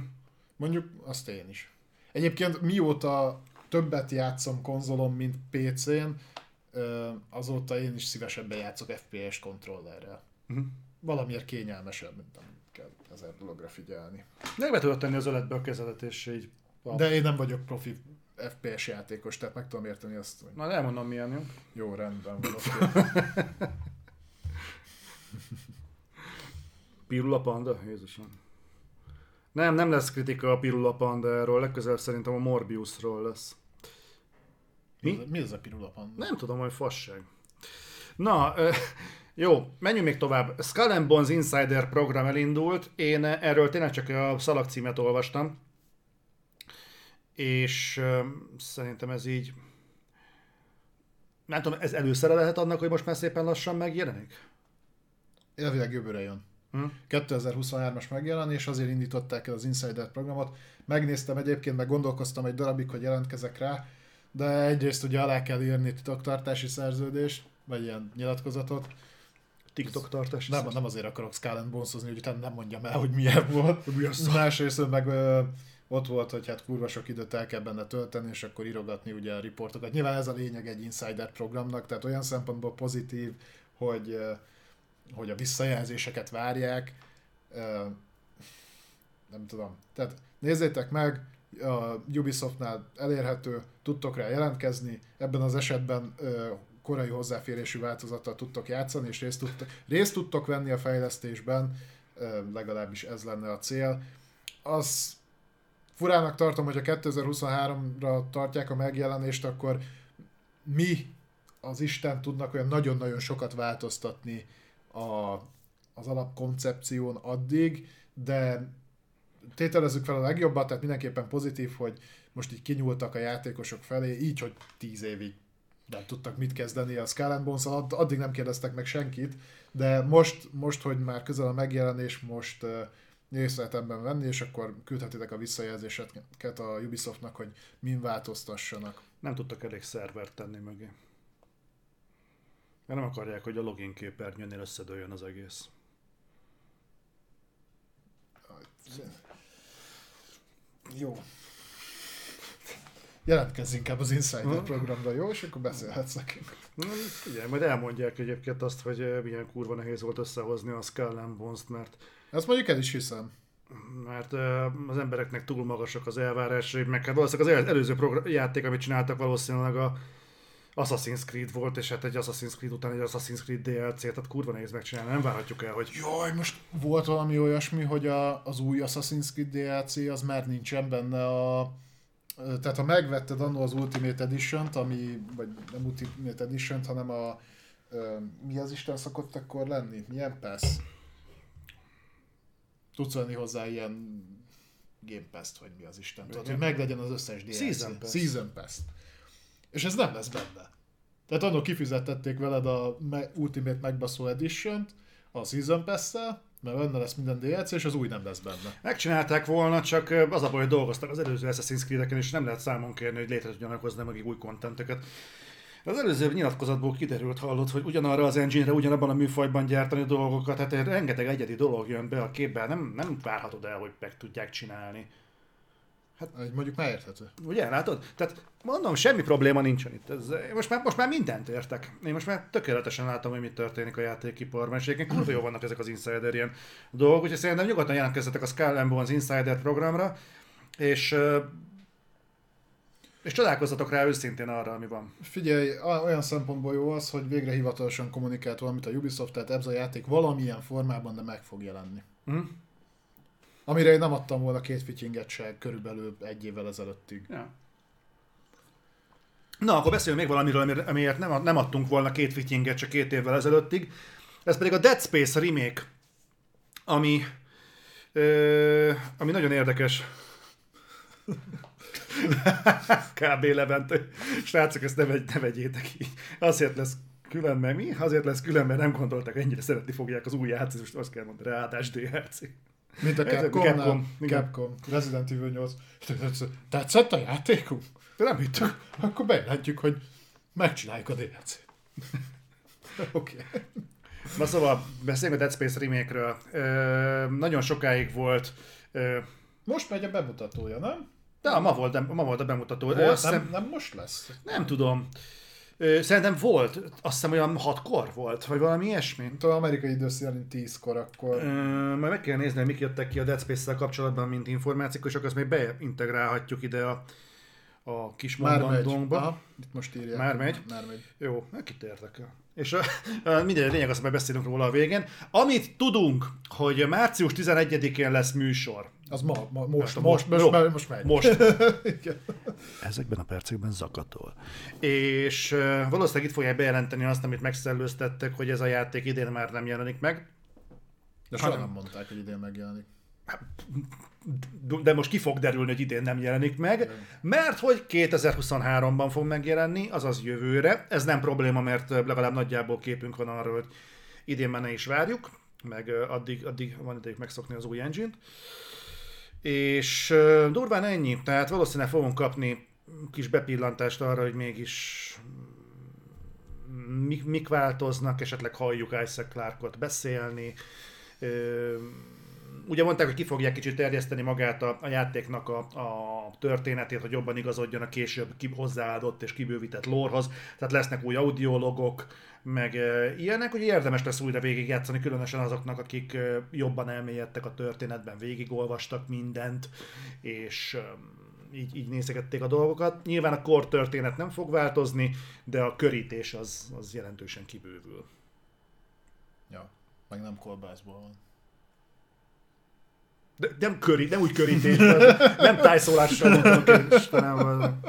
Mondjuk azt én is. Egyébként mióta többet játszom konzolon, mint PC-n, azóta én is szívesebben játszok FPS kontrollerrel. Uh-huh. Valamiért kényelmesebb, mint nem kell ezer dologra figyelni. De be tudod tenni az öletbe a kezedet, és így... De én nem vagyok profi FPS játékos, tehát meg tudom érteni azt, hogy Na, elmondom milyen, jó? jó, rendben van. Pirula Panda? Jézusom. Nem, nem lesz kritika a Pirula Pandáról, legközelebb szerintem a Morbiusról lesz. Mi? Mi? Az a pirula panda? Nem tudom, hogy fasság. Na, jó, menjünk még tovább. Skull and Bones Insider program elindult. Én erről tényleg csak a szalagcímet olvastam. És szerintem ez így... Nem tudom, ez előszere lehet annak, hogy most már szépen lassan megjelenik? Elvileg jövőre jön. Hm? 2023-as megjelenés, azért indították el az Insider programot. Megnéztem egyébként, meg gondolkoztam egy darabig, hogy jelentkezek rá, de egyrészt ugye alá kell írni titoktartási szerződést, vagy ilyen nyilatkozatot. TikTok tartás. Nem, nem azért akarok Skull and Bones-ozni, hogy utána nem mondjam el, hogy milyen volt. Mi az? Másrészt meg ö, ott volt, hogy hát kurva sok időt el kell benne tölteni, és akkor írogatni ugye a riportokat. Nyilván ez a lényeg egy insider programnak, tehát olyan szempontból pozitív, hogy, hogy a visszajelzéseket várják. Nem tudom. Tehát nézzétek meg, a Ubisoftnál elérhető, tudtok rá jelentkezni, ebben az esetben korai hozzáférésű változattal tudtok játszani, és részt tudtok, részt tudtok venni a fejlesztésben, legalábbis ez lenne a cél. Az furának tartom, hogy a 2023-ra tartják a megjelenést, akkor mi az Isten tudnak olyan nagyon-nagyon sokat változtatni a, az alapkoncepción addig, de tételezzük fel a legjobbat, tehát mindenképpen pozitív, hogy most így kinyúltak a játékosok felé, így, hogy tíz évig nem tudtak mit kezdeni a Skull bones addig nem kérdeztek meg senkit, de most, most hogy már közel a megjelenés, most uh, részletemben venni, és akkor küldhetitek a visszajelzéseket a Ubisoftnak, hogy min változtassanak. Nem tudtak elég szervert tenni mögé. Mert nem akarják, hogy a login képernyőnél összedőjön az egész. Jó. Jelentkezz inkább az Insider hmm. programra, jó? És akkor beszélhetsz nekünk. Igen, majd elmondják egyébként azt, hogy eh, milyen kurva nehéz volt összehozni a Skull Bones-t, mert... Ezt mondjuk el is hiszem. Mert uh, az embereknek túl magasak az elvárásai, meg hát valószínűleg az előző program, játék, amit csináltak, valószínűleg a Assassin's Creed volt, és hát egy Assassin's Creed után egy Assassin's Creed DLC, tehát kurva nehéz megcsinálni, nem várhatjuk el, hogy... Jaj, most volt valami olyasmi, hogy a, az új Assassin's Creed DLC az már nincsen benne a... Tehát ha megvetted annó az Ultimate edition ami, vagy nem Ultimate edition hanem a... Mi az Isten szokott akkor lenni? Milyen pass? Tudsz venni hozzá ilyen Game Pass-t, vagy mi az Isten. Tudod, hogy meglegyen az összes DLC. Season Pass. Season Pass. És ez nem lesz benne. Tehát annak kifizettették veled a Ultimate Megbaszó Edition-t, a Season pass mert benne lesz minden DLC, és az új nem lesz benne. Megcsinálták volna, csak az a baj, hogy dolgoztak az előző Assassin's Creed-eken, és nem lehet számon kérni, hogy létre tudjanak hozni meg új kontenteket. Az előző nyilatkozatból kiderült, hallott, hogy ugyanarra az engine-re, ugyanabban a műfajban gyártani dolgokat, tehát rengeteg egyedi dolog jön be a képbe, nem, nem várhatod el, hogy meg tudják csinálni. Hát, mondjuk már érthető. Ugye, látod? Tehát mondom, semmi probléma nincsen itt. Ez, most, már, most már mindent értek. Én most már tökéletesen látom, hogy mi történik a játékiparban, és egyébként kurva jó vannak ezek az insider ilyen dolgok, úgyhogy szerintem nyugodtan jelentkezzetek a Skull az Insider programra, és és csodálkozzatok rá őszintén arra, ami van. Figyelj, olyan szempontból jó az, hogy végre hivatalosan kommunikált valamit a Ubisoft, tehát ez a játék valamilyen formában, de meg fog jelenni. Hm? Amire én nem adtam volna két fityinget se körülbelül egy évvel ezelőttig. Ja. Na, akkor beszéljünk még valamiről, amiért nem, nem adtunk volna két fityinget csak két évvel ezelőttig. Ez pedig a Dead Space remake, ami, ö, ami nagyon érdekes. Kb. Levent. Srácok, ezt ne, vegy, ne vegyétek így. Azért lesz külön, mert mi? Azért lesz külön, mert nem gondoltak, ennyire szeretni fogják az új játszót, most azt kell mondani, ráadás DLC. Mint a Capcom, Capcom, Capcom, Resident Evil 8. Tetszett a játékunk? Nem hittük. Akkor bejelentjük, hogy megcsináljuk a DLC. Oké. okay. Na szóval, beszéljünk a Dead Space remake-ről. Ö, nagyon sokáig volt... Ö, most megy a bemutatója, nem? De ma volt, ma volt a bemutató. Volt, nem, nem most lesz? Nem tudom. Szerintem volt, azt hiszem olyan hatkor volt, vagy valami ilyesmi. Talán amerikai idő szerint tízkor akkor. Ö, majd meg kell nézni, hogy mik jöttek ki a Dead Space-szel kapcsolatban, mint információk, és akkor azt még beintegrálhatjuk ide a, a kis mondandónkba. Itt most írják. Már megy? Már megy. Jó, kit érdekel. És a, a, minden lényeg, azt majd beszélünk róla a végén. Amit tudunk, hogy március 11-én lesz műsor. Az ma, ma most, most, most, most, most megy. Most. Ezekben a percekben zakatol. És uh, valószínűleg itt fogják bejelenteni azt, amit megszellőztettek, hogy ez a játék idén már nem jelenik meg. De soha nem mondták, hogy idén megjelenik. De most ki fog derülni, hogy idén nem jelenik meg, mert hogy 2023-ban fog megjelenni, azaz jövőre. Ez nem probléma, mert legalább nagyjából képünk van arról, hogy idén már ne is várjuk, meg addig, addig van ideig megszokni az új engine-t. És durván ennyi, tehát valószínűleg fogunk kapni kis bepillantást arra, hogy mégis mik, mik változnak, esetleg halljuk Isaac Clarkot beszélni, ugye mondták, hogy ki fogják kicsit terjeszteni magát a, a játéknak a, a történetét, hogy jobban igazodjon a később ki, hozzáadott és kibővített lórhoz. Tehát lesznek új audiologok, meg e, ilyenek, hogy érdemes lesz újra végigjátszani, különösen azoknak, akik e, jobban elmélyedtek a történetben, végigolvastak mindent, és e, így, így nézegették a dolgokat. Nyilván a kor történet nem fog változni, de a körítés az, az jelentősen kibővül. Ja, meg nem kolbászból van. De, nem, köri, nem úgy körítés, nem tájszólással mondtam, Istenem.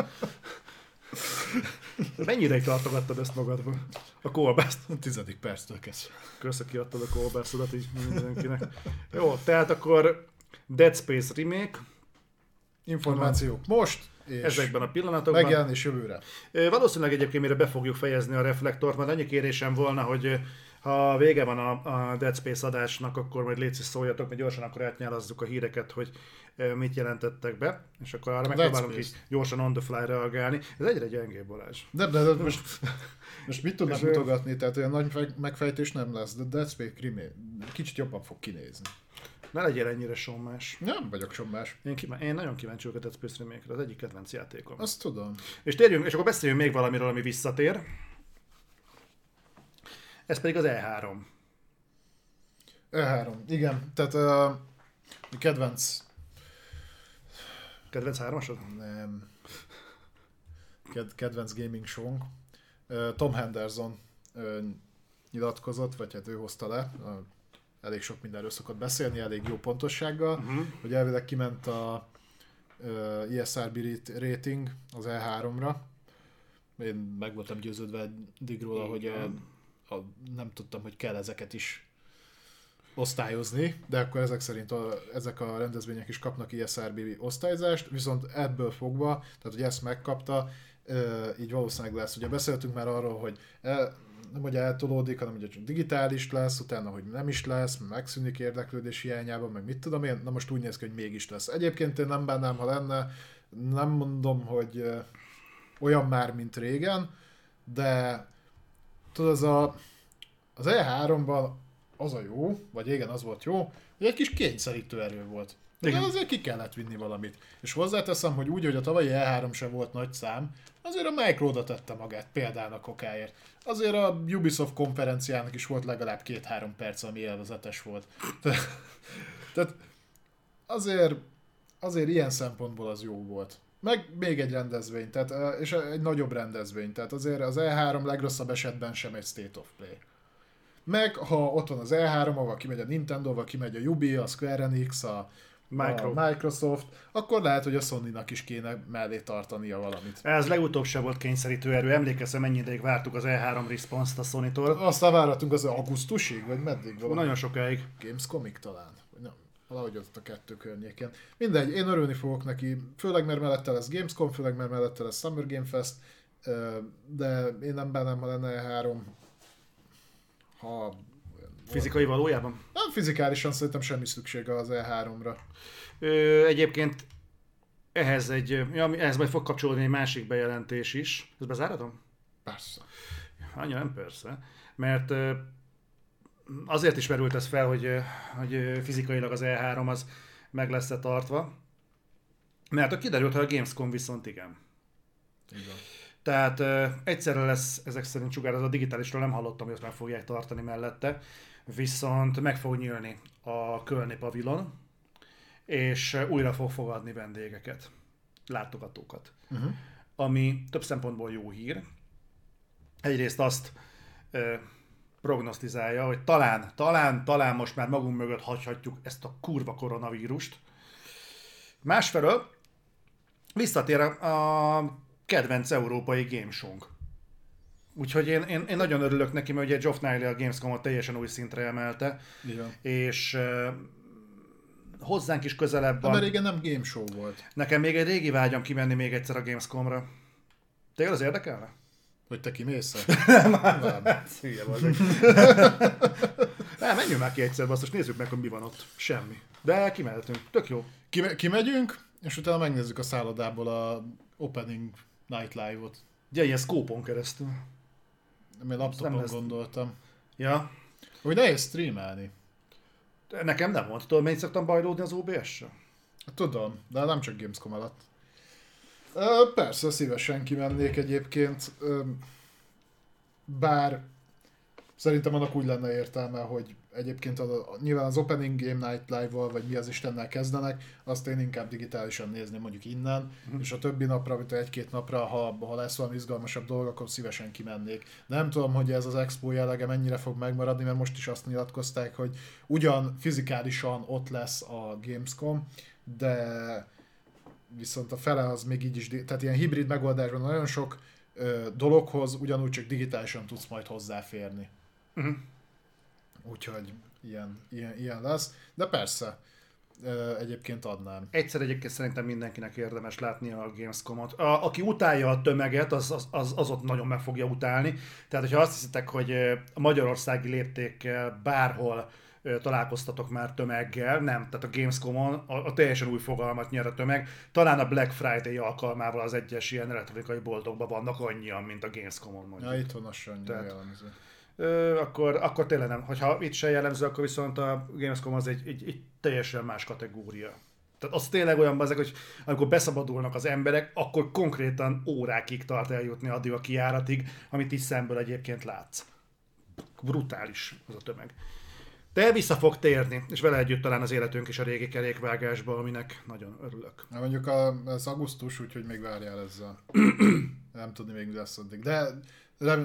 Mennyi ideig tartogattad ezt magadba? A kolbászt? A tizedik perctől kezdve. Köszönöm, kiadtad a kolbászodat így mindenkinek. Jó, tehát akkor Dead Space remake. Információk most, és ezekben a pillanatokban. megjelenés jövőre. Valószínűleg egyébként mire be fogjuk fejezni a reflektort, mert annyi kérésem volna, hogy ha vége van a, a Dead Space adásnak, akkor majd légy szóljatok, mert gyorsan akkor átnyálazzuk a híreket, hogy mit jelentettek be, és akkor arra megpróbálunk így gyorsan on the fly reagálni. Ez egyre gyengébb Balázs. De, de, de most, most mit tudnak mutogatni? Tehát olyan nagy megfejtés nem lesz, de Dead Space remake kicsit jobban fog kinézni. Ne legyél ennyire sommás. Nem vagyok sommás. Én, kíván, én nagyon kíváncsi vagyok a Dead Space remake az egyik kedvenc játékom. Azt tudom. És térjünk, és akkor beszéljünk még valamiről, ami visszatér. Ez pedig az E3. E3, igen. Tehát uh, kedvenc... Kedvenc hármasod? Nem. Ked- kedvenc gaming show uh, Tom Henderson uh, nyilatkozott, vagy hát ő hozta le, uh, elég sok mindenről szokott beszélni, elég jó pontossággal, uh-huh. hogy elvileg kiment a uh, ESRB rating az E3-ra. Én meg voltam győződve eddig róla, hogy a a, nem tudtam, hogy kell ezeket is osztályozni, de akkor ezek szerint a, ezek a rendezvények is kapnak ISRB osztályzást, viszont ebből fogva, tehát hogy ezt megkapta, így valószínűleg lesz. Ugye beszéltünk már arról, hogy el, nem hogy eltolódik, hanem hogy csak digitális lesz, utána, hogy nem is lesz, megszűnik érdeklődés hiányában, meg mit tudom én, na most úgy néz ki, hogy mégis lesz. Egyébként én nem bánnám, ha lenne, nem mondom, hogy olyan már, mint régen, de tudod, az a, az E3-ban az a jó, vagy igen, az volt jó, hogy egy kis kényszerítő erő volt. Igen. De azért ki kellett vinni valamit. És hozzáteszem, hogy úgy, hogy a tavalyi E3 sem volt nagy szám, azért a Micro oda tette magát példának okáért. Azért a Ubisoft konferenciának is volt legalább két-három perc, ami élvezetes volt. Tehát azért, azért ilyen szempontból az jó volt. Meg még egy rendezvény, tehát, és egy nagyobb rendezvény, tehát azért az E3 legrosszabb esetben sem egy State of Play. Meg ha ott van az E3, ahol kimegy a Nintendo, ahol kimegy a Ubi, a Square Enix, a, Micro. a Microsoft, akkor lehet, hogy a Sony-nak is kéne mellé tartania valamit. Ez legutóbb sem volt kényszerítő erő. Emlékezem, mennyi ideig vártuk az E3 response-t a Sony-tól. Aztán várhatunk az augusztusig, vagy meddig valami? Nagyon sokáig. Gamescomig talán. Nem, valahogy ott a kettő környéken. Mindegy, én örülni fogok neki, főleg mert mellette lesz Gamescom, főleg mert mellette lesz Summer Game Fest, de én nem bánnám, ha lenne három, ha Fizikai valójában? Nem fizikálisan szerintem semmi szüksége az E3-ra. Ö, egyébként ehhez egy, ja, ehhez majd fog kapcsolódni egy másik bejelentés is. Ezt bezáradom? Persze. Anya nem persze. Mert azért is merült ez fel, hogy, hogy fizikailag az E3 az meg lesz-e tartva. Mert a kiderült, hogy a Gamescom viszont igen. Igen. Tehát uh, egyszerre lesz ezek szerint sugár, az a digitálisról nem hallottam, hogy azt meg fogják tartani mellette, viszont meg fog nyílni a Kölni pavilon, és újra fog fogadni vendégeket, látogatókat. Uh-huh. Ami több szempontból jó hír. Egyrészt azt uh, prognosztizálja, hogy talán, talán, talán most már magunk mögött hagyhatjuk ezt a kurva koronavírust. Másfelől visszatér a, kedvenc európai game show Úgyhogy én, én, én, nagyon örülök neki, mert ugye Geoff Niley a Gamescom-ot teljesen új szintre emelte. Igen. És uh, hozzánk is közelebb van. De régen nem game show volt. Nekem még egy régi vágyam kimenni még egyszer a Gamescom-ra. Téged az érdekelne? Hogy te kimész Nem, nem. Hülye vagyok. Nem, menjünk már ki egyszer, azt nézzük meg, hogy mi van ott. Semmi. De kimehetünk. Tök jó. Kime- kimegyünk, és utána megnézzük a szállodából a opening night live-ot. Ugye, ilyen szkópon keresztül. Én laptopon lesz... gondoltam. Ja. Hogy nehéz streamelni. Nekem nem volt. Tudod, mennyit szoktam bajlódni az OBS-sel? Tudom, de nem csak Gamescom alatt. Ö, persze, szívesen kimennék egyébként. Ö, bár szerintem annak úgy lenne értelme, hogy egyébként a, a, nyilván az Opening Game Night Live-val, vagy mi az Istennel kezdenek, azt én inkább digitálisan nézni mondjuk innen, uh-huh. és a többi napra, vagy egy-két napra, ha, ha lesz valami izgalmasabb dolog, akkor szívesen kimennék. Nem tudom, hogy ez az expo jellege mennyire fog megmaradni, mert most is azt nyilatkozták, hogy ugyan fizikálisan ott lesz a Gamescom, de viszont a fele az még így is, tehát ilyen hibrid megoldásban nagyon sok ö, dologhoz ugyanúgy csak digitálisan tudsz majd hozzáférni. Uh-huh. Úgyhogy ilyen, ilyen, ilyen lesz. De persze, ö, egyébként adnám. Egyszer egyébként szerintem mindenkinek érdemes látni a Gamescom-ot. A, aki utálja a tömeget, az, az, az, az ott nagyon meg fogja utálni. Tehát, hogyha azt hiszitek, hogy a magyarországi léptékkel bárhol találkoztatok már tömeggel, nem, tehát a Gamescom-on a, a teljesen új fogalmat nyer a tömeg. Talán a Black Friday alkalmával az egyes ilyen elektronikai boltokban vannak annyian, mint a Gamescom-on mondjuk. Ja, itt van tehát, jellemző. Ö, akkor, akkor tényleg nem. Hogyha itt se jellemző, akkor viszont a Gamescom az egy, egy, egy teljesen más kategória. Tehát az tényleg olyan ezek, hogy amikor beszabadulnak az emberek, akkor konkrétan órákig tart eljutni addig a kiáratig, amit is szemből egyébként látsz. Brutális az a tömeg. De vissza fog térni, és vele együtt talán az életünk is a régi kerékvágásba, aminek nagyon örülök. Na mondjuk a, ez augusztus, úgyhogy még várjál ezzel. Nem tudni még mi lesz addig. De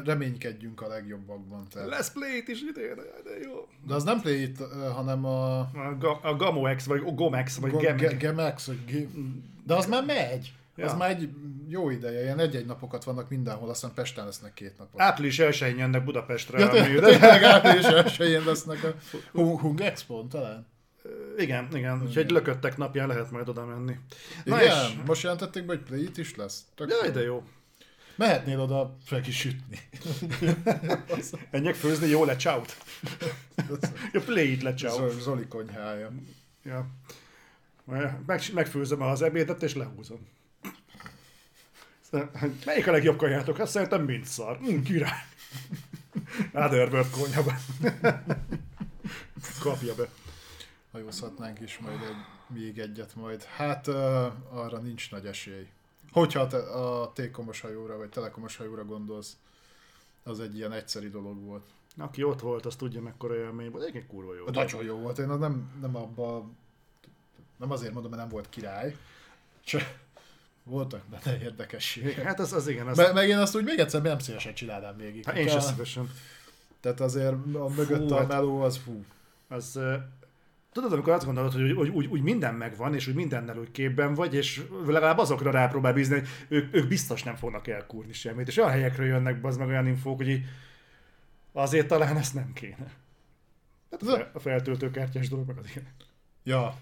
reménykedjünk a legjobbakban. Tehát. Lesz Play is idén, de jó. De az nem Play hanem a... A, Ga- a Gamox, vagy Gomex, vagy Go- Gemex. Gemex, vagy G- De az már megy. Ja. Az már egy jó ideje, ilyen egy-egy napokat vannak mindenhol, aztán Pesten lesznek két napot. Április 1 jönnek Budapestre. Ja, tényleg április 1 lesznek a Hung Expo talán. Igen, igen, úgyhogy lököttek napján lehet majd oda menni. Na igen, és... most jelentették be, hogy Play is lesz. Tök Jaj, de jó. Mehetnél oda fel is sütni. Menjek főzni, jó lecsáut. ja, play it lecsáut. Zoli konyhája. Ja. Meg, megfőzöm az ebédet, és lehúzom. Melyik a legjobb konyhátok? Azt szerintem mind szar. Mm, király. Otherworld konyhában. Kapja be. Hajózhatnánk is majd egy, még egyet majd. Hát uh, arra nincs nagy esély. Hogyha te a tékomos hajóra, vagy telekomos hajóra gondolsz, az egy ilyen egyszeri dolog volt. Aki ott volt, az tudja mekkora élmény volt. Egyébként kurva jó. Nagyon jó volt. Én nem, nem abba, nem azért mondom, mert nem volt király, csak voltak benne érdekességek. Hát az, az igen. Az... Me, meg én azt úgy még egyszer nem szívesen csinálnám végig. Hát én sem szívesen. Tehát azért a mögött fú, a hát meló az fú. Az, Tudod, amikor azt gondolod, hogy úgy, úgy, úgy minden megvan, és úgy mindennel úgy képben vagy, és legalább azokra rápróbál bízni, hogy ők, ők biztos nem fognak elkúrni semmit. És olyan helyekről jönnek az meg olyan infók, hogy azért talán ezt nem kéne. Hát a feltöltőkártyás dolog meg az ilyen. Ja.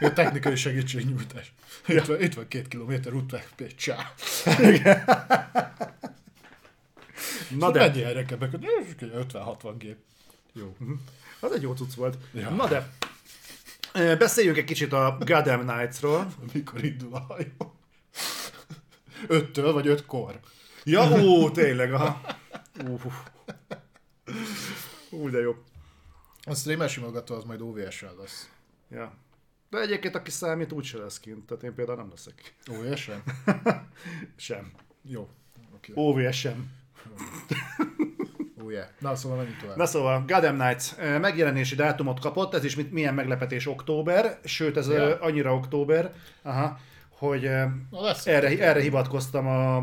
A technikai segítségnyújtás. Itt, van, itt van két kilométer út, csá. Na de... Mennyi kell 50-60 gép. Jó. Uh-huh. Az egy jó cucc volt. Ja. Na de, beszéljünk egy kicsit a Gotham Knights-ról. Mikor indul a hajó? Öttől vagy ötkor? Ja, ó, tényleg, aha. Uh. Ú, de jó. A streamer simogató az majd OVS-sel lesz. Ja. De egyébként, aki számít, úgyse lesz kint. Tehát én például nem leszek. OVS-en? sem. Jó. Okay. OVS sem. Oh yeah. Na szóval menjünk tovább. Na szóval, Gotham Knights megjelenési dátumot kapott, ez is milyen meglepetés október, sőt ez ja. annyira október, aha, hogy Na, erre, erre hivatkoztam a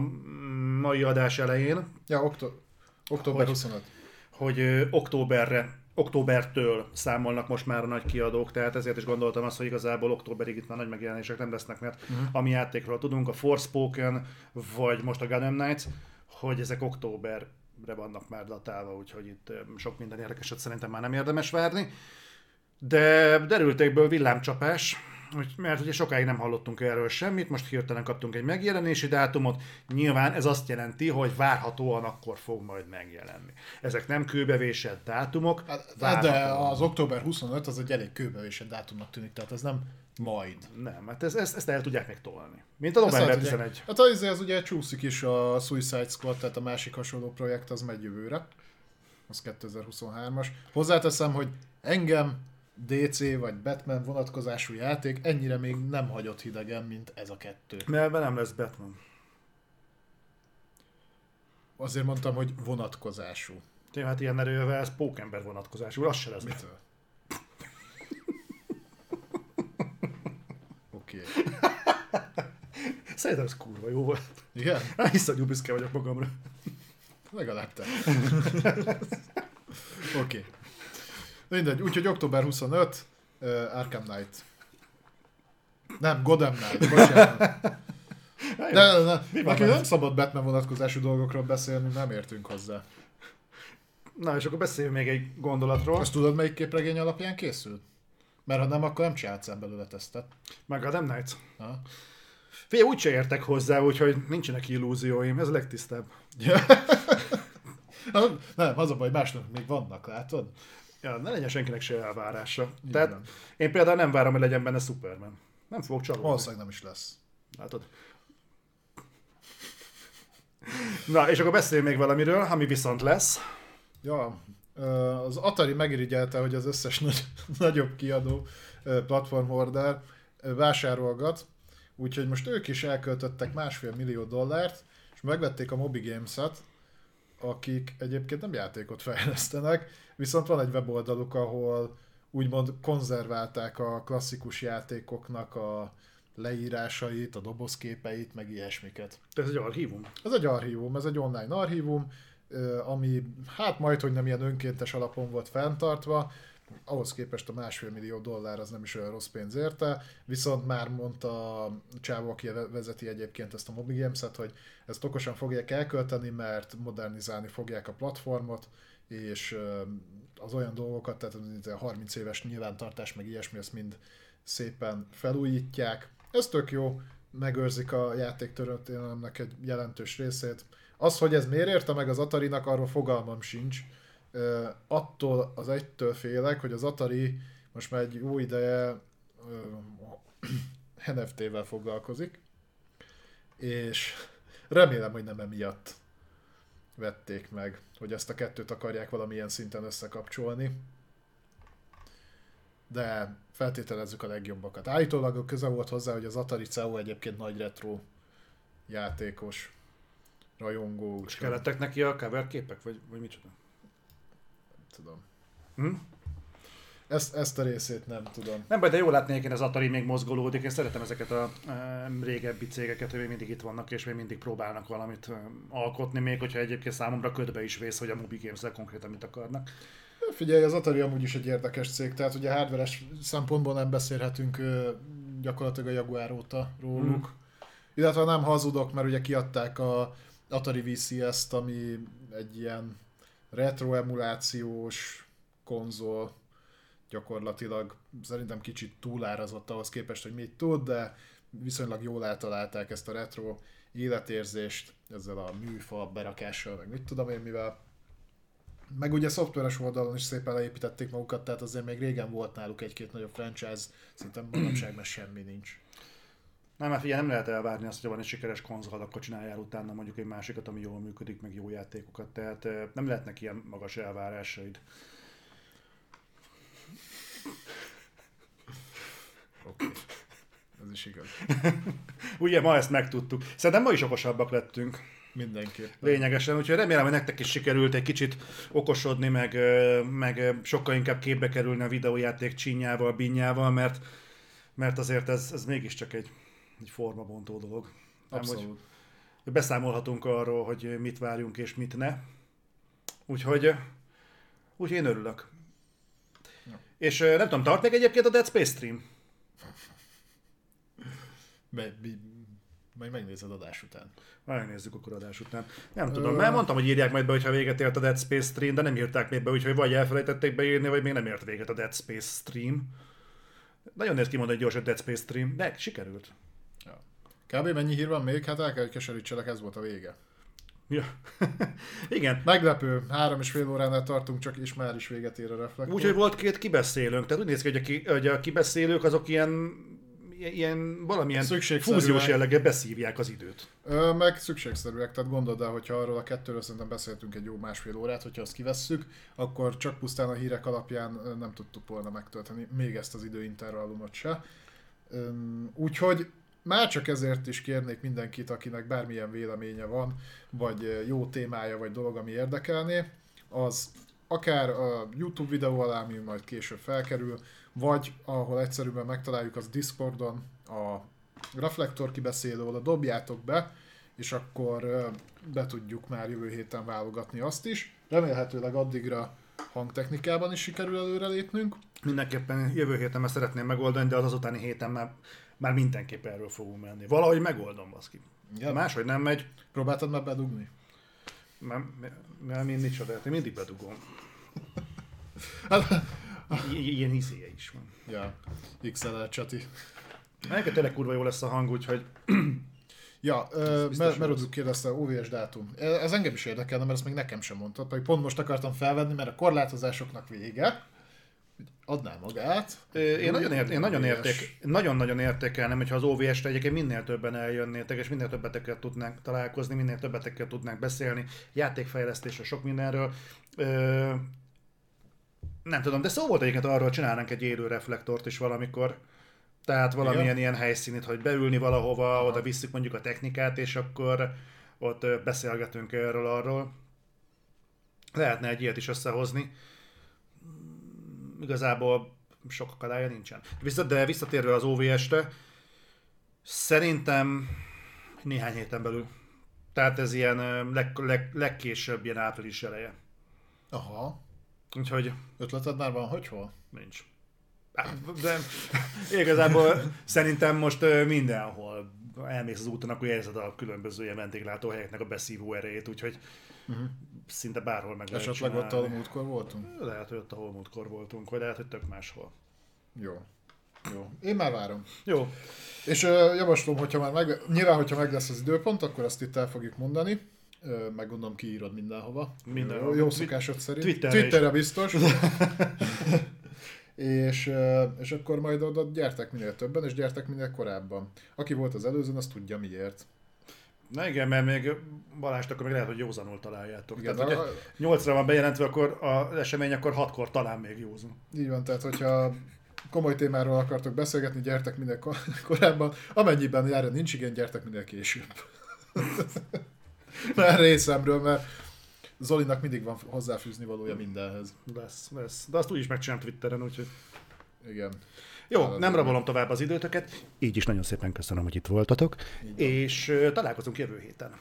mai adás elején. Ja, októ- október hogy, 25. Hogy októberre októbertől számolnak most már a nagy kiadók, tehát ezért is gondoltam azt, hogy igazából októberig itt már nagy megjelenések nem lesznek, mert uh-huh. ami játékról tudunk, a Forspoken, vagy most a Gotham Knights, hogy ezek október re vannak már datálva, úgyhogy itt sok minden érdekeset szerintem már nem érdemes várni. De derültékből villámcsapás, mert ugye sokáig nem hallottunk erről semmit, most hirtelen kaptunk egy megjelenési dátumot, nyilván ez azt jelenti, hogy várhatóan akkor fog majd megjelenni. Ezek nem kőbevésett dátumok. Hát, de az október 25 az egy elég kőbevésett dátumnak tűnik, tehát ez nem majd. Nem, hát ez, ezt, ezt el tudják még tolni. Mint a november 11. Hát az, az ugye csúszik is a Suicide Squad, tehát a másik hasonló projekt az megy jövőre. Az 2023-as. Hozzáteszem, hogy engem DC vagy Batman vonatkozású játék ennyire még nem hagyott hidegen, mint ez a kettő. Mert nem lesz Batman. Azért mondtam, hogy vonatkozású. Jó, hát ilyen erővel ez pókember vonatkozású, az se lesz. Mitől? Oké. Szerintem ez kurva jó volt. Igen? Hát Iszonyú büszke vagyok magamra. Legalább te. Oké. Okay. Mindegy, úgyhogy október 25, uh, Arkham Knight. Nem, Gotham Knight, bocsánat. De, de, de, Mi van nem szabad Batman vonatkozású dolgokról beszélni, nem értünk hozzá. Na, és akkor beszéljünk még egy gondolatról. Azt tudod, melyik képregény alapján készült? Mert ha nem, akkor nem csinálsz el belőle tesztet. Meg a Dem Knights. Ha? Figyelj, úgyse értek hozzá, úgyhogy nincsenek illúzióim, ez a legtisztább. nem, az a baj, másnak még vannak, látod? Ja, ne legyen senkinek se elvárása. Így Tehát én például nem várom, hogy legyen benne Superman. Nem fogok csalódni. Valószínűleg nem is lesz. Látod? Na, és akkor beszéljünk még valamiről, ami viszont lesz. Ja, az Atari megirigyelte, hogy az összes nagy, nagyobb kiadó ö, platform order ö, vásárolgat, úgyhogy most ők is elköltöttek másfél millió dollárt, és megvették a Moby Games-et, akik egyébként nem játékot fejlesztenek, viszont van egy weboldaluk, ahol úgymond konzerválták a klasszikus játékoknak a leírásait, a dobozképeit, meg ilyesmiket. Ez egy archívum. Ez egy archívum, ez egy online archívum, ami hát majd, hogy nem ilyen önkéntes alapon volt fenntartva, ahhoz képest a másfél millió dollár az nem is olyan rossz pénz érte, viszont már mondta a csávó, aki vezeti egyébként ezt a Moby Games-et, hogy ezt okosan fogják elkölteni, mert modernizálni fogják a platformot, és az olyan dolgokat, tehát a 30 éves nyilvántartás, meg ilyesmi, ezt mind szépen felújítják. Ez tök jó, megőrzik a játéktörténelemnek egy jelentős részét. Az, hogy ez miért érte meg az Atari-nak, arról fogalmam sincs. Attól az egytől félek, hogy az Atari most már egy jó ideje NFT-vel foglalkozik, és remélem, hogy nem emiatt vették meg, hogy ezt a kettőt akarják valamilyen szinten összekapcsolni. De feltételezzük a legjobbakat. Állítólag köze volt hozzá, hogy az Atari CEO egyébként nagy retro játékos, rajongó, És kellettek neki a cover képek, vagy, vagy micsoda? nem tudom. Hm? Ezt, ezt a részét nem tudom. Nem baj, de jól látni, hogy az Atari még mozgolódik. Én szeretem ezeket a e, régebbi cégeket, hogy még mindig itt vannak, és még mindig próbálnak valamit e, alkotni, még hogyha egyébként számomra ködbe is vész, hogy a Moby games konkrétan mit akarnak. Figyelj, az Atari amúgy is egy érdekes cég, tehát ugye hardveres szempontból nem beszélhetünk gyakorlatilag a Jaguar óta róluk. Mm. Illetve nem hazudok, mert ugye kiadták a Atari VCS-t, ami egy ilyen retro emulációs konzol, gyakorlatilag szerintem kicsit túlárazott ahhoz képest, hogy mit tud, de viszonylag jól eltalálták ezt a retro életérzést ezzel a műfa berakással, meg mit tudom én mivel. Meg ugye szoftveres oldalon is szépen leépítették magukat, tehát azért még régen volt náluk egy-két nagyobb franchise, szerintem manapság már semmi nincs. Nem, mert figyelj, nem lehet elvárni azt, hogy van egy sikeres konzol, akkor csináljál utána mondjuk egy másikat, ami jól működik, meg jó játékokat. Tehát nem lehetnek ilyen magas elvárásaid. Oké. Okay. Ez is igaz. Ugye ma ezt megtudtuk. Szerintem ma is okosabbak lettünk. Mindenképpen. Lényegesen, úgyhogy remélem, hogy nektek is sikerült egy kicsit okosodni, meg, meg sokkal inkább képbe kerülni a videójáték csínyával, binyával, mert, mert azért ez, ez mégiscsak egy, egy formabontó dolog. Nem, hogy, Abszolút. beszámolhatunk arról, hogy mit várjunk és mit ne. Úgyhogy, úgyhogy én örülök. És ö, nem tudom, tart még egyébként a Dead Space stream? Be, bi, majd megnézed adás után. Megnézzük akkor adás után. Nem tudom, mert mondtam, hogy írják majd be, hogyha véget ért a Dead Space stream, de nem írták még be, úgyhogy vagy elfelejtették beírni, vagy még nem ért véget a Dead Space stream. Nagyon néz ki mondani gyors, hogy Dead Space stream, de sikerült. Ja. Kb. mennyi hír van még? Hát el kell, hogy keserítselek, ez volt a vége. Ja. Igen. Meglepő, három és fél óránál tartunk, csak és már is véget ér a reflektor. Úgyhogy volt két kibeszélőnk, tehát úgy néz ki, hogy a, ki, hogy a kibeszélők azok ilyen, ilyen valamilyen fúziós jelleggel beszívják az időt. Ö, meg szükségszerűek, tehát gondold el, hogyha arról a kettőről szerintem beszéltünk egy jó másfél órát, hogyha azt kivesszük, akkor csak pusztán a hírek alapján nem tudtuk volna megtölteni még ezt az időintervallumot se. Úgyhogy már csak ezért is kérnék mindenkit, akinek bármilyen véleménye van, vagy ö, jó témája, vagy dolog, ami érdekelné, az akár a YouTube videó alá, ami majd később felkerül, vagy ahol egyszerűen megtaláljuk, az Discordon, a reflektor kibeszélő, oda dobjátok be, és akkor ö, be tudjuk már jövő héten válogatni azt is. Remélhetőleg addigra hangtechnikában is sikerül előrelépnünk. Mindenképpen jövő héten már szeretném megoldani, de az azutáni héten már, már mindenképp erről fogunk menni. Valahogy megoldom, baszki. Ja. Ja. Máshogy nem megy, Próbáltad már bedugni? mert, mert én nincs oda, én mindig bedugom. I- ilyen hiszéje is van. Ja, XLR csati. Neked tényleg kurva jó lesz a hang, úgyhogy Ja, ö, biztos mert jó Merod kérdezte, OVS dátum. Ez engem is érdekelne, mert ezt még nekem sem mondtad, pedig pont most akartam felvenni, mert a korlátozásoknak vége. Adná magát. Én nagyon, ért, én nagyon, érték, nagyon-nagyon értékelnem, hogyha az OVS-re egyébként minél többen eljönnétek, és minél többetekkel tudnánk találkozni, minél többetekkel tudnánk beszélni, játékfejlesztésről, sok mindenről. Ö, nem tudom, de szó volt egyébként arról, hogy csinálnánk egy élő reflektort is valamikor. Tehát valamilyen Igen? ilyen helyszínit, hogy beülni valahova, oda visszük mondjuk a technikát, és akkor ott beszélgetünk erről arról. Lehetne egy ilyet is összehozni. Igazából sok akadálya nincsen. Vissza, de visszatérve az OVS-re, szerintem néhány héten belül. Tehát ez ilyen leg, leg, legkésőbb ilyen április eleje. Aha. Úgyhogy Ötleted már van, hogy hol? nincs. Á, De igazából szerintem most mindenhol elmész az úton, akkor érzed a különböző ilyen vendéglátóhelyeknek a beszívó erejét, úgyhogy uh-huh. Szinte bárhol meg lehet Esetleg ott, ahol múltkor voltunk? Lehet, hogy ott, ahol múltkor voltunk, vagy lehet, hogy tök máshol. Jó. Jó. Én már várom. Jó, És ö, javaslom, hogyha már meg, nyilván, hogyha meg lesz az időpont, akkor azt itt el fogjuk mondani. Ö, meg gondolom kiírod mindenhova. Mindenhova. Jó, szokásod szerint. Twitterre. Twitterre biztos. és, és akkor majd oda gyertek minél többen, és gyertek minél korábban. Aki volt az előzőn, az tudja miért. Na igen, mert még Balást akkor még lehet, hogy józanul találjátok. Igen, Tehát, a- hogyha 8-ra van bejelentve, akkor az esemény, akkor 6-kor talán még józan. Így van, tehát hogyha komoly témáról akartok beszélgetni, gyertek minél ko- korábban. Amennyiben erre nincs igen, gyertek minél később. Már részemről, mert Zolinak mindig van hozzáfűzni valója mindenhez. Lesz, lesz. De azt úgyis megcsinálom Twitteren, úgyhogy... Igen. Jó, nem rabolom tovább az időtöket. Így is nagyon szépen köszönöm, hogy itt voltatok. És találkozunk jövő héten.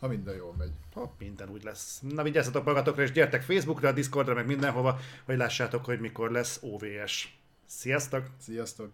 Ha minden jól megy. Ha minden úgy lesz. Na vigyázzatok magatokra, és gyertek Facebookra, Discordra, meg mindenhova, hogy lássátok, hogy mikor lesz OVS. Sziasztok! Sziasztok!